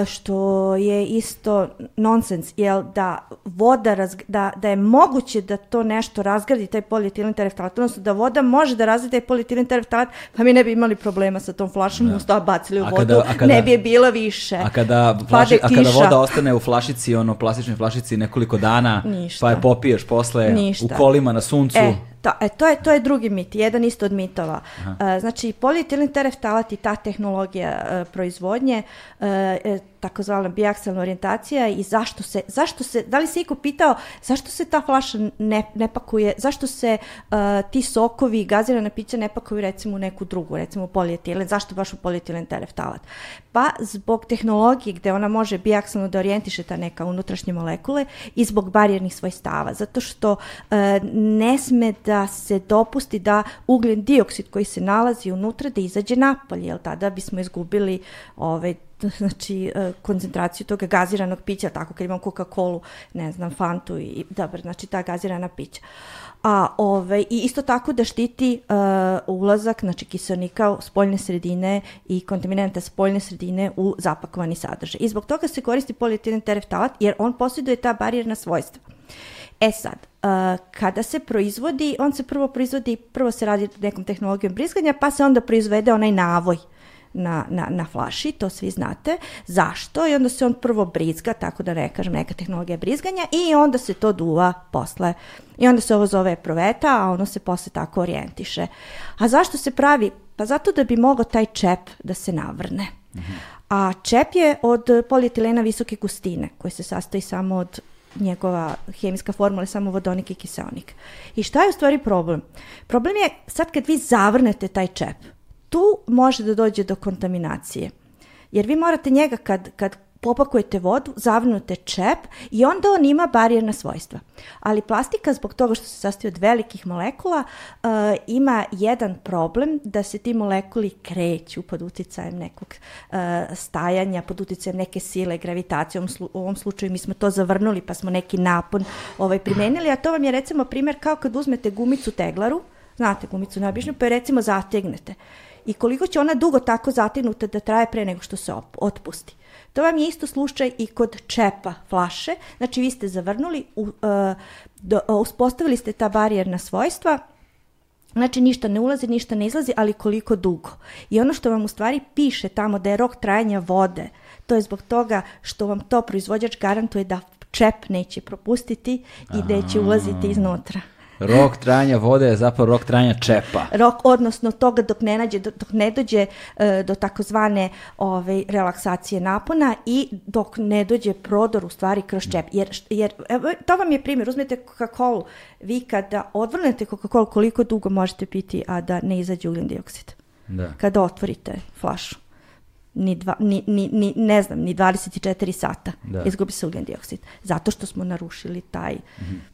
što je isto nonsens, jel da voda, razg, da, da je moguće da to nešto razgradi, taj polietilen tereftalat, odnosno da voda može da razgradi taj polietilen tereftalat, pa mi ne bi imali problema sa tom flašom, da. usta bacili u a vodu, kada, a kada, ne bi je bilo više. A kada, flaši, a kada voda ostane u flašici, ono, plastičnoj flašici nekoliko dana, Ništa. pa je popiješ posle Ništa. u kolima na suncu, e, To, e, to, je, to je drugi mit, jedan isto od mitova. E, znači, polietilen tereftalat i ta tehnologija e, proizvodnje, e, takozvana biakselna orijentacija i zašto se, zašto se, da li se iko pitao zašto se ta flaša ne, ne pakuje, zašto se uh, ti sokovi gazirana pića ne pakuju recimo u neku drugu, recimo polietilen, zašto baš u polietilen tereftalat? Pa zbog tehnologije gde ona može biakselno da orijentiše ta neka unutrašnje molekule i zbog barijernih svojstava, zato što uh, ne sme da se dopusti da ugljen dioksid koji se nalazi unutra da izađe napolje, jer tada bismo izgubili ovaj, znači e, koncentraciju toga gaziranog pića, tako kad imam Coca-Cola, ne znam, Fantu i dobro, znači ta gazirana pića. A ove, i isto tako da štiti uh, ulazak znači kiselnika spoljne sredine i kontaminanta spoljne sredine u zapakovani sadržaj. I zbog toga se koristi polietilen tereftalat jer on posjeduje ta barijerna svojstva. E sad, uh, kada se proizvodi, on se prvo proizvodi, prvo se radi nekom tehnologijom brizganja, pa se onda proizvede onaj navoj na, na, na flaši, to svi znate. Zašto? I onda se on prvo brizga, tako da ne kažem, neka tehnologija brizganja i onda se to duva posle. I onda se ovo zove proveta, a ono se posle tako orijentiše. A zašto se pravi? Pa zato da bi mogao taj čep da se navrne. A čep je od polietilena visoke gustine, koji se sastoji samo od njegova hemijska formula je samo vodonik i kiseonik. I šta je u stvari problem? Problem je sad kad vi zavrnete taj čep, tu može da dođe do kontaminacije. Jer vi morate njega kad, kad popakujete vodu, zavrnute čep i onda on ima barijerna svojstva. Ali plastika zbog toga što se sastoji od velikih molekula uh, ima jedan problem da se ti molekuli kreću pod uticajem nekog uh, stajanja, pod uticajem neke sile, gravitacije. U ovom, slučaju mi smo to zavrnuli pa smo neki napon ovaj, primenili, a to vam je recimo primjer kao kad uzmete gumicu teglaru, znate gumicu nabišnju, pa je recimo zategnete i koliko će ona dugo tako zategnuta da traje pre nego što se otpusti. To vam je isto slučaj i kod čepa flaše, znači vi ste zavrnuli, u, uh, do, uh, uspostavili ste ta barijerna svojstva, Znači ništa ne ulazi, ništa ne izlazi, ali koliko dugo. I ono što vam u stvari piše tamo da je rok trajanja vode, to je zbog toga što vam to proizvođač garantuje da čep neće propustiti i da će ulaziti iznutra. Rok trajanja vode je zapravo rok trajanja čepa. Rok, odnosno toga dok ne, nađe, dok ne dođe uh, do takozvane ove, relaksacije napona i dok ne dođe prodor u stvari kroz čep. Jer, jer to vam je primjer, uzmete Coca-Cola, vi kada odvrnete Coca-Cola koliko dugo možete piti, a da ne izađe ugljen dioksid. Da. Kada otvorite flašu ni, dva, ni, ni, ni, ne znam, ni 24 sata da. izgubi se ugljen dioksid. Zato što smo narušili taj, mm -hmm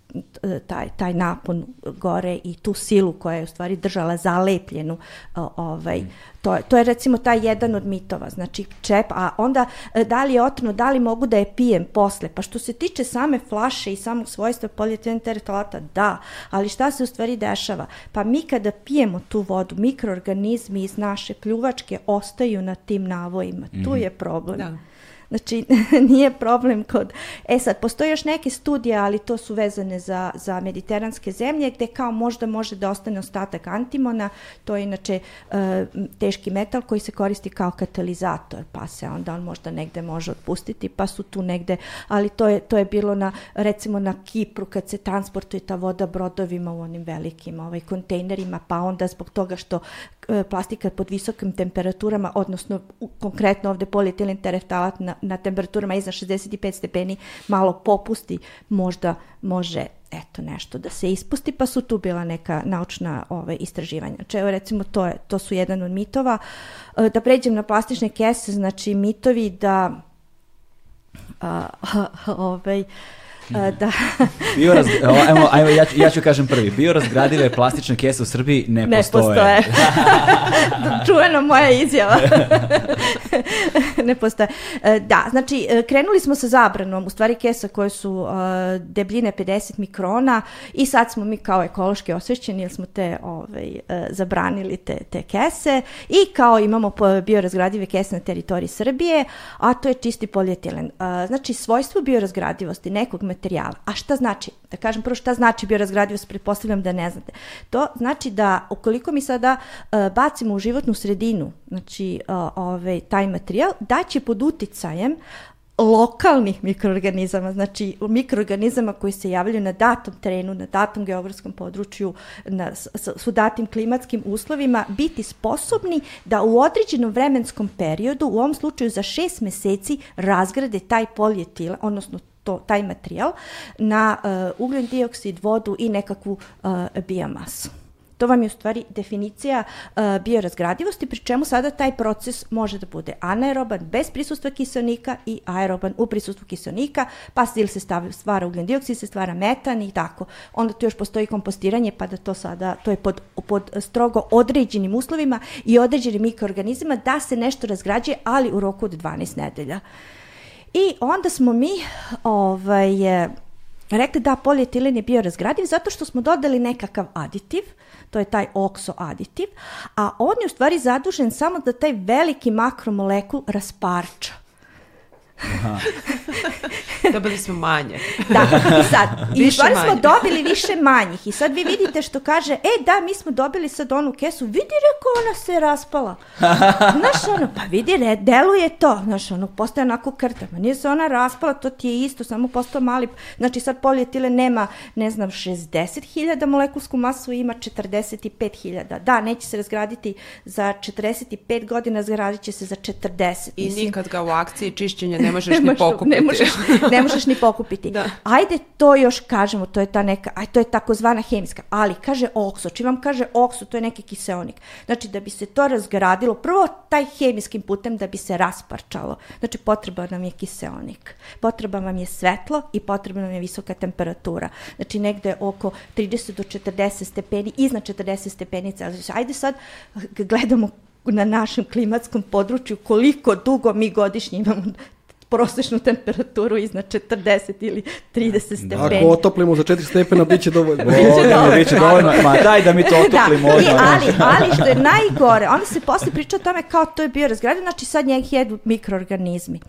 taj, taj napon gore i tu silu koja je u stvari držala zalepljenu ovaj, mm. to, to je recimo taj jedan od mitova znači čep, a onda e, da li je otrovno, da li mogu da je pijem posle, pa što se tiče same flaše i samog svojstva polietilen teretolata da, ali šta se u stvari dešava pa mi kada pijemo tu vodu mikroorganizmi iz naše pljuvačke ostaju na tim navojima, mm -hmm. tu mhm. je problem da Znači, nije problem kod... E sad, postoje još neke studije, ali to su vezane za, za mediteranske zemlje, gde kao možda može da ostane ostatak antimona, to je inače uh, teški metal koji se koristi kao katalizator, pa se onda on možda negde može otpustiti, pa su tu negde, ali to je, to je bilo na, recimo na Kipru, kad se transportuje ta voda brodovima u onim velikim ovaj, kontejnerima, pa onda zbog toga što plastika pod visokim temperaturama, odnosno konkretno ovde polietilen tereftalat na na temperaturama iznad 65 stepeni malo popusti, možda može eto nešto da se ispusti, pa su tu bila neka naučna ove, istraživanja. Znači, evo recimo to, je, to su jedan od mitova. E, da pređem na plastične kese, znači mitovi da a, a, ovaj, Uh, da. Bioraz, ajmo, ajmo, ja, ću, ja ću kažem prvi. Biorazgradive plastične kese u Srbiji ne, ne postoje. postoje. Čuvena moja izjava. ne postoje. E, da, znači, e, krenuli smo sa zabranom, u stvari kesa koje su uh, debljine 50 mikrona i sad smo mi kao ekološki osvećeni jer smo te ovaj, zabranili te, te kese i kao imamo biorazgradive kese na teritoriji Srbije, a to je čisti polietilen. Znači, svojstvo biorazgradivosti nekog materijala. A šta znači? Da kažem prvo šta znači biorazgradivost, pretpostavljam da ne znate. To znači da ukoliko mi sada uh, bacimo u životnu sredinu, znači uh, ovaj, taj materijal, da će pod uticajem lokalnih mikroorganizama, znači mikroorganizama koji se javljaju na datom terenu, na datom geografskom području, na, su datim klimatskim uslovima, biti sposobni da u određenom vremenskom periodu, u ovom slučaju za šest meseci, razgrade taj polietil, odnosno to, taj materijal na uh, ugljen dioksid, vodu i nekakvu uh, biomasu. To vam je u stvari definicija uh, biorazgradivosti, pri čemu sada taj proces može da bude anaeroban bez prisustva kiselnika i aeroban u prisustvu kiselnika, pa ili se stavi, stvara ugljen dioksid, se stvara metan i tako. Onda tu još postoji kompostiranje, pa da to sada, to je pod, pod strogo određenim uslovima i određenim mikroorganizmima da se nešto razgrađuje, ali u roku od 12 nedelja. I onda smo mi ovaj, rekli da polietilen je bio razgradiv zato što smo dodali nekakav aditiv, to je taj okso aditiv, a on je u stvari zadužen samo da taj veliki makromolekul rasparča. dobili smo manje. da, i sad, i stvari smo dobili više manjih i sad vi vidite što kaže, e da, mi smo dobili sad onu kesu, vidi reko ona se raspala. Znaš ono, pa vidi, re, deluje to, znaš ono, postaje onako krta, ma nije se ona raspala, to ti je isto, samo postao mali, znači sad polietile nema, ne znam, 60.000 molekulsku masu, ima 45.000. Da, neće se razgraditi za 45 godina, razgradit će se za 40. I mislim. nikad ga u akciji čišćenja ne možeš ni pokupiti. Ne možeš, ne možeš ni pokupiti. Da. Ajde to još kažemo, to je ta neka, aj to je takozvana hemijska, ali kaže okso, čim vam kaže okso, to je neki kiseonik. Znači da bi se to razgradilo, prvo taj hemijskim putem da bi se rasparčalo. Znači potreba nam je kiseonik. Potreba vam je svetlo i potreba nam je visoka temperatura. Znači negde oko 30 do 40 stepeni, iznad 40 stepeni Celsijusa. Ajde sad gledamo na našem klimatskom području koliko dugo mi godišnje imamo prosečnu temperaturu iznad 40 ili 30 stepeni. Ako otoplimo za 4 stepena, bit će dovoljno. biće dovoljno. biće dovoljno. Ma daj da mi to otoplimo. Da, I, ali, ali što je najgore, onda se posle priča o tome kao to je bio razgrađen, znači sad njeg jedu mikroorganizmi.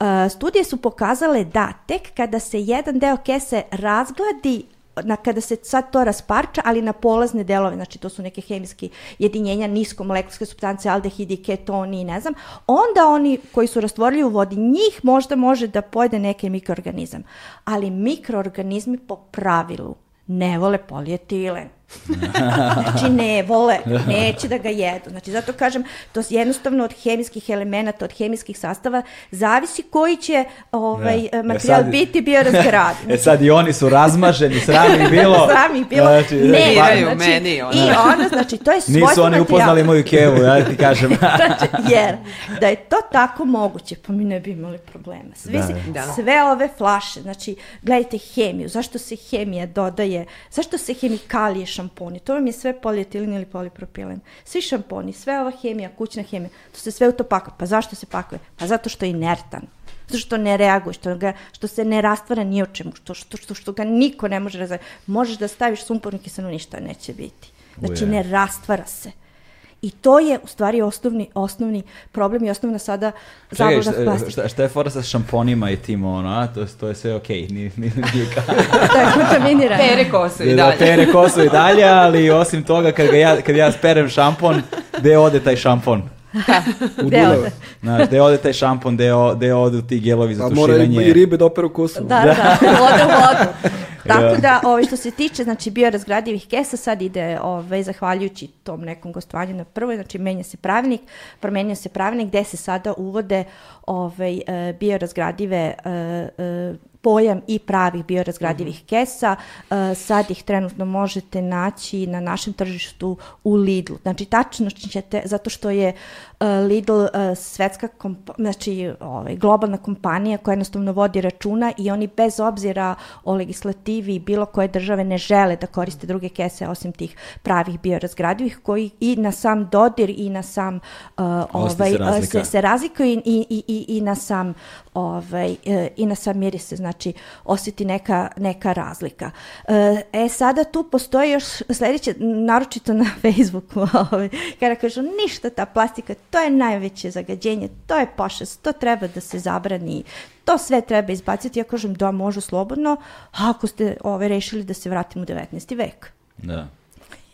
Uh, studije su pokazale da tek kada se jedan deo kese razgladi na, kada se sad to rasparča, ali na polazne delove, znači to su neke hemijski jedinjenja, niskomolekulske substance, aldehidi, ketoni i ne znam, onda oni koji su rastvorili u vodi, njih možda može da pojede neki mikroorganizam. Ali mikroorganizmi po pravilu ne vole polijetilen. Znači ne vole, neće da ga jedu. Znači zato kažem, to jednostavno od hemijskih elemenata, od hemijskih sastava zavisi koji će ovaj, ja. E, materijal e sad, biti bio razgrad. Znači, e sad i oni su razmaženi, sram ih bilo. sram ih bilo. Znači, ne, znači, meni, ona. I onda, znači, to je svoj Nisu oni upoznali moju kevu, ja ti kažem. znači, jer da je to tako moguće, pa mi ne bi imali problema. Svi da. Si, da. Sve ove flaše, znači, gledajte hemiju, zašto se hemija dodaje, zašto se hemikalije šamponi, to vam je sve polietilin ili polipropilen. Svi šamponi, sve ova hemija, kućna hemija, to se sve u to pakuje. Pa zašto se pakuje? Pa zato što je inertan. Zato što ne reaguje, što, ga, što se ne rastvara ni o čemu, što, što, što, što ga niko ne može razvajati. Možeš da staviš sumpornu kiselu, ništa neće biti. Znači, ne rastvara se. I to je u stvari osnovni, osnovni problem i osnovna sada zabluda plastika. Šta, šta je fora sa šamponima i tim ono, a? To, to je sve okej, okay. nije, nije, nije to je kontaminirano. Pere kosu i da, da, dalje. Da, pere kosu i dalje, ali osim toga kad, ga ja, kad ja sperem šampon, gde ode taj šampon? u Dunave. Znaš, gde ode taj šampon, gde, gde odu ti gelovi za tuširanje. A mora i ribe da operu kosu. Da, da, ode u vodu. Tako da, ovaj, što se tiče znači, biorazgradivih kesa, sad ide ovaj, zahvaljujući tom nekom gostovanju na prvoj, znači menja se pravilnik, promenio se pravilnik gde se sada uvode ovaj, e, biorazgradive uh, uh, pojam i pravih biorazgradivih mm -hmm. kesa. Uh, sad ih trenutno možete naći na našem tržištu u Lidlu. Znači, tačno ćete, zato što je uh, Lidl uh, svetska, znači ovaj, globalna kompanija koja jednostavno vodi računa i oni bez obzira o legislativi bilo koje države ne žele da koriste druge kese osim tih pravih biorazgradivih koji i na sam dodir i na sam uh, ovaj, se, se, se razlikuju i, i, i, i na sam ovaj, i na sam miris se znači osjeti neka, neka razlika. E, sada tu postoji još sledeće, naročito na Facebooku, ovaj, kada kažu ništa ta plastika, to je najveće zagađenje, to je pošest, to treba da se zabrani, to sve treba izbaciti. Ja kažem da može slobodno, ako ste ovaj, rešili da se vratimo u 19. vek. Da.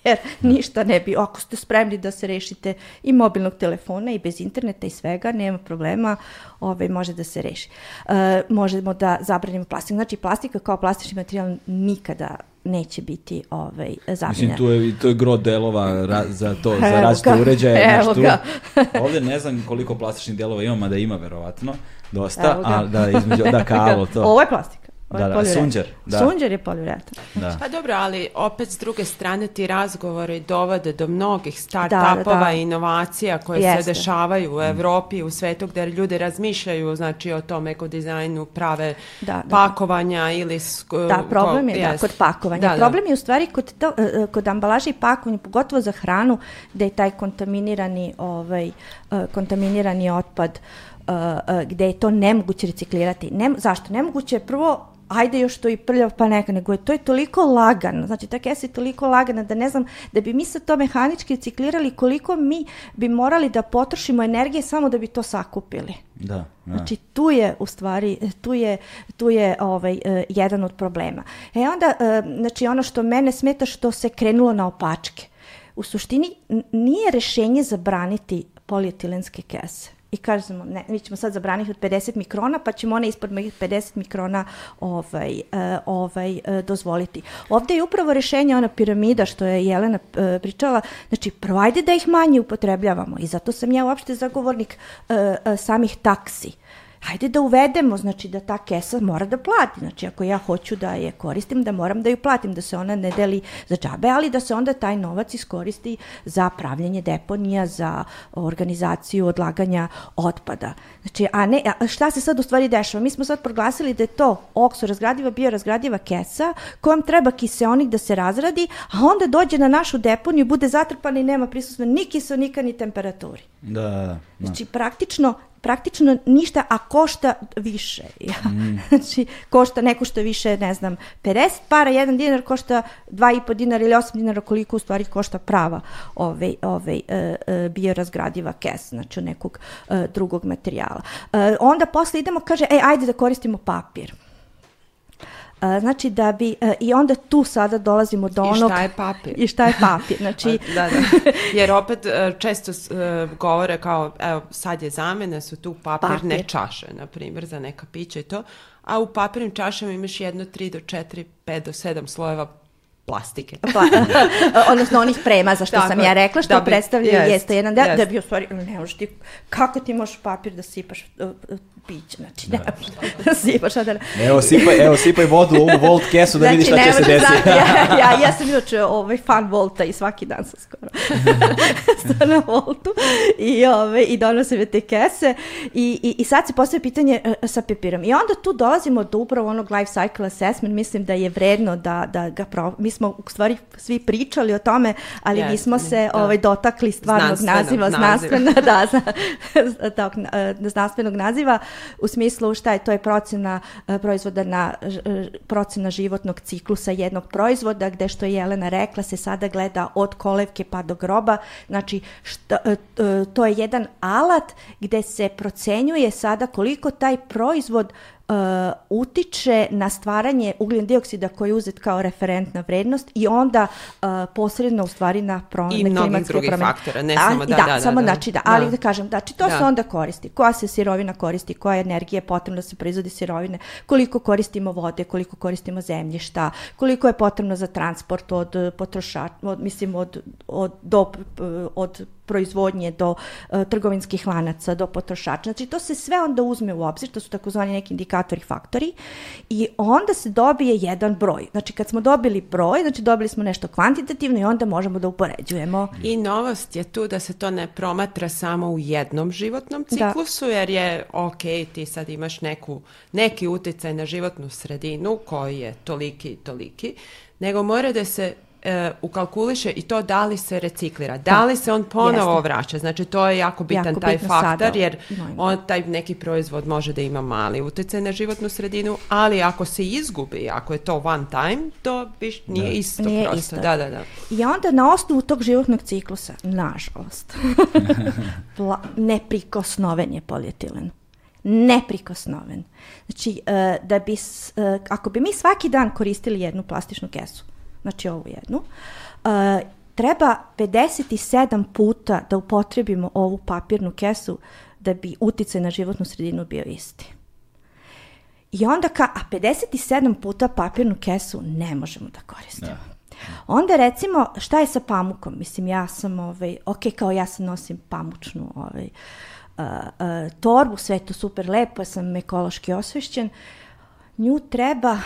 Jer ništa ne bi, ako ste spremni da se rešite i mobilnog telefona i bez interneta i svega, nema problema, ovaj, može da se reši. E, možemo da zabranimo plastik. Znači, plastika kao plastični materijal nikada neće biti ovaj, zabranjena. Mislim, tu je, to je gro delova ra, za to, za različite uređaje. Evo tu, ovde ne znam koliko plastičnih delova ima, mada ima verovatno, dosta, a da, između, da, kao to. Ovo je plastik. Da, da, sunđer. Da. Sunđer je poliuretan. Da. Pa dobro, ali opet s druge strane ti razgovori dovode do mnogih start-upova da, da. inovacija koje Jeste. se dešavaju u Evropi i u svetu gde ljudi razmišljaju znači o tom ekodizajnu prave da, da, pakovanja ili... Da, problem je da, kod pakovanja. Problem je u stvari kod, to, e, e, kod ambalaže i pakovanja, pogotovo za hranu, da je taj kontaminirani, ovaj, e, kontaminirani otpad gde je to nemoguće reciklirati. Ne, zašto? Nemoguće je prvo ajde još to i prljav pa neka, nego je to je toliko lagano, znači ta kesa je toliko lagana da ne znam, da bi mi sad to mehanički reciklirali koliko mi bi morali da potrošimo energije samo da bi to sakupili. Da, da. Znači tu je u stvari, tu je, tu je ovaj, uh, jedan od problema. E onda, uh, znači ono što mene smeta što se krenulo na opačke. U suštini nije rešenje zabraniti polietilenske kese i kažemo, ne, mi ćemo sad zabraniti od 50 mikrona, pa ćemo one ispod 50 mikrona ovaj, uh, ovaj, uh, dozvoliti. Ovde je upravo rešenje ona piramida što je Jelena uh, pričala, znači prvo ajde da ih manje upotrebljavamo i zato sam ja uopšte zagovornik uh, samih taksi. Uh, hajde da uvedemo, znači da ta kesa mora da plati, znači ako ja hoću da je koristim, da moram da ju platim, da se ona ne deli za džabe, ali da se onda taj novac iskoristi za pravljanje deponija, za organizaciju odlaganja otpada. Znači, a ne, a šta se sad u stvari dešava? Mi smo sad proglasili da je to okso razgradiva, biorazgradiva kesa kojom treba kiseonik da se razradi, a onda dođe na našu deponiju, bude zatrpana i nema prisustva ni kiseonika ni temperaturi. Da, da, da. Znači, praktično praktično ništa, a košta više. Ja. Mm. Znači, košta, neko što više, ne znam, 50 para, jedan dinar košta 2,5 dinara ili 8 dinara koliko u stvari košta prava ove, ove, uh, uh, biorazgradiva kes, znači nekog uh, drugog materijala. Uh, onda posle idemo, kaže, e, ajde da koristimo papir. Znači da bi, uh, i onda tu sada dolazimo do onog... I šta je papir? I šta je papir, znači... da, da. Jer opet uh, često uh, govore kao, evo, sad je zamena, su tu papirne papir. čaše, na primjer, za neka pića i to, a u papirnim čašama imaš jedno, tri do četiri, pet do sedam slojeva plastike. Pa, odnosno onih prema za što Tako, sam ja rekla, što da predstavlja jest, jeste jedan deo, da bi u stvari, ne možeš ti, kako ti možeš papir da sipaš piće, znači ne da. sipaš da... Evo sipaj, evo sipaj vodu u ovu volt kesu da znači, vidiš šta će se desiti. ja, ja, ja sam inače ovaj fan volta i svaki dan sam skoro na voltu i, ove, ovaj, i donosim te kese i, i, i sad se postavlja pitanje uh, sa papirom. I onda tu dolazimo do upravo onog life cycle assessment, mislim da je vredno da, da ga pro... Mi smo u stvari svi pričali o tome, ali yes, nismo se da. ovaj, dotakli stvarnog naziva, znanstvena, da, tog, znanstvenog naziva u smislu šta je, to je procena e, proizvoda na e, procena životnog ciklusa jednog proizvoda, gde što je Jelena rekla, se sada gleda od kolevke pa do groba, znači šta, e, to je jedan alat gde se procenjuje sada koliko taj proizvod uh, utiče na stvaranje ugljen dioksida koji je uzet kao referentna vrednost i onda uh, posredno u stvari na promene I mnogih drugih promene. faktora, ne samo da, da, da, da, samo da, znači da, ali da, da kažem, znači to da. se onda koristi, koja se sirovina koristi, koja energija je potrebna da se proizvodi sirovine, koliko koristimo vode, koliko koristimo zemljišta, koliko je potrebno za transport od potrošača, od, mislim od, od, do, od proizvodnje do uh, trgovinskih lanaca, do potrošača. Znači to se sve onda uzme u obzir, to su takozvani neki indikatori faktori i onda se dobije jedan broj. Znači kad smo dobili broj, znači dobili smo nešto kvantitativno i onda možemo da upoređujemo. I novost je tu da se to ne promatra samo u jednom životnom da. ciklusu, da. jer je ok, ti sad imaš neku, neki uticaj na životnu sredinu koji je toliki i toliki, nego mora da se e, ukalkuliše i to da li se reciklira, da li se on ponovo Jeste. vraća. Znači to je jako bitan jako taj faktor sada. jer on taj neki proizvod može da ima mali utjecaj na životnu sredinu, ali ako se izgubi, ako je to one time, to biš, nije da. isto nije prosto. Isto. Da, da, da. I onda na osnovu tog životnog ciklusa, nažalost, neprikosnoven je polietilen neprikosnoven. Znači, uh, da bi, uh, ako bi mi svaki dan koristili jednu plastičnu kesu, znači ovu jednu, uh, treba 57 puta da upotrebimo ovu papirnu kesu da bi uticaj na životnu sredinu bio isti. I onda ka, a 57 puta papirnu kesu ne možemo da koristimo. Da. Onda recimo, šta je sa pamukom? Mislim, ja sam, ovaj, ok, kao ja sam nosim pamučnu ovaj, uh, uh, torbu, sve to super lepo, sam ekološki osvešćen. Nju treba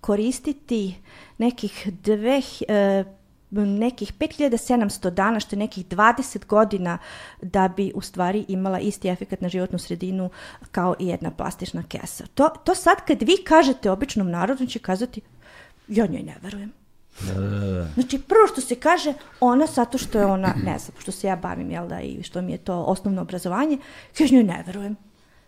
koristiti nekih dve, uh, nekih 5700 dana, što je nekih 20 godina da bi u stvari imala isti efekt na životnu sredinu kao i jedna plastična kesa. To, to sad kad vi kažete običnom narodu, će kazati, ja njoj ne verujem. Da, da, da. Znači, prvo što se kaže, ona zato što je ona, ne znam, što se ja bavim, jel da, i što mi je to osnovno obrazovanje, kaže njoj ne verujem.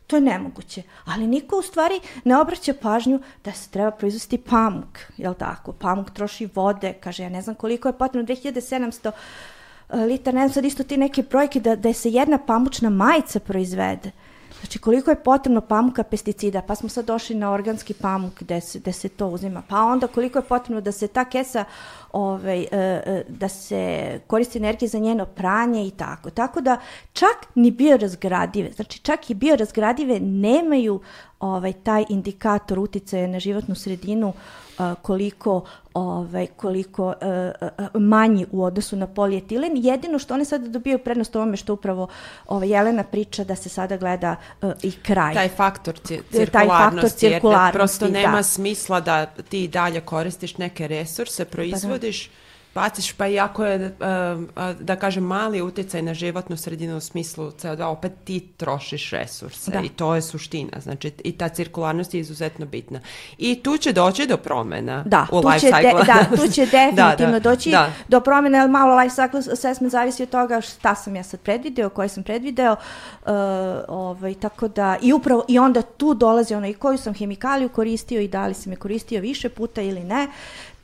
To je nemoguće. Ali niko u stvari ne obraća pažnju da se treba proizvesti pamuk, jel tako? Pamuk troši vode, kaže, ja ne znam koliko je potrebno, 2700 e, litar, ne znam sad isto ti neke brojke da, da se jedna pamučna majica proizvede. Znači koliko je potrebno pamuka pesticida, pa smo sad došli na organski pamuk gde se, gde se to uzima, pa onda koliko je potrebno da se ta kesa, ovaj, e, e, da se koristi energija za njeno pranje i tako. Tako da čak ni biorazgradive, znači čak i biorazgradive nemaju ovaj, taj indikator uticaja na životnu sredinu koliko ovaj, koliko manji u odnosu na polietilen. Jedino što one sada dobijaju prednost ovome što upravo ovaj, Jelena priča da se sada gleda i kraj. Taj faktor cirkularnosti. Taj faktor cirkularnosti, jer prosto nema da. smisla da ti dalje koristiš neke resurse, proizvodiš da baciš, pa i ako je, da kažem, mali utjecaj na životnu sredinu u smislu CO2, opet ti trošiš resurse da. i to je suština. Znači, i ta cirkularnost je izuzetno bitna. I tu će doći do promena da, u life cycle. Da, tu će definitivno da, da, doći da. do promena, ali malo life cycle assessment zavisi od toga šta sam ja sad predvideo, koje sam predvideo, uh, ovaj, tako da, i upravo, i onda tu dolazi ono i koju sam hemikaliju koristio i da li sam je koristio više puta ili ne,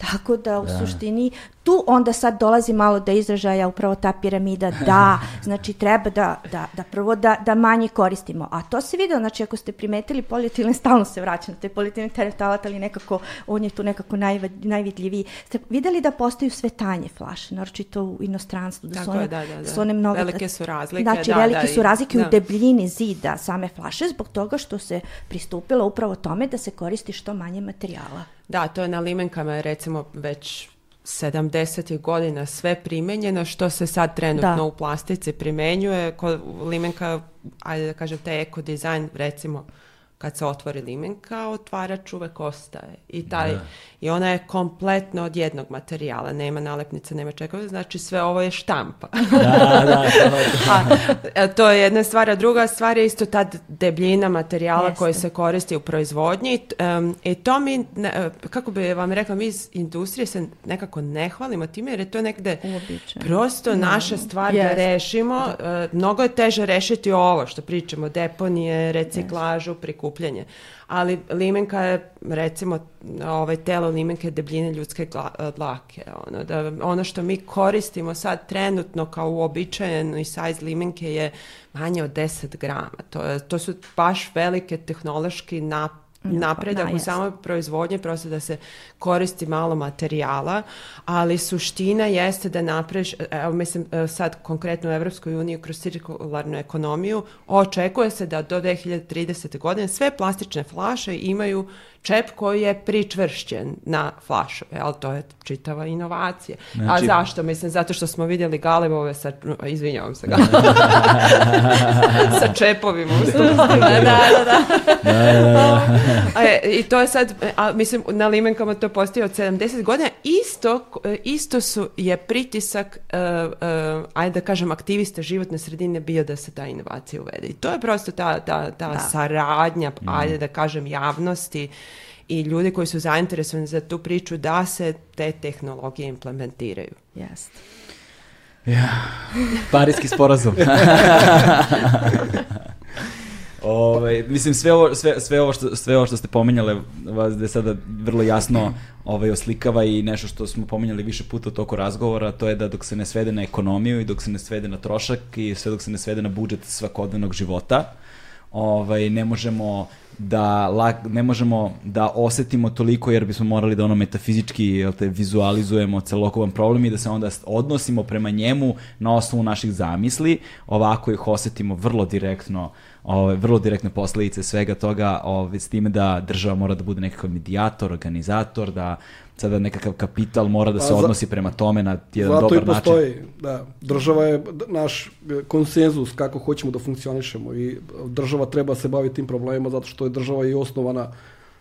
Tako da u da. suštini tu onda sad dolazi malo do izražaja upravo ta piramida da, znači treba da, da, da prvo da, da manje koristimo. A to se vidio, znači ako ste primetili polietilen, stalno se vraća na taj polietilen teretalat, ali nekako on je tu nekako naj, najvidljiviji. Ste videli da postaju sve tanje flaše, naročito u inostranstvu. Da Tako su one, je, da, da, da. Su one mnogo, velike su razlike. Znači, da, velike da, su razlike da. u debljini zida same flaše zbog toga što se pristupilo upravo tome da se koristi što manje materijala. Da, to je na limenkama recimo već 70. godina sve primenjeno što se sad trenutno da. u plastici primenjuje. Kod limenka, ajde da kažem, taj eko dizajn recimo kad se otvori limenka, otvarač uvek ostaje. I, taj, da. I ona je kompletno od jednog materijala, nema nalepnice, nema čega, znači sve ovo je štampa. Da, da, to, a, e, to je jedna stvar, a druga stvar je isto ta debljina materijala Jeste. koji se koristi u proizvodnji. Um, I to mi, ne, kako bi vam rekla, mi iz industrije se nekako ne hvalimo time, jer je to negde Uobičaj. prosto no. naša stvar Jeste. da rešimo. Da. Uh, mnogo je teže rešiti ovo što pričamo, deponije, reciklažu, prikupljanje okupljanje. Ali limenka je, recimo, ovaj, telo limenke debljine ljudske dlake. Ono, da, ono što mi koristimo sad trenutno kao uobičajeni sajz limenke je manje od 10 grama. To, to su baš velike tehnološki napad napredak da, u samoj proizvodnji, prosto da se koristi malo materijala, ali suština jeste da napraviš, evo mislim e, sad konkretno u Evropskoj uniji kroz cirkularnu ekonomiju, očekuje se da do 2030. godine sve plastične flaše imaju čep koji je pričvršćen na flašove, ali to je čitava inovacija. Znači... A zašto? Mislim, zato što smo vidjeli galebove sa, izvinjavam se, sa čepovima u da, da, da. da. a, I to je sad, a, mislim, na limenkama to postoji od 70 godina. Isto, isto su, je pritisak, uh, uh, ajde da kažem, aktivista životne sredine bio da se ta inovacija uvede. I to je prosto ta, ta, ta da. saradnja, mm. ajde da kažem, javnosti i ljudi koji su zainteresovani za tu priču da se te tehnologije implementiraju. Jeste. Ja, parijski sporazum. Ove, ovaj, mislim, sve ovo, sve, sve, ovo što, sve ovo što ste pominjale vas da je sada vrlo jasno ovaj, oslikava i nešto što smo pominjali više puta u toku razgovora, to je da dok se ne svede na ekonomiju i dok se ne svede na trošak i sve dok se ne svede na budžet svakodnevnog života, ovaj, ne možemo da ne možemo da osetimo toliko jer bismo morali da ono metafizički jel te, vizualizujemo celokupan problem i da se onda odnosimo prema njemu na osnovu naših zamisli, ovako ih osetimo vrlo direktno ove, vrlo direktne posledice svega toga, ove, s time da država mora da bude nekakav medijator, organizator, da sada nekakav kapital mora da se odnosi prema tome na jedan dobar način. Zato i postoji, da. Država je naš konsenzus kako hoćemo da funkcionišemo i država treba se baviti tim problemima zato što je država i osnovana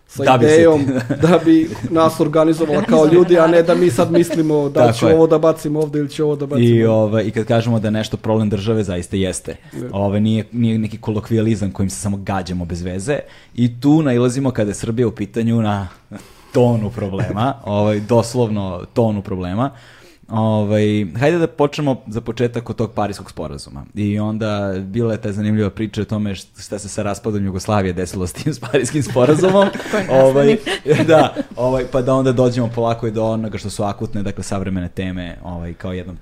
sa da idejom bi da bi nas organizovala kao ljudi, a ne da mi sad mislimo da ću ovo da bacim ovde ili ću ovo da bacim I, ove, ovaj, I kad kažemo da je nešto problem države, zaista jeste. Ove, ovaj, nije, nije neki kolokvijalizam kojim se samo gađamo bez veze. I tu nailazimo kada je Srbija u pitanju na tonu problema, ovaj, doslovno tonu problema. Ovaj, hajde da počnemo za početak od tog Parijskog sporazuma. I onda bila je ta zanimljiva priča o tome šta se sa raspadom Jugoslavije desilo s tim s Parijskim sporazumom. ovaj, da, ovaj, pa da onda dođemo polako i do onoga što su akutne, dakle, savremene teme, ovaj, kao jednom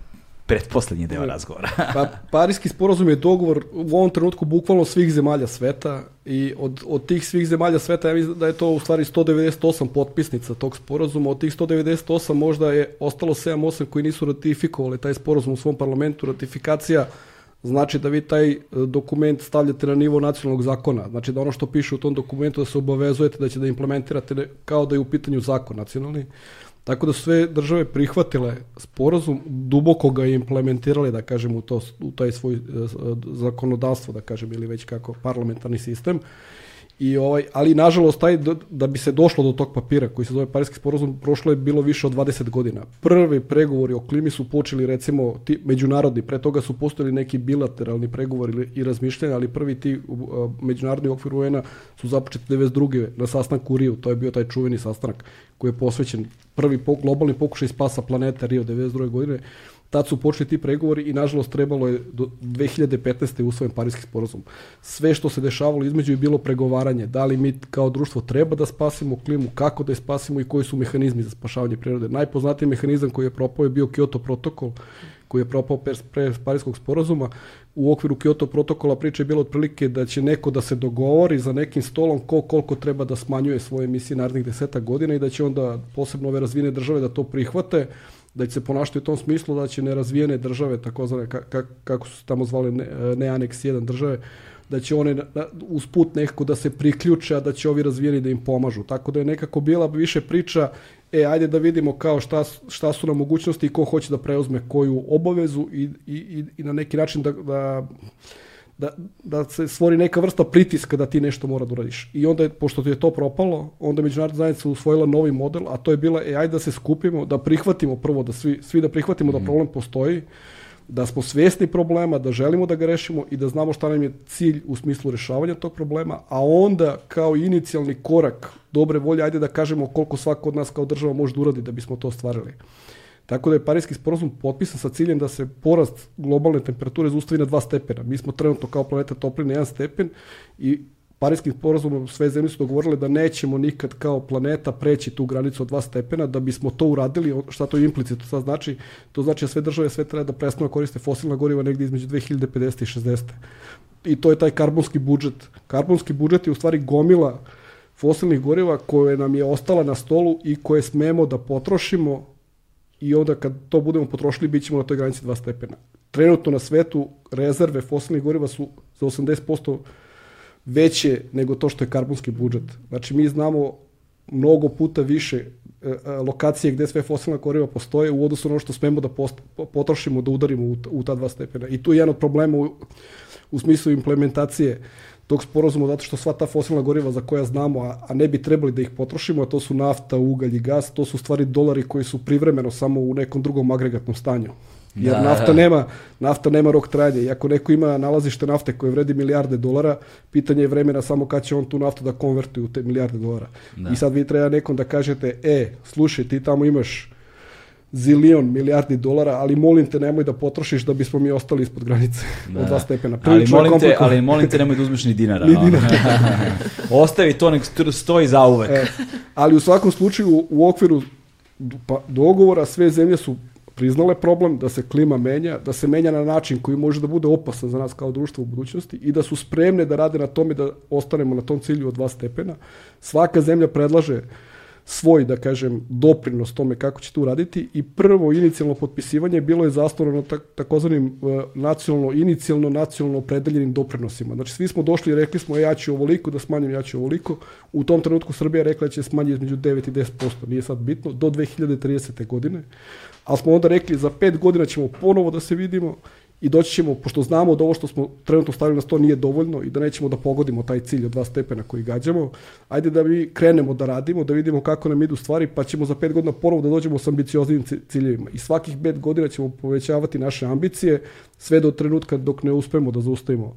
pretposlednji deo razgovora. pa, Parijski sporazum je dogovor u ovom trenutku bukvalno svih zemalja sveta i od, od tih svih zemalja sveta ja mislim da je to u stvari 198 potpisnica tog sporazuma. Od tih 198 možda je ostalo 7-8 koji nisu ratifikovali taj sporazum u svom parlamentu. Ratifikacija znači da vi taj e, dokument stavljate na nivo nacionalnog zakona. Znači da ono što piše u tom dokumentu da se obavezujete da će da implementirate kao da je u pitanju zakon nacionalni. Tako da sve države prihvatile sporazum, duboko ga implementirali, da kažem, u, to, u taj svoj e, zakonodavstvo, da kažem, ili već kako parlamentarni sistem. I ovaj, ali nažalost taj da bi se došlo do tog papira koji se zove Parijski sporazum prošlo je bilo više od 20 godina. Prvi pregovori o klimi su počeli recimo ti međunarodni, pre toga su postojali neki bilateralni pregovori i razmišljanja, ali prvi ti uh, međunarodni okvir UN-a su započeti 92. na sastanku u Riju, to je bio taj čuveni sastanak koji je posvećen prvi po, globalni pokušaj spasa planete Rio 92. godine Tad su počeli ti pregovori i nažalost trebalo je do 2015. usvojen Parijski sporazum. Sve što se dešavalo između je bilo pregovaranje. Da li mi kao društvo treba da spasimo klimu, kako da je spasimo i koji su mehanizmi za spašavanje prirode. Najpoznatiji mehanizam koji je propao je bio Kyoto protokol koji je propao pre Parijskog sporazuma. U okviru Kyoto protokola priča je bilo otprilike da će neko da se dogovori za nekim stolom ko koliko treba da smanjuje svoje emisije narednih deseta godina i da će onda posebno ove razvijene države da to prihvate da će se ponašati u tom smislu da će nerazvijene države, takozvane, ka, kako su tamo zvali ne, ne aneks 1 države, da će one usput nekako da se priključe, a da će ovi razvijeni da im pomažu. Tako da je nekako bila više priča, e, ajde da vidimo kao šta, šta su nam mogućnosti i ko hoće da preuzme koju obavezu i, i, i na neki način da, da da, da se stvori neka vrsta pritiska da ti nešto mora da uradiš. I onda, je, pošto ti je to propalo, onda je međunarodna zajednica usvojila novi model, a to je bila, e, ajde da se skupimo, da prihvatimo prvo, da svi, svi da prihvatimo mm. da mhm. problem postoji, da smo svjesni problema, da želimo da ga rešimo i da znamo šta nam je cilj u smislu rešavanja tog problema, a onda kao inicijalni korak dobre volje, ajde da kažemo koliko svako od nas kao država može da uradi da bismo to ostvarili. Tako da je Parijski sporazum potpisan sa ciljem da se porast globalne temperature zaustavi na 2 stepena. Mi smo trenutno kao planeta topli na 1 stepen i Parijskim sporazumom sve zemlje su dogovorile da nećemo nikad kao planeta preći tu granicu od 2 stepena, da bismo to uradili, šta to implicitno sad znači? To znači da sve države sve treba da prestanu da koriste fosilna goriva negdje između 2050. i 60. I to je taj karbonski budžet. Karbonski budžet je u stvari gomila fosilnih goriva koje nam je ostala na stolu i koje smemo da potrošimo i onda kad to budemo potrošili, bit ćemo na toj granici 2 stepena. Trenutno na svetu rezerve fosilnih goriva su za 80% veće nego to što je karbonski budžet. Znači mi znamo mnogo puta više e, e, lokacije gde sve fosilna goriva postoje u odnosu na ono što smemo da post, potrošimo, da udarimo u, u ta dva stepena. I tu je jedan od problema u, u smislu implementacije tog sporazuma zato što sva ta fosilna goriva za koja znamo, a, a ne bi trebali da ih potrošimo, a to su nafta, ugalj i gas, to su stvari dolari koji su privremeno samo u nekom drugom agregatnom stanju. Jer da, nafta, nema, nafta nema rok trajanja. I ako neko ima nalazište nafte koje vredi milijarde dolara, pitanje je vremena samo kad će on tu naftu da konvertuje u te milijarde dolara. Da. I sad vi treba nekom da kažete, e, slušaj, ti tamo imaš zilion milijardi dolara, ali molim te nemoj da potrošiš da bismo mi ostali ispod granice da. od dva stepena. Prilično ali molim, te, ali molim te nemoj da uzmeš ni dinara. ni dinara. Ostavi to, nek stoji za uvek. E, ali u svakom slučaju u okviru pa, dogovora sve zemlje su priznale problem, da se klima menja, da se menja na način koji može da bude opasan za nas kao društvo u budućnosti i da su spremne da rade na tome da ostanemo na tom cilju od dva stepena. Svaka zemlja predlaže svoj, da kažem, doprinos tome kako će to uraditi i prvo inicijalno potpisivanje bilo je zasnovano tak, takozvanim uh, nacionalno, inicijalno nacionalno opredeljenim doprinosima. Znači, svi smo došli i rekli smo, e, ja ću ovoliko, da smanjim, ja ću ovoliko. U tom trenutku Srbija rekla da će smanjiti između 9 i 10%, nije sad bitno, do 2030. godine. Ali smo onda rekli, za pet godina ćemo ponovo da se vidimo i doći ćemo, pošto znamo da ovo što smo trenutno stavili na sto nije dovoljno i da nećemo da pogodimo taj cilj od dva stepena koji gađamo, ajde da mi krenemo da radimo, da vidimo kako nam idu stvari, pa ćemo za pet godina ponovo da dođemo sa ambicioznim ciljevima. I svakih pet godina ćemo povećavati naše ambicije sve do trenutka dok ne uspemo da zaustavimo,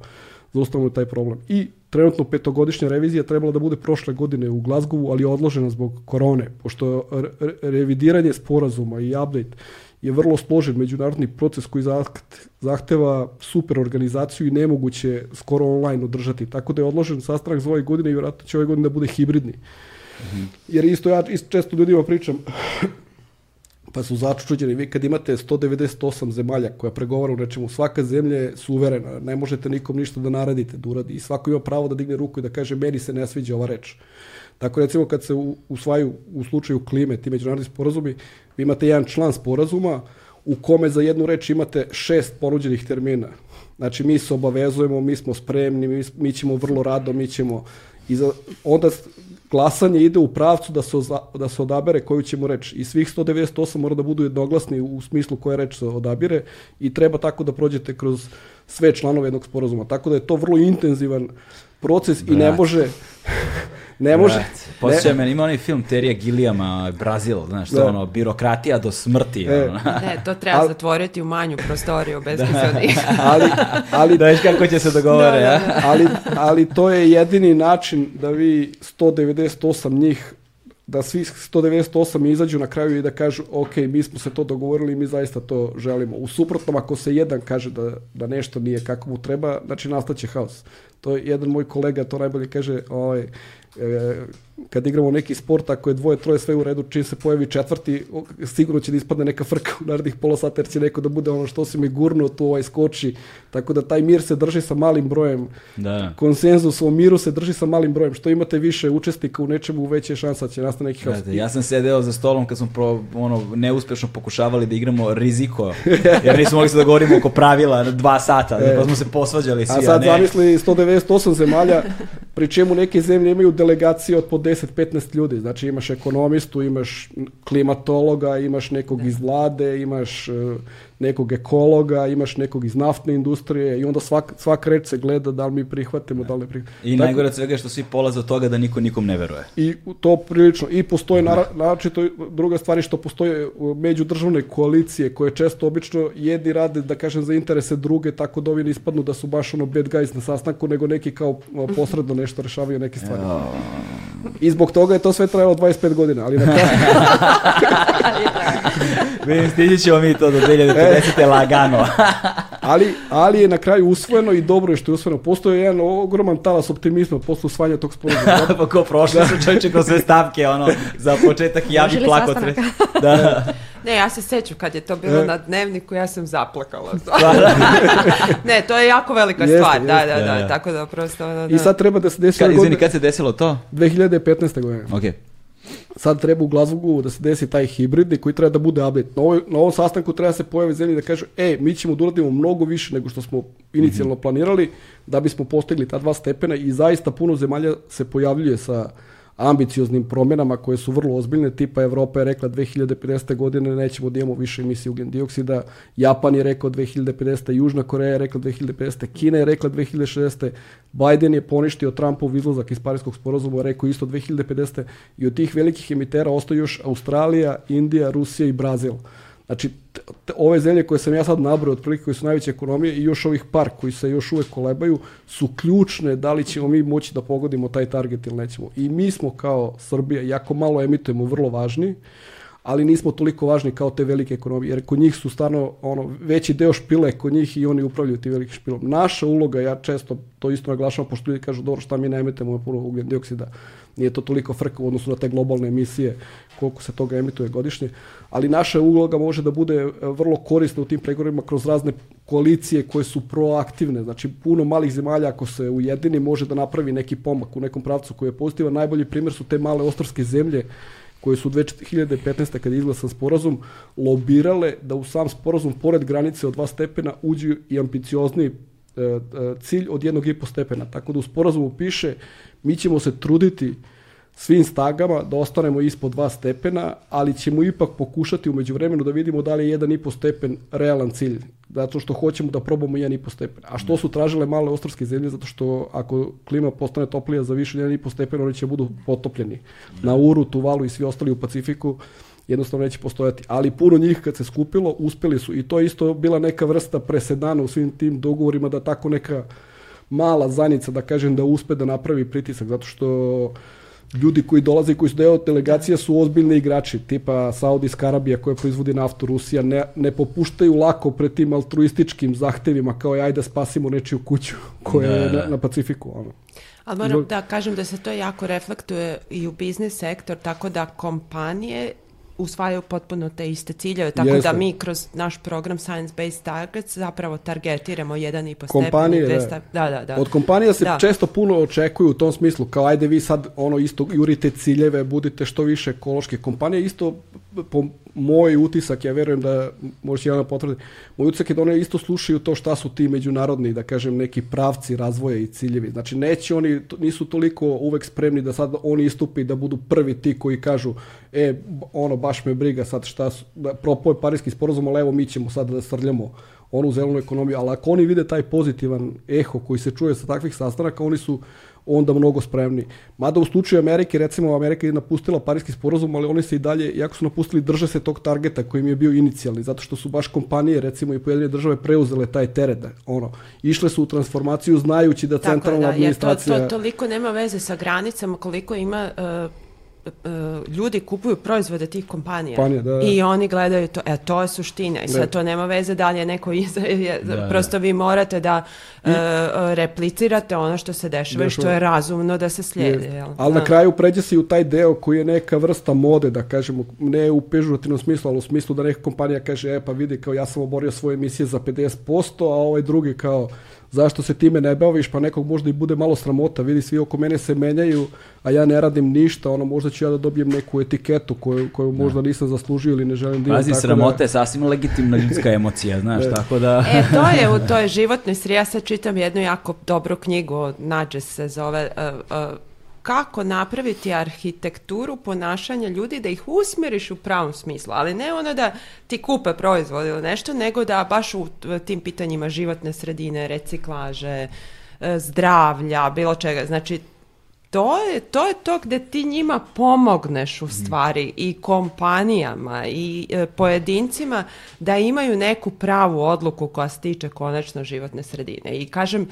zaustavimo taj problem. I trenutno petogodišnja revizija trebala da bude prošle godine u Glazgovu, ali je odložena zbog korone, pošto revidiranje sporazuma i update je vrlo složen međunarodni proces koji zahteva super organizaciju i nemoguće skoro online održati. Tako da je odložen sastanak za ove godine i vjerojatno će ove godine da bude hibridni. Mm -hmm. Jer isto ja isto često ljudima pričam, pa su začuđeni. Vi kad imate 198 zemalja koja pregovara u nečemu, svaka zemlja je suverena, ne možete nikom ništa da naradite da uradi i svako ima pravo da digne ruku i da kaže meni se ne sviđa ova reč. Tako recimo kad se usvaju u slučaju klime ti međunarodni sporazumi, vi imate jedan član sporazuma u kome za jednu reč imate šest ponuđenih termina. Znači mi se obavezujemo, mi smo spremni, mi, mi ćemo vrlo rado, mi ćemo i za, onda glasanje ide u pravcu da se, da se odabere koju ćemo reći. I svih 198 mora da budu jednoglasni u smislu koja reč se odabire i treba tako da prođete kroz sve članove jednog sporazuma. Tako da je to vrlo intenzivan proces Brat. i ne može Ne može. Posjeća me, ima onaj film Terija Gilijama, Brazil, znaš, to da. ono, birokratija do smrti. E. Ono. Ne, to treba Al... zatvoriti u manju prostoriju bez da. ali, ali, da viš kako će se dogovore, da, da, da. ali, ali to je jedini način da vi 198 njih da svi 198 izađu na kraju i da kažu ok, mi smo se to dogovorili i mi zaista to želimo. U suprotnom, ako se jedan kaže da, da nešto nije kako mu treba, znači nastaće haos. To je jedan moj kolega, to najbolje kaže, ovaj, e, kad igramo neki sport, ako je dvoje, troje sve u redu, čim se pojavi četvrti, sigurno će da ispadne neka frka u narednih pola sata, jer će neko da bude ono što si mi gurno, tu ovaj skoči. Tako da taj mir se drži sa malim brojem. Da. Konsenzus o miru se drži sa malim brojem. Što imate više učesnika u nečemu, veće šansa će nastane neki haos. Ja sam sedeo za stolom kad smo pro, ono, neuspešno pokušavali da igramo riziko, jer nismo mogli se da govorimo oko pravila dva sata, e. pa smo se posvađali svi. A sad a ne. zamisli 198 zemalja, pri čemu neke zemlje imaju delegacije od po 10-15 ljudi. Znači imaš ekonomistu, imaš klimatologa, imaš nekog iz vlade, imaš uh, nekog ekologa, imaš nekog iz naftne industrije i onda svak, svak reč se gleda da li mi prihvatimo, da li ne prihvatimo. I Tako, najgore od svega je što svi polaze od toga da niko nikom ne veruje. I to prilično. I postoje, znači to druga stvar je što postoje međudržavne koalicije koje često obično jedni rade, da kažem, za interese druge, tako da ovi ne ispadnu da su baš ono bad guys na sastanku, nego neki kao posredno nešto rešavaju neke stvari. I zbog toga je to sve trajalo 25 godina, ali na kraju... Vidim, stići ćemo mi to do 2050. lagano. ali, ali je na kraju usvojeno i dobro je što je usvojeno. Postoje jedan ogroman talas optimizma posle usvajanja tog sporazuma. pa ko prošli da. su čovječe kroz sve stavke, ono, za početak javi plakotre. da. Ne, ja se sećam kad je to bilo e. na dnevniku, ja sam zaplakala. Da, da. ne, to je jako velika jeste, stvar, jeste. Da, da, da, da, tako da prosto... Da, I sad treba da se desi... Kad, izvini, kad se desilo to? 2015. godine. Okej. Okay sad treba u Glazgovu da se desi taj hibridni koji treba da bude update. Na, ovoj, na ovom sastanku treba da se pojave zemlje da kažu, e, mi ćemo da uradimo mnogo više nego što smo inicijalno mm -hmm. planirali da bismo postigli ta dva stepena i zaista puno zemalja se pojavljuje sa ambicioznim promjenama koje su vrlo ozbiljne, tipa Evropa je rekla 2050. godine nećemo da imamo više emisije ugljen dioksida, Japan je rekao 2050. Južna Koreja je rekla 2050. Kina je rekla 2060. Biden je poništio Trumpov izlazak iz Parijskog sporazuma, rekao isto 2050. i od tih velikih emitera ostaju još Australija, Indija, Rusija i Brazil. Znači, ove zemlje koje sam ja sad nabrao, otprilike koje su najveće ekonomije i još ovih par koji se još uvek kolebaju, su ključne da li ćemo mi moći da pogodimo taj target ili nećemo. I mi smo kao Srbija, jako malo emitujemo, vrlo važni, ali nismo toliko važni kao te velike ekonomije, jer kod njih su stvarno ono, veći deo špile kod njih i oni upravljaju ti veliki špilom. Naša uloga, ja često to isto naglašavam, pošto ljudi kažu, dobro, šta mi ne emitemo puno ugljen dioksida, nije to toliko frka u odnosu na te globalne emisije, koliko se toga emituje godišnje, ali naša uloga može da bude e, vrlo korisna u tim pregovorima kroz razne koalicije koje su proaktivne, znači puno malih zemalja ako se ujedini može da napravi neki pomak u nekom pravcu koji je pozitivan. Najbolji primjer su te male ostarske zemlje koje su 2015. kada je izglasan sporazum, lobirale da u sam sporazum, pored granice od dva stepena, uđu i ambiciozni e, e, cilj od jednog i po stepena. Tako da u sporazumu piše mi ćemo se truditi svim stagama da ostanemo ispod dva stepena, ali ćemo ipak pokušati umeđu vremenu da vidimo da li je jedan i po stepen realan cilj, zato što hoćemo da probamo jedan i po stepen. A što su tražile male ostarske zemlje, zato što ako klima postane toplija za više jedan i po stepen, oni će budu potopljeni. Na Uru, Tuvalu i svi ostali u Pacifiku jednostavno neće postojati. Ali puno njih kad se skupilo, uspeli su i to je isto bila neka vrsta presedana u svim tim dogovorima da tako neka mala zanica, da kažem, da uspe da napravi pritisak, zato što ljudi koji dolaze i koji su deo delegacija su ozbiljni igrači, tipa Saudijska Arabija koja proizvodi naftu, Rusija, ne, ne popuštaju lako pred tim altruističkim zahtevima kao ajde da spasimo nečiju kuću koja da, je na, na Pacifiku. Ono. Ali moram da kažem da se to jako reflektuje i u biznis sektor, tako da kompanije usvajaju potpuno te iste ciljeve, tako Jeste. da mi kroz naš program Science Based Targets zapravo targetiramo jedan i po Kompanije, stepen. Da. da. da, da, Od kompanija se da. često puno očekuju u tom smislu, kao ajde vi sad ono isto jurite ciljeve, budite što više ekološke. Kompanije isto po moj utisak, ja verujem da možeš jedan potvrdi, moj utisak je da one isto slušaju to šta su ti međunarodni, da kažem, neki pravci razvoja i ciljevi. Znači, neće oni, nisu toliko uvek spremni da sad oni istupi da budu prvi ti koji kažu, e, ono, baš me briga sad šta su, da, propo je parijski sporozum, ali evo mi ćemo sad da srljamo onu zelenu ekonomiju, ali ako oni vide taj pozitivan eho koji se čuje sa takvih sastanaka, oni su onda mnogo spremni. Mada u slučaju Amerike, recimo Amerika je napustila parijski sporazum, ali oni se i dalje, jako su napustili, drže se tog targeta koji im je bio inicijalni, zato što su baš kompanije, recimo i pojedine države, preuzele taj teret. Ono, išle su u transformaciju znajući da Tako centralna da, administracija... Jer to, to toliko nema veze sa granicama koliko ima uh, ljudi kupuju proizvode tih kompanija Kompanija, da, da. i oni gledaju to, e, to je suština i sad to nema veze da li je neko iza, je, da, da. prosto vi morate da I, uh, replicirate ono što se dešava i što je razumno da se slijedi. Jel? Ali na da. kraju pređe se i u taj deo koji je neka vrsta mode, da kažemo, ne u pežurativnom smislu, ali u smislu da neka kompanija kaže, e pa vidi, kao ja sam oborio svoje emisije za 50%, a ovaj drugi kao zašto se time ne baviš, pa nekog možda i bude malo sramota, vidi svi oko mene se menjaju, a ja ne radim ništa, ono možda ću ja da dobijem neku etiketu koju, koju da. možda nisam zaslužio ili ne želim da imam. Pazi, sramota da... je sasvim legitimna ljudska emocija, znaš, e. tako da... E, to je u toj životnoj sri, ja sad čitam jednu jako dobru knjigu, Nađe se zove, uh, uh, kako napraviti arhitekturu ponašanja ljudi da ih usmjeriš u pravom smislu, ali ne ono da ti kupe proizvod ili nešto, nego da baš u tim pitanjima životne sredine, reciklaže, e, zdravlja, bilo čega. Znači, to je, to je to gde ti njima pomogneš u stvari i kompanijama i e, pojedincima da imaju neku pravu odluku koja se tiče konačno životne sredine. I kažem,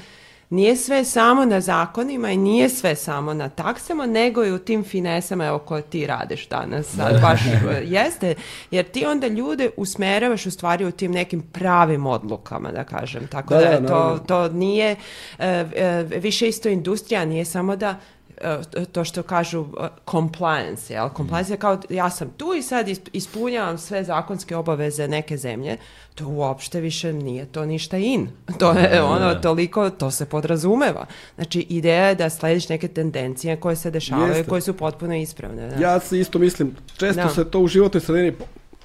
nije sve samo na zakonima i nije sve samo na taksama, nego i u tim finesama evo koje ti radiš danas. Sad baš jeste, jer ti onda ljude usmeravaš u stvari u tim nekim pravim odlukama, da kažem. Tako da, da, da to, to nije, uh, više isto industrija, nije samo da to što kažu e, compliance, jel? Compliance je kao ja sam tu i sad ispunjavam sve zakonske obaveze neke zemlje, to uopšte više nije to ništa in. To je da, ono, da. toliko, to se podrazumeva. Znači, ideja je da slediš neke tendencije koje se dešavaju, Jeste. koje su potpuno ispravne. Da. Ja se isto mislim, često da. se to u životnoj sredini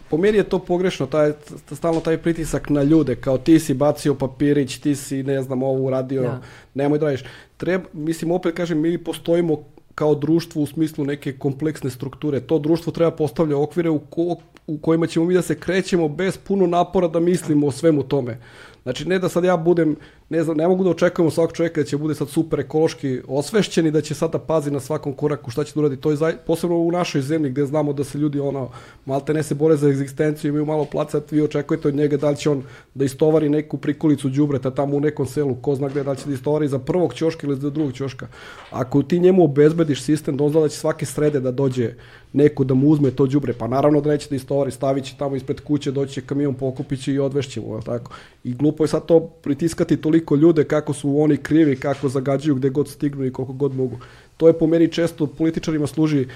po meni je to pogrešno, taj, stalno taj pritisak na ljude, kao ti si bacio papirić, ti si, ne znam, ovo uradio, ja. nemoj da radiš. Treba, mislim, opet kažem, mi postojimo kao društvo u smislu neke kompleksne strukture. To društvo treba postavlja okvire u, ko, u kojima ćemo mi da se krećemo bez puno napora da mislimo o svemu tome. Znači, ne da sad ja budem, ne znam, ne mogu da očekujem svakog čovjeka da će bude sad super ekološki osvešćen i da će sad da pazi na svakom koraku šta će da uradi. To je zaj, posebno u našoj zemlji gdje znamo da se ljudi ono, malte ne se bore za egzistenciju, imaju malo placa, vi očekujete od njega da li će on da istovari neku prikolicu đubreta tamo u nekom selu, ko zna gde da li će da istovari za prvog ćoška ili za drugog ćoška. Ako ti njemu obezbediš sistem, dozvola će svake srede da dođe neko da mu uzme to đubre, pa naravno da neće da istovari, stavit će tamo ispred kuće, doći će kamion, pokupit će i odvešće mu, tako. I glupo je sad to pritiskati toliko ljude kako su oni krivi, kako zagađuju gde god stignu i koliko god mogu. To je po meni često političarima služi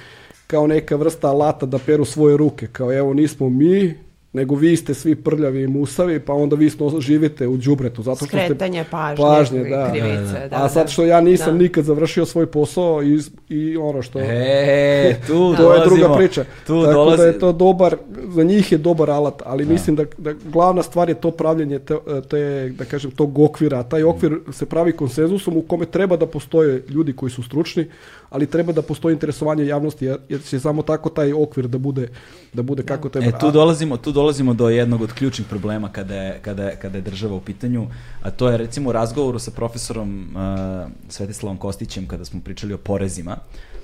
kao neka vrsta alata da peru svoje ruke, kao evo nismo mi, nego vi ste svi prljavi i musavi, pa onda vi živite u đubretu zato što Skretanje ste pažnje, pažnje da. krivice, da, A sad što ja nisam da. nikad završio svoj posao i, i ono što e, tu to je druga priča. Tu Tako dolazi... da je to dobar, za njih je dobar alat, ali da. mislim da, da glavna stvar je to pravljenje te, te, da kažem, tog okvira. Taj okvir se pravi konsenzusom u kome treba da postoje ljudi koji su stručni, ali treba da postoji interesovanje javnosti jer će samo tako taj okvir da bude da bude kako treba. E tu dolazimo, tu dolazimo do jednog od ključnih problema kada je, kada je, kada je država u pitanju, a to je recimo u razgovoru sa profesorom uh, Svetislavom Kostićem kada smo pričali o porezima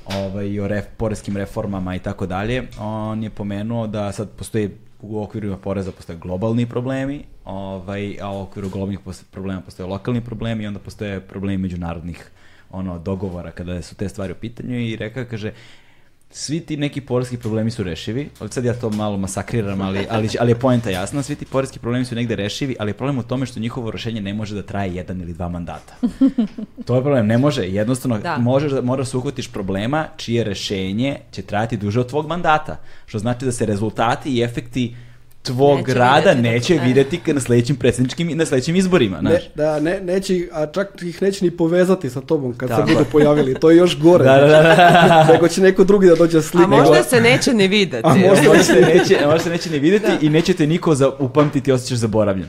ovaj, i o ref, porezkim reformama i tako dalje, on je pomenuo da sad postoji u okviru poreza postoje globalni problemi, ovaj, a u okviru globalnih problema postoje lokalni problemi i onda postoje problemi međunarodnih ono dogovora kada su te stvari u pitanju i rekao kaže svi ti neki poreski problemi su rešivi, ali sad ja to malo masakriram, ali, ali, ali je poenta jasna, svi ti poreski problemi su negde rešivi, ali je problem u tome što njihovo rešenje ne može da traje jedan ili dva mandata. to je problem, ne može, jednostavno da. možeš da, moraš da uhvatiš problema čije rešenje će trajati duže od tvog mandata, što znači da se rezultati i efekti tvog neće rada videti neće tako, videti na sledećim predsjedničkim i na sledećim izborima, znaš. Ne, da, ne, neće, a čak ih neće ni povezati sa tobom kad tako. se budu pojavili, to je još gore. da, da, da, da. Nego će neko drugi da dođe slika. A možda se neće ni videti. A možda, se neće, možda se neće ni videti da. i nećete niko za, upamtiti, osjećaš zaboravljen.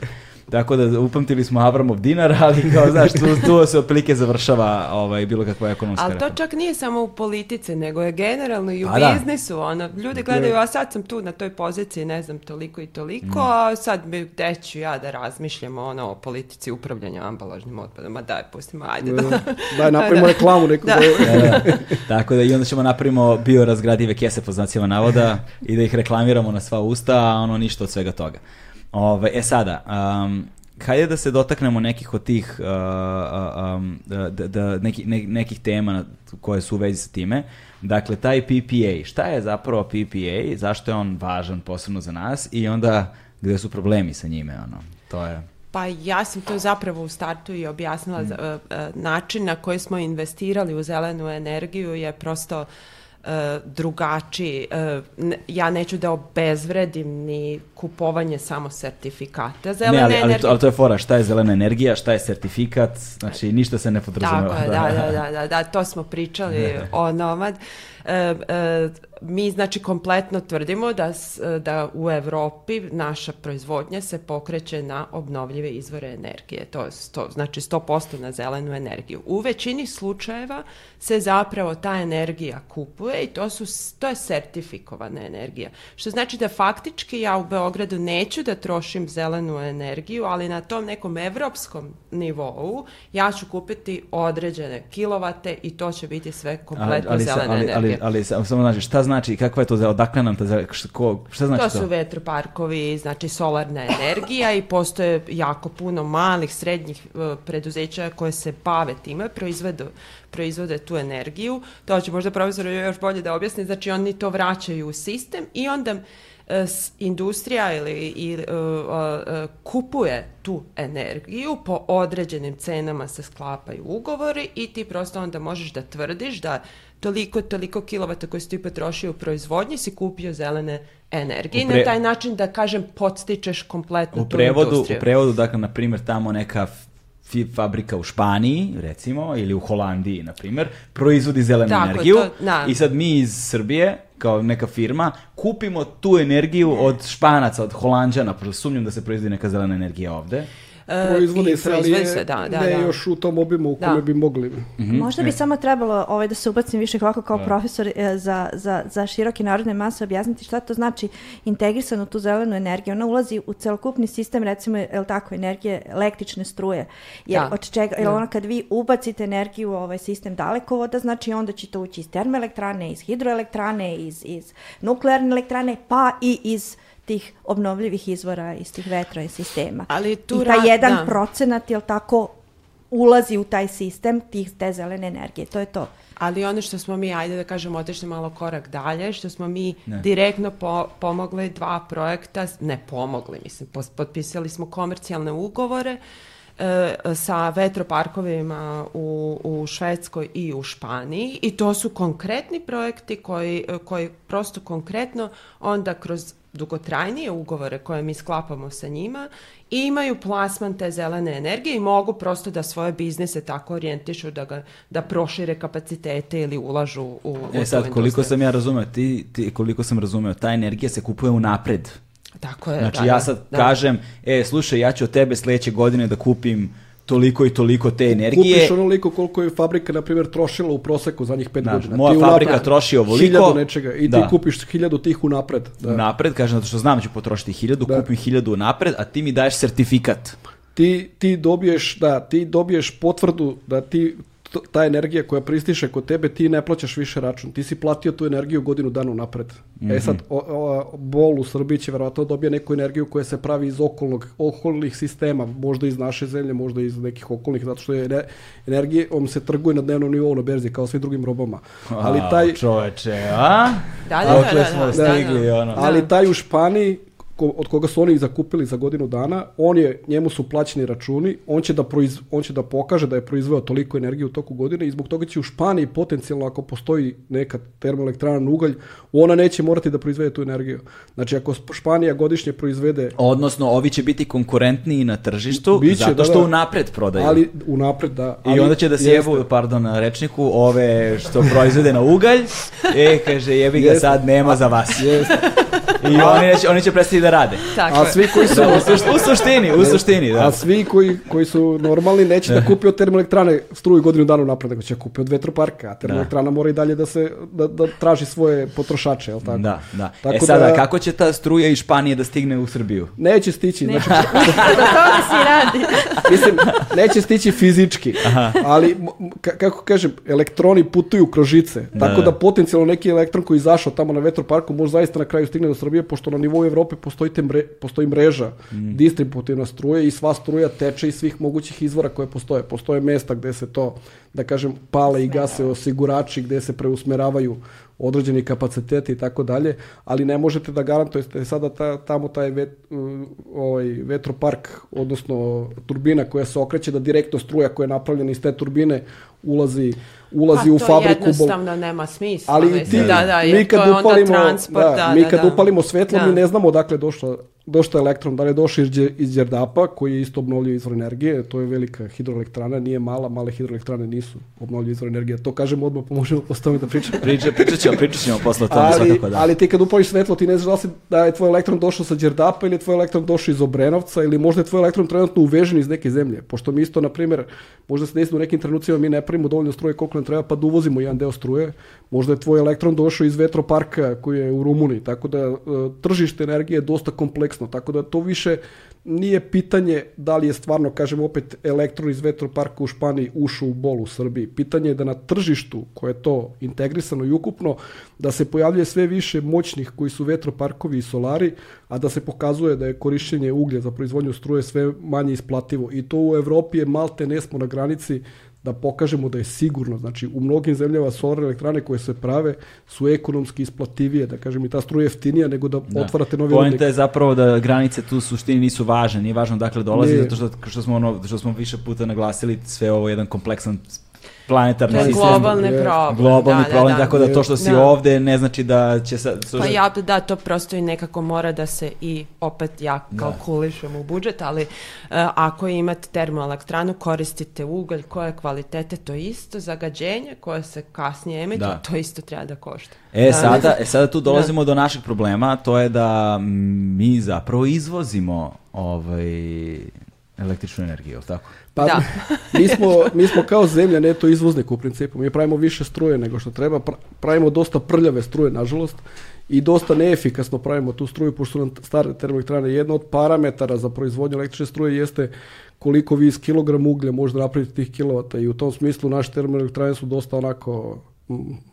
Tako da upamtili smo Avramov dinar, ali kao, znaš, tu, tu se otprilike završava ovaj, bilo kakva ekonomska Ali to čak nije samo u politici, nego je generalno i u a da. biznisu. Da. Ono, ljudi gledaju, a sad sam tu na toj poziciji, ne znam, toliko i toliko, mm. a sad mi, gde ću ja da razmišljam ono, o politici upravljanja ambalažnim otpadom. Ma daj, pustimo, ajde. Da, da. daj, napravimo da. reklamu neku. Da. da, da. Tako da i onda ćemo napravimo biorazgradive kese po znacima navoda i da ih reklamiramo na sva usta, a ono ništa od svega toga. Ove, e sada, um, hajde da se dotaknemo nekih od tih uh, um, da, da, neki, ne, nekih tema koje su u vezi sa time. Dakle, taj PPA, šta je zapravo PPA, zašto je on važan posebno za nas i onda gde su problemi sa njime, ono, to je... Pa ja sam to zapravo u startu i objasnila, mm. uh, uh, način na koji smo investirali u zelenu energiju je prosto uh, E, drugačiji. E, ja neću da obezvredim ni kupovanje samo sertifikata zelene ne, ali, energije. Ali to, ali to je fora, šta je zelena energija, šta je sertifikat, znači ništa se ne podrazumeva. Tako je, da, da, da, da, da, to smo pričali o Nomad. E, e, mi znači kompletno tvrdimo da, da u Evropi naša proizvodnja se pokreće na obnovljive izvore energije. To je sto, znači 100% na zelenu energiju. U većini slučajeva se zapravo ta energija kupuje i to, su, to je sertifikovana energija. Što znači da faktički ja u Beogradu neću da trošim zelenu energiju, ali na tom nekom evropskom nivou ja ću kupiti određene kilovate i to će biti sve kompletno ali, ali, zelena ali, energija. Ali, ali, ali samo znači šta znači, kakva je to, odakle nam to, ko, šta znači to? To su vetroparkovi, znači solarna energija i postoje jako puno malih, srednjih uh, preduzeća koje se bave time, proizvode, proizvode tu energiju. To će možda profesor još bolje da objasni, znači oni to vraćaju u sistem i onda e, industrija ili, ili uh, uh, kupuje tu energiju po određenim cenama se sklapaju ugovori i ti prosto onda možeš da tvrdiš da toliko, toliko kilovata koje si ti potrošio u proizvodnji si kupio zelene energije pre... i na taj način da kažem podstičeš kompletno u prevodu, tu industriju. U prevodu, dakle, na primjer, tamo neka fabrika u Španiji, recimo, ili u Holandiji, na primjer, proizvodi zelenu Tako, energiju to, da. i sad mi iz Srbije, kao neka firma, kupimo tu energiju od Španaca, od Holandjana, pošto sumnjam da se proizvodi neka zelena energija ovde. Proizvode ali se, da, da, ne da. još u tom obimu u da. kome bi mogli. Mm -hmm. Možda bi e. samo trebalo ovaj, da se ubacim više ovako kao da. profesor e, za, za, za široke narodne mase objasniti šta to znači integrisano tu zelenu energiju. Ona ulazi u celokupni sistem, recimo, je tako, energije električne struje. Jer, da. od čega, jer da. ona kad vi ubacite energiju u ovaj sistem dalekovoda, znači onda će to ući iz termoelektrane, iz hidroelektrane, iz, iz nuklearne elektrane, pa i iz tih obnovljivih izvora iz tih vetra i sistema. Ali tu I taj jedan da. procenat, jel tako, ulazi u taj sistem tih te zelene energije. To je to. Ali ono što smo mi, ajde da kažemo, otišli malo korak dalje, što smo mi ne. direktno po, pomogli dva projekta, ne pomogli, mislim, potpisali smo komercijalne ugovore e, sa vetroparkovima u, u Švedskoj i u Španiji i to su konkretni projekti koji, koji prosto konkretno onda kroz dugotrajnije ugovore koje mi sklapamo sa njima i imaju plasman te zelene energije i mogu prosto da svoje biznise tako orijentišu da, ga, da prošire kapacitete ili ulažu u, u E sad, koliko sam ja razumeo, ti, ti, koliko sam razumeo, ta energija se kupuje unapred. Tako je. Znači da, ja sad da. kažem, e, slušaj, ja ću od tebe sledeće godine da kupim toliko i toliko te energije. Kupiš onoliko koliko je fabrika, na primjer, trošila u proseku zadnjih pet da, godina. Moja ti fabrika unapred, troši ovoliko. Hiljadu nečega i da. ti kupiš hiljadu tih unapred. Da. Unapred, kažem, zato što znam da ću potrošiti hiljadu, da. kupim hiljadu unapred, a ti mi daješ sertifikat. Ti, ti dobiješ, da, ti dobiješ potvrdu da ti ta energija koja pristiše kod tebe, ti ne plaćaš više račun. Ti si platio tu energiju godinu dana napred. Mm -hmm. E sad, o, o, Bol u Srbiji će verovatno da dobije neku energiju koja se pravi iz okolnog, okolnih sistema, možda iz naše zemlje, možda iz nekih okolnih, zato što je energije, on se trguje na dnevnom nivou na berzi, kao svim drugim robama. Ali taj... Čoveče, a? Da, da, da, da, da, stigli, da, da. Ono. Ali taj u Španiji, ko, od koga su oni zakupili za godinu dana, on je, njemu su plaćeni računi, on će, da proiz, on će da pokaže da je proizveo toliko energije u toku godine i zbog toga će u Španiji potencijalno ako postoji neka termoelektrana na ugalj, ona neće morati da proizvede tu energiju. Znači ako Španija godišnje proizvede... Odnosno ovi će biti konkurentniji na tržištu Biće, zato da, što da, unapred prodaju. Ali unapred da. Ali, I onda će da se jebu, pardon, na rečniku, ove što proizvede na ugalj, e, kaže, jebi ga sad, nema za vas. Jeste. I oni, će, oni će prestati da rade. Tako a svi koji su... Da, u, suštini, u suštini, da. A svi koji, koji su normalni neće da kupi od termoelektrane struju godinu dana napred, nego će da kupi od vetroparka, a termoelektrana da. mora i dalje da se da, da traži svoje potrošače, je tako? Da, da. Tako e sada, da, kako će ta struja iz Španije da stigne u Srbiju? Neće stići. Ne. Znači, da to se radi. Mislim, neće stići fizički, Aha. ali kako kažem, elektroni putuju kroz žice, da, tako da, da potencijalno neki elektron koji izašao tamo na vetroparku može zaista na kraju stigne do Srbije, pošto na nivou Evrope postoji, te mre, postoji mreža mm. distributivna struje i sva struja teče iz svih mogućih izvora koje postoje. Postoje mesta gde se to, da kažem, pale i gase osigurači, gde se preusmeravaju određeni kapaciteti i tako dalje, ali ne možete da garantujete sada ta, tamo taj vet, ovaj vetropark, odnosno turbina koja se okreće da direktno struja koja je napravljena iz te turbine ulazi ulazi pa, u fabriku. To jednostavno nema smisla. Ali ti, da, da, mi kad upalimo, transport, da, da, mi kad da, upalimo svetlo, da. mi ne znamo dakle došlo došao elektron, da li je došao iz, iz Đerdapa, koji je isto obnovljiv izvor energije, to je velika hidroelektrana, nije mala, male hidroelektrane nisu obnovljiv izvor energije. To kažemo odmah, pomožemo postaviti da pričamo. Priča, pričat ćemo, pričat ćemo posle tome ali, svakako da. Ali ti kad upališ svetlo, ti ne znaš da, si, da je tvoj elektron došao sa Đerdapa ili je tvoj elektron došao iz Obrenovca ili možda je tvoj elektron trenutno uvežen iz neke zemlje. Pošto mi isto, na primjer, možda se desi u nekim trenucima mi ne pravimo dovoljno struje koliko nam treba, pa da uvozimo jedan deo struje. Možda je tvoj elektron došao iz vetroparka koji je u Rumuniji, tako da uh, tržište energije je dosta kompleksno, tako da to više nije pitanje da li je stvarno, kažem opet, elektron iz vetroparka u Španiji ušao u bol u Srbiji. Pitanje je da na tržištu, koje je to integrisano i ukupno, da se pojavljuje sve više moćnih koji su vetroparkovi i solari, a da se pokazuje da je korišćenje uglja za proizvodnju struje sve manje isplativo. I to u Evropi je malte nesmo na granici da pokažemo da je sigurno, znači u mnogim zemljama solarne elektrane koje se prave su ekonomski isplativije, da kažem i ta struja jeftinija nego da, da. otvarate novi Poenta je zapravo da granice tu suštini nisu važne, nije važno dakle dolazi, ne. zato što, što, smo ono, što smo više puta naglasili sve ovo jedan kompleksan planetarni sistem. globalni problem. Globalni da, problem, da, da. tako da to što si da. ovde ne znači da će sad... Pa ja, da, to prosto i nekako mora da se i opet ja da. kalkulišem u budžet, ali uh, ako imate termoelektranu, koristite ugalj koje kvalitete, to isto zagađenje koje se kasnije emituje, da. to isto treba da košta. E, da, sada, e, sada tu dolazimo da. do našeg problema, to je da mi zapravo izvozimo ovaj, električnu energiju, tako? Pa, da. mi, smo, mi smo kao zemlja neto izvoznik u principu. Mi pravimo više struje nego što treba. Pravimo dosta prljave struje, nažalost, i dosta neefikasno pravimo tu struju, pošto su nam stare termoelektrane. Jedna od parametara za proizvodnju električne struje jeste koliko vi iz kilogram uglja možete napraviti tih kilovata i u tom smislu naše termoelektrane su dosta onako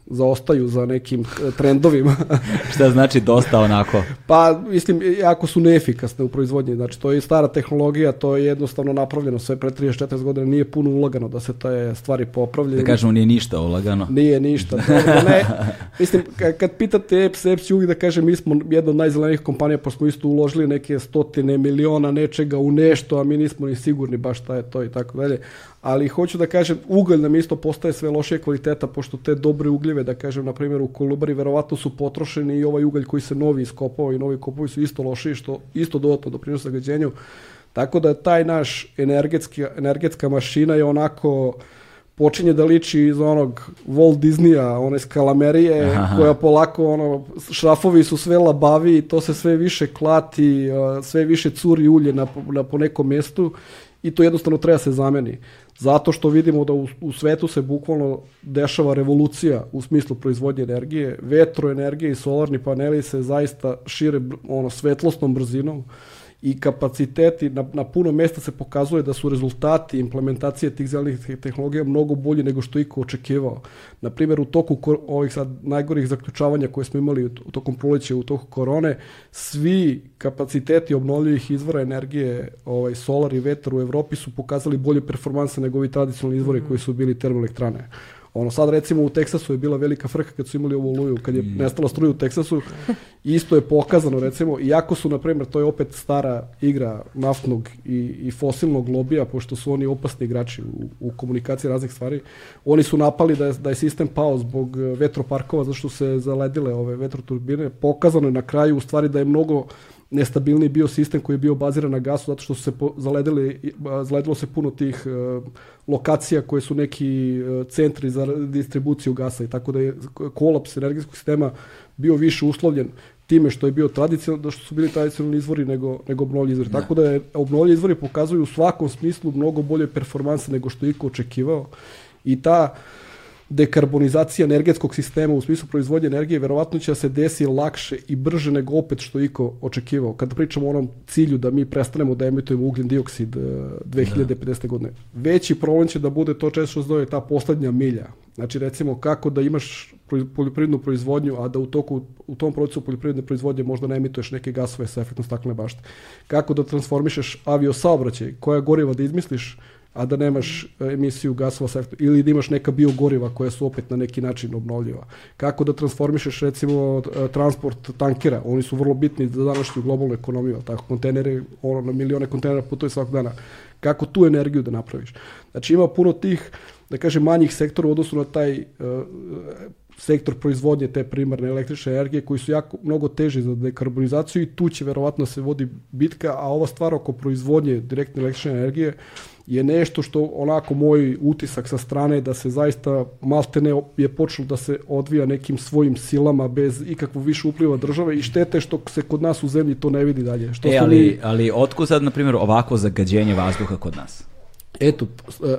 zaostaju za nekim e, trendovima. Šta znači dosta onako? Pa, mislim, jako su neefikasne u proizvodnji. Znači, to je stara tehnologija, to je jednostavno napravljeno sve pre 34 godina, nije puno ulagano da se te stvari popravljaju. Da kažemo, nije ništa ulagano. Nije ništa. To, ne, mislim, kad pitate EPS, EPS uvijek da kaže, mi smo jedna od najzelenijih kompanija, pa smo isto uložili neke stotine miliona nečega u nešto, a mi nismo ni sigurni baš šta je to i tako dalje ali hoću da kažem, ugalj nam isto postaje sve lošije kvaliteta, pošto te dobre ugljeve, da kažem, na primjer u Kolubari, verovatno su potrošeni i ovaj ugalj koji se novi iskopao i novi kopovi su isto lošiji, što isto dodatno doprinosi zagađenju. Tako da taj naš energetski, energetska mašina je onako počinje da liči iz onog Walt Disneya, one skalamerije Aha. koja polako ono šrafovi su sve labavi, to se sve više klati, sve više curi ulje na, na po nekom mjestu i to jednostavno treba se zameni. Zato što vidimo da u, u svetu se bukvalno dešava revolucija u smislu proizvodnje energije. Vetroenergija i solarni paneli se zaista šire ono, svetlosnom brzinom i kapaciteti, na, na puno mesta se pokazuje da su rezultati implementacije tih zelenih tehnologija mnogo bolji nego što iko očekivao. Na primjer, u toku ovih sad najgorih zaključavanja koje smo imali u tokom proleća, u toku korone, svi kapaciteti obnovljivih izvora energije, ovaj, solar i vetar u Evropi su pokazali bolje performanse nego ovi tradicionalni izvori mm. koji su bili termoelektrane. Ono sad recimo u Teksasu je bila velika frka kad su imali ovu oluju, kad je nestala struja u Teksasu, isto je pokazano recimo, iako su na primjer, to je opet stara igra naftnog i, i fosilnog lobija, pošto su oni opasni igrači u, u komunikaciji raznih stvari, oni su napali da je, da je sistem pao zbog vetroparkova, zašto se zaledile ove vetroturbine, pokazano je na kraju u stvari da je mnogo nestabilniji bio sistem koji je bio baziran na gasu zato što su se po, zaledili, zaledilo se puno tih uh, lokacija koje su neki uh, centri za distribuciju gasa i tako da je kolaps energetskog sistema bio više uslovljen time što je bio tradicionalno, da što su bili tradicionalni izvori nego, nego obnovljivi izvori. Da. Tako da je obnovljivi izvori pokazuju u svakom smislu mnogo bolje performanse nego što je iko očekivao i ta uh, dekarbonizacija energetskog sistema u smislu proizvodnje energije verovatno će da se desi lakše i brže nego opet što iko očekivao. Kada pričamo o onom cilju da mi prestanemo da emitujemo ugljen dioksid 2050. Da. godine, veći problem će da bude to često što zove ta poslednja milja. Znači recimo kako da imaš poljoprivrednu proizvodnju, a da u toku u tom procesu poljoprivredne proizvodnje možda ne emituješ neke gasove sa efektom staklene bašte. Kako da transformišeš avio saobraćaj, koja goriva da izmisliš a da nemaš e, emisiju gasova sa ili da imaš neka biogoriva koja su opet na neki način obnovljiva. Kako da transformišeš recimo e, transport tankera, oni su vrlo bitni za današnju globalnu ekonomiju, tako konteneri, ono na milione kontenera putuje svakog dana. Kako tu energiju da napraviš? Znači ima puno tih da kažem manjih sektora u odnosu na taj uh, sektor proizvodnje te primarne električne energije koji su jako mnogo teži za dekarbonizaciju i tu će verovatno se vodi bitka, a ova stvar oko proizvodnje direktne električne energije je nešto što onako moj utisak sa strane da se zaista maltene je počelo da se odvija nekim svojim silama bez ikakvog više upliva države i štete što se kod nas u zemlji to ne vidi dalje. Što e, ali, mi... ali otko sad, na primjer, ovako zagađenje vazduha kod nas? Eto, e,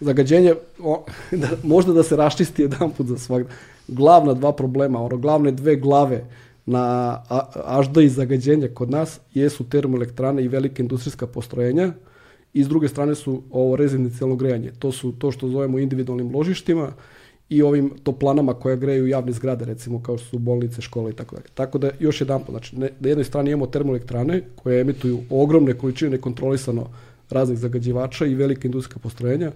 zagađenje, o, da, možda da se raščisti jedan put za svakda. Glavna dva problema, ono, glavne dve glave na ažda i zagađenja kod nas jesu termoelektrane i velike industrijska postrojenja, i s druge strane su ovo rezidencijalno grejanje. To su to što zovemo individualnim ložištima i ovim toplanama koja greju javne zgrade, recimo kao što su bolnice, škole i tako dalje. Tako da još jedan znači ne, na jednoj strani imamo termoelektrane koje emituju ogromne količine nekontrolisano raznih zagađivača i velike industrijska postrojenja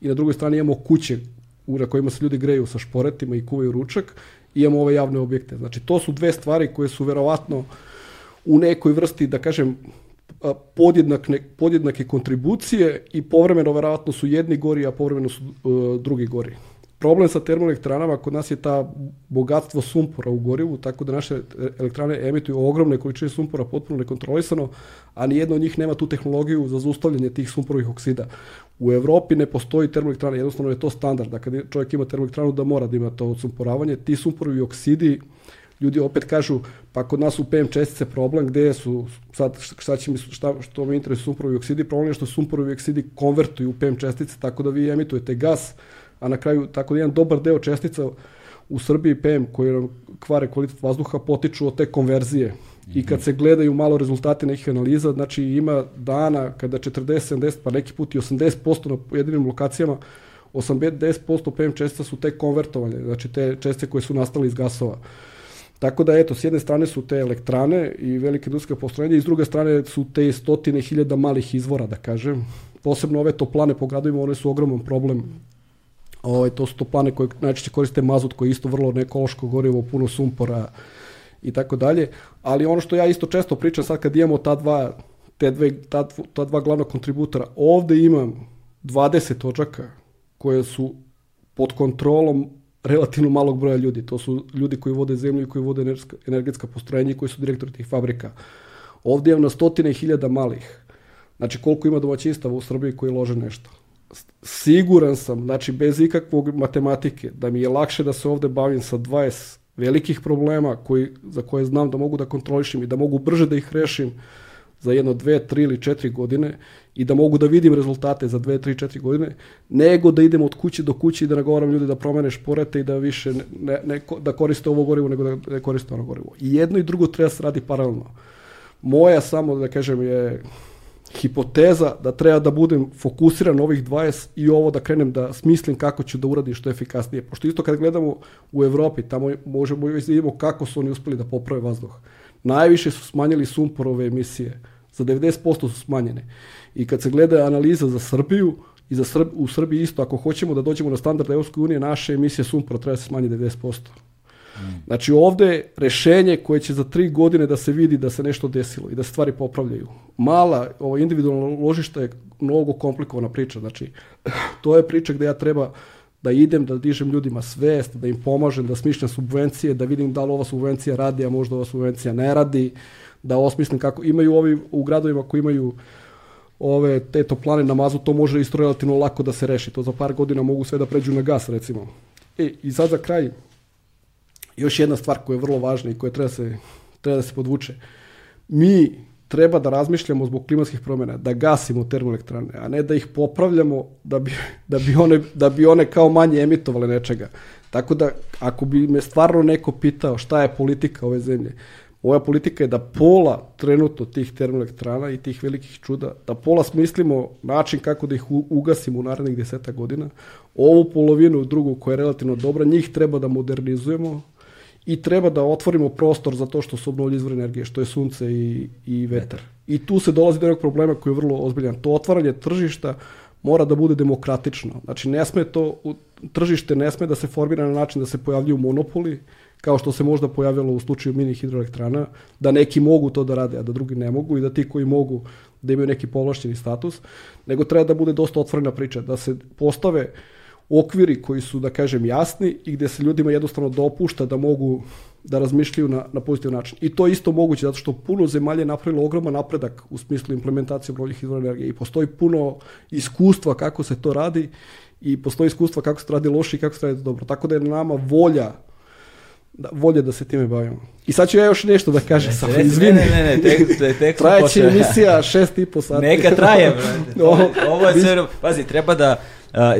i na drugoj strani imamo kuće na kojima se ljudi greju sa šporetima i kuvaju ručak i imamo ove javne objekte. Znači to su dve stvari koje su verovatno u nekoj vrsti, da kažem, podjednake, podjednake kontribucije i povremeno verovatno su jedni gori, a povremeno su uh, drugi gori. Problem sa termoelektranama kod nas je ta bogatstvo sumpora u gorivu, tako da naše elektrane emituju ogromne količine sumpora potpuno nekontrolisano, a ni jedna od njih nema tu tehnologiju za zaustavljanje tih sumporovih oksida. U Evropi ne postoji termoelektrana, jednostavno je to standard, da kad čovjek ima termoelektranu da mora da ima to odsumporavanje. Ti sumporovi oksidi ljudi opet kažu, pa kod nas u PM čestice problem, gde su, sad šta će mi, šta, što me interesuje sumporovi oksidi, problem je što sumporovi oksidi konvertuju u PM čestice, tako da vi emitujete gas, a na kraju, tako da jedan dobar deo čestica u Srbiji PM koji kvare kvalitet vazduha potiču od te konverzije. I kad se gledaju malo rezultate nekih analiza, znači ima dana kada 40, 70, pa neki put i 80% na pojedinim lokacijama 80% PM čestica su te konvertovanje, znači te čestice koje su nastale iz gasova. Tako da, eto, s jedne strane su te elektrane i velike industrijske postrojenja, i s druge strane su te stotine hiljada malih izvora, da kažem. Posebno ove toplane po gradovima, one su ogroman problem. Ove, ovaj, to su toplane koje najčešće koriste mazut, koji je isto vrlo nekološko gorivo, puno sumpora i tako dalje. Ali ono što ja isto često pričam sad kad imamo ta dva, te dve, ta, ta dva glavna kontributora, ovde imam 20 točaka koje su pod kontrolom relativno malog broja ljudi. To su ljudi koji vode zemlju i koji vode energetska, postrojenja i koji su direktori tih fabrika. Ovdje imam na stotine hiljada malih. Znači koliko ima domaćinstava u Srbiji koji lože nešto. Siguran sam, znači bez ikakvog matematike, da mi je lakše da se ovde bavim sa 20 velikih problema koji, za koje znam da mogu da kontrolišem i da mogu brže da ih rešim za jedno, dve, tri ili četiri godine i da mogu da vidim rezultate za 2, 3, 4 godine, nego da idem od kuće do kuće i da nagovaram ljudi da promene šporete i da više ne, ne, da koriste ovo gorivo nego da ne koriste ono gorivo. I jedno i drugo treba se radi paralelno. Moja samo, da kažem, je hipoteza da treba da budem fokusiran ovih 20 i ovo da krenem da smislim kako ću da uradim što efikasnije. Pošto isto kad gledamo u Evropi, tamo možemo da vidimo kako su oni uspeli da poprave vazduh. Najviše su smanjili sumporove emisije. Za 90% su smanjene. I kad se gleda analiza za Srbiju, i za Srb, u Srbiji isto, ako hoćemo da dođemo na standard Evropske unije, naše emisije sumpora treba da se smanjiti 90%. Mm. Znači ovde rešenje koje će za tri godine da se vidi da se nešto desilo i da se stvari popravljaju. Mala, ovo individualno ložište je mnogo komplikovana priča. Znači, to je priča gde ja treba da idem, da dižem ljudima svest, da im pomažem, da smišljam subvencije, da vidim da li ova subvencija radi, a možda ova subvencija ne radi, da osmislim kako imaju ovi u gradovima koji imaju ove te toplane na mazu, to može isto relativno lako da se reši. To za par godina mogu sve da pređu na gas, recimo. E, i sad za kraj, još jedna stvar koja je vrlo važna i koja treba, se, treba da se podvuče. Mi treba da razmišljamo zbog klimatskih promjena, da gasimo termoelektrane, a ne da ih popravljamo da bi, da bi, one, da bi one kao manje emitovale nečega. Tako da, ako bi me stvarno neko pitao šta je politika ove zemlje, Ova politika je da pola trenutno tih termoelektrana i tih velikih čuda, da pola smislimo način kako da ih ugasimo u narednih deseta godina. Ovu polovinu drugu koja je relativno dobra, njih treba da modernizujemo i treba da otvorimo prostor za to što su obnovljivi izvori energije, što je sunce i, i vetar. I tu se dolazi do jednog problema koji je vrlo ozbiljan. To otvaranje tržišta mora da bude demokratično. Znači, ne sme to, tržište ne sme da se formira na način da se pojavljuju monopoli, kao što se možda pojavilo u slučaju mini hidroelektrana, da neki mogu to da rade, a da drugi ne mogu i da ti koji mogu da imaju neki povlašćeni status, nego treba da bude dosta otvorena priča, da se postave okviri koji su, da kažem, jasni i gde se ljudima jednostavno dopušta da mogu da razmišljaju na, na pozitivan način. I to je isto moguće, zato što puno zemalja je napravilo ogroman napredak u smislu implementacije obnovljivih izvora energije i postoji puno iskustva kako se to radi i postoji iskustva kako se to radi loše i kako se radi dobro. Tako da je nama volja da, volje da se time bavimo. I sad ću ja još nešto da kažem ne, samo, izvini. Ne, ne, ne, tek, tek, tek Trajeće emisija šest i po sati. Neka traje, brate. Ovo, ovo je sve, pazi, treba da,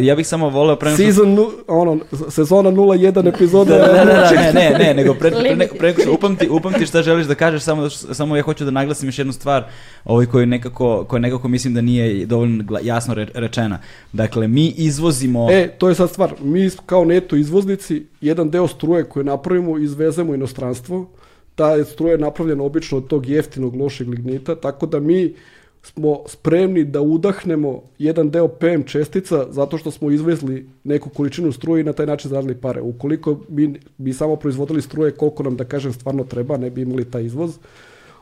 ja bih samo voleo pre Season, nu, ono, sezona 01 epizoda. da, da, da, ne, ne, ne, nego pre, pre, pre, upamti, upamti šta želiš da kažeš, samo, samo ja hoću da naglasim još jednu stvar ovaj koji nekako, koji nekako mislim da nije dovoljno jasno rečena. Dakle, mi izvozimo... E, to je sad stvar. Mi kao neto izvoznici, jedan deo struje koje napravimo, izvezemo u inostranstvo. Ta struja je napravljena obično od tog jeftinog lošeg lignita, tako da mi smo spremni da udahnemo jedan deo PM čestica zato što smo izvezli neku količinu struje i na taj način zaradili pare. Ukoliko bi, bi samo proizvodili struje koliko nam, da kažem, stvarno treba, ne bi imali taj izvoz,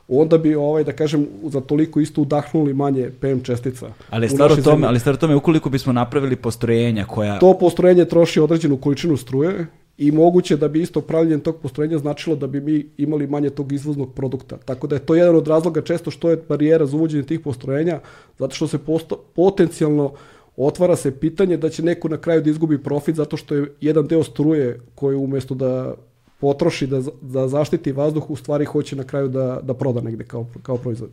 onda bi ovaj da kažem za toliko isto udahnuli manje PM čestica. Ali stvar tome, ali stvar tome ukoliko bismo napravili postrojenja koja To postrojenje troši određenu količinu struje i moguće da bi isto pravljenje tog postrojenja značilo da bi mi imali manje tog izvoznog produkta. Tako da je to jedan od razloga često što je barijera za uvođenje tih postrojenja, zato što se posto, potencijalno otvara se pitanje da će neko na kraju da izgubi profit zato što je jedan deo struje koji umjesto da potroši da, da zaštiti vazduh, u stvari hoće na kraju da, da proda negde kao, kao proizvod.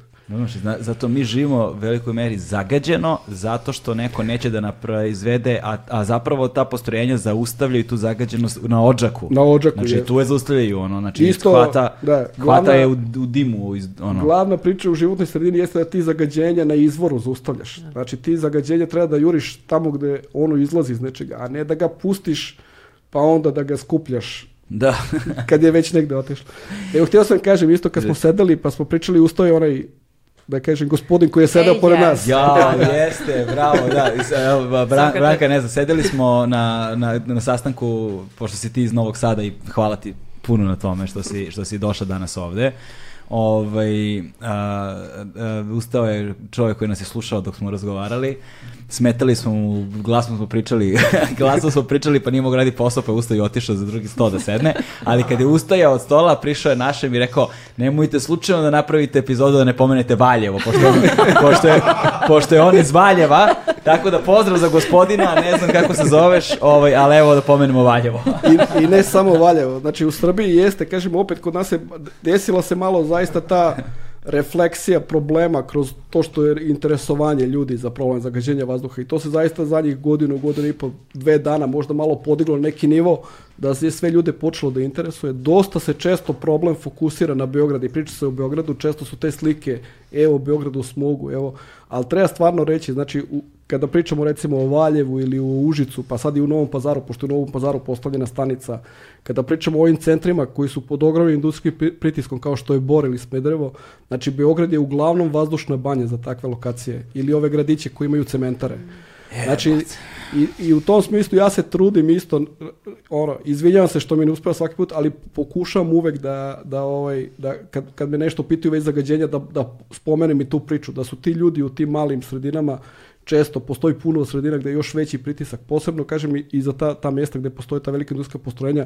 zato mi živimo u velikoj meri zagađeno, zato što neko neće da naproizvede, a, a zapravo ta postrojenja zaustavljaju tu zagađenost na odžaku. Na odžaku, Znači, je. tu je zaustavljaju, ono, znači, Isto, hvata, da, glavna, je u, u dimu. Iz, ono. Glavna priča u životnoj sredini jeste da ti zagađenja na izvoru zaustavljaš. Znači, ti zagađenja treba da juriš tamo gde ono izlazi iz nečega, a ne da ga pustiš pa onda da ga skupljaš da. kad je već negde otišlo. Evo, htio sam kažem isto kad smo sedeli pa smo pričali ustoje onaj da kažem, gospodin koji je sedao pored nas. Ja, jeste, bravo, da. Evo, Branka, ne znam, sedeli smo na, na, na sastanku, pošto si ti iz Novog Sada i hvala ti puno na tome što si, što si došla danas ovde. Ovaj, ustao je čovjek koji nas je slušao dok smo razgovarali smetali smo mu, glasno smo pričali, glasno smo pričali pa nije mogu raditi posao pa je ustao i otišao za drugi sto da sedne, ali kad je ustajao od stola prišao je našem i rekao nemojte slučajno da napravite epizodu da ne pomenete Valjevo, pošto, je, pošto, je, pošto je on iz Valjeva, tako da pozdrav za gospodina, ne znam kako se zoveš, ovaj, ali evo da pomenemo Valjevo. I, I ne samo Valjevo, znači u Srbiji jeste, kažem opet kod nas se desila se malo zaista ta refleksija problema kroz to što je interesovanje ljudi za problem zagađenja vazduha i to se zaista zadnjih godinu, godinu i pol, dve dana možda malo podiglo na neki nivo da se sve ljude počelo da interesuje. Dosta se često problem fokusira na Beograd i priča se o Beogradu, često su te slike evo Beogradu u smogu, evo, ali treba stvarno reći, znači u, kada pričamo recimo o Valjevu ili u Užicu, pa sad i u Novom pazaru, pošto je u Novom pazaru postavljena stanica, kada pričamo o ovim centrima koji su pod ogromnim industrijskim pritiskom kao što je Bor ili Smederevo, znači Beograd je uglavnom vazdušna banja za takve lokacije ili ove gradiće koji imaju cementare. Znači, i, i, u tom smislu ja se trudim isto, ono, izvinjavam se što mi ne uspeva svaki put, ali pokušavam uvek da, da, ovaj, da kad, kad me nešto pitaju već zagađenja, da, da spomenem i tu priču, da su ti ljudi u tim malim sredinama često postoji puno sredina gdje je još veći pritisak, posebno kažem i za ta, ta mjesta gdje postoje ta velika industrijska postrojenja,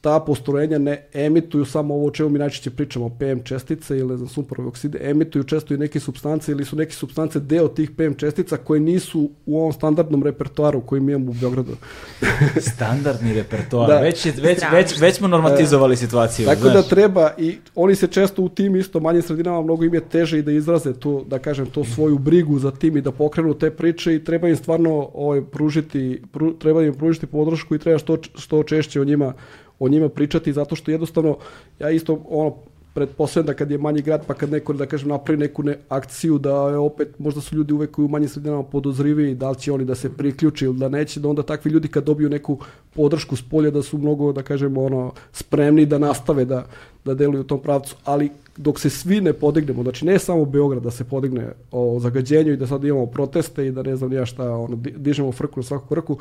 ta postrojenja ne emituju samo ovo o čemu mi najčešće pričamo, PM čestice ili znam, sumporovi okside, emituju često i neke substance ili su neke substance deo tih PM čestica koje nisu u ovom standardnom repertoaru koji mi imamo u Beogradu. Standardni repertoar, već, već, već, već, smo normatizovali situaciju. Tako da treba i oni se često u tim isto manjim sredinama mnogo im je teže i da izraze tu, da kažem, to svoju brigu za tim i da pokrenu te priče i treba im stvarno ovaj, pružiti, treba im pružiti podršku i treba što, što češće o njima o njima pričati zato što jednostavno ja isto ono pretpostavljam da kad je manji grad pa kad neko da kažem napravi neku ne, akciju da je opet možda su ljudi uvek u manjim sredinama podozrivi da li će oni da se priključi ili da neće da onda takvi ljudi kad dobiju neku podršku s polja da su mnogo da kažemo ono spremni da nastave da da deluju u tom pravcu. Ali dok se svi ne podignemo, znači ne samo Beograd da se podigne o zagađenju i da sad imamo proteste i da ne znam ja šta, ono, dižemo frku na svaku koraku,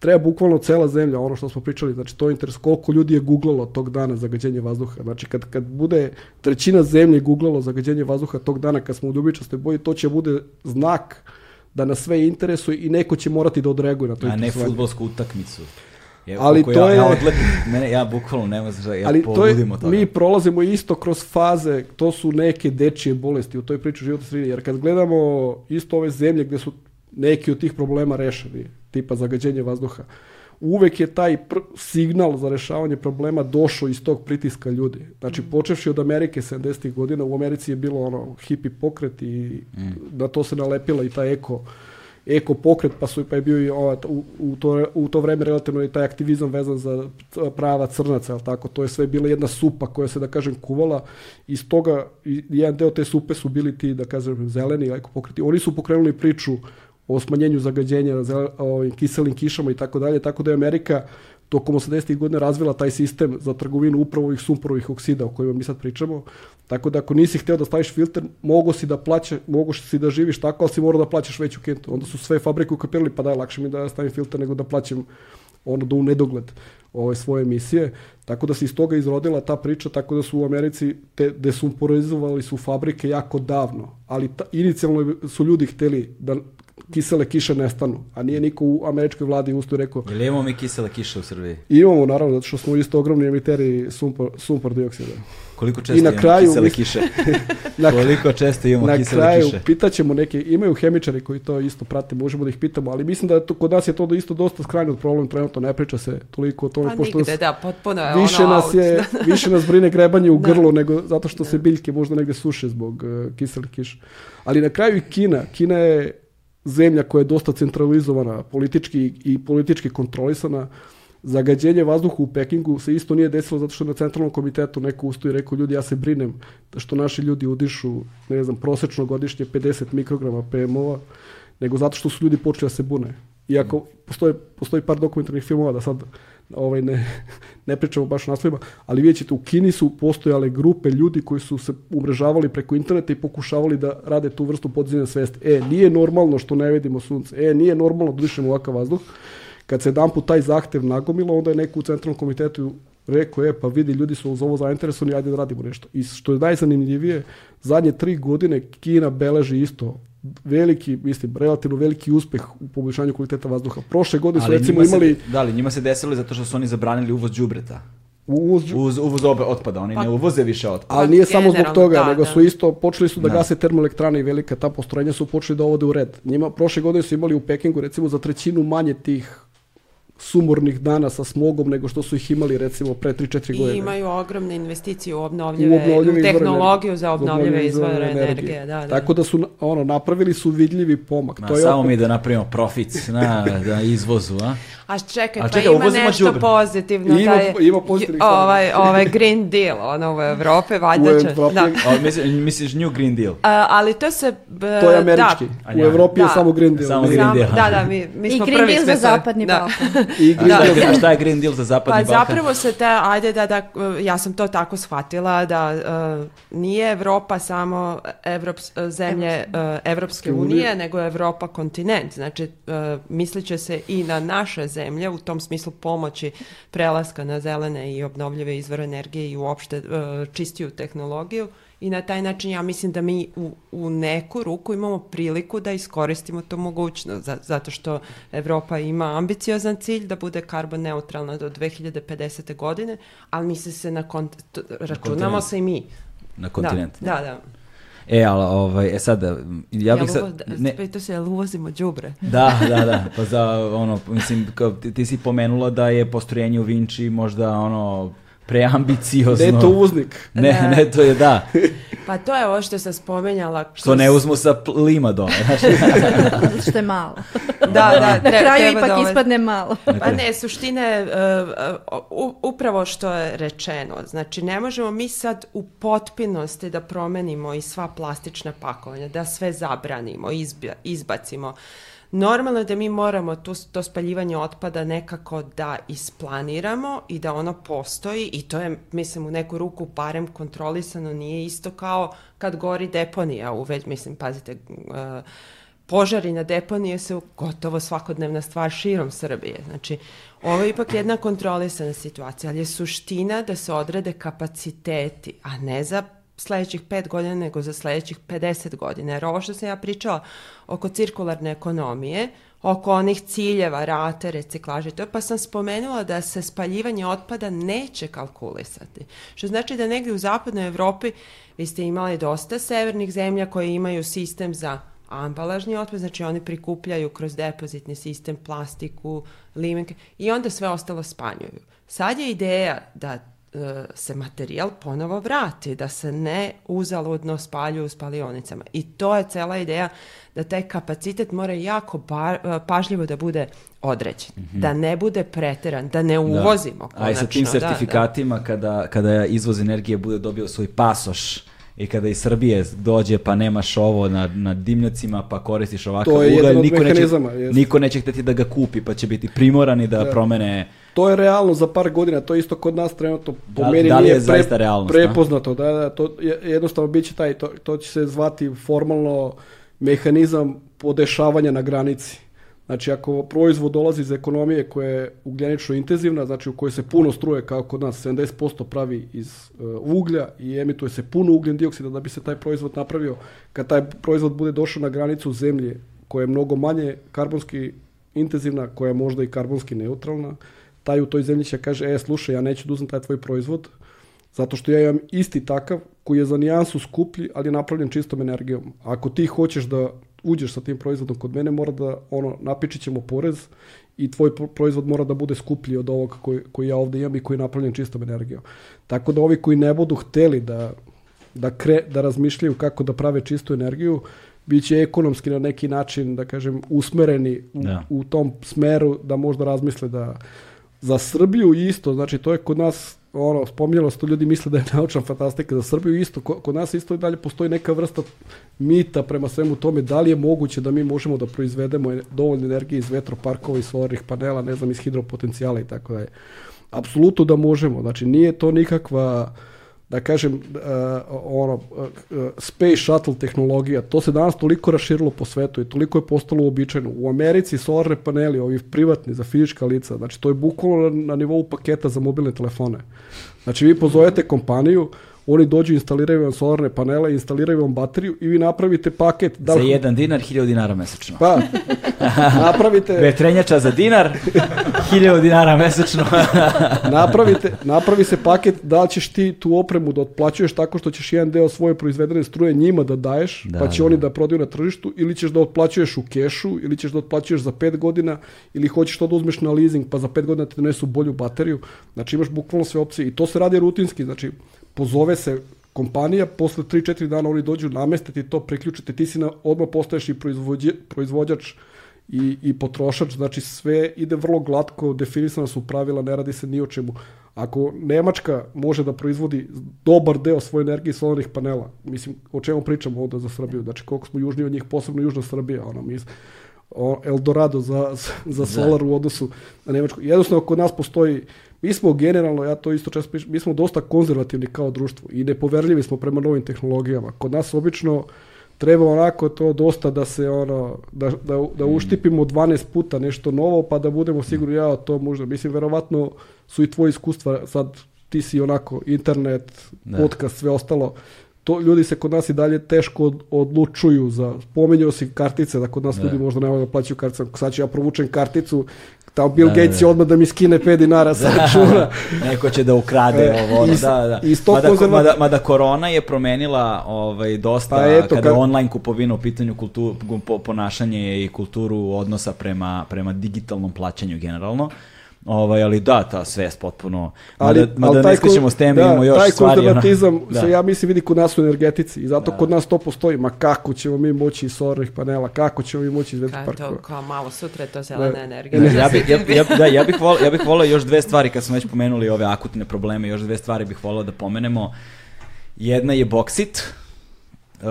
treba bukvalno cela zemlja, ono što smo pričali, znači to je interes, koliko ljudi je googlalo tog dana zagađenje vazduha. Znači kad, kad bude trećina zemlje googlalo zagađenje vazduha tog dana kad smo u ljubičastoj boji, to će bude znak da nas sve interesuje i neko će morati da odreaguje na to. A ne futbolsku utakmicu. Je, ali to ja, je... Ja, mene, ja bukvalno nema ja ali to je, Mi prolazimo isto kroz faze, to su neke dečije bolesti u toj priči životne sredine, jer kad gledamo isto ove zemlje gdje su neki od tih problema rešeni, tipa zagađenje vazduha, uvek je taj signal za rešavanje problema došao iz tog pritiska ljudi. Znači, mm. počevši od Amerike 70. godina, u Americi je bilo ono hipi pokret i mm. na to se nalepila i ta eko, eko pokret, pa, su, pa je bio i u, u, to, u to vreme relativno i taj aktivizam vezan za prava crnaca, ali tako, to je sve bila jedna supa koja se, da kažem, kuvala. Iz toga, jedan deo te supe su bili ti, da kažem, zeleni eko pokreti. Oni su pokrenuli priču o smanjenju zagađenja ovim kiselim kišama i tako dalje, tako da je Amerika tokom 80. godina razvila taj sistem za trgovinu upravo ovih sumporovih oksida o kojima mi sad pričamo. Tako da ako nisi htio da staviš filter, mogu si da plaće, mogu si da živiš tako, ali si morao da plaćaš veću kentu. Onda su sve fabrike ukapirali, pa da lakše mi da stavim filter nego da plaćam ono do u nedogled ove svoje emisije. Tako da se iz toga izrodila ta priča, tako da su u Americi te desumporizovali su fabrike jako davno, ali ta, inicijalno su ljudi hteli da kisele kiše nestanu, a nije niko u američkoj vladi usto rekao. Jel imamo mi kisele kiše u Srbiji? Imamo, naravno, zato što smo isto ogromni emiteri sumpor, sumpor dioksida. Koliko često I na kraju, kisele kiše? na, Koliko često imamo na kisele kraju, kiše? pitaćemo neke, imaju hemičari koji to isto prate, možemo da ih pitamo, ali mislim da to, kod nas je to isto dosta skrajno problem, trenutno ne priča se toliko o tome. Pa pošto nigde, nas, da, potpuno je više ono nas out. je, više nas brine grebanje u Da. grlu nego zato što se biljke možda negde suše zbog uh, kiselih kiša. Ali na kraju i Kina. Kina je zemlja koja je dosta centralizovana, politički i politički kontrolisana. Zagađenje vazduha u Pekingu se isto nije desilo zato što na centralnom komitetu neko ustoji i rekao ljudi ja se brinem da što naši ljudi udišu ne znam prosečno godišnje 50 mikrograma PMO-a nego zato što su ljudi počeli da se bune. Iako postoje, postoji par dokumentarnih filmova da sad ovaj, ne, ne pričamo baš o naslovima, ali vidjet ćete u Kini su postojale grupe ljudi koji su se umrežavali preko interneta i pokušavali da rade tu vrstu podizanja svesti. E, nije normalno što ne vidimo sunce. E, nije normalno da dišemo ovakav vazduh. Kad se jedan put taj zahtev nagomilo, onda je neko u centralnom komitetu rekao, e, pa vidi, ljudi su uz ovo zainteresovani, ajde da radimo nešto. I što je najzanimljivije, zadnje tri godine Kina beleži isto veliki, mislim, relativno veliki uspeh u poboljšanju kvaliteta vazduha. Prošle godine su recimo imali se, da li, njima se desilo zato što su oni zabranili uvoz đubreta. uvoz, Uz, uvoz obe otpada, oni Pa- ne uvoze više otpada. ali nije samo zbog toga, da, nego da. su isto, počeli su da, Da. gase termoelektrane i velika ta postrojenja su počeli da ovode u red. Njima, prošle godine su imali u Pekingu recimo za trećinu manje tih sumornih dana sa smogom nego što su ih imali recimo pre 3-4 I godine. imaju ogromne investicije u obnovljive, u, obnovljive izvore tehnologiju energije. za obnovljive izvore energije. Da, da. Tako da su na- ono napravili su vidljivi pomak. Ma, to je samo opet- mi da napravimo profit na, na izvozu, a? A čekaj, A pa čekaj, ima uvozimo nešto đubre. pozitivno. Ima- taj, ima pozitivnih stvari. ovaj, ovaj Green Deal, ono u Evrope, valjda U će. Evropi- Da. O, misliš, misliš New Green Deal? A, ali to se... b- To je američki. Da, A U. Evropi je Da. samo Green Deal. Samo Green Deal. Da, da, mi, mi I smo Green prvi Deal za zapadni da. Balkan. I Green Šta, Deal- a šta je Green Deal za zapadni Pa Balkan? zapravo se te, ajde da, da, ja sam to tako shvatila da uh, nije Evropa samo Evrops, zemlje uh, Evropske unije. unije, nego je Evropa kontinent. Znači, uh, mislit će se i na naše zemlje, u tom smislu pomoći prelaska na zelene i obnovljive izvore energije i uopšte uh, čistiju tehnologiju. I na taj način ja mislim da mi u, u neku ruku imamo priliku da iskoristimo tu mogućnost, za- zato što Evropa ima ambiciozan cilj da bude karbon neutralna do 2050. godine, ali misli se na kont računamo kontinent. se i mi. Na kontinent. Da, da. da. E, ali, ovaj, e sad, ja bih sad... ne- Pitao se, jel uvozimo đubre? Da, da, da. Pa za ono, mislim, kao, ti, ti si pomenula da je postrojenje u Vinči možda ono preambiciozno. Da je to uvoznik. Ne, Da. ne, to je da. Pa to je ovo što sam spomenjala. Što ne uzmu sa plima dole. Znaš, Zato što je malo. Da, da, Na kraju ipak dovesti- ispadne malo. Pa ne, suština je uh, uh, upravo što je rečeno. Znači, ne možemo mi sad u potpunosti da promenimo i sva plastična pakovanja, da sve zabranimo, izbja- izbacimo. Normalno je da mi moramo tu, to spaljivanje otpada nekako da isplaniramo i da ono postoji i to je, mislim, u neku ruku barem kontrolisano, nije isto kao kad gori deponija u već, mislim, pazite, uh, požari na deponije su gotovo svakodnevna stvar širom Srbije. Znači, ovo je ipak jedna kontrolisana situacija, ali je suština da se odrede kapaciteti, a ne za sledećih pet godina, nego za sledećih 50 godina. Jer ovo što sam ja pričala oko cirkularne ekonomije, oko onih ciljeva, rate, reciklaže, to, pa sam spomenula da se spaljivanje otpada neće kalkulisati. Što znači da negdje u zapadnoj Evropi vi ste imali dosta severnih zemlja koje imaju sistem za ambalažni otpad, znači oni prikupljaju kroz depozitni sistem plastiku, limenke i onda sve ostalo spanjuju. Sad je ideja da se materijal ponovo vrati, da se ne uzaludno spaljuju u spalionicama. I to je cela ideja da taj kapacitet mora jako ba- e, pažljivo da bude određen, da ne bude preteran, da ne uvozimo konačno. A i sa tim da, da. sertifikatima, kada, kada izvoz energije bude dobio svoj pasoš i kada iz Srbije dođe pa nemaš ovo na, na dimnjacima pa koristiš ovakav ugalj, niko neće, jeste. niko neće hteti da ga kupi pa će biti primorani da, promene To je realno za par godina, to je isto kod nas trenutno po Da- meni da li nije je zaista realnost, a? prepoznato, da, da, to je, jednostavno bit će taj, to, to će se zvati formalno mehanizam podešavanja na granici. Znači ako proizvod dolazi iz ekonomije koja je ugljenično intenzivna, znači u kojoj se puno struje kao kod nas 70% pravi iz uh, uglja i emituje se puno ugljen dioksida da bi se taj proizvod napravio, kad taj proizvod bude došao na granicu zemlje koja je mnogo manje karbonski intenzivna, koja je možda i karbonski neutralna, taj u toj zemlji će kaže, e, slušaj, ja neću da uzmem taj tvoj proizvod, zato što ja imam isti takav koji je za nijansu skuplji, ali je napravljen čistom energijom. Ako ti hoćeš da uđeš sa tim proizvodom kod mene, mora da, ono, napičit ćemo porez i tvoj proizvod mora da bude skuplji od ovog koji, koji ja ovde imam i koji je napravljen čistom energijom. Tako da ovi koji ne budu hteli da, da, kre, da razmišljaju kako da prave čistu energiju, bit će ekonomski na neki način, da kažem, usmereni u, da. u tom smeru da možda razmisle da za Srbiju isto, znači to je kod nas ono, spominjalo se to ljudi misle da je naučna fantastika za Srbiju isto, kod nas isto i dalje postoji neka vrsta mita prema svemu tome da li je moguće da mi možemo da proizvedemo dovoljno energije iz vetroparkova i solarnih panela, ne znam, iz hidropotencijala i tako da je. Apsolutno da možemo, znači nije to nikakva da kažem, uh, ono, uh, space shuttle tehnologija, to se danas toliko raširilo po svetu i toliko je postalo uobičajeno. U Americi solarne paneli, ovi privatni za fizička lica, znači to je bukvalno na, na nivou paketa za mobilne telefone. Znači vi pozovete kompaniju, oni dođu, instaliraju vam solarne panele, instaliraju vam bateriju i vi napravite paket. Da li... Za jedan dinar, hiljadu dinara mesečno. Pa, napravite... Vetrenjača za dinar, hiljadu dinara mesečno. napravite, napravi se paket da li ćeš ti tu opremu da otplaćuješ tako što ćeš jedan deo svoje proizvedene struje njima da daješ, da, pa će da. oni da prodaju na tržištu, ili ćeš da otplaćuješ u kešu, ili ćeš da otplaćuješ za 5 godina, ili hoćeš to da uzmeš na leasing, pa za 5 godina ti donesu bolju bateriju. Znači imaš bukvalno sve opcije i to se radi rutinski, znači pozove se kompanija, posle 3-4 dana oni dođu, nameste ti to, priključite, ti si na, odmah postaješ i proizvođač i, i potrošač, znači sve ide vrlo glatko, definisana su pravila, ne radi se ni o čemu. Ako Nemačka može da proizvodi dobar deo svoje energije solarnih panela, mislim, o čemu pričamo ovde za Srbiju, znači koliko smo južniji od njih, posebno južna Srbija, ono, mi, Eldorado za, za da. solar u odnosu na Nemačku. Jednostavno, kod nas postoji Mi smo generalno, ja to isto često mi smo dosta konzervativni kao društvo i nepoverljivi smo prema novim tehnologijama. Kod nas obično treba onako to dosta da se ono, da, da, da mm. uštipimo 12 puta nešto novo pa da budemo sigurni ja to možda. Mislim, verovatno su i tvoje iskustva sad ti si onako internet, ne. Da. podcast, sve ostalo to ljudi se kod nas i dalje teško odlučuju za spominjao si kartice da kod nas ne. Da. ljudi možda ne mogu da plaćaju kartice sad ću ja provučem karticu Tao Bill da, Gates da, da. odmah da mi skine 5 dinara sa računa. Neko će da ukrade e, ovo, ono, da, da. Isto mada, konzervat... mada, mada korona je promenila ovaj, dosta, pa eto, kada kad... online kupovina u pitanju kultur, ponašanje i kulturu odnosa prema, prema digitalnom plaćanju generalno. Ovaj, ali da, ta svest potpuno... Ali, mada, mada ali ne skrećemo s teme, da, imamo još taj stvari. Taj konzervatizam ona, da. se, ja mislim, vidi kod nas u energetici i zato da. kod nas to postoji. Ma kako ćemo mi moći iz solarnih panela, kako ćemo mi moći iz vetroparkova. Kao, kao malo sutra to zelena da. energija. Da, ja, bi, ja, ja, da, ja bih volao ja bih volao još dve stvari, kad smo već pomenuli ove akutne probleme, još dve stvari bih volao da pomenemo. Jedna je boksit, uh,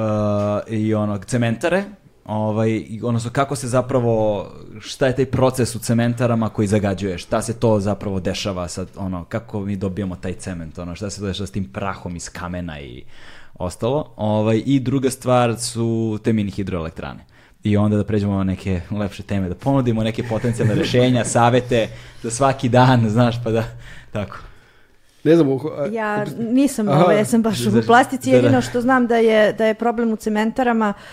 i onog cementare, ovaj, odnosno kako se zapravo, šta je taj proces u cementarama koji zagađuje, šta se to zapravo dešava sad, ono, kako mi dobijamo taj cement, ono, šta se dešava s tim prahom iz kamena i ostalo. Ovaj, I druga stvar su te mini hidroelektrane. I onda da pređemo na neke lepše teme, da ponudimo neke potencijalne rešenja, savete za svaki dan, znaš, pa da, tako. Ne znam, ja nisam, Aha, ovaj, ja sam baš u plastici, da, da. jedino što znam da je, da je problem u cementarama uh,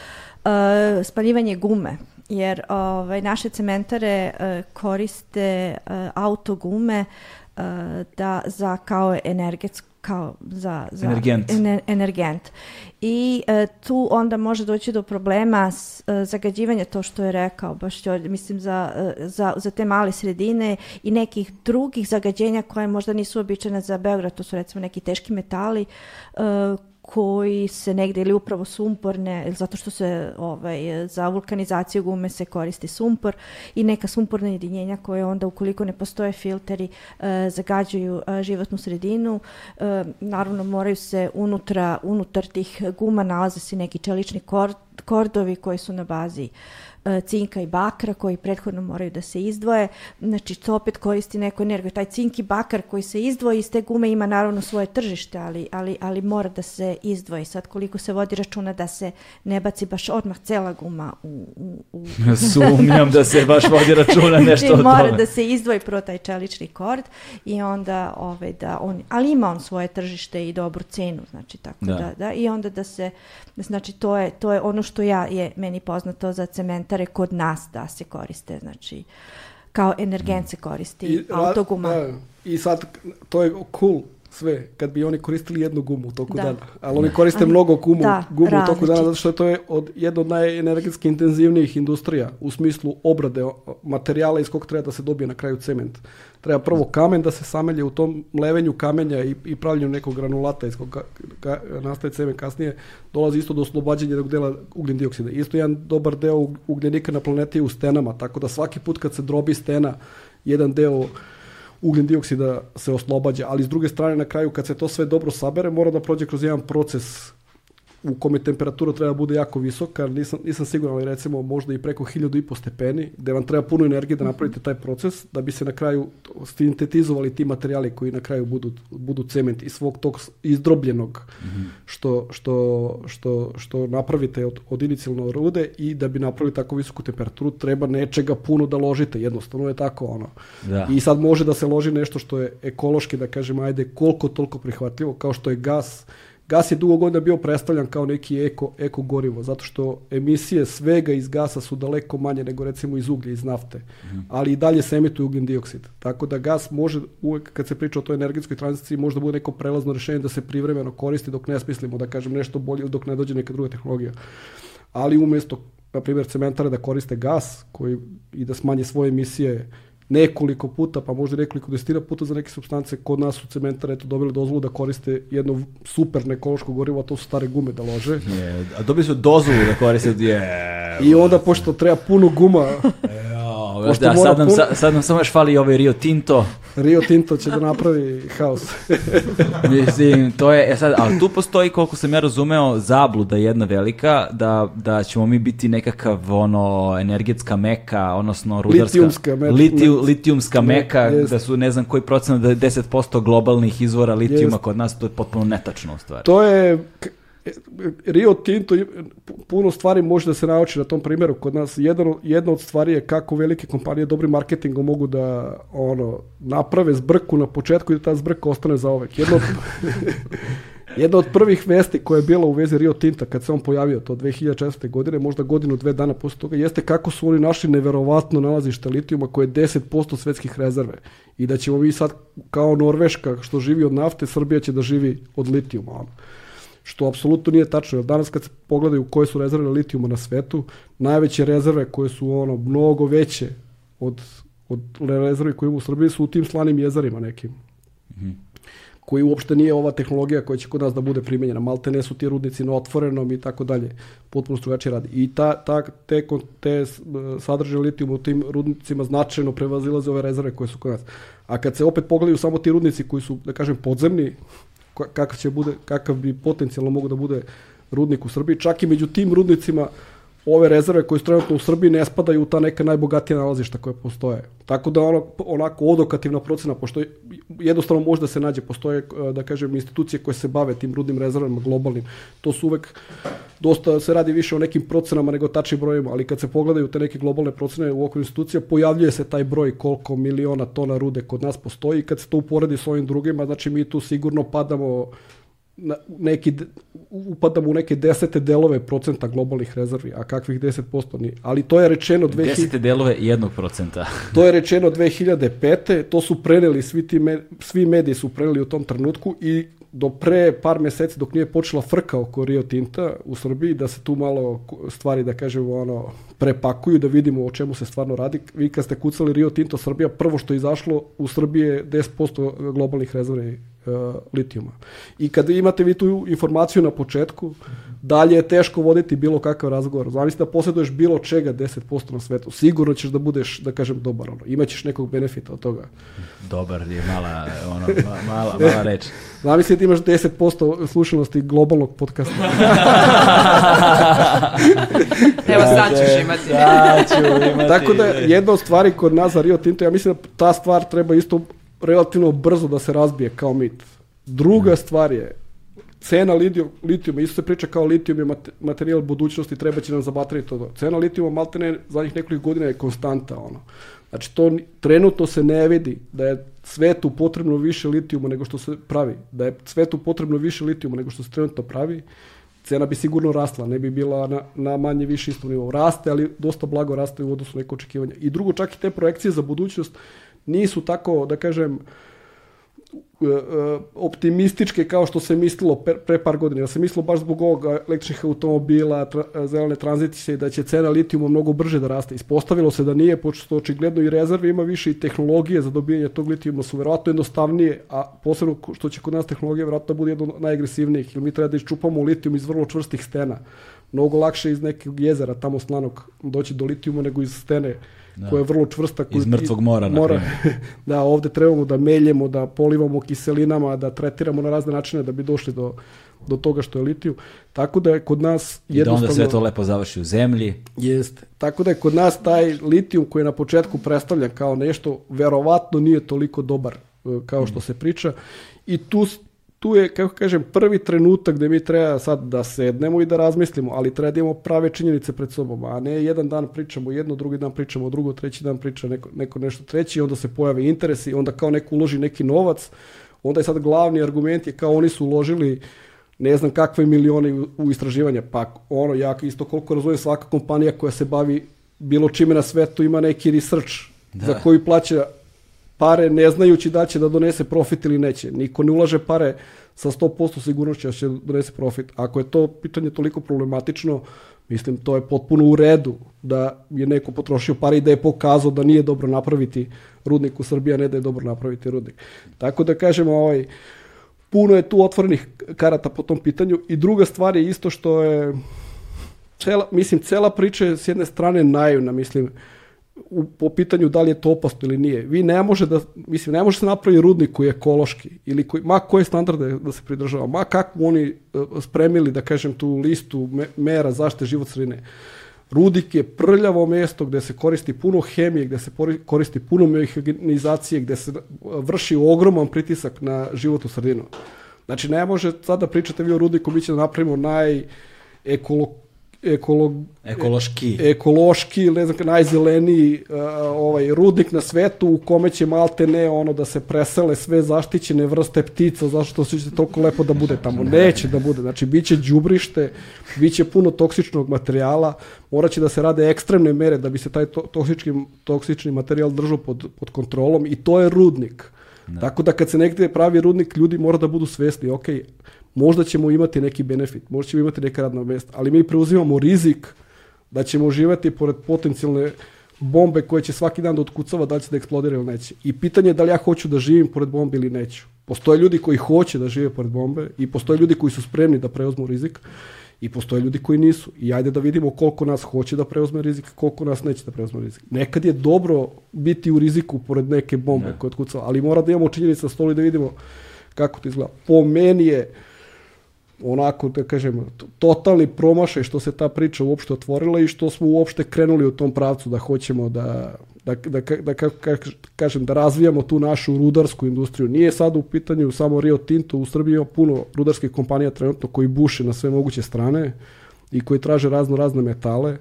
uh, spaljivanje gume jer ovaj, naše cementare uh, koriste uh, autogume uh, da za kao energetsku kao za, za energent. Ener, energent. I e, tu onda može doći do problema s, e, zagađivanja, to što je rekao, baš mislim za, e, za, za te male sredine i nekih drugih zagađenja koje možda nisu običane za Beograd, to su recimo neki teški metali e, koji se negde ili upravo sumporne, ili zato što se ovaj, za vulkanizaciju gume se koristi sumpor i neka sumporna jedinjenja koje onda ukoliko ne postoje filteri e, zagađuju e, životnu sredinu. E, naravno moraju se unutra, unutar tih guma nalaze se neki čelični kord, kordovi koji su na bazi E, cinka i bakra koji prethodno moraju da se izdvoje. Znači, to opet koristi neku energiju. Taj cink i bakar koji se izdvoji iz te gume ima naravno svoje tržište, ali, ali, ali mora da se izdvoji. Sad, koliko se vodi računa da se ne baci baš odmah cela guma u... u, u... Sumnjam da se baš vodi računa nešto znači, o tome. Mora da se izdvoji pro taj čelični kord i onda, ovaj, da on, ali ima on svoje tržište i dobru cenu, znači tako da, da, da i onda da se, znači to je, to je ono što ja je meni poznato za cementar filtere kod nas da se koriste, znači kao energent se koristi I, autoguma. Da, I sad, to je cool, sve, kad bi oni koristili jednu gumu u toku dana. Ali oni koriste mnogo gumu, gumu u toku dana, zato što je to je od, jedna od najenergetski intenzivnijih industrija u smislu obrade materijala iz kog treba da se dobije na kraju cement. Treba prvo kamen da se samelje u tom mlevenju kamenja i, i pravljenju nekog granulata iz kog nastaje cement kasnije, dolazi isto do oslobađanja jednog dela ugljen dioksida. Isto jedan dobar deo ugljenika na planeti je u stenama, tako da svaki put kad se drobi stena, jedan deo ugljen dioksida se oslobađa, ali s druge strane na kraju kad se to sve dobro sabere mora da prođe kroz jedan proces u kome temperatura treba bude jako visoka, nisam, nisam siguran, ali recimo možda i preko 1500 stepeni, gde vam treba puno energije da napravite taj proces, da bi se na kraju sintetizovali ti materijali koji na kraju budu, budu cement iz svog tog izdrobljenog mm -hmm. što, što, što, što napravite od, od inicijalno rude i da bi napravili tako visoku temperaturu treba nečega puno da ložite, jednostavno je tako ono. Da. I sad može da se loži nešto što je ekološki, da kažem, ajde, koliko toliko prihvatljivo, kao što je gas, Gas je dugo godina bio predstavljan kao neki eko, eko gorivo, zato što emisije svega iz gasa su daleko manje nego recimo iz uglja, iz nafte, mm. ali i dalje se emituje ugljen dioksid. Tako da gas može, uvek kad se priča o toj energetskoj tranziciji, možda bude neko prelazno rešenje da se privremeno koristi dok ne smislimo, da kažem, nešto bolje ili dok ne dođe neka druga tehnologija. Ali umesto, na primjer, cementare da koriste gas koji, i da smanje svoje emisije nekoliko puta, pa možda nekoliko desetina puta za neke substance kod nas u cementare eto dobili dozvolu da koriste jedno super ekološko gorivo, a to su stare gume da lože. Je, a dobili su dozvolu da koriste, je. I onda pošto treba puno guma, da, sad nam, sad, sad nam samo još fali ovaj Rio Tinto. Rio Tinto će da napravi haos. Mislim, to je, e sad, ali tu postoji, koliko sam ja razumeo, zabluda jedna velika, da, da ćemo mi biti nekakav, ono, energetska meka, odnosno rudarska... Litijumska meka. Litiju, litijumska meka, jest. da su, ne znam koji procenat, da je 10% globalnih izvora litijuma jest. kod nas, to je potpuno netačno u stvari. To je Rio Tinto puno stvari može da se nauči na tom primjeru kod nas. Jedan, jedna od stvari je kako velike kompanije dobrim marketingom mogu da ono naprave zbrku na početku i da ta zbrka ostane za uvek. Jedno od, jedna od prvih vesti koja je bila u vezi Rio Tinta kad se on pojavio to 2004. godine, možda godinu, dve dana posle toga, jeste kako su oni našli neverovatno nalazište litijuma koje je 10% svetskih rezerve i da ćemo mi sad kao Norveška što živi od nafte, Srbija će da živi od litijuma. Ono što apsolutno nije tačno. Danas kad se pogledaju koje su rezerve litijuma na svetu, najveće rezerve koje su ono mnogo veće od, od rezerve koje imamo u Srbiji su u tim slanim jezerima nekim. Mm koji uopšte nije ova tehnologija koja će kod nas da bude primenjena. Malte ne su ti rudnici na otvorenom i tako dalje. Potpuno drugačije radi. I ta, ta, te, te sadržaje litijuma u tim rudnicima značajno prevazilaze ove rezerve koje su kod nas. A kad se opet pogledaju samo ti rudnici koji su, da kažem, podzemni, kakav, će bude, kakav bi potencijalno mogu da bude rudnik u Srbiji. Čak i među tim rudnicima ove rezerve koje su trenutno u Srbiji ne spadaju u ta neka najbogatija nalazišta koje postoje. Tako da ono, onako odokativna procena, pošto jednostavno možda se nađe, postoje, da kažem, institucije koje se bave tim rudnim rezervama globalnim. To su uvek, dosta se radi više o nekim procenama nego tačnim brojima, ali kad se pogledaju te neke globalne procene u okviru institucija, pojavljuje se taj broj koliko miliona tona rude kod nas postoji i kad se to uporedi s ovim drugima, znači mi tu sigurno padamo neki, upadamo u neke desete delove procenta globalnih rezervi, a kakvih 10% ni. Ali to je rečeno... 2000, desete delove jednog procenta. to je rečeno 2005. To su preneli, svi, ti svi mediji su preneli u tom trenutku i do pre par meseci dok nije počela frka oko Rio Tinta u Srbiji, da se tu malo stvari, da kažemo, ono, prepakuju, da vidimo o čemu se stvarno radi. Vi kad ste kucali Rio Tinto Srbija, prvo što je izašlo u Srbiji je 10% globalnih rezervi uh, litijuma. I kada imate vi tu informaciju na početku, dalje je teško voditi bilo kakav razgovor. Zamisli da posjeduješ bilo čega 10% na svetu. Sigurno ćeš da budeš, da kažem, dobar. Ono. Imaćeš nekog benefita od toga. Dobar je mala, ono, mala, mala reč. Zamisli da imaš 10% slušanosti globalnog podcasta. Evo sad ćeš imati. Sad ću imati. Tako da jedna od stvari kod nas za Rio Tinto, ja mislim da ta stvar treba isto relativno brzo da se razbije kao mit. Druga mm. stvar je, cena litijuma, isto se priča kao litijum je materijal budućnosti, treba će nam za baterije to. Cena litijuma maltene zadnjih nekoliko godina je konstanta. Ono. Znači, to trenutno se ne vidi da je svetu potrebno više litijuma nego što se pravi. Da je svetu potrebno više litijuma nego što se trenutno pravi, cena bi sigurno rasla, ne bi bila na, na manje više istom nivou. Raste, ali dosta blago raste u odnosu na neko očekivanje. I drugo, čak i te projekcije za budućnost, nisu tako, da kažem, e, optimističke kao što se mislilo pre, par godina. Ja sam mislio baš zbog ovog električnih automobila, tra, zelene tranzicije, da će cena litijuma mnogo brže da raste. Ispostavilo se da nije, pošto očigledno i rezerve ima više i tehnologije za dobijanje tog litijuma su verovatno jednostavnije, a posebno što će kod nas tehnologija verovatno bude jedno najagresivnijih, jer mi treba da iščupamo litijum iz vrlo čvrstih stena. Mnogo lakše iz nekog jezera tamo slanog doći do litijuma nego iz stene da. koja je vrlo čvrsta. Iz mrtvog mora, mora Da, ovde trebamo da meljemo, da polivamo kiselinama, da tretiramo na razne načine da bi došli do, do toga što je litiju. Tako da je kod nas I jednostavno... I da onda sve to lepo završi u zemlji. Jeste. Tako da je kod nas taj litijum koji je na početku predstavljan kao nešto, verovatno nije toliko dobar e, kao što mm. se priča. I tu tu je, kako kažem, prvi trenutak gde mi treba sad da sednemo i da razmislimo, ali treba da imamo prave činjenice pred sobom, a ne jedan dan pričamo jedno, drugi dan pričamo drugo, treći dan priča neko, neko nešto treći, onda se pojave interesi, onda kao neko uloži neki novac, onda je sad glavni argument je kao oni su uložili ne znam kakve milione u, istraživanja, pa ono, ja isto koliko razumijem, svaka kompanija koja se bavi bilo čime na svetu ima neki research da. za koji plaća pare ne znajući da će da donese profit ili neće. Niko ne ulaže pare sa 100% sigurnošću da će donese profit. Ako je to pitanje toliko problematično, mislim to je potpuno u redu da je neko potrošio pare i da je pokazao da nije dobro napraviti rudnik u Srbiji, a ne da je dobro napraviti rudnik. Tako da kažemo, ovaj, puno je tu otvorenih karata po tom pitanju i druga stvar je isto što je cela, mislim, cela priča je s jedne strane naivna, mislim, u, po pitanju da li je to opasno ili nije. Vi ne može da, mislim, ne može se napraviti rudnik koji je ekološki ili koji, ma koje standarde da se pridržava, ma kako oni uh, spremili, da kažem, tu listu me, mera zaštite život sredine. Rudik je prljavo mesto gde se koristi puno hemije, gde se koristi puno mehanizacije, gde se vrši ogroman pritisak na životnu sredinu. Znači, ne može sada da pričate vi o rudniku, mi ćemo da napravimo naj ekolo, ekolog, ekološki, ekološki, ne znam, najzeleniji uh, ovaj rudnik na svetu u kome će malte ne ono da se presele sve zaštićene vrste ptica zašto će toliko lepo da bude tamo. Neće da bude. Znači biće đubrište, biće puno toksičnog materijala, moraće da se rade ekstremne mere da bi se taj to, toksični toksični materijal držao pod pod kontrolom i to je rudnik. Ne. Tako da kad se negde pravi rudnik, ljudi mora da budu svesni, ok, možda ćemo imati neki benefit, možda ćemo imati neka radna mesta, ali mi preuzimamo rizik da ćemo živati pored potencijalne bombe koje će svaki dan da otkucava da li će da eksplodira ili neće. I pitanje je da li ja hoću da živim pored bombe ili neću. Postoje ljudi koji hoće da žive pored bombe i postoje ljudi koji su spremni da preuzmu rizik i postoje ljudi koji nisu. I ajde da vidimo koliko nas hoće da preuzme rizik, koliko nas neće da preuzme rizik. Nekad je dobro biti u riziku pored neke bombe ne. koja otkucava, ali mora da imamo činjenice na stolu i da vidimo kako to izgleda. Po meni je uh, onako da kažem totalni promašaj što se ta priča uopšte otvorila i što smo uopšte krenuli u tom pravcu da hoćemo da da, da, da, da kažem, da razvijamo tu našu rudarsku industriju. Nije sad u pitanju samo Rio Tinto, u Srbiji ima puno rudarskih kompanija trenutno koji buše na sve moguće strane i koji traže razno razne metale.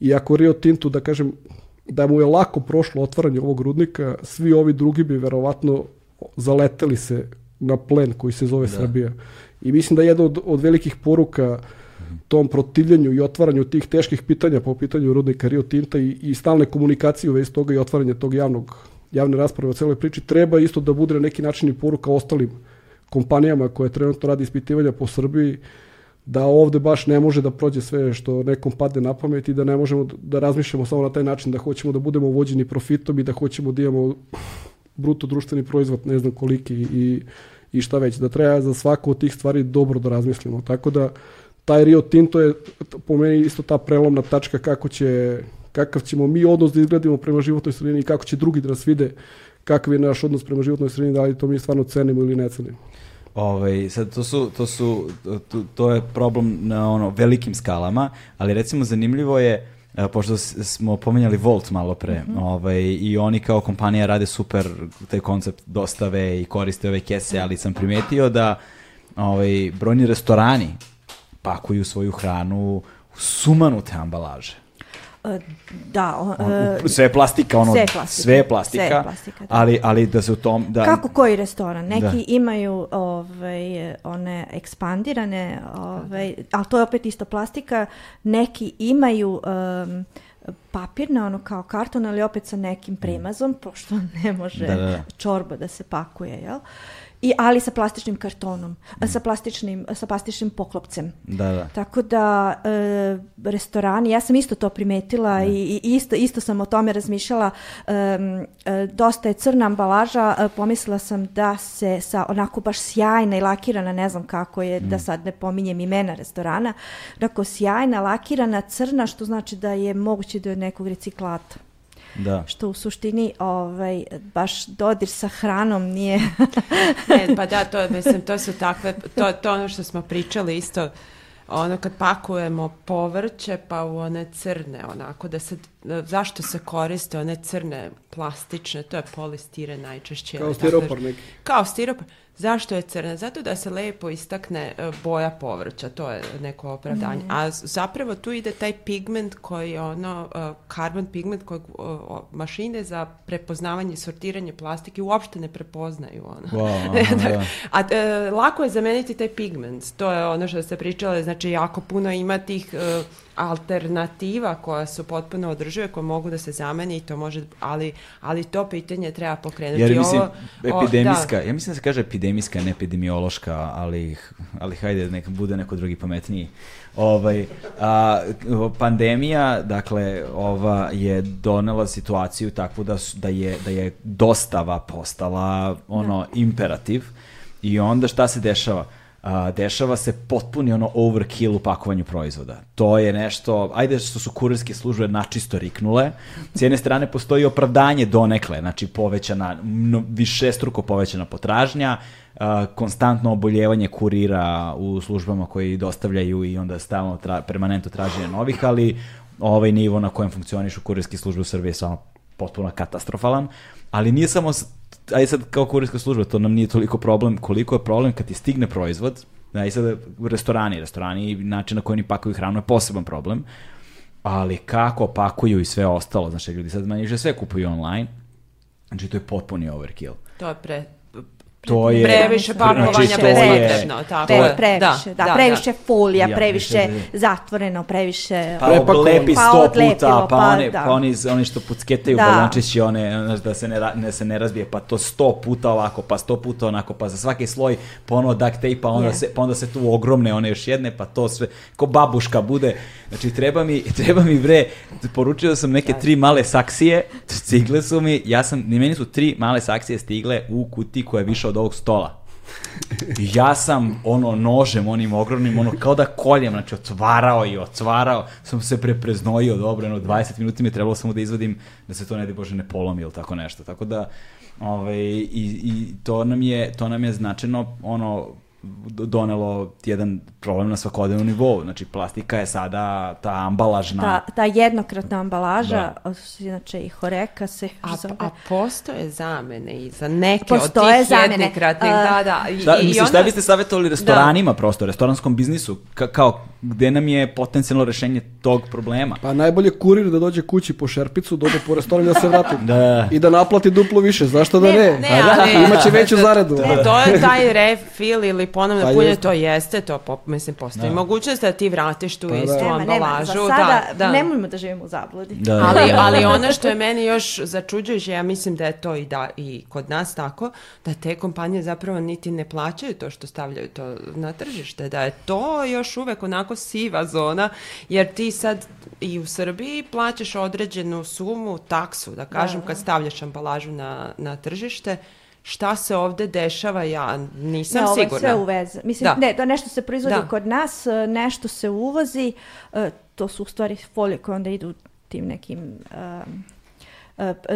I ako Rio Tinto, da kažem, da mu je lako prošlo otvaranje ovog rudnika, svi ovi drugi bi verovatno zaleteli se na plen koji se zove da. Srbija. I mislim da je jedna od, od velikih poruka tom protivljenju i otvaranju tih teških pitanja po pitanju rudnika Rio Tinta i, i stalne komunikacije u vezi toga i otvaranje tog javnog, javne rasprave o celoj priči, treba isto da bude na neki način i poruka ostalim kompanijama koje trenutno radi ispitivanja po Srbiji, da ovde baš ne može da prođe sve što nekom padne na pamet i da ne možemo da razmišljamo samo na taj način da hoćemo da budemo vođeni profitom i da hoćemo da imamo bruto društveni proizvod, ne znam koliki i i šta već, da treba za svaku od tih stvari dobro da razmislimo. Tako da taj Rio Tinto je po meni isto ta prelomna tačka kako će, kakav ćemo mi odnos da izgledimo prema životnoj sredini i kako će drugi da nas vide kakav je naš odnos prema životnoj sredini, da li to mi stvarno cenimo ili ne cenimo. Ovaj, sad to su, to su, to, to je problem na ono velikim skalama, ali recimo zanimljivo je pošto smo pomenjali Volt malo pre, mm -hmm. ovaj, i oni kao kompanija rade super taj koncept dostave i koriste ove kese, ali sam primetio da ovaj, brojni restorani pakuju svoju hranu u sumanute ambalaže. E, da. Uh, sve je plastika, ono, sve je plastika, sve je plastika, sve je plastika da. ali, ali da se u tom... Da, Kako koji restoran? Neki da. imaju ovaj, one ekspandirane, ovaj, ali to je opet isto plastika, neki imaju... Um, papirne, ono kao karton, ali opet sa nekim mm. premazom, pošto ne može da, da, da. čorba da se pakuje, jel? I, ali sa plastičnim kartonom, mm. sa, plastičnim, sa plastičnim poklopcem. Da, da. Tako da e, restorani, ja sam isto to primetila i, i, isto, isto sam o tome razmišljala. E, e, dosta je crna ambalaža, e, pomislila sam da se sa onako baš sjajna i lakirana, ne znam kako je, mm. da sad ne pominjem imena restorana, onako sjajna, lakirana, crna, što znači da je moguće da je od nekog reciklata. Da. Što u suštini ovaj, baš dodir sa hranom nije... ne, pa da, to, mislim, to su takve, to, to ono što smo pričali isto, ono kad pakujemo povrće pa u one crne onako da se zašto se koriste one crne plastične to je polistire najčešće kao stiropor neki. Kao stiropor Zašto je crna? Zato da se lepo istakne e, boja povrća, to je neko opravdanje. Mm. A zapravo tu ide taj pigment koji je ono, karbon e, pigment kojeg mašine za prepoznavanje i sortiranje plastike uopšte ne prepoznaju. Ono. Wow, A e, lako je zameniti taj pigment, to je ono što ste pričali, znači jako puno ima tih alternativa koja su potpuno održive, koje mogu da se zameni i to može, ali, ali to pitanje treba pokrenuti. Jer mislim, Ovo, epidemijska, o, da. ja mislim da se kaže epidemijska, ne epidemiološka, ali, ali hajde, neka bude neko drugi pametniji. Ovaj, a, pandemija, dakle, ova je donela situaciju takvu da, da, je, da je dostava postala ono da. imperativ i onda šta se dešava? A, dešava se potpuni ono overkill u pakovanju proizvoda. To je nešto, ajde što su kurirske službe načisto riknule, s jedne strane postoji opravdanje donekle, znači povećana, no, više struko povećana potražnja, a, konstantno oboljevanje kurira u službama koji dostavljaju i onda stalno tra, permanentno traženje novih, ali ovaj nivo na kojem funkcionišu kurirske službe u Srbiji je stvarno potpuno katastrofalan, ali nije samo aj sad kao kurirska služba, to nam nije toliko problem, koliko je problem kad ti stigne proizvod, da i sad restorani, restorani i način na koji oni pakuju hranu je poseban problem, ali kako pakuju i sve ostalo, znači ljudi sad manje sve kupuju online, znači to je potpuni overkill. To je pre, to je previše pakovanja znači, bespotrebno, tako Pre, previše, da, da, da previše da. folija, ja, previše da. zatvoreno, previše pa odlepi pa sto puta, pa, pa one, da. pa oni, oni što pucketaju da. balončići, one, da se ne, ne, se ne razbije, pa to sto puta ovako, pa sto puta onako, pa za svaki sloj ponovo duct tape, pa onda, yeah. se, pa onda se tu ogromne one još jedne, pa to sve, ko babuška bude, znači treba mi, treba mi bre, poručio sam neke tri male saksije, stigle su mi, ja sam, meni su tri male saksije stigle u kuti koja je više od ovog stola. ja sam ono nožem onim ogromnim, ono kao da koljem, znači otvarao i otvarao, sam se prepreznojio dobro, ono 20 minuta mi je trebalo samo da izvadim da se to ne di Bože ne polomi ili tako nešto. Tako da, ovaj, i, i to nam je, to nam je značajno ono donelo jedan problem na svakodnevnom nivou. Znači, plastika je sada ta ambalažna... Ta, ta jednokratna ambalaža, da. inače i horeka se... A, a postoje zamene i za neke postoje od tih zamene. jednokratnih, uh, da, da. I, šta, i mislim, onda... šta biste savjetovali restoranima da. prosto, restoranskom biznisu, ka, kao gde nam je potencijalno rešenje tog problema? Pa najbolje kurir da dođe kući po šerpicu, dođe po restoran da se vrati. da. I da naplati duplo više, zašto da ne? ne? ne da, imaće veću zaradu. Ne, to je taj refill ili ponovno pa punje, to jeste, to po, mislim, postoji da. mogućnost da ti vratiš tu pa da. istu nema, ambalažu. Nema, za sada da, da. nemojmo da živimo u zabludi. Da. Ali, ali ono što je meni još začuđujuće, ja mislim da je to i, da, i kod nas tako, da te kompanije zapravo niti ne plaćaju to što stavljaju to na tržište, da je to još uvek onako siva zona, jer ti sad i u Srbiji plaćaš određenu sumu, taksu, da kažem, da, kad stavljaš ambalažu na, na tržište, šta se ovde dešava, ja nisam ne, sigurna. Ne, ovo je sve uveze. Mislim, da. ne, to nešto se proizvodi da. kod nas, e, nešto se uvozi, e, to su u stvari folije koje onda idu tim nekim um, E,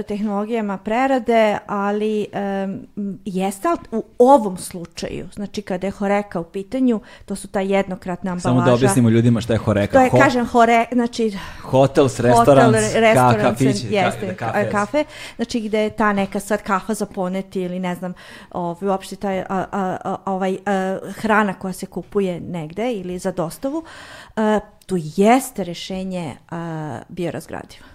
tehnologijama prerade, ali um, jeste u ovom slučaju, znači kada je horeka u pitanju, to su ta jednokratna ambalaža. Samo da objasnimo ljudima šta je horeka. To je, Ho kažem, hore, znači... Hotel, restoran, ka, kafić, jeste, kafe. kafe. Znači gde je ta neka sad kafa za poneti ili ne znam, ovaj, uopšte taj, a, a, a, ovaj, a, hrana koja se kupuje negde ili za dostavu, a, tu jeste rešenje a, biorazgradiva.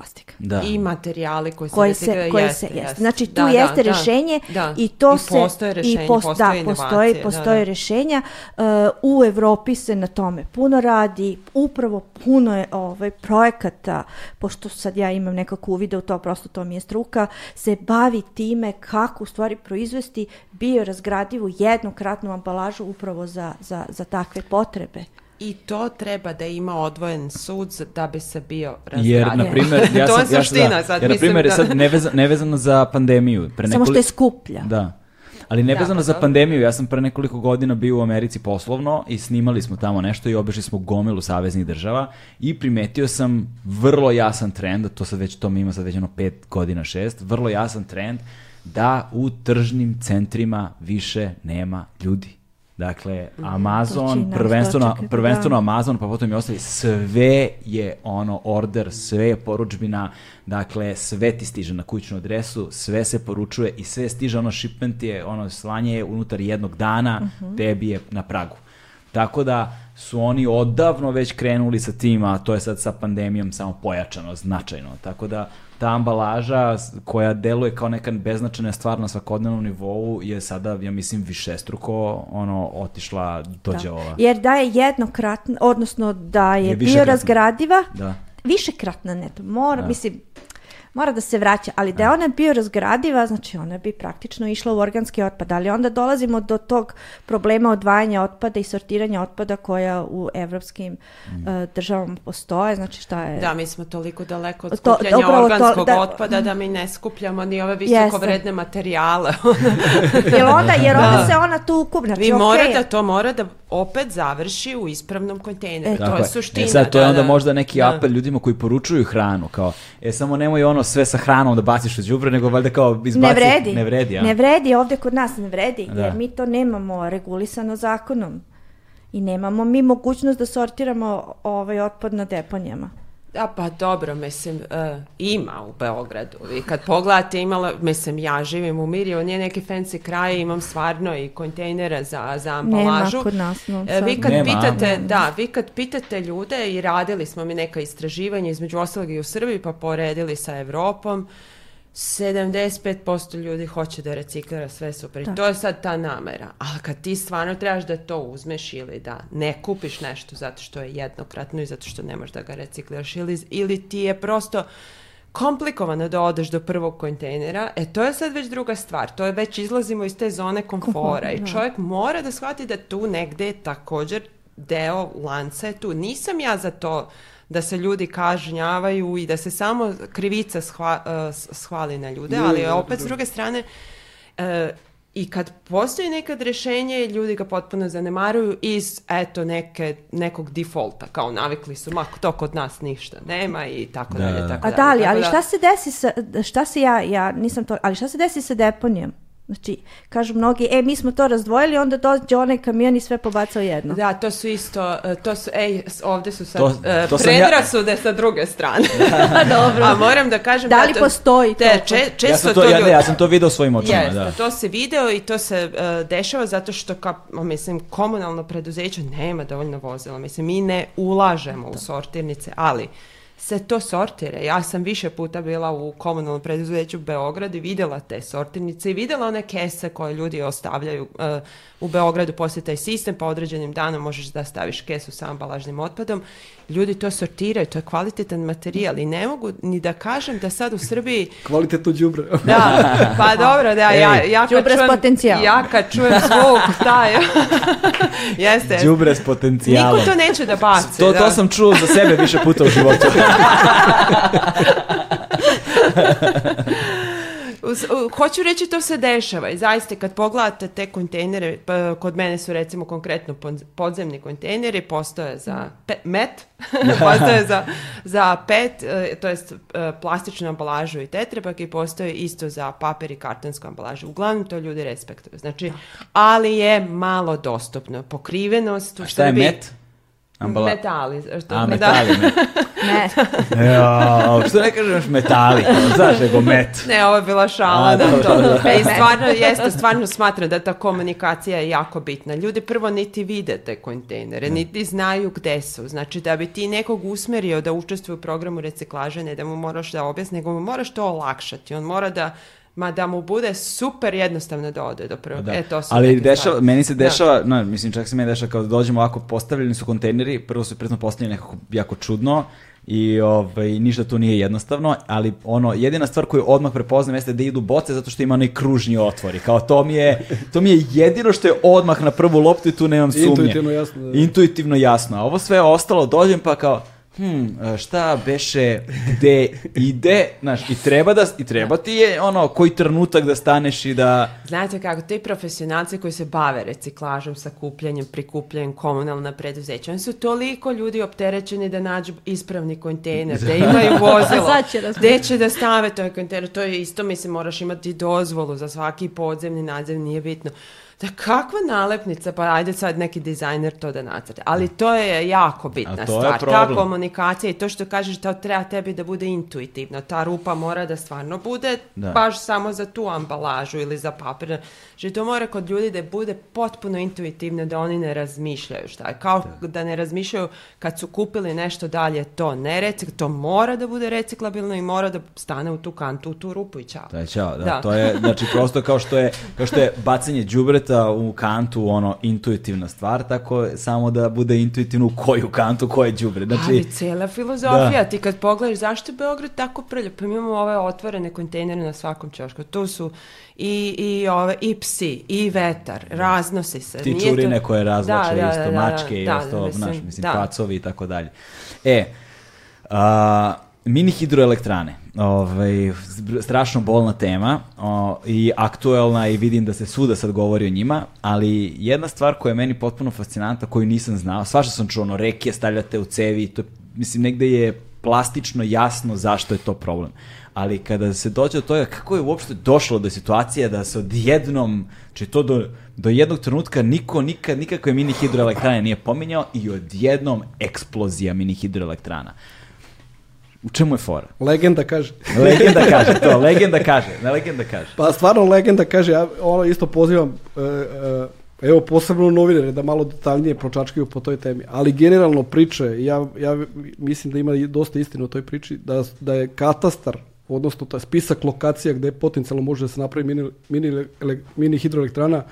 Plastika. Da. I materijali koji, se, se, koji jeste, se jeste. Znači tu da, jeste da, rješenje da, i to I se postoje rješenje, i pos, postoje da, postoji, postoje rješenja. Uh, u Europi se na tome puno radi, upravo puno je ovaj projekata, pošto sad ja imam nekako uvide u to, prosto to mi je struka, se bavi time kako u stvari proizvesti biorazgradivu jednokratnu ambalažu upravo za, za, za takve potrebe. I to treba da ima odvojen sud da bi se bio razgradio. Jer, na primjer, ja sam, to je suština ja, da, sad. Jer, na primjer, da... sad nevezano, nevezano za pandemiju. Pre Samo što je skuplja. Da. Ali nevezano da, za da. pandemiju, ja sam pre nekoliko godina bio u Americi poslovno i snimali smo tamo nešto i obišli smo gomilu saveznih država i primetio sam vrlo jasan trend, to sad već to mi ima sad već ono pet godina, šest, vrlo jasan trend da u tržnim centrima više nema ljudi. Dakle, mhm. Amazon, prvenstveno, prvenstveno da. Amazon, pa potom i ostali, sve je ono order, sve je poručbina, dakle, sve ti stiže na kućnu adresu, sve se poručuje i sve stiže, ono shipment je, ono slanje je unutar jednog dana, uh mhm. -huh. tebi je na pragu. Tako da su oni odavno već krenuli sa tim, a to je sad sa pandemijom samo pojačano, značajno. Tako da ta ambalaža koja deluje kao neka beznačajna stvar na svakodnevnom nivou je sada, ja mislim, višestruko ono, otišla dođe da. ova. Jer da je jednokratna, odnosno da je, je biorazgradiva, da. višekratna neto. Mora, da. mislim, mora da se vraća, ali da je ona bio razgradiva, znači ona bi praktično išla u organski otpad, ali onda dolazimo do tog problema odvajanja otpada i sortiranja otpada koja u evropskim mm. uh, državama postoje, znači šta je... Da, mi smo toliko daleko od skupljanja to, organskog to, da, otpada da mi ne skupljamo ni ove visoko vredne materijale. jer onda, jer onda da. se ona tu kup, znači Vi mora okay. da to mora da opet završi u ispravnom kontejneru. E, to je suština. E sad, to je da, onda da, možda neki da. apel ljudima koji poručuju hranu, kao, e samo nemoj ono sve sa hranom da baciš u đubre, nego valjda kao izbaci. Ne vredi. Ne vredi, ja. Ne vredi, ovde kod nas ne vredi, da. jer mi to nemamo regulisano zakonom. I nemamo mi mogućnost da sortiramo ovaj otpad na deponijama. Da, pa dobro, mislim, uh, ima u Beogradu. Vi kad pogledate, imala, mislim, ja živim u Miriju, nije neki fancy kraj, imam stvarno i kontejnere za, za ambalažu. Nema kod nas, no, uh, vi kad Nema. pitate, Nema. da, vi kad pitate ljude i radili smo mi neka istraživanja, između ostalog i u Srbiji, pa poredili sa Evropom, 75% ljudi hoće da reciklira sve super. I to je sad ta namera. Ali kad ti stvarno trebaš da to uzmeš ili da ne kupiš nešto zato što je jednokratno i zato što ne možeš da ga recikliraš ili, ili ti je prosto komplikovano da odeš do prvog kontejnera, e to je sad već druga stvar. To je već izlazimo iz te zone komfora i da. čovjek mora da shvati da tu negde također deo lanca je tu. Nisam ja za to da se ljudi kažnjavaju i da se samo krivica shva, uh, shvali na ljude, ali opet s druge strane uh, i kad postoji nekad rešenje, ljudi ga potpuno zanemaruju iz, eto, neke, nekog defaulta, kao navikli su, ma, to kod nas ništa nema i tako da. dalje, tako A da li, ali da... šta se desi sa, šta se ja, ja nisam to, ali šta se desi sa deponijom? Znači, kažu mnogi, e, mi smo to razdvojili, onda dođe onaj kamion i sve pobacao jedno. Da, to su isto, e, to su, ej, ovde su sad to, e, to predrasude ja... sa druge strane. Dobro. A moram da kažem... Da li da postoji te, to? Če, često ja sam to, to ja, ne, ja sam to video svojim očima, yes, da. To se video i to se uh, dešava zato što, ka, mislim, komunalno preduzeće nema dovoljno vozila. Mislim, mi ne ulažemo u sortirnice, ali se to sortira. Ja sam više puta bila u komunalnom preduzeću Beograd i videla te sortirnice i videla one kese koje ljudi ostavljaju uh, u Beogradu poslije taj sistem, pa određenim danom možeš da staviš kesu sa ambalažnim otpadom. Ljudi to sortiraju, to je kvalitetan materijal i ne mogu ni da kažem da sad u Srbiji... Kvalitetno đubre. da, pa dobro, da, Ej, ja, ja, kad čujem, ja kad čujem zvuk, taj, jeste. Đubre s potencijalom. Niko to neće da baci. To, da. to sam čuo za sebe više puta u životu. Hoću reći to se dešava i zaista kad pogledate te kontejnere, pa, kod mene su recimo konkretno podzemni kontejneri, postoje za pe, met, postoje za, za pet, e, to jest e, plastičnu ambalažu i tetrepak i postoje isto za papir i kartonsku ambalažu. Uglavnom to ljudi respektuju. Znači, ali je malo dostupno. Pokrivenost u A šta je met? Ambala... Metali. Što, A, metali. Da. Ne. ja, što ne kažeš metali, znaš, nego met. Ne, ovo je bila šala. da, to, E, stvarno, jeste, stvarno smatram da ta komunikacija je jako bitna. Ljudi prvo niti vide te kontejnere, niti znaju gde su. Znači, da bi ti nekog usmerio da učestvuje u programu reciklaže, ne da mu moraš da objasni, nego mu moraš to olakšati. On mora da ma da mu bude super jednostavno da ode do prvog. Da. E, to su Ali dešava, meni se dešava, da. no, mislim čak se meni dešava kao da dođemo ovako, postavljeni su kontejneri, prvo su pretno postavljeni nekako jako čudno, i ovaj, ništa tu nije jednostavno, ali ono, jedina stvar koju odmah prepoznam jeste da idu boce zato što ima onaj kružni otvori. Kao to mi je, to mi je jedino što je odmah na prvu loptu i tu nemam sumnje. Intuitivno jasno. Da. Intuitivno jasno. A ovo sve ostalo, dođem pa kao, hmm, šta beše, gde ide, znaš, i treba, da, i treba ti je ono, koji trenutak da staneš i da... Znate kako, ti profesionalci koji se bave reciklažom, sakupljanjem, prikupljanjem komunalna preduzeća, oni su toliko ljudi opterećeni da nađu ispravni kontejner, da imaju vozilo, gde će da stave taj kontejner, to je isto, mislim, moraš imati dozvolu za svaki podzemni, nadzemni, nije bitno da kakva nalepnica, pa ajde sad neki dizajner to da nacrte. Ali to je jako bitna stvar. Ta komunikacija i to što kažeš da treba tebi da bude intuitivno. Ta rupa mora da stvarno bude da. baš samo za tu ambalažu ili za papir. Že to mora kod ljudi da bude potpuno intuitivno da oni ne razmišljaju šta je. Kao da, da ne razmišljaju kad su kupili nešto dalje to ne recik, to mora da bude reciklabilno i mora da stane u tu kantu, u tu rupu i čao. Da, čao, da. da. To je, znači, prosto kao što je, kao što je bacanje đubreta puta u kantu ono intuitivna stvar, tako samo da bude intuitivno u koju kantu, koje đubre. Znači, Ali cela filozofija, da. ti kad pogledaš zašto je Beograd tako prljav, pa imamo ove otvorene kontejnere na svakom ćošku. Tu su i, i, ove, i psi, i vetar, da. raznosi se. Ti čurine to... koje razlače da, da, isto, da, da, mačke da, i ostalo, mislim, znaš, mislim, da. pacovi i tako dalje. E, a, mini hidroelektrane ovaj, strašno bolna tema o, i aktuelna i vidim da se suda sad govori o njima, ali jedna stvar koja je meni potpuno fascinanta, koju nisam znao, svašta sam čuo, ono, reke stavljate u cevi, to, mislim, negde je plastično jasno zašto je to problem. Ali kada se dođe do toga kako je uopšte došlo do situacije da se odjednom, či to do, do jednog trenutka niko nikad nikakve mini hidroelektrane nije pominjao i odjednom eksplozija mini hidroelektrana. U čemu je fora? Legenda kaže. legenda kaže, to, legenda kaže, ne legenda kaže. Pa stvarno legenda kaže, ja ono isto pozivam, uh, uh, evo posebno novinare da malo detaljnije pročačkaju po toj temi, ali generalno priče, ja, ja mislim da ima dosta istine u toj priči, da, da je katastar, odnosno taj spisak lokacija gde potencijalno može da se napravi mini, mini, mini hidroelektrana,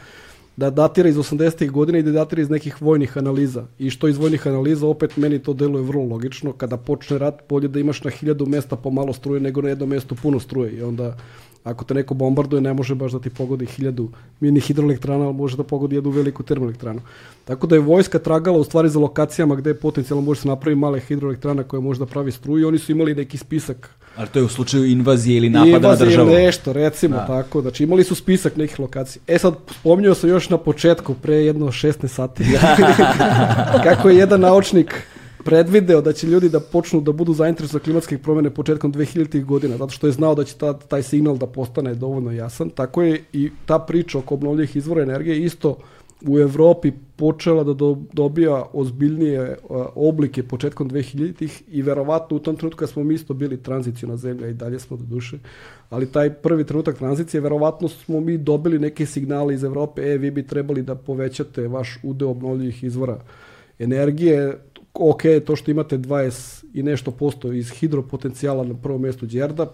da datira iz 80. godina i da datira iz nekih vojnih analiza. I što iz vojnih analiza, opet meni to deluje vrlo logično. Kada počne rat, bolje da imaš na hiljadu mesta pomalo struje nego na jednom mestu puno struje. I onda ako te neko bombarduje, ne može baš da ti pogodi hiljadu mini hidroelektrana, ali može da pogodi jednu veliku termoelektranu. Tako da je vojska tragala u stvari za lokacijama gde potencijalno može se napravi male hidroelektrana koje može da pravi struju i oni su imali neki spisak. Ali to je u slučaju invazije ili napada invazije na državu? Invazije nešto, recimo da. tako. Znači imali su spisak nekih lokacija. E sad, spominjao sam još na početku, pre jedno 16 sati, kako je jedan naučnik predvideo da će ljudi da počnu da budu zainteresovani za klimatske promene početkom 2000. godina, zato što je znao da će ta, taj signal da postane dovoljno jasan. Tako je i ta priča oko obnovljivih izvora energije isto u Evropi počela da do, dobija ozbiljnije uh, oblike početkom 2000-ih i verovatno u tom trenutku kad smo mi isto bili tranzicijona zemlja i dalje smo do duše, ali taj prvi trenutak tranzicije, verovatno smo mi dobili neke signale iz Evrope, e, vi bi trebali da povećate vaš udeo obnovljivih izvora energije, ok, to što imate 20 i nešto posto iz hidropotencijala na prvom mjestu Đerdap,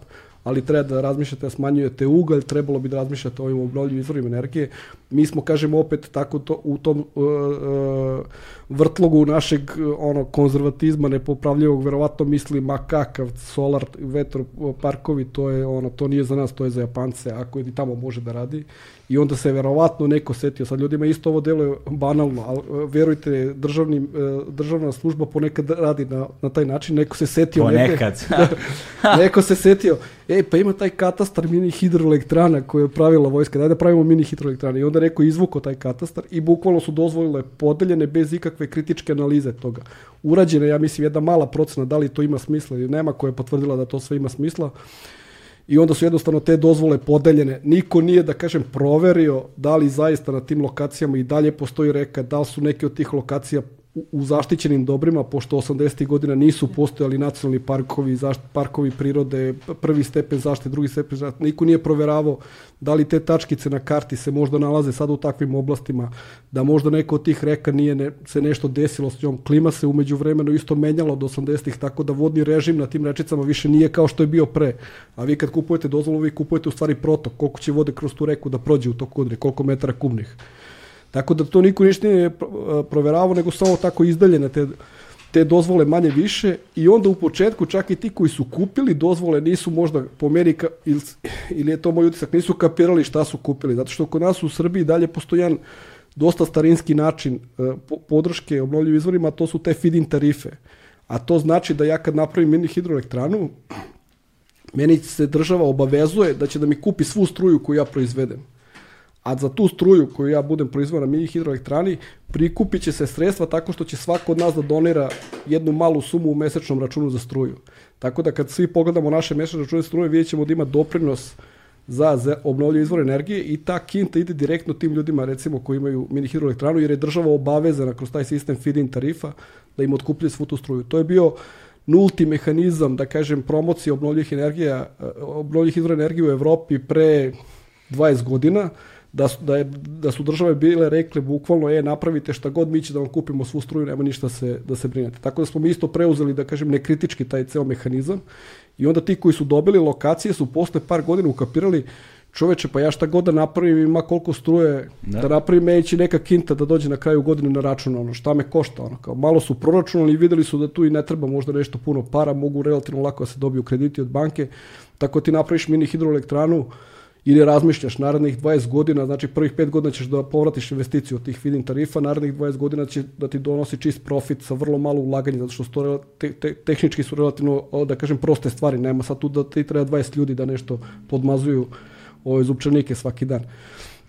ali treba da razmišljate da smanjujete ugalj, trebalo bi da razmišljate o ovim obnovljivim izvorima energije. Mi smo, kažemo, opet tako to, u tom uh, uh, vrtlogu našeg ono konzervatizma nepopravljivog verovatno misli ma kakav solar vetroparkovi to je ono to nije za nas to je za Japance ako i tamo može da radi. I onda se verovatno neko setio sad ljudima isto ovo deluje banalno ali e, verujte državni, e, državna služba ponekad radi na, na taj način neko se setio ponekad neke, neko se setio ej pa ima taj katastar mini hidroelektrana koje je pravila vojska daj da pravimo mini hidroelektrane. I onda neko izvuko taj katastar i bukvalno su dozvolile podeljene bez ikakve nekakve kritičke analize toga. Urađena ja mislim, jedna mala procena da li to ima smisla ili nema, koja je potvrdila da to sve ima smisla. I onda su jednostavno te dozvole podeljene. Niko nije, da kažem, proverio da li zaista na tim lokacijama i dalje postoji reka, da li su neke od tih lokacija u, zaštićenim dobrima, pošto 80. godina nisu postojali nacionalni parkovi, parkovi prirode, prvi stepen zaštite, drugi stepen zaštite, niko nije proveravao da li te tačkice na karti se možda nalaze sad u takvim oblastima, da možda neko od tih reka nije se nešto desilo s njom. Klima se umeđu vremenu isto menjala od 80-ih, tako da vodni režim na tim rečicama više nije kao što je bio pre. A vi kad kupujete dozvolu, vi kupujete u stvari protok, koliko će vode kroz tu reku da prođe u toku godine, koliko metara kubnih. Tako da to niko ništa nije proveravao, nego samo tako izdaljene te, te dozvole manje više. I onda u početku čak i ti koji su kupili dozvole nisu možda po meni, ili, ili je to moj utisak, nisu kapirali šta su kupili, zato što kod nas u Srbiji dalje postoji jedan dosta starinski način e, podrške obnovljivim izvorima, to su te feed-in tarife. A to znači da ja kad napravim mini hidroelektranu, meni se država obavezuje da će da mi kupi svu struju koju ja proizvedem a za tu struju koju ja budem proizvao na mini hidroelektrani, prikupit će se sredstva tako što će svako od nas da donira jednu malu sumu u mesečnom računu za struju. Tako da kad svi pogledamo naše mesečne račune struje, vidjet ćemo da ima doprinos za obnovljive izvore energije i ta kinta ide direktno tim ljudima recimo koji imaju mini hidroelektranu jer je država obavezana kroz taj sistem feed-in tarifa da im otkupljuje svu tu struju. To je bio nulti mehanizam, da kažem, promocije obnovljivih energija, obnovljivih izvora energije u Evropi pre 20 godina da su, da, je, da su države bile rekle bukvalno je napravite šta god mi će da vam kupimo svu struju, nema ništa se, da se brinete. Tako da smo mi isto preuzeli, da kažem, nekritički taj ceo mehanizam i onda ti koji su dobili lokacije su posle par godina ukapirali čoveče, pa ja šta god da napravim ima koliko struje, da, da napravim neće neka kinta da dođe na kraju godine na račun, ono, šta me košta, ono, kao malo su proračunali i videli su da tu i ne treba možda nešto puno para, mogu relativno lako da se dobiju krediti od banke, tako ti napraviš mini hidroelektranu, ili razmišljaš narednih 20 godina, znači prvih 5 godina ćeš da povratiš investiciju od tih feed tarifa, narednih 20 godina će da ti donosi čist profit sa vrlo malo ulaganja, zato što to te, te, tehnički su relativno, da kažem, proste stvari, nema sad tu da ti treba 20 ljudi da nešto podmazuju ove zupčanike svaki dan.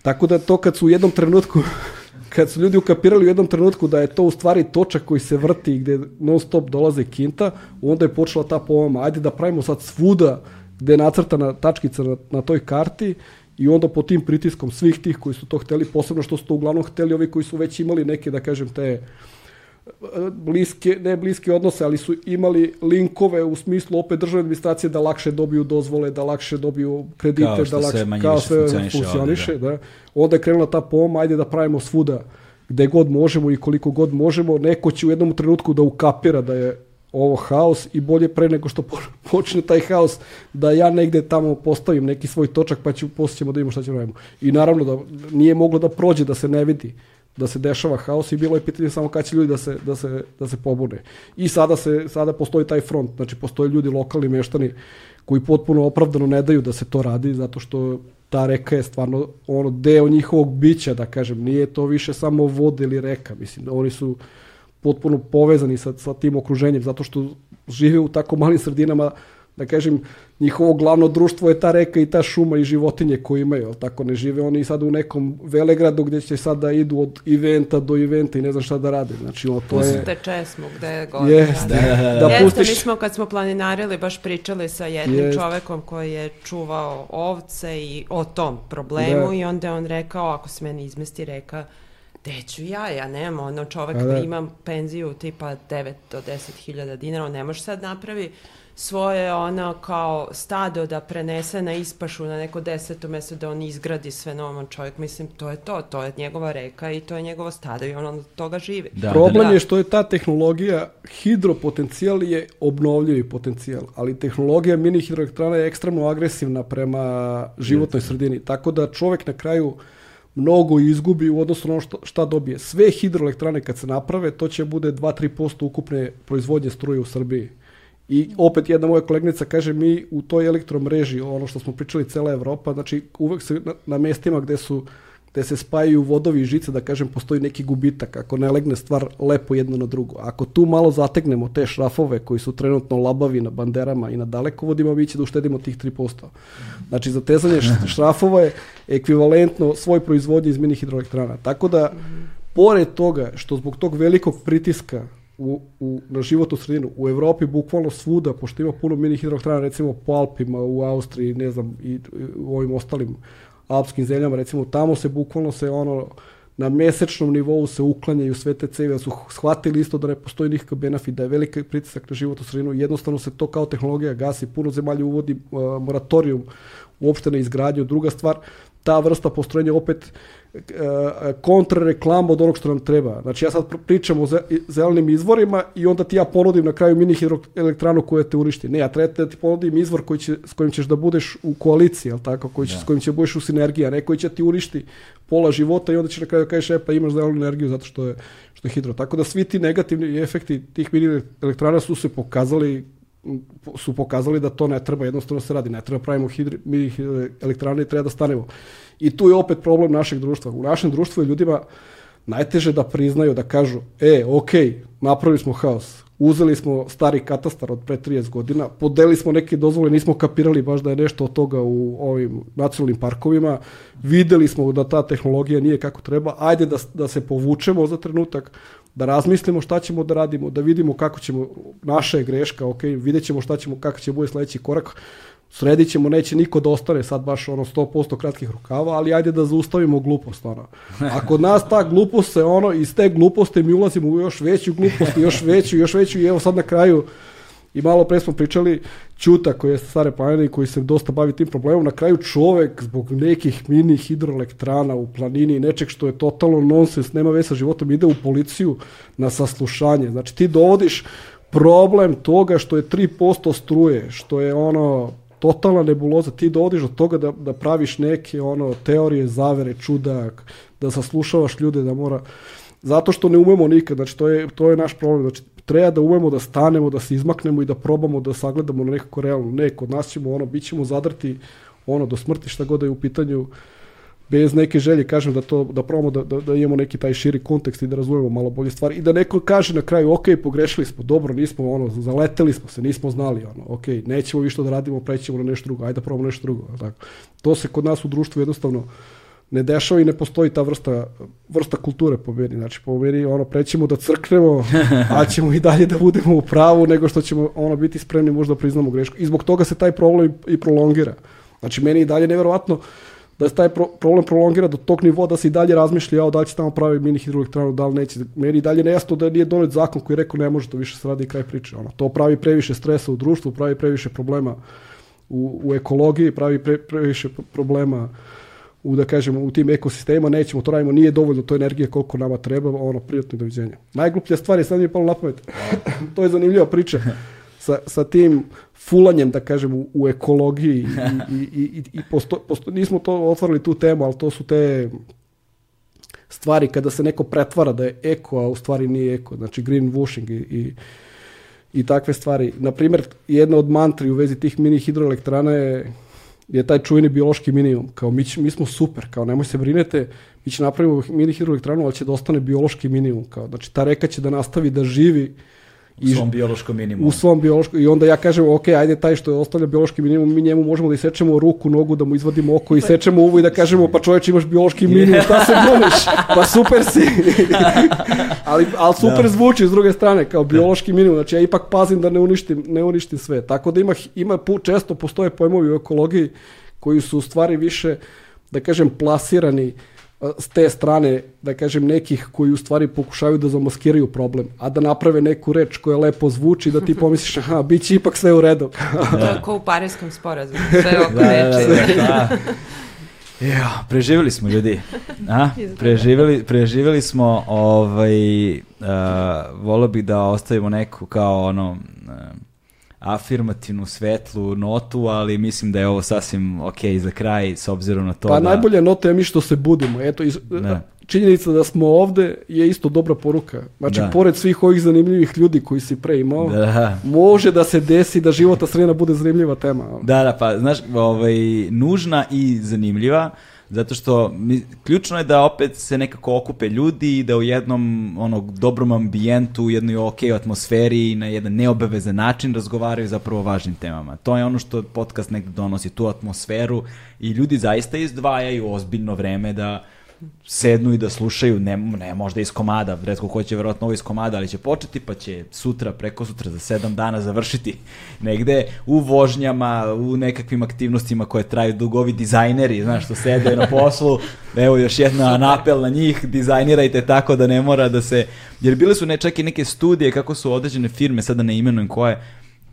Tako da to kad su u jednom trenutku kad su ljudi ukapirali u jednom trenutku da je to u stvari točak koji se vrti gde non stop dolaze kinta, onda je počela ta pomama, ajde da pravimo sad svuda gde je nacrtana tačkica na, na toj karti i onda po tim pritiskom svih tih koji su to hteli, posebno što su to uglavnom hteli ovi koji su već imali neke, da kažem, te e, bliske, ne bliske odnose, ali su imali linkove u smislu opet državne administracije da lakše dobiju dozvole, da lakše dobiju kredite, kao da lakše, sve kao sve funkcioniše, funkcioniše da. da. Onda je krenula ta poma, ajde da pravimo svuda gde god možemo i koliko god možemo, neko će u jednom trenutku da ukapira da je ovo haos i bolje pre nego što počne taj haos da ja negde tamo postavim neki svoj točak pa ću posle ćemo da vidimo šta ćemo radimo. I naravno da nije moglo da prođe da se ne vidi da se dešava haos i bilo je pitanje samo kada će ljudi da se, da se, da se pobune. I sada, se, sada postoji taj front, znači postoje ljudi lokalni meštani koji potpuno opravdano ne daju da se to radi zato što ta reka je stvarno ono deo njihovog bića, da kažem, nije to više samo vode ili reka, mislim, oni su potpuno povezani sa, sa tim okruženjem, zato što žive u tako malim sredinama, da kažem, njihovo glavno društvo je ta reka i ta šuma i životinje koje imaju, tako ne žive oni sad u nekom velegradu gdje će sad da idu od eventa do eventa i ne znam šta da rade. Znači, ono, to Pustite je... česmu gde god. Jeste, da, da, da. da Jeste, pustiš... mi smo kad smo planinarili baš pričali sa jednim Jeste. čovekom koji je čuvao ovce i o tom problemu da. i onda je on rekao, ako se meni izmesti reka, gde ću ja, ja nemam, ono čovek da, da imam penziju tipa 9 do 10 hiljada dinara, on ne može sad napravi svoje ono kao stado da prenese na ispašu na neko deseto mesto da on izgradi sve novo čovjek, mislim to je to, to je njegova reka i to je njegovo stado i on od toga živi. Da, Problem da. je što je ta tehnologija, hidropotencijal je obnovljivi potencijal, ali tehnologija mini hidroelektrana je ekstremno agresivna prema životnoj sredini, tako da čovjek na kraju mnogo izgubi u odnosu na ono šta, šta dobije. Sve hidroelektrane kad se naprave, to će bude 2-3% ukupne proizvodnje struje u Srbiji. I opet jedna moja kolegnica kaže mi u toj elektromreži, ono što smo pričali cela Evropa, znači uvek se na, na mestima gde su gde se spajaju vodovi i žice, da kažem, postoji neki gubitak, ako ne legne stvar lepo jedno na drugo. Ako tu malo zategnemo te šrafove koji su trenutno labavi na banderama i na dalekovodima, mi će da uštedimo tih 3%. Znači, zatezanje šrafova je ekvivalentno svoj proizvodnji iz mini hidroelektrana. Tako da, pored toga što zbog tog velikog pritiska u, u, na životnu sredinu. U Evropi bukvalno svuda, pošto ima puno mini hidroelektrana, recimo po Alpima, u Austriji, ne znam, i, i u ovim ostalim alpskim zemljama, recimo tamo se bukvalno se ono na mesečnom nivou se uklanjaju sve te cevi, da su shvatili isto da ne postoji nikakav benefit, da je veliki pritisak na životnu sredinu, jednostavno se to kao tehnologija gasi, puno zemalja uvodi uh, moratorium uopšte na izgradnju. Druga stvar, ta vrsta postrojenja opet E, kontrareklama od onog što nam treba. Znači ja sad pričam o zelenim izvorima i onda ti ja ponudim na kraju mini hidroelektranu koja te uništi. Ne, ja treba da ti ponudim izvor koji će, s kojim ćeš da budeš u koaliciji, jel tako? Koji će, da. S kojim će budeš u sinergiji, a ne koji će ti uništi pola života i onda će na kraju da kažeš e pa imaš zelenu energiju zato što je, što je hidro. Tako da svi ti negativni efekti tih mini elektrana su se pokazali su pokazali da to ne treba jednostavno se radi. Ne treba pravimo hidri, mini elektrane i treba da stanemo. I tu je opet problem našeg društva. U našem društvu je ljudima najteže da priznaju, da kažu, e, ok, napravili smo haos, uzeli smo stari katastar od pre 30 godina, podeli smo neke dozvole, nismo kapirali baš da je nešto od toga u ovim nacionalnim parkovima, videli smo da ta tehnologija nije kako treba, ajde da, da se povučemo za trenutak, da razmislimo šta ćemo da radimo, da vidimo kako ćemo, naša je greška, ok, vidjet ćemo šta ćemo, kako će bude sledeći korak, sredit ćemo, neće niko da ostane sad baš ono 100% kratkih rukava, ali ajde da zaustavimo glupost, ono. A kod nas ta glupost se ono, iz te gluposti mi ulazimo u još veću glupost, još veću, još veću i evo sad na kraju i malo pre smo pričali Ćuta koji je stare planine i koji se dosta bavi tim problemom, na kraju čovek zbog nekih mini hidroelektrana u planini, nečeg što je totalno nonsens, nema veze sa životom, ide u policiju na saslušanje. Znači ti dovodiš problem toga što je 3% struje, što je ono totalna nebuloza, ti dovodiš do toga da, da praviš neke ono teorije, zavere, čudak, da saslušavaš ljude da mora zato što ne umemo nikad, znači to je, to je naš problem, znači treba da umemo da stanemo, da se izmaknemo i da probamo da sagledamo na nekako realno, ne, kod nas ćemo ono, bit ćemo zadrti ono do smrti šta god da je u pitanju, bez neke želje kažem da to da probamo da, da, da imamo neki taj širi kontekst i da razumemo malo bolje stvari. I da neko kaže na kraju ok pogrešili smo dobro nismo ono zaleteli smo se nismo znali ono ok nećemo više da radimo prećemo na nešto drugo ajde da probamo nešto drugo tako? To se kod nas u društvu jednostavno ne dešava i ne postoji ta vrsta, vrsta kulture po meni. Znači, po meni ono, prećemo da crknemo, a ćemo i dalje da budemo u pravu, nego što ćemo ono biti spremni možda da priznamo grešku. I zbog toga se taj problem i prolongira. Znači, meni i dalje neverovatno da se taj pro, problem prolongira do tog nivoa da se i dalje razmišlja ja da li će tamo pravi mini hidroelektranu, da li neće. Meni i dalje nejasno da nije donet zakon koji je rekao ne može to više se radi i kraj priče. Ono, to pravi previše stresa u društvu, pravi previše problema u, u ekologiji, pravi pre, previše problema u da kažemo u tim ekosistemima nećemo to radimo nije dovoljno to energije koliko nama treba ono prijatno doviđenja. Najgluplja stvar je sad mi je palo na pamet. To je zanimljiva priča sa, sa tim fulanjem, da kažem, u, u ekologiji i, i, i, i posto, posto, nismo to otvorili tu temu, ali to su te stvari kada se neko pretvara da je eko, a u stvari nije eko, znači greenwashing i, i, i takve stvari. Naprimer, jedna od mantri u vezi tih mini hidroelektrana je, je taj čuveni biološki minimum. Kao mi, mi smo super, kao nemoj se brinete, mi će napravimo mini hidroelektranu, ali će da ostane biološki minimum. Kao, znači ta reka će da nastavi da živi U svom biološkom minimumu. U svom biološkom, i onda ja kažem, ok, ajde taj što je ostavlja biološki minimum, mi njemu možemo da isečemo ruku, nogu, da mu izvadimo oko i sečemo uvo i da kažemo, pa čoveč imaš biološki minimum, šta se buniš? Pa super si. ali, ali super da. zvuči s druge strane, kao biološki minimum, znači ja ipak pazim da ne uništim, ne uništim sve. Tako da ima, ima često postoje pojmovi u ekologiji koji su u stvari više, da kažem, plasirani uh, s te strane, da kažem, nekih koji u stvari pokušavaju da zamaskiraju problem, a da naprave neku reč koja lepo zvuči, da ti pomisliš, aha, bit će ipak sve u redu. je ko u parijskom sporazumu, sve oko da, reči. Da, da, da. Ja, preživjeli smo ljudi. A? Preživjeli, preživjeli smo, ovaj, uh, volio bih da ostavimo neku kao ono, uh, afirmativnu, svetlu notu, ali mislim da je ovo sasvim ok za kraj, s obzirom na to pa da... najbolja nota je mi što se budimo. Eto, iz, da. činjenica da smo ovde je isto dobra poruka. Znači, da. pored svih ovih zanimljivih ljudi koji si pre imao, da. može da se desi da života sredina bude zanimljiva tema. Da, da, pa, znaš, ovaj, nužna i zanimljiva, Zato što mi, ključno je da opet se nekako okupe ljudi i da u jednom onog dobrom ambijentu, u jednoj ok atmosferi i na jedan neobavezan način razgovaraju zapravo o važnim temama. To je ono što podcast negde donosi, tu atmosferu i ljudi zaista izdvajaju ozbiljno vreme da sednu i da slušaju, ne, ne možda iz komada, redko ko će verovatno ovo iz komada, ali će početi pa će sutra, preko sutra, za sedam dana završiti negde u vožnjama, u nekakvim aktivnostima koje traju dugovi dizajneri, znaš, što sede na poslu, evo još jedna napel na njih, dizajnirajte tako da ne mora da se, jer bile su ne, čak i neke studije kako su određene firme, sada ne imenujem koje,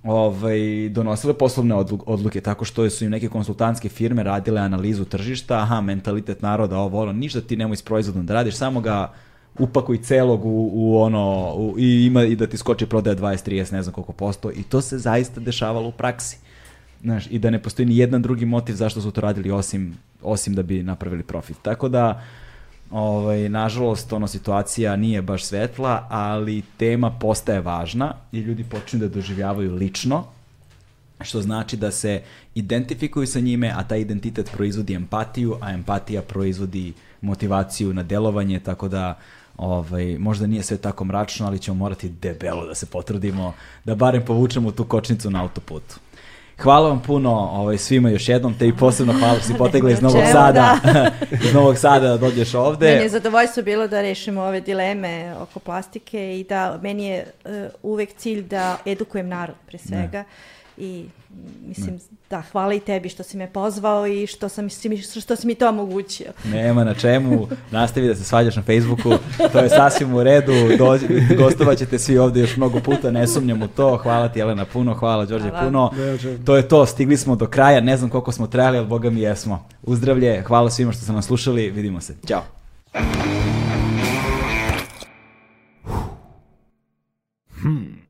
ovaj, donosile poslovne odluke tako što su im neke konsultantske firme radile analizu tržišta, aha, mentalitet naroda, ovo, ono, ništa ti nemoj s proizvodom da radiš, samo ga upakuj celog u, u ono, u, i ima i da ti skoči prodaja 20, 30, ne znam koliko posto, i to se zaista dešavalo u praksi. Znaš, i da ne postoji ni jedan drugi motiv zašto su to radili osim, osim da bi napravili profit. Tako da, Ovaj, nažalost, ono, situacija nije baš svetla, ali tema postaje važna i ljudi počinju da doživljavaju lično, što znači da se identifikuju sa njime, a taj identitet proizvodi empatiju, a empatija proizvodi motivaciju na delovanje, tako da ovaj, možda nije sve tako mračno, ali ćemo morati debelo da se potrudimo da barem povučemo tu kočnicu na autoputu. Hvala vam puno ovaj, svima još jednom, te i posebno hvala što si potegla iz Novog Sada, da. iz Novog Sada da dođeš ovde. Meni je zadovoljstvo bilo da rešimo ove dileme oko plastike i da meni je uh, uvek cilj da edukujem narod pre svega. Ne i mislim, da, hvala i tebi što si me pozvao i što, sam, što si mi to omogućio. Nema na čemu, nastavi da se svađaš na Facebooku, to je sasvim u redu, Dođi, gostovat ćete svi ovde još mnogo puta, ne sumnjam u to, hvala ti Jelena puno, hvala Đorđe hvala. puno, to je to, stigli smo do kraja, ne znam koliko smo trajali, ali boga mi jesmo. Uzdravlje, hvala svima što ste nas slušali, vidimo se, ćao. Hmm.